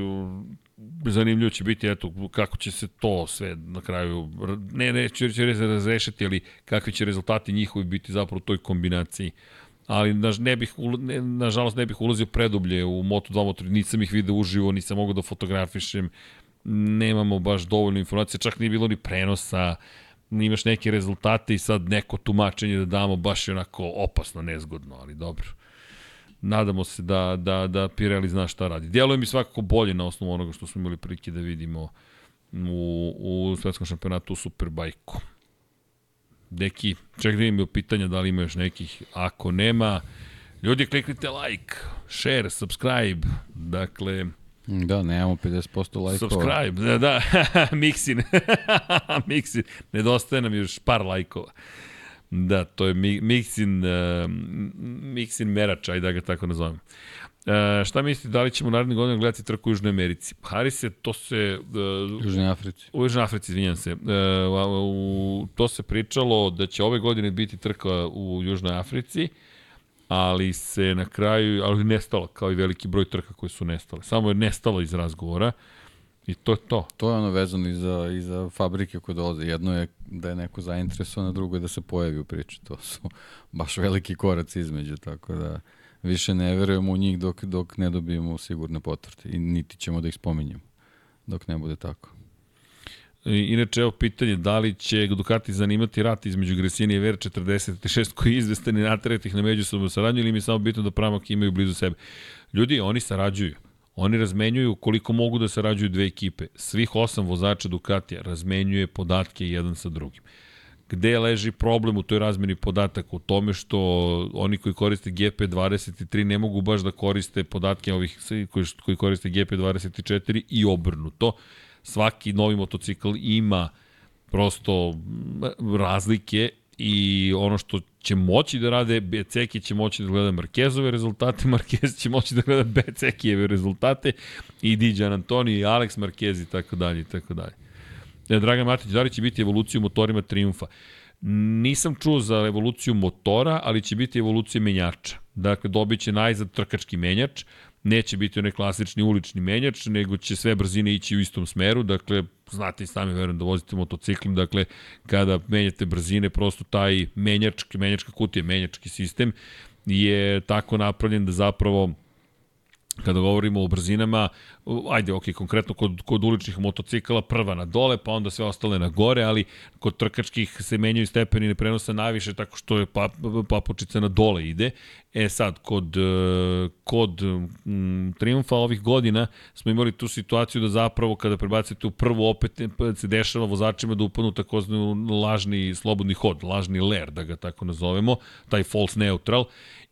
zanimljivo će biti eto kako će se to sve na kraju ne neću reći razrešiti ali kakvi će rezultati njihovi biti zapravo u toj kombinaciji ali na, ne bih, ne, nažalost ne bih ulazio predublje u Moto2 Moto3, nisam ih video uživo, nisam mogao da fotografišem, nemamo baš dovoljno informacije, čak nije bilo ni prenosa, imaš neke rezultate i sad neko tumačenje da damo baš je onako opasno, nezgodno, ali dobro nadamo se da, da, da Pirelli zna šta radi. Djeluje mi svakako bolje na osnovu onoga što smo imali prilike da vidimo u, u svetskom šampionatu u Superbajku. Neki, ček da imaju pitanja da li ima još nekih. Ako nema, ljudi kliknite like, share, subscribe. Dakle, Da, nemamo 50% lajkova. subscribe, da, da, Mixin, Mixin, nedostaje nam još par lajkova. Da, to je mi, Mixin, uh, Mixin merač, ajde da ga tako nazovem. Uh, šta mislite, da li ćemo naredne godine gledati trku u Južnoj Americi? Harise, to se... Uh, Južnoj Africi. U Južnoj Africi, izvinjam se. E, u, to se pričalo da će ove godine biti trka u Južnoj Africi, ali se na kraju, ali nestalo, kao i veliki broj trka koje su nestale. Samo je nestalo iz razgovora i to je to. To je ono vezano i za, i za fabrike koje dolaze. Jedno je da je neko zainteresovan, a drugo je da se pojavi u priči. To su baš veliki koraci između, tako da više ne verujemo u njih dok, dok ne dobijemo sigurne potvrde i niti ćemo da ih spominjemo dok ne bude tako. I, inače, evo pitanje, da li će Ducati zanimati rat između Gresini i VR46 koji je izvestan i naterati ih na međusobnu saradnju ili im je samo bitno da pramak imaju blizu sebe? Ljudi, oni sarađuju. Oni razmenjuju koliko mogu da sarađuju dve ekipe. Svih osam vozača Ducatija razmenjuje podatke jedan sa drugim. Gde leži problem u toj razmeni podataka? U tome što oni koji koriste GP23 ne mogu baš da koriste podatke ovih koji, koji koriste GP24 i obrnuto. Svaki novi motocikl ima prosto razlike i ono što će moći da rade, Beceki će moći da gleda Markezove rezultate, Marquez će moći da gleda Becekijeve rezultate i Diđan Antoni i Alex Marquez i tako dalje i tako dalje. Ja, Dragan Matić, da li će biti evolucija motorima Triumfa? Nisam čuo za evoluciju motora, ali će biti evolucija menjača. Dakle, dobit će najzad trkački menjač, neće biti onaj klasični ulični menjač, nego će sve brzine ići u istom smeru, dakle, znate i sami, verujem da vozite motocikl, dakle, kada menjate brzine, prosto taj menjački, menjačka kutija, menjački sistem je tako napravljen da zapravo kada govorimo o brzinama, ajde, ok, konkretno kod, kod uličnih motocikala prva na dole, pa onda sve ostale na gore, ali kod trkačkih se menjaju stepeni prenosa najviše tako što je pap, papučica na dole ide. E sad, kod, e, kod m, triumfa ovih godina smo imali tu situaciju da zapravo kada prebacite u prvu opet se dešava vozačima da upadnu takozvani lažni slobodni hod, lažni ler, da ga tako nazovemo, taj false neutral,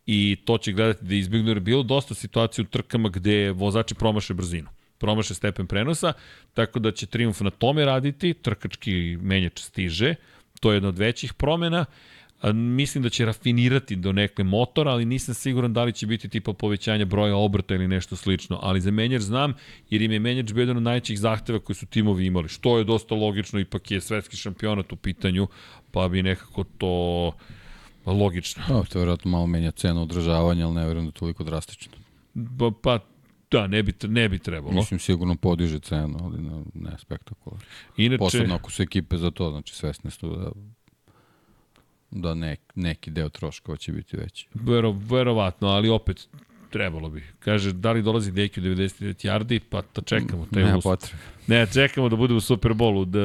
i to će gledati da izbjegnu, jer je bilo dosta situacija u trkama gde vozači promaše brzinu promaše stepen prenosa, tako da će Triumf na tome raditi, trkački menjač stiže, to je jedna od većih promena, mislim da će rafinirati do nekle motora, ali nisam siguran da li će biti tipa povećanja broja obrta ili nešto slično. Ali za menjač znam, jer im je menjač bio jedan od najvećih zahteva koji su timovi imali, što je dosta logično, ipak je svetski šampionat u pitanju, pa bi nekako to logično. Pa, to je vjerojatno malo menja cenu održavanja, ali ne verujem da je toliko drastično. Pa, pa da, ne bi, ne bi trebalo. Mislim, sigurno podiže cenu, ali ne, ne spektakularno. Inače, Posebno ako su ekipe za to, znači svesne su da da nek, neki deo troškova će biti veći. Vero, verovatno, ali opet trebalo bi. Kaže, da li dolazi Deki u 99 yardi? Pa to čekamo. Te Nema us- potrebe. Ne, čekamo da bude u Superbolu, da,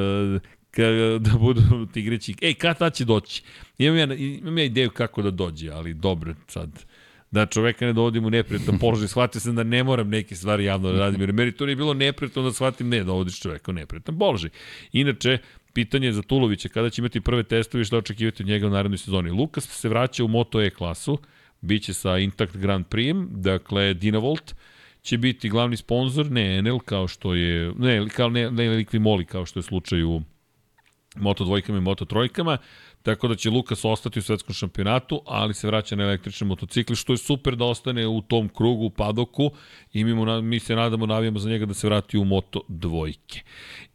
da budu ti igreći. Ej, kad ta će doći? Imam ja, imam ja ideju kako da dođe, ali dobro, sad da čoveka ne dovodim u neprijetan položaj, shvatio sam da ne moram neke stvari javno da radim, jer meni to nije bilo neprijetno da shvatim, ne, dovodiš čoveka u neprijetan položaj. Inače, pitanje za Tulovića, kada će imati prve testove i šta očekivati od njega u narednoj sezoni. Lukas se vraća u Moto E klasu, biće sa Intact Grand Prix, dakle Dinavolt, će biti glavni sponsor, ne Enel kao što je, ne, kao ne, ne Moly kao što je slučaj u Moto dvojkama i Moto trojkama, tako da će Lukas ostati u svetskom šampionatu, ali se vraća na električne motocikli, što je super da ostane u tom krugu, u padoku i mi, mu, mi se nadamo, navijamo za njega da se vrati u Moto dvojke.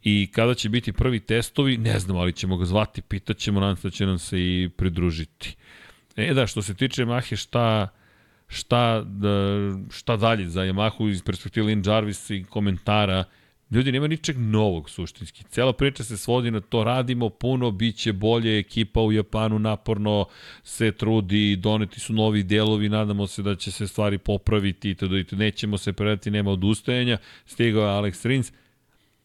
I kada će biti prvi testovi, ne znam, ali ćemo ga zvati, pitaćemo, nadam se da će nam se i pridružiti. E da, što se tiče Mahe, šta, šta, da, šta dalje za Yamahu iz perspektive Lin Jarvis i komentara, Ljudi, nema ničeg novog suštinski. Cela priča se svodi na to, radimo puno, bit će bolje, ekipa u Japanu naporno se trudi, doneti su novi delovi, nadamo se da će se stvari popraviti i to nećemo se predati, nema odustajanja. Stigao je Alex Rins,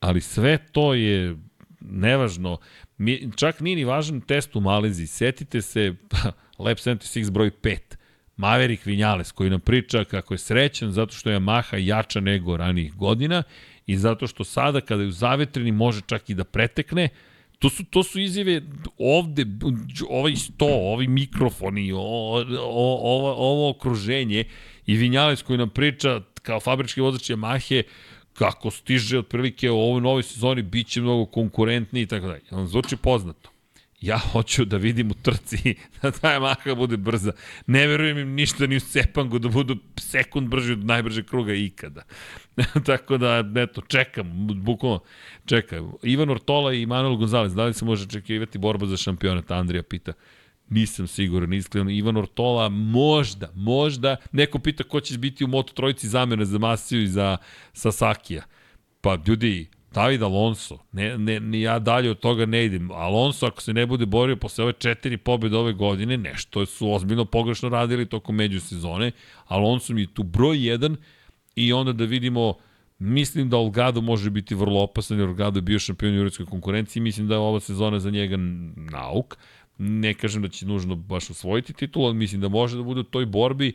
ali sve to je nevažno. Mi, čak nije ni važan test u Maleziji. Setite se, Lab 76 broj 5. Maverick Vinales koji nam priča kako je srećan zato što je Yamaha jača nego ranijih godina i zato što sada kada je u zavetreni može čak i da pretekne, To su, to su izjave ovde, ovaj sto, ovi mikrofoni, o, o, ovo, ovo okruženje i Vinjales koji nam priča kao fabrički vozač Yamahe kako stiže otprilike u ovoj novoj sezoni, bit će mnogo konkurentniji i tako dalje. On zvuči poznato. Ja hoću da vidim u trci da ta Yamaha bude brza. Ne verujem im ništa ni u Sepangu da budu sekund brži od najbržeg kruga ikada. Tako da, eto, čekam, bukvalno čekam. Ivan Ortola i Manuel Gonzalez, da li se može očekivati borba za šampionat? Andrija pita. Nisam siguran, iskreno. Ivan Ortola možda, možda. Neko pita ko će biti u Moto trojici zamene za Masiju i za Sasakija. Pa, ljudi, David Alonso, ne, ne, ne, ja dalje od toga ne idem. Alonso, ako se ne bude borio posle ove četiri pobjede ove godine, nešto su ozbiljno pogrešno radili tokom međusezone. Alonso mi je tu broj jedan i onda da vidimo Mislim da Olgado može biti vrlo opasan, jer Olgado je bio šampion u juričkoj konkurenciji. Mislim da je ova sezona za njega nauk. Ne kažem da će nužno baš osvojiti titul, ali mislim da može da bude u toj borbi.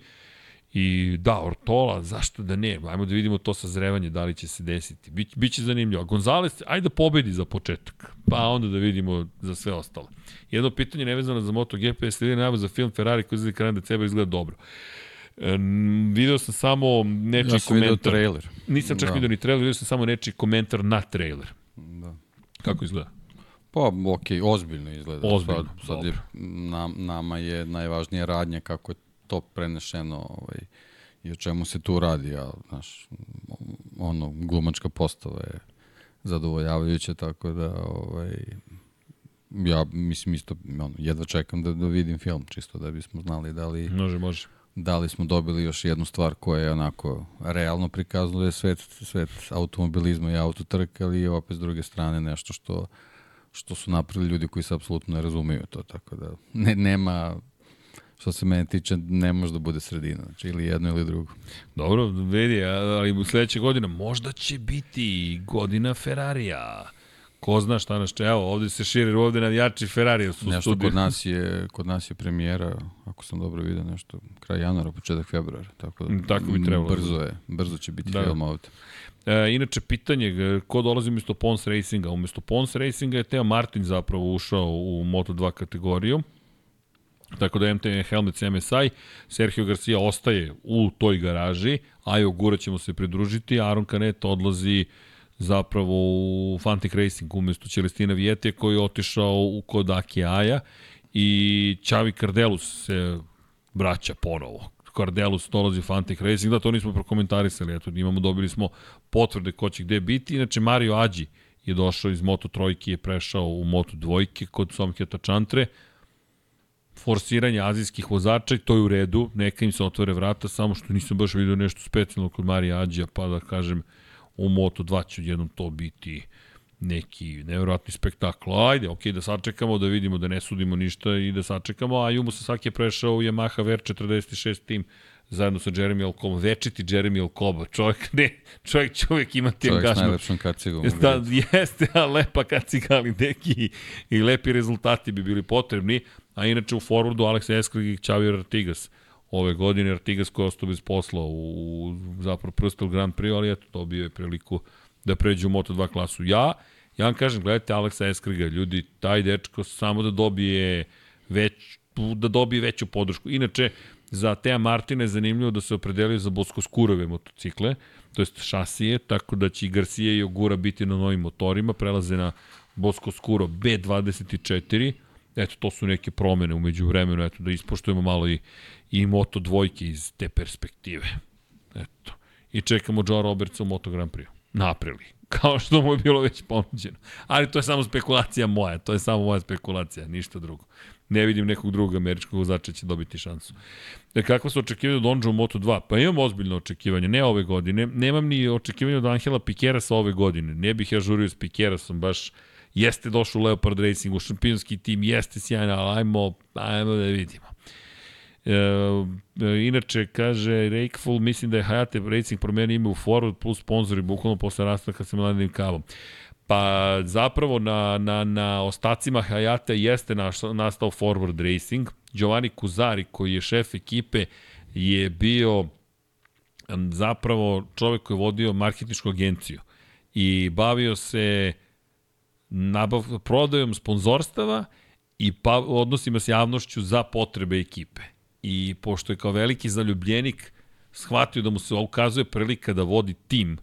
I da, Ortola, zašto da ne? Ajmo da vidimo to sazrevanje, da li će se desiti. Bi, biće zanimljivo. Gonzales, ajde da pobedi za početak, pa onda da vidimo za sve ostalo. Jedno pitanje nevezano za MotoGP, jeste li najbolj za film Ferrari koji izgleda krajem decembra izgleda dobro? E, video sam samo nečiji Ja sam komentar. trailer. Nisam čak Da. video ni trailer, video sam samo nečiji komentar na trailer. Da. Kako izgleda? Pa, okej, ozbiljno izgleda. Ozbiljno, Sad, sad je, nam, nama je najvažnija radnja kako je to prenešeno ovaj, i o čemu se tu radi. A, znaš, ono, glumačka postava je zadovoljavajuća, tako da ovaj, ja mislim isto, ono, jedva čekam da, da vidim film, čisto da bismo znali da li, Može, može. da li smo dobili još jednu stvar koja je onako realno prikazuje svet, svet automobilizma i autotrke, ali je opet s druge strane nešto što što su napravili ljudi koji se apsolutno ne razumeju to, tako da ne, nema, što se mene tiče, ne može da bude sredina, znači ili jedno ili drugo. Dobro, vidi, ali u sledeće godine možda će biti godina Ferrarija. Ko zna šta nas če, evo, ovde se širi, ovde navijači Ferrarija su Nešto studiju. kod nas je, kod nas je premijera, ako sam dobro vidio, nešto kraj januara, početak februara, tako da Mm, tako bi trebalo. brzo je, brzo će biti Da. film ovde. E, inače, pitanje, ko dolazi umesto Pons Racinga? Umesto Pons Racinga je Teo Martin zapravo ušao u Moto2 kategoriju. Tako da MT Helmets MSI, Sergio Garcia ostaje u toj garaži, Ajo Gura ćemo se pridružiti, Aaron Canet odlazi zapravo u Fantic Racing umesto Celestina Vijetija koji je otišao u kod Aki Aja i Čavi Kardelus se vraća ponovo. Kardelus dolazi u Fantic Racing, da to nismo prokomentarisali, eto imamo, dobili smo potvrde ko će gde biti, inače Mario Ađi je došao iz Moto trojke je prešao u Moto dvojke kod Somketa Čantre, forsiranje azijskih vozača i to je u redu, neka im se otvore vrata, samo što nisam baš vidio nešto specijalno kod Marija Ađija, pa da kažem u Moto2 će jednom to biti neki nevjerojatni spektakl. Ajde, okej, da sačekamo, da vidimo da ne sudimo ništa i da sačekamo, a Jumo Sasaki je prešao u Yamaha VR46 tim zajedno sa Jeremy Alcoba, večiti Jeremy Alcoba, čovjek, ne, čovjek će uvijek imati Čovjek s angažman. najlepšom kacigom. Da, jeste, a lepa kaciga, ali neki i lepi rezultati bi bili potrebni. A inače u forwardu Alex Eskrig i Xavier Artigas ove godine, Artigas koji je ostao bez posla u, u zapravo Prstel Grand Prix, ali eto, dobio je priliku da pređe u Moto2 klasu. Ja, ja vam kažem, gledajte Aleksa Eskriga, ljudi, taj dečko samo da dobije već, da dobije veću podršku. Inače, za Teja Martina je zanimljivo da se opredelio za boskoskurove motocikle, to jest šasije, tako da će i Garcia i Ogura biti na novim motorima, prelaze na Boskoskuro B24, eto, to su neke promene umeđu vremenu, eto, da ispoštujemo malo i, i Moto dvojke iz te perspektive. Eto. I čekamo Joe Robertsa u Moto Grand Prix. Na aprili. Kao što mu je bilo već ponuđeno. Ali to je samo spekulacija moja, to je samo moja spekulacija, ništa drugo. Ne vidim nekog drugog američkog vozača će dobiti šansu. E, kako su očekivanja od Onđa u Moto2? Pa imam ozbiljno očekivanje, ne ove godine. Nemam ni očekivanja od Angela Pikerasa ove godine. Ne bih ja žurio s Pikerasom, baš jeste došao Leopard Racing, u šampionski tim, jeste sjajno, ali ajmo, ajmo da vidimo. E, inače, kaže Rakeful, mislim da je Hayate Racing promenio ime u Forward plus sponzori, bukvalno posle rastanka sa Milanim Kavom. Pa zapravo na, na, na ostacima Hayate jeste naš, nastao Forward Racing. Giovanni Kuzari, koji je šef ekipe, je bio zapravo čovek koji je vodio marketničku agenciju i bavio se nabav, prodajom sponzorstava i pa, odnosima s javnošću za potrebe ekipe. I pošto je kao veliki zaljubljenik shvatio da mu se ukazuje prilika da vodi tim,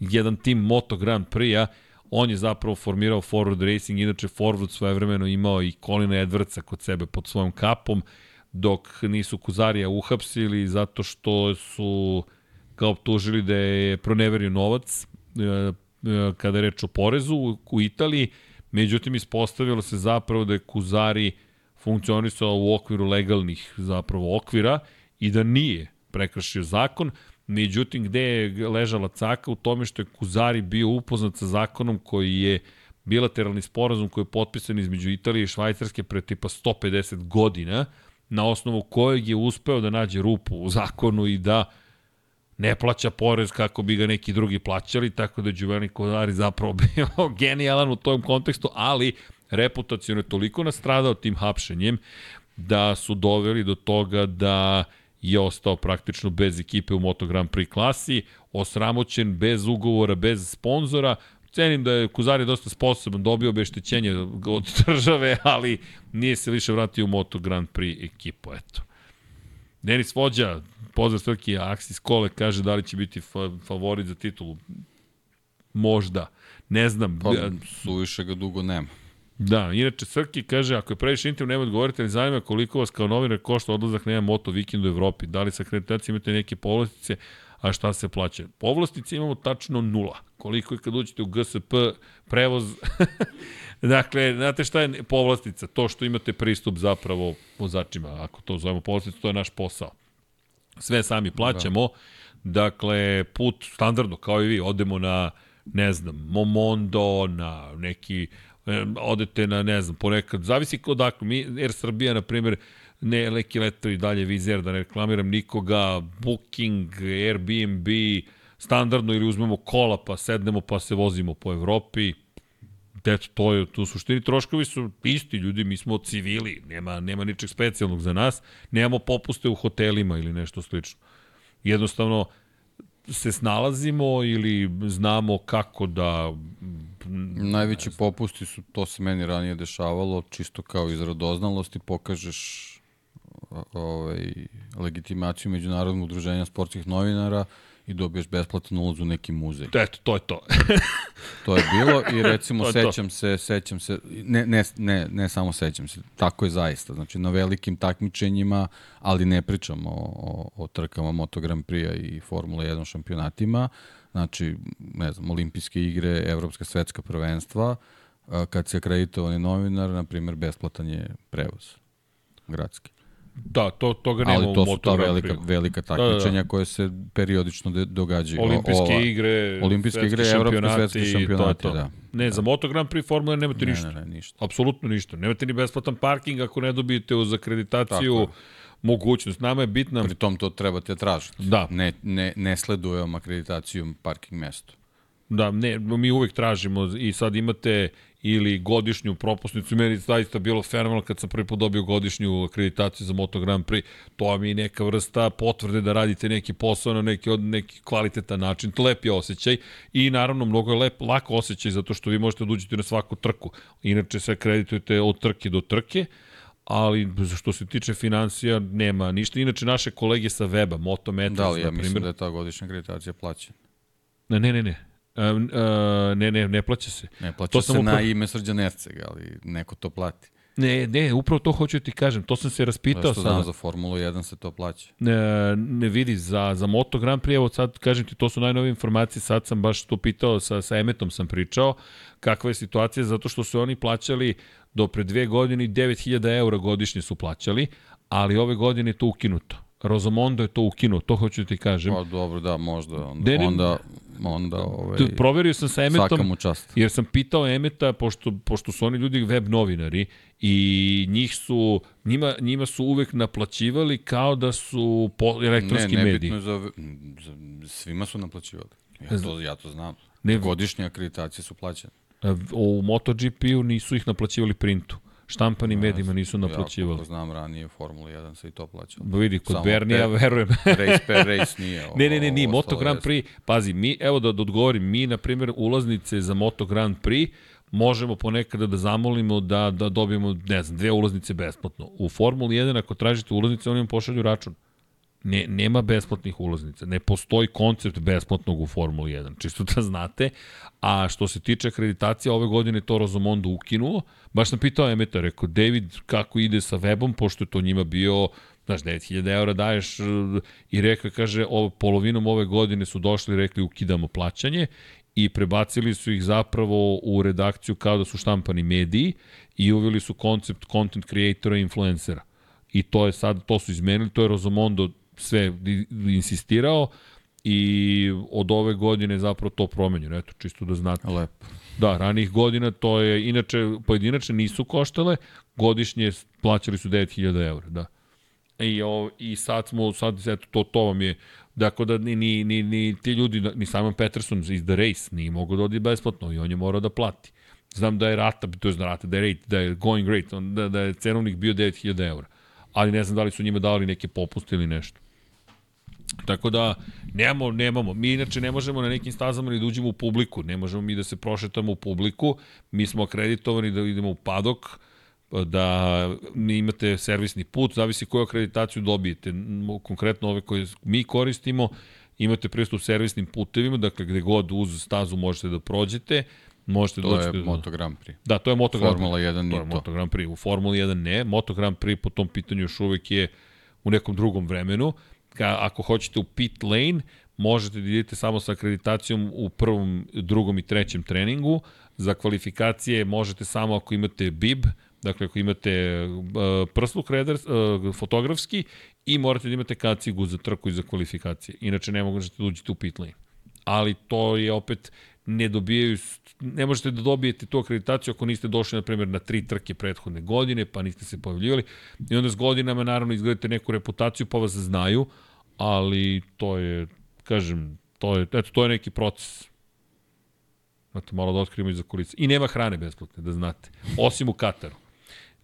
jedan tim Moto Grand Prix-a, on je zapravo formirao Forward Racing, inače Forward svojevremeno imao i Colina Edwardsa kod sebe pod svojom kapom, dok nisu Kuzarija uhapsili zato što su kao optužili da je proneverio novac e, kada je reč o porezu u Italiji, međutim ispostavilo se zapravo da je Kuzari funkcionisao u okviru legalnih zapravo okvira i da nije prekršio zakon, međutim gde je ležala caka? U tome što je Kuzari bio upoznat sa zakonom koji je bilateralni sporazum koji je potpisan između Italije i Švajcarske pre tipa 150 godina, na osnovu kojeg je uspeo da nađe rupu u zakonu i da ne plaća porez kako bi ga neki drugi plaćali, tako da Giovanni Kuzari zapravo bio genijalan u tom kontekstu, ali reputacijalno je toliko nastradao tim hapšenjem da su doveli do toga da je ostao praktično bez ekipe u Moto Grand Prix klasi, osramoćen, bez ugovora, bez sponzora, cenim da je Kuzari dosta sposoban, dobio obeštećenje od države, ali nije se više vratio u Moto Grand Prix ekipu, eto. Denis Vođa, pozdrav Srki, Aksis Kole kaže da li će biti fa favorit za titulu. Možda. Ne znam. Pa, suviše ga dugo nema. Da, inače Srki kaže, ako je previše intim, nema odgovoriti, ali zanima koliko vas kao novinar košta odlazak nema moto vikend u Evropi. Da li sa akreditacijom imate neke povlastice, a šta se plaća? Povlastice imamo tačno nula. Koliko je kad uđete u GSP prevoz... dakle, znate šta je povlastica? To što imate pristup zapravo vozačima. Ako to zovemo povlasticu, to je naš posao. Sve sami plaćamo. Da. Dakle, put standardno, kao i vi, odemo na, ne znam, Momondo, na neki odete na, ne znam, ponekad, zavisi odakle, mi, Air Srbija, na primjer, ne neki letovi dalje Vizer, da ne reklamiram nikoga, Booking, Airbnb, standardno ili uzmemo kola pa sednemo pa se vozimo po Evropi, Eto, to je tu suštini. Troškovi su isti ljudi, mi smo civili, nema, nema ničeg specijalnog za nas, nemamo popuste u hotelima ili nešto slično. Jednostavno, se snalazimo ili znamo kako da... Najveći popusti su, to se meni ranije dešavalo, čisto kao iz radoznalosti, pokažeš ovaj, legitimaciju Međunarodnog udruženja sportskih novinara i dobiješ besplatan ulaz u neki muzej. Eto, to je to. To je bilo i recimo je to. sećam se, sećam se, ne, ne, ne, ne samo sećam se, tako je zaista. Znači na velikim takmičenjima, ali ne pričamo o, o, o trkama Moto Grand Prix-a i Formula 1 šampionatima, znači, ne znam, olimpijske igre, evropska svetska prvenstva, a, kad se akreditovani novinar, na primjer, besplatan je prevoz gradski. Da, to, toga nema Ali to su ta Grand velika, Prix. velika takmičenja koje se periodično de, događaju. Olimpijske ova- igre, Olimpijske igre, evropski šampionati svetski i to šampionati, to. da. Ne, za Moto Grand Prix Formula 1 nemate Ne, ništa. ne, ne, ništa. Apsolutno ništa. Nemate ni besplatan parking ako ne dobijete uz Tako akreditaciju je. mogućnost. Nama je bitna... Pri tom to trebate tražiti. Da. Ne, ne, ne sledujemo akreditacijom parking mesto. Da, ne, mi uvek tražimo i sad imate ili godišnju propusnicu. Meni je zaista bilo fenomenalno kad sam prvi put dobio godišnju akreditaciju za Moto Grand Prix. To vam je neka vrsta potvrde da radite neki posao na neki, od, neki kvalitetan način. To lep je osjećaj i naravno mnogo je lep, lako osjećaj zato što vi možete da uđete na svaku trku. Inače se akreditujete od trke do trke ali što se tiče financija nema ništa. Inače naše kolege sa weba, Motometers, Da li, ja na mislim primjer, da je ta godišnja akreditacija plaćena. Ne, ne, ne, ne. E, ne, ne, ne plaća se. Ne, plaća To se sam na upravo- ime Srđan Erceg, ali neko to plati. Ne, ne, upravo to hoću ti kažem. To sam se raspitao Zašto znam, sada. za Formulu 1 se to plaća. Ne, ne vidi, za, za Moto Grand Prix, evo sad kažem ti, to su najnovije informacije, sad sam baš to pitao, sa, sa Emetom sam pričao, kakva je situacija, zato što su oni plaćali do pre dve godine 9000 eura godišnje su plaćali, ali ove godine je to ukinuto. Rozomondo je to ukinuo, to hoću ti kažem. Pa dobro, da, možda. Onda, onda, onda ovaj, Tu, proverio sam sa Emetom, jer sam pitao Emeta, pošto, pošto su oni ljudi web novinari i njih su, njima, njima su uvek naplaćivali kao da su po, elektronski ne, mediji. je za, za, svima su naplaćivali. Ja to, ja to znam. Ne- Godišnje akreditacije su plaćene. U MotoGP-u nisu ih naplaćivali printu. Štampanim medijima nisu Ja naplaćivali. koliko znam ranije u Formula 1 se i to plaćalo. Vidi, kod Samo Bernija, pe- verujem. race per race nije. Ovo, ne, ne, ne, nije. ovo Moto Grand. Prix, pazi, mi, evo da, da odgovorim, mi, na primjer, ulaznice za Moto Grand Prix možemo ponekada da zamolimo da, da dobijemo, ne znam, dve ulaznice besplatno. U Formuli 1, ako tražite ulaznice, oni vam pošalju račun. Ne, nema besplatnih ulaznica. Ne postoji koncept besplatnog u Formuli 1. Čisto da znate. A što se tiče akreditacije, ove godine to Rozomondo ukinuo. Baš sam pitao Emeta, rekao, David, kako ide sa webom, pošto je to njima bio znaš, 9000 eura daješ eh, i reka, kaže, ovo, polovinom ove godine su došli i rekli ukidamo plaćanje i prebacili su ih zapravo u redakciju kao da su štampani mediji i uveli su koncept content creatora i influencera. I to je sad, to su izmenili, to je Rozomondo sve insistirao i od ove godine zapravo to promenjeno, eto, čisto da znate. Lepo. Da, ranih godina to je, inače, pojedinačne nisu koštale, godišnje plaćali su 9000 eura, da. I, o, I sad smo, sad, eto, to, to vam je, dakle da ni, ni, ni, ni ti ljudi, ni Simon Peterson iz The Race nije mogao da odi besplatno i on je morao da plati. Znam da je rata, to je rata, da je rate, da je going rate, on, da, da je cenovnik bio 9000 eura. Ali ne znam da li su njima dali neke popuste ili nešto. Tako da, nemamo, nemamo. Mi inače ne možemo na nekim stazama ni da uđemo u publiku. Ne možemo mi da se prošetamo u publiku. Mi smo akreditovani da idemo u padok, da imate servisni put, zavisi koju akreditaciju dobijete. Konkretno ove koje mi koristimo, imate pristup servisnim putevima, dakle gde god uz stazu možete da prođete, možete To doći je do... Moto Grand Prix. Da, to je Moto Grand Prix. Formula 1 To nije je to. Moto Grand Prix. U Formuli 1 ne. Moto Grand Prix po tom pitanju još uvek je u nekom drugom vremenu. Ka, ako hoćete u pit lane, možete da idete samo sa akreditacijom u prvom, drugom i trećem treningu. Za kvalifikacije možete samo ako imate bib, dakle ako imate uh, prsluk redar, uh, fotografski i morate da imate kacigu za trku i za kvalifikacije. Inače ne možete da uđete u pit lane ali to je opet ne dobijaju, ne možete da dobijete tu akreditaciju ako niste došli, na primjer, na tri trke prethodne godine, pa niste se pojavljivali. I onda s godinama, naravno, izgledate neku reputaciju, pa vas znaju, ali to je, kažem, to je, eto, to je neki proces. Znate, malo da otkrijemo iza kulica. I nema hrane besplatne, da znate. Osim u Kataru.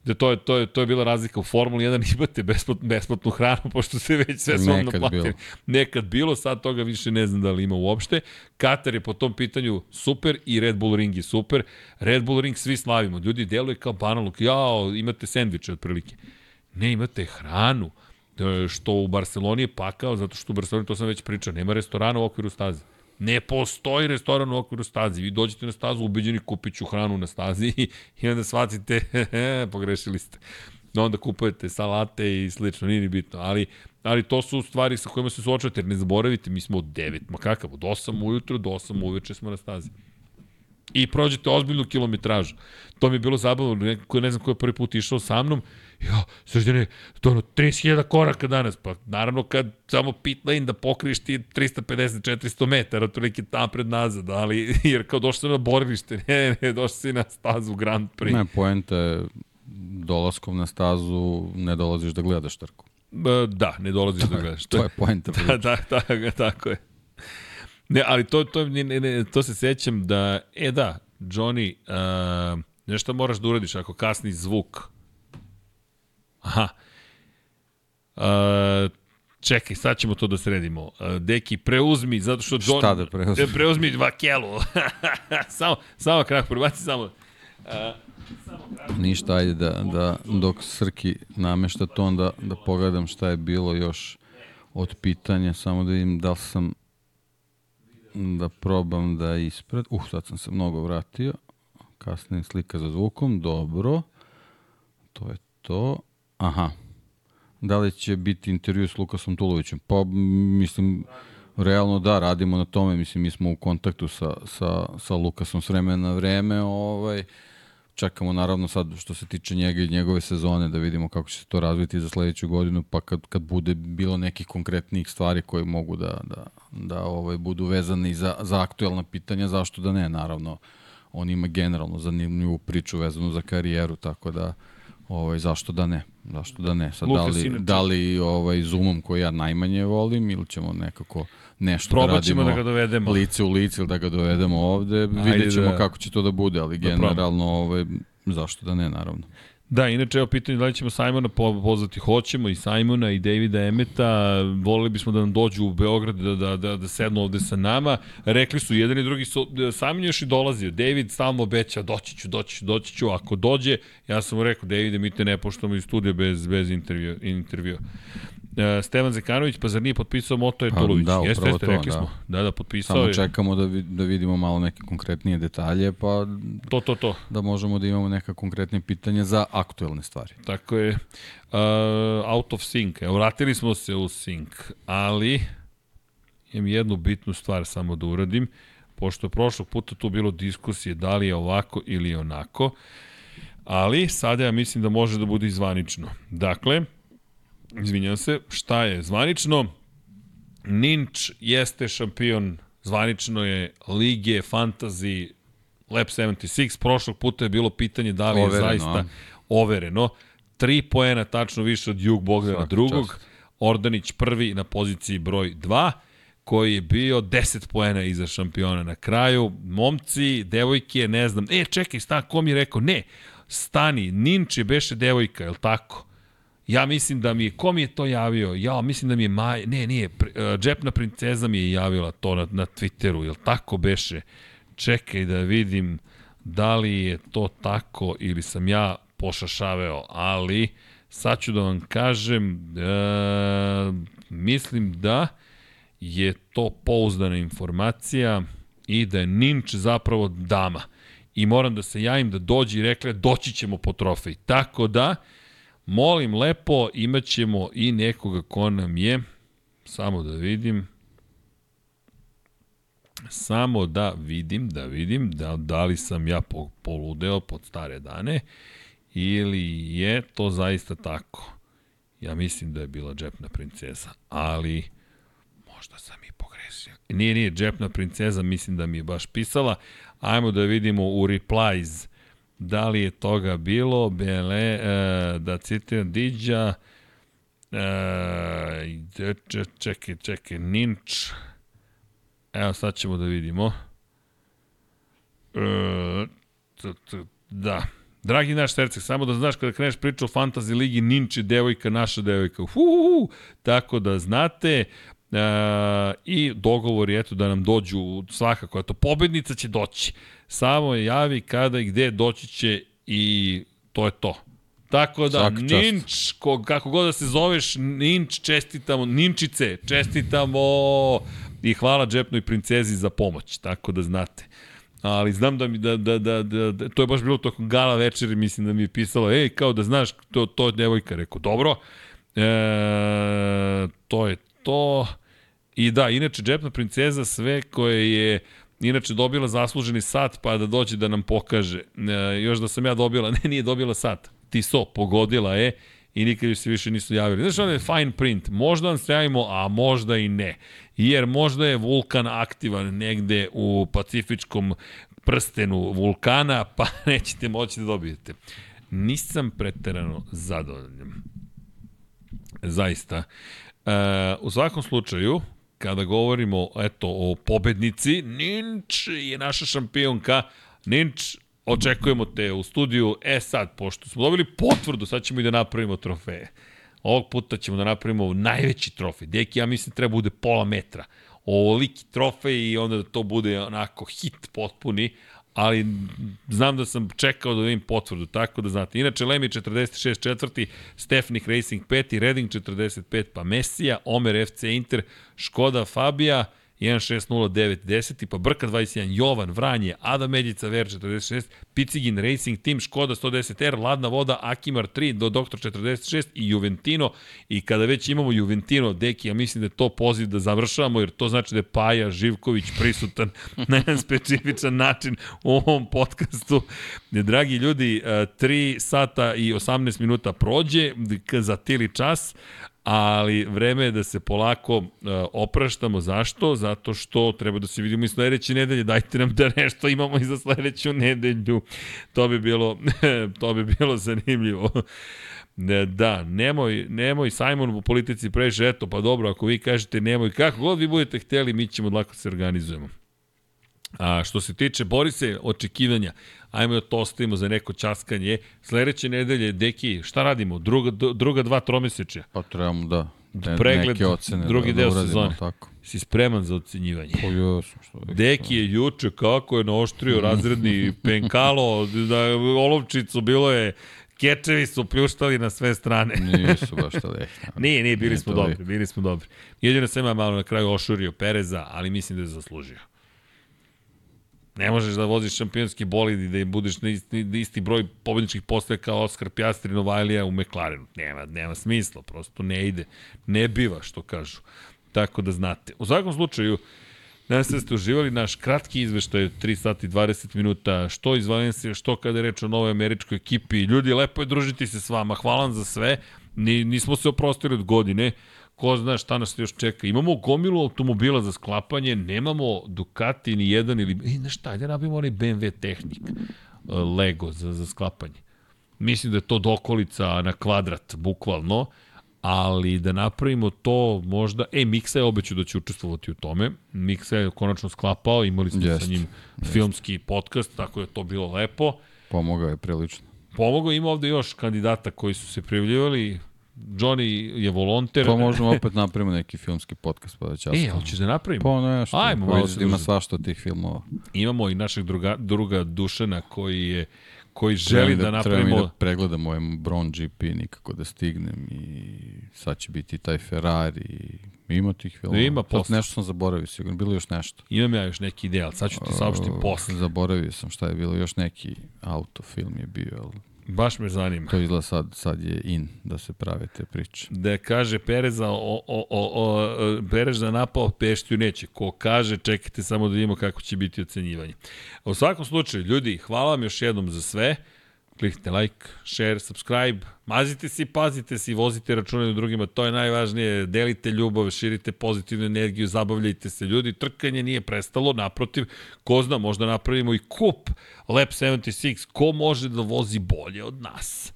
Da to je, to je, to je bila razlika u Formuli 1, imate besplatnu, besplatnu hranu, pošto ste već sve Nekad naplatili. bilo. Nekad bilo, sad toga više ne znam da li ima uopšte. Katar je po tom pitanju super i Red Bull Ring je super. Red Bull Ring svi slavimo. Ljudi deluje kao banalno, jao, imate sendviče otprilike. Ne, imate hranu. E, Što u Barceloni je pakao, zato što u Barceloni, to sam već pričao, nema restorana u okviru staze. Ne postoji restoran u okviru stazi. Vi dođete na stazu, ubeđeni kupit ću hranu na stazi i onda shvatite, pogrešili ste. Onda kupujete salate i slično, nije ni bitno. Ali, ali to su stvari sa kojima se suočavate, ne zaboravite, mi smo od 9, ma kakav, od 8 ujutro do 8 uveče smo na stazi. I prođete ozbiljnu kilometražu. To mi je bilo zabavno, neko, ne znam ko je prvi put išao sa mnom, ja, srđane, to ono, 30.000 koraka danas, pa naravno kad samo pit lane da pokriješ ti 350-400 metara, otprilike tam pred nazad, ali, jer kao došao na borilište, ne, ne, došao si na stazu Grand Prix. Ne, poenta je dolaskom na stazu ne dolaziš da gledaš trku. E, Da, ne dolaziš da gledaš. To je poenta. Da, da, da, tako je. Ne, ali to, to, ne, ne, to se sećam da, e da, Johnny, uh, nešto moraš da uradiš ako kasni zvuk. Aha. Uh, čekaj, sad ćemo to da sredimo. Uh, deki, preuzmi, zato što John... Šta da preuzmi? Preuzmi dva kelu. samo, samo krak, prebaci samo... Ništa, ajde da, da dok Srki namešta to, onda da pogledam šta je bilo još od pitanja, samo da vidim da li sam da probam da ispred... Uh, sad sam se mnogo vratio. Kasnije slika za zvukom, dobro. To je to. Aha. Da li će biti intervju s Lukasom Tulovićem? Pa, mislim, realno da, radimo na tome. Mislim, mi smo u kontaktu sa, sa, sa Lukasom s vremena na vreme. Ovaj, čekamo naravno sad što se tiče njega i njegove sezone da vidimo kako će se to razviti za sledeću godinu pa kad, kad bude bilo nekih konkretnih stvari koje mogu da, da, da ovaj, budu vezane za, za aktuelna pitanja zašto da ne naravno on ima generalno zanimljivu priču vezanu za karijeru tako da ovaj, zašto da ne zašto da ne sad da Lukas li, inače- da li ovaj, Zoomom koji ja najmanje volim ili ćemo nekako nešto Probat da radimo da ga dovedemo. lice u lice ili da ga dovedemo ovde, vidjet ćemo da- kako će to da bude, ali probamo. generalno ovaj, zašto da ne, naravno. Da, inače, evo pitanje da li ćemo Simona po- pozvati. Hoćemo i Simona i Davida Emeta. Voleli bismo da nam dođu u Beograd da, da, da, da sednu ovde sa nama. Rekli su, jedan i drugi su, Simon još i dolazio. David stalno obeća, doći ću, doći ću, doći ću. Ako dođe, ja sam mu rekao, Davide, mi te ne poštamo iz studija bez, bez intervju. intervju. E, Stevan Zekanović, pa zar nije potpisao Moto Etolović? da, jeste, jeste, to, rekli da. smo. Da, da, potpisao Samo je. čekamo da, vi, da vidimo malo neke konkretnije detalje, pa To, to, to. da možemo da imamo neka konkretne pitanja za aktuelne stvari. Tako je. Uh, out of sync. Evo, vratili smo se u sync, ali imam jednu bitnu stvar samo da uradim, pošto je prošlog puta tu bilo diskusije da li je ovako ili onako, ali sada ja mislim da može da bude i zvanično. Dakle, izvinjam se, šta je zvanično? Ninč jeste šampion, zvanično je Lige, Fantasy, Lab 76, prošlog puta je bilo pitanje da li je Overeno, zaista overeno. Tri poena tačno više od Jug Bogdana Svaka drugog, čast. Ordanić prvi na poziciji broj 2, koji je bio 10 poena iza šampiona na kraju. Momci, devojke, ne znam. E, čekaj, sta, ko mi je rekao? Ne, stani, Ninč je beše devojka, je li tako? Ja mislim da mi je, ko mi je to javio? Ja, mislim da mi je Maj, ne, nije, pr- uh, džepna princeza mi je javila to na, na Twitteru, jel tako beše? Čekaj da vidim da li je to tako ili sam ja pošašaveo, ali sad ću da vam kažem, e, mislim da je to pouzdana informacija i da je Ninč zapravo dama. I moram da se javim da dođe i rekla doći ćemo po trofej. Tako da, molim lepo, imat ćemo i nekoga ko nam je, samo da vidim, samo da vidim, da vidim, da, da li sam ja po, poludeo pod stare dane ili je to zaista tako. Ja mislim da je bila džepna princeza, ali možda sam i pogrešio. Nije, nije, džepna princeza, mislim da mi je baš pisala. Ajmo da vidimo u replies da li je toga bilo. Bele, e, da citiram Diđa, e, če- čekaj, čekaj, Ninč, Evo sad ćemo da vidimo. E, t, t, da. Dragi naš Tercek, samo da znaš kada kreneš priču o Fantasy Ligi, Ninč je devojka, naša devojka. Uhuhu, tako da znate. E, I dogovor je eto da nam dođu svakako. Eto, pobednica će doći. Samo javi kada i gde doći će i to je to. Tako da, Svaka. Ninč, ko, kako god da se zoveš, Ninč, čestitamo, Ninčice, čestitamo i hvala džepnoj princezi za pomoć, tako da znate. Ali znam da mi, da, da, da, da, da to je baš bilo tokom gala večeri, mislim da mi je pisalo, ej, kao da znaš, to, to je devojka, rekao, dobro, e, to je to. I da, inače, džepna princeza sve koje je inače dobila zasluženi sat pa da dođe da nam pokaže. E, još da sam ja dobila, ne, nije dobila sat. Tiso, pogodila je i nikad se više nisu javili. Znaš, ono je fine print. Možda vam se a možda i ne. Jer možda je vulkan aktivan negde u pacifičkom prstenu vulkana, pa nećete moći da dobijete. Nisam preterano zadovoljan. Zaista. E, u svakom slučaju, kada govorimo eto, o pobednici, Ninč je naša šampionka. Ninč, očekujemo te u studiju. E sad, pošto smo dobili potvrdu, sad ćemo i da napravimo trofeje. Ovog puta ćemo da napravimo najveći trofej. Deki, ja mislim, treba bude pola metra. Ovoliki trofej i onda da to bude onako hit potpuni, ali znam da sam čekao da vidim potvrdu, tako da znate. Inače, Lemi 46 četvrti, Stefnik Racing 5, Redding 45, pa Mesija, Omer FC Inter, Škoda Fabija, 1609010, pa Brka 21, Jovan, Vranje, Adam Medjica, Ver 46, Picigin Racing Team, Škoda 110R, Ladna voda, Akimar 3, do Doktor 46 i Juventino. I kada već imamo Juventino, Deki, ja mislim da je to poziv da završavamo, jer to znači da je Paja Živković prisutan na jedan specifičan način u ovom podcastu. Dragi ljudi, 3 sata i 18 minuta prođe za tili čas, ali vreme je da se polako uh, opraštamo. Zašto? Zato što treba da se vidimo i sledeće nedelje. Dajte nam da nešto imamo i za sledeću nedelju. To bi bilo, to bi bilo zanimljivo. Da, nemoj, nemoj Simon u politici preže, eto, pa dobro, ako vi kažete nemoj, kako god vi budete hteli, mi ćemo lako se organizujemo. A što se tiče Borise, očekivanja, ajmo da to ostavimo za neko časkanje. Sledeće nedelje, deki, šta radimo? Druga, druga dva tromesečja. Pa trebamo da ne, Pregled, neke ocene drugi da, deo da uradimo, sezone. Tako. Si spreman za ocenjivanje? Pa jesam, što. Deki je juče kako je naoštrio razredni penkalo, da olovčicu bilo je Kečevi su pljuštali na sve strane. Nisu baš to leh. Nije, nije, bili Nije smo dobri, bili smo dobri. Jedino sam ja malo na kraju ošurio Pereza, ali mislim da je zaslužio. Ne možeš da voziš šampionski bolid i da im budeš na isti, isti broj pobedničkih postoje kao Oskar Pjastri Novajlija u McLarenu. Nema, nema smisla, prosto ne ide. Ne biva, što kažu. Tako da znate. U svakom slučaju, Nadam se da ste uživali naš kratki izveštaj od 3 sati i 20 minuta, što iz Valencije, što kada je reč o novoj američkoj ekipi. Ljudi, lepo je družiti se s vama, hvala vam za sve. Ni, nismo se oprostili od godine, ko zna šta nas još čeka. Imamo gomilu automobila za sklapanje, nemamo Ducati ni jedan ili... E, znaš šta, ajde nabimo onaj BMW tehnik, e, Lego za, za sklapanje. Mislim da je to dokolica na kvadrat, bukvalno, ali da napravimo to možda... E, Miksa je obećao da će učestvovati u tome. Miksa je konačno sklapao, imali smo Jest, sa njim filmski podcast, tako je to bilo lepo. Pomogao je prilično. Pomogao ima ovde još kandidata koji su se prijavljivali. Johnny je volonter. Pa možemo opet napravimo neki filmski podcast pa da će E, hoćeš da napravimo? Pa nešto. Ajmo, pa malo se da ima svašta tih filmova. Imamo i našeg druga, druga Dušana koji je koji želi da, mi napravimo... da pregledam ovaj Bron GP nikako da stignem i sad će biti taj Ferrari ima tih filmova. Ima Sad posle. Nešto sam zaboravio, sigurno. Bilo je još nešto. Imam ja još neki ideal, sad ću ti saopštiti Uh, posle. Zaboravio sam šta je bilo. Još neki autofilm je bio, ali Baš me zanima. to izgleda sad, sad je in da se prave te priče. Da kaže Pereza, o, o, o, o, Perez da napao, Peštiju neće. Ko kaže, čekajte samo da vidimo kako će biti ocenjivanje. U svakom slučaju, ljudi, hvala vam još jednom za sve. Kliknite like, share, subscribe, mazite se i pazite se i vozite račune drugima, to je najvažnije, delite ljubav, širite pozitivnu energiju, zabavljajte se. Ljudi, trkanje nije prestalo, naprotiv, ko zna, možda napravimo i kup Lab 76, ko može da vozi bolje od nas?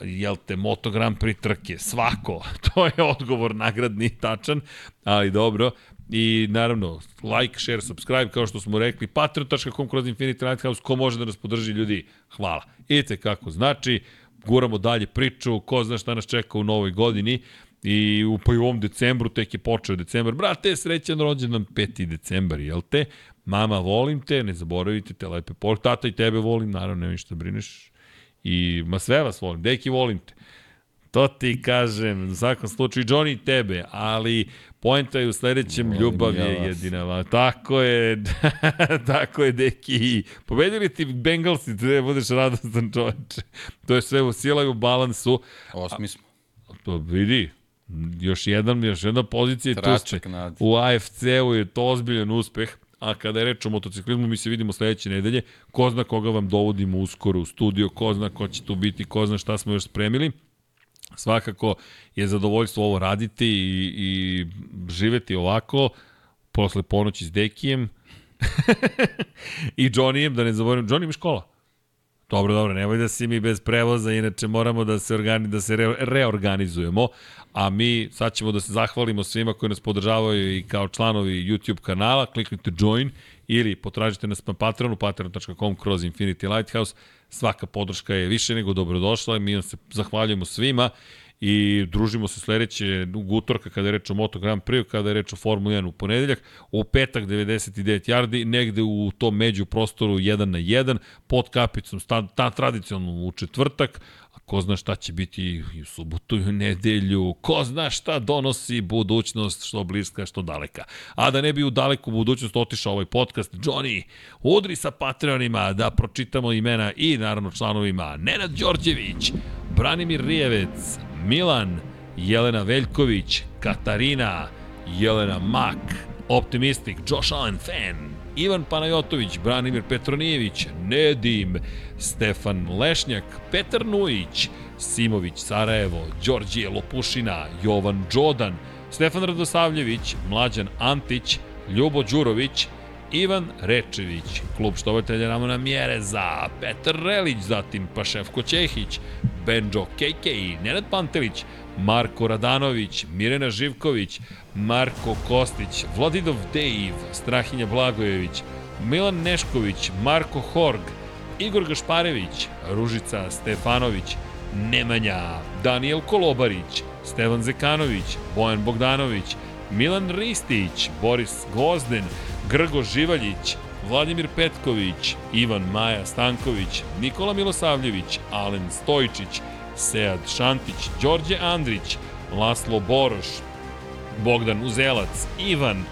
Jel te, Moto Grand Prix trke, svako, to je odgovor nagradni tačan, ali dobro, i naravno, like, share, subscribe, kao što smo rekli, patreon.com kroz Infinity Lighthouse, ko može da nas podrži, ljudi, hvala. Idite kako znači, guramo dalje priču, ko zna šta nas čeka u novoj godini, I u, pa i u ovom decembru, tek je počeo decembar. Brate, srećan rođendan 5. decembar, jel te? Mama, volim te, ne zaboravite te lepe poruke. Tata i tebe volim, naravno, nema ništa da brineš I ma sve vas volim, deki volim te. To ti kažem, u svakom slučaju, Johnny tebe, ali poenta je u sledećem, Volim ljubav je jedina. va. Tako je, tako je, deki. Pobedili ti Bengalsi, te budeš radostan čoveče. To je sve u sila i u balansu. Osmi smo. Pa vidi, još jedan, još jedna pozicija i tu ste. U AFC-u je to ozbiljan uspeh, a kada je reč o motociklizmu, mi se vidimo sledeće nedelje. Ko zna koga vam dovodimo uskoro u studio, ko zna ko će tu biti, ko zna šta smo još spremili. Svakako je zadovoljstvo ovo raditi i, i živeti ovako posle ponoći s Dekijem. I Johnnyjem, da ne zaboravim, Johnny ima škola. Dobro, dobro, nemoj da si mi bez prevoza, inače moramo da se, organi, da se re, reorganizujemo, a mi sad ćemo da se zahvalimo svima koji nas podržavaju i kao članovi YouTube kanala, kliknite join ili potražite nas na Patreonu, patreon.com kroz Infinity Lighthouse, svaka podrška je više nego dobrodošla, mi vam se zahvaljujemo svima i družimo se sledeće utorka kada je reč o Moto Grand Prix, kada je reč o Formula 1 u ponedeljak, u petak 99 yardi, negde u tom među prostoru 1 na 1, pod kapicom, sta, ta tradicionalno u četvrtak, a ko zna šta će biti i u subotu i u nedelju, ko zna šta donosi budućnost, što bliska, što daleka. A da ne bi u daleku budućnost otišao ovaj podcast, Johnny, udri sa Patreonima da pročitamo imena i naravno članovima. Nenad Đorđević, Branimir Rijevec, Milan, Jelena Veljković, Katarina, Jelena Mak, Optimistic, Josh Allen Fan, Ivan Panajotović, Branimir Petronijević, Nedim, Stefan Lešnjak, Petar Nujić, Simović Sarajevo, Đorđije Lopušina, Jovan Đodan, Stefan Radosavljević, Mlađan Antić, Ljubo Đurović, Ivan Rečević, klub štovatelja Ramona Mjereza, Petar Relić, zatim Paševko Ćehić, Benjo KK, Nenad Pantelić, Marko Radanović, Mirena Živković, Marko Kostić, Vladidov Dejv, Strahinja Blagojević, Milan Nešković, Marko Horg, Igor Gašparević, Ružica Stefanović, Nemanja, Daniel Kolobarić, Stevan Zekanović, Bojan Bogdanović, Milan Ristić, Boris Gozden, Grgo Živaljić, Vladimir Petković, Ivan Maja Stanković, Nikola Milosavljević, Alen Stojčić, Sead Šantić, Đorđe Andrić, Laslo Boroš, Bogdan Uzelac, Ivan,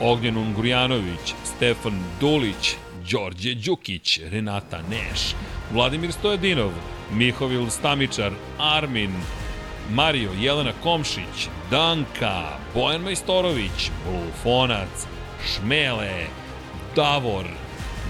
Ognjen Ungurjanović, Stefan Dulić, Đorđe Đukić, Renata Neš, Vladimir Stojadinov, Mihovil Stamičar, Armin, Mario Jelena Komšić, Danka, Bojan Majstorović, Blufonac, Šmele, Davor,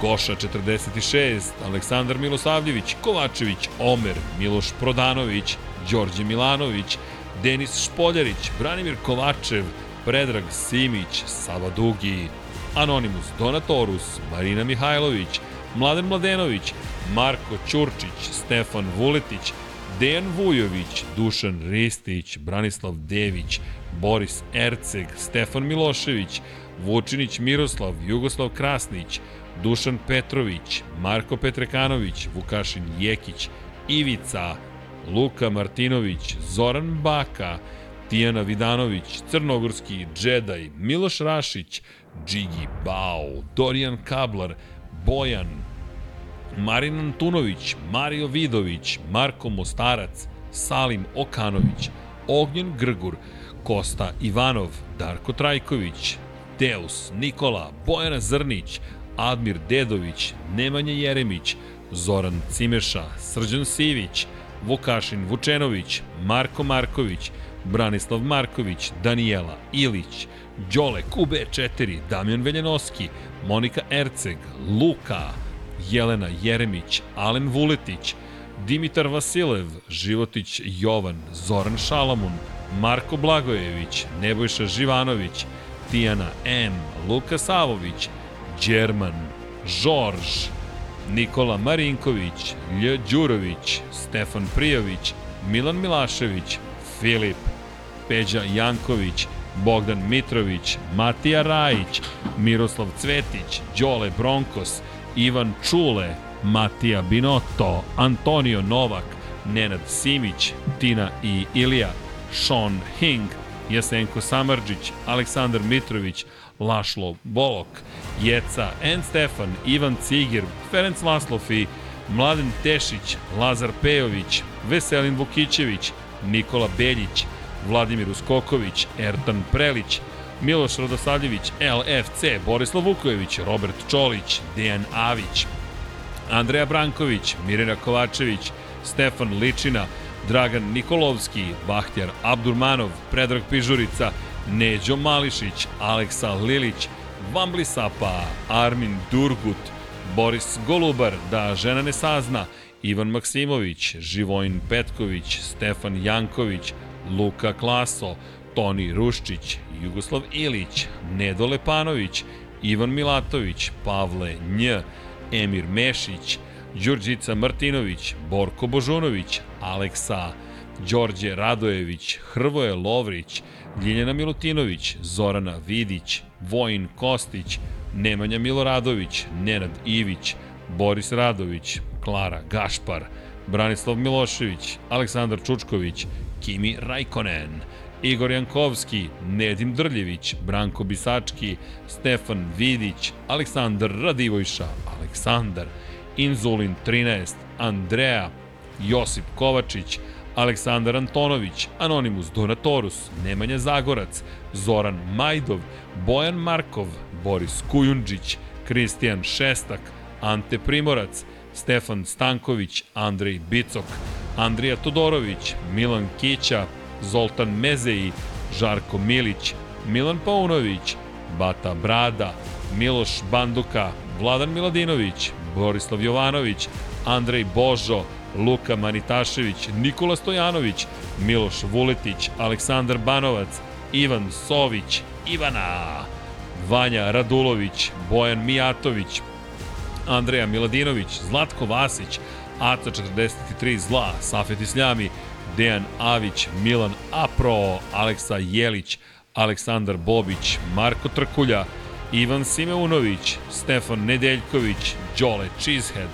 Goša 46, Aleksandar Milosavljević, Kovačević, Omer, Miloš Prodanović, Đorđe Milanović, Denis Špoljarić, Branimir Kovačev, Predrag Simić, Sava Dugi, Anonimus Donatorus, Marina Mihajlović, Mladen Mladenović, Marko Ćurčić, Stefan Vuletić, Dejan Vujović, Dušan Ristić, Branislav Dević, Boris Erceg, Stefan Milošević, Vučinić Miroslav, Jugoslav Krasnić, Dušan Petrović, Marko Petrekanović, Vukašin Jekić, Ivica, Luka Martinović, Zoran Baka, Tijana Vidanović, Crnogorski Džedaj, Miloš Rašić, Džigi Bao, Dorijan Kablar, Bojan, Marin Antunović, Mario Vidović, Marko Mostarac, Salim Okanović, Ognjen Grgur, Kosta Ivanov, Darko Trajković, Deus, Nikola, Bojana Zrnić, Admir Dedović, Nemanja Jeremić, Zoran Cimeša, Srđan Sivić, Vukašin Vučenović, Marko Marković, Branislav Marković, Danijela Ilić, Đole QB4, Damjan Veljanoski, Monika Erceg, Luka, Jelena Jeremić, Alen Vuletić, Dimitar Vasilev, Životić Jovan, Zoran Šalamun, Marko Blagojević, Nebojša Živanović, Tijana M, Luka Savović, Đerman, Žorž, Nikola Marinković, Lj. Đurović, Stefan Prijović, Milan Milašević, Filip, Peđa Janković, Bogdan Mitrović, Matija Rajić, Miroslav Cvetić, Đole Bronkos, Ivan Čule, Matija Binotto, Antonio Novak, Nenad Simić, Tina i Ilija, Sean Hing, Jasenko Samarđić, Aleksandar Mitrović, Lašlo Bolok, Jeca, N. Stefan, Ivan Cigir, Ferenc Laslofi, Mladen Tešić, Lazar Pejović, Veselin Vukićević, Nikola Beljić, Vladimir Uskoković, Ertan Prelić, Miloš Radosavljević, LFC, Borislav Vukojević, Robert Čolić, Dejan Avić, Andreja Branković, Mirena Kovačević, Stefan Ličina, Dragan Nikolovski, Bahtjar Abdurmanov, Predrag Pižurica, Neđo Mališić, Aleksa Lilić, Vambli Sapa, Armin Durgut, Boris Golubar, da žena ne sazna, Ivan Maksimović, Živojin Petković, Stefan Janković, Luka Klaso, Toni Ruščić, Jugoslav Ilić, Nedo Lepanović, Ivan Milatović, Pavle Nj, Emir Mešić, Đurđica Martinović, Borko Božunović, Aleksa, Đorđe Radojević, Hrvoje Lovrić, Ljiljana Milutinović, Zorana Vidić, Vojin Kostić, Nemanja Miloradović, Nenad Ivić, Boris Radović, Klara Gašpar, Branislav Milošević, Aleksandar Čučković, Kimi Rajkonen, Igor Jankovski, Nedim Drljević, Branko Bisački, Stefan Vidić, Aleksandar Radivojša, Aleksandar, Inzulin 13, Andreja, Josip Kovačić, Aleksandar Antonović, Anonimus Donatorus, Nemanja Zagorac, Zoran Majdov, Bojan Markov, Boris Kujundžić, Kristijan Šestak, Ante Primorac, Stefan Stanković, Andrej Bicok, Andrija Todorović, Milan Kića, Zoltan Mezeji, Žarko Milić, Milan Paunović, Bata Brada, Miloš Banduka, Vladan Miladinović, Borislav Jovanović, Andrej Božo, Luka Manitašević, Nikola Stojanović, Miloš Vuletić, Aleksandar Banovac, Ivan Sović, Ivana, Vanja Radulović, Bojan Mijatović, Andreja Miladinović, Zlatko Vasić, Aca 43 Zla, Safet Isljami, Dejan Avić, Milan Apro, Aleksa Jelić, Aleksandar Bobić, Marko Trkulja, Ivan Simeunović, Stefan Nedeljković, Đole Cheesehead,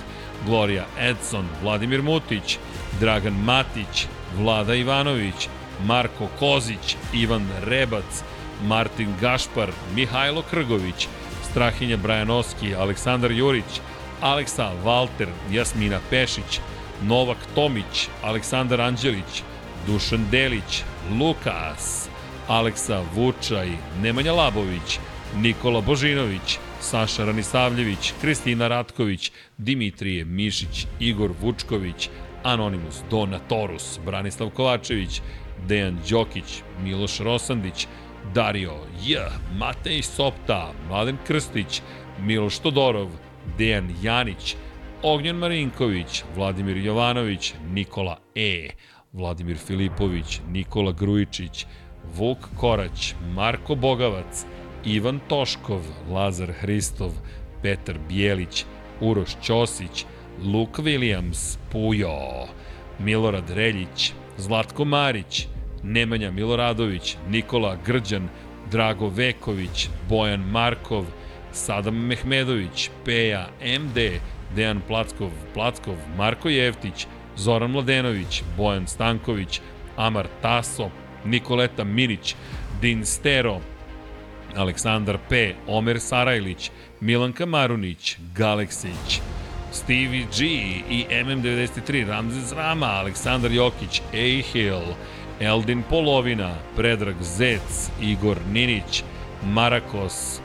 Gloria Edson, Vladimir Mutić, Dragan Matić, Vlada Ivanović, Marko Kozić, Ivan Rebac, Martin Gašpar, Mihajlo Krgović, Strahinja Brajanoski, Aleksandar Jurić, Aleksa Valter, Jasmina Pešić, Novak Tomić, Aleksandar Anđelić, Dušan Delić, Lukas, Aleksa Vučaj, Nemanja Labović, Nikola Božinović, Saša Ranisavljević, Kristina Ratković, Dimitrije Mišić, Igor Vučković, Anonimus Donatorus, Branislav Kovačević, Dejan Đokić, Miloš Rosandić, Dario J, Matej Sopta, Mladen Krstić, Miloš Todorov, Dejan Janić, Ognjen Marinković, Vladimir Jovanović, Nikola E, Vladimir Filipović, Nikola Grujičić, Vuk Korać, Marko Bogavac, Ivan Toškov, Lazar Hristov, Petar Bijelić, Uroš Ćosić, Luke Williams, Pujo, Milorad Reljić, Zlatko Marić, Nemanja Miloradović, Nikola Grđan, Drago Veković, Bojan Markov, Sadam Mehmedović, Peja MD, Dejan Plackov, Plackov, Marko Jevtić, Zoran Mladenović, Bojan Stanković, Amar Taso, Nikoleta Minić, Din Stero, Aleksandar P, Omer Sarajlić, Milanka Marunić, Galeksić, Stevie G i MM93, Ramzes Rama, Aleksandar Jokić, A. Hill, Eldin Polovina, Predrag Zec, Igor Ninić, Marakos,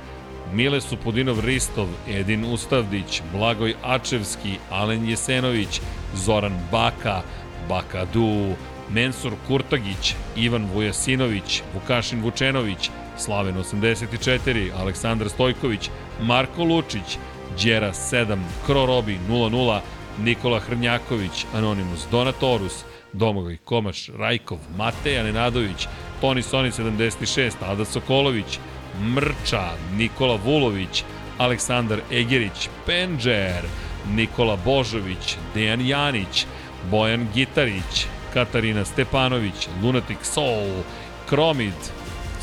Mile Supudinov Ristov, Edin Ustavdić, Blagoj Ačevski, Alen Jesenović, Zoran Baka, Bakadu, Mensur Kurtagić, Ivan Vujasinović, Vukašin Vučenović, Slaven 84, Aleksandar Stojković, Marko Lučić, Đera 7, Krorobi 00, Nikola Hrnjaković, Anonimus Donatorus, Domagoj Komaš, Rajkov, Mateja Nenadović, Toni Soni 76, Ada Sokolović, Mrča, Nikola Vulović, Aleksandar Egerić, Penđer, Nikola Božović, Dejan Janić, Bojan Gitarić, Katarina Stepanović, Lunatic Soul, Kromid,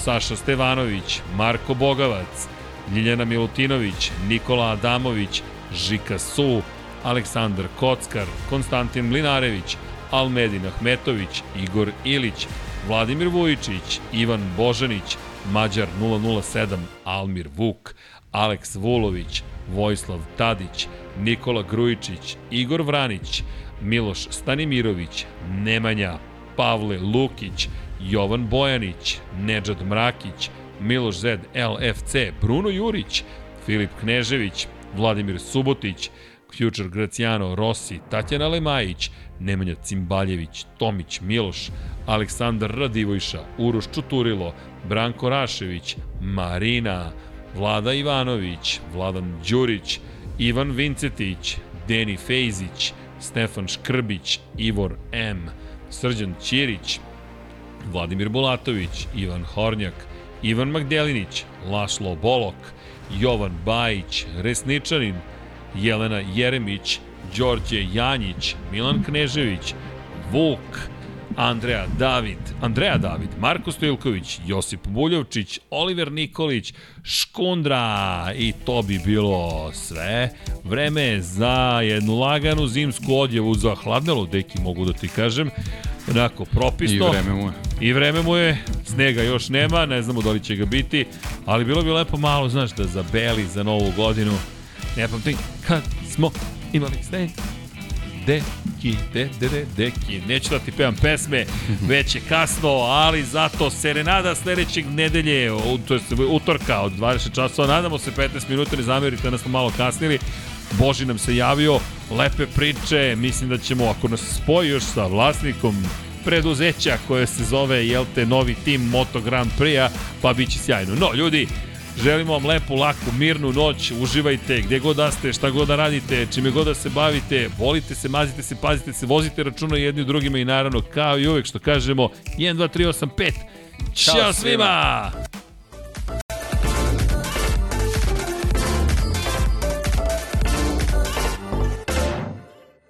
Saša Stevanović, Marko Bogavac, Ljiljana Milutinović, Nikola Adamović, Žika Su, Aleksandar Kockar, Konstantin Mlinarević, Almedin Ahmetović, Igor Ilić, Vladimir Vujičić, Ivan Božanić, Mađar 007, Almir Vuk, Aleks Vulović, Vojislav Tadić, Nikola Grujičić, Igor Vranić, Miloš Stanimirović, Nemanja, Pavle Lukić, Jovan Bojanić, Nedžad Mrakić, Miloš Zed LFC, Bruno Jurić, Filip Knežević, Vladimir Subotić, Future Graciano Rossi, Tatjana Lemajić, Nemanja Cimbaljević, Tomić Miloš, Aleksandar Radivojša, Uroš Čuturilo, Branko Rašević, Marina, Vlada Ivanović, Vladan Đurić, Ivan Vincetić, Deni Fejzić, Stefan Škrbić, Ivor M, Srđan Ćirić, Vladimir Bulatović, Ivan Hornjak, Ivan Magdelinić, Laslo Bolok, Jovan Bajić, Resničanin, Jelena Jeremić, Đorđe Janjić, Milan Knežević, Vuk, Andreja David, Andreja David, Marko Stojilković, Josip Buljovčić, Oliver Nikolić, Škundra i to bi bilo sve. Vreme je za jednu laganu zimsku odjevu za hladnelo, deki mogu da ti kažem. Onako, propisno. I vreme mu je. I vreme mu je, snega još nema, ne znamo da li će ga biti, ali bilo bi lepo malo, znaš, da zabeli za novu godinu. Ne pamtim kad smo imali sneg. Deki, de, de, de, deki. Neću da ti pevam pesme, već je kasno, ali zato serenada sledećeg nedelje, to je utorka od 20 časova, nadamo se 15 minuta, ne zamerite da smo malo kasnili. Boži nam se javio, lepe priče, mislim da ćemo, ako nas spoji još sa vlasnikom preduzeća koje se zove, jel te, novi tim Moto Grand Prix-a, pa bit će sjajno. No, ljudi, želimo vam lepu, laku, mirnu noć, uživajte gde god da ste, šta god da radite, čime god da se bavite, volite se, mazite se, pazite se, vozite računa jedni u drugima i naravno, kao i uvek što kažemo, 1, 2, 3, 8, 5, Ćao, Ćao svima!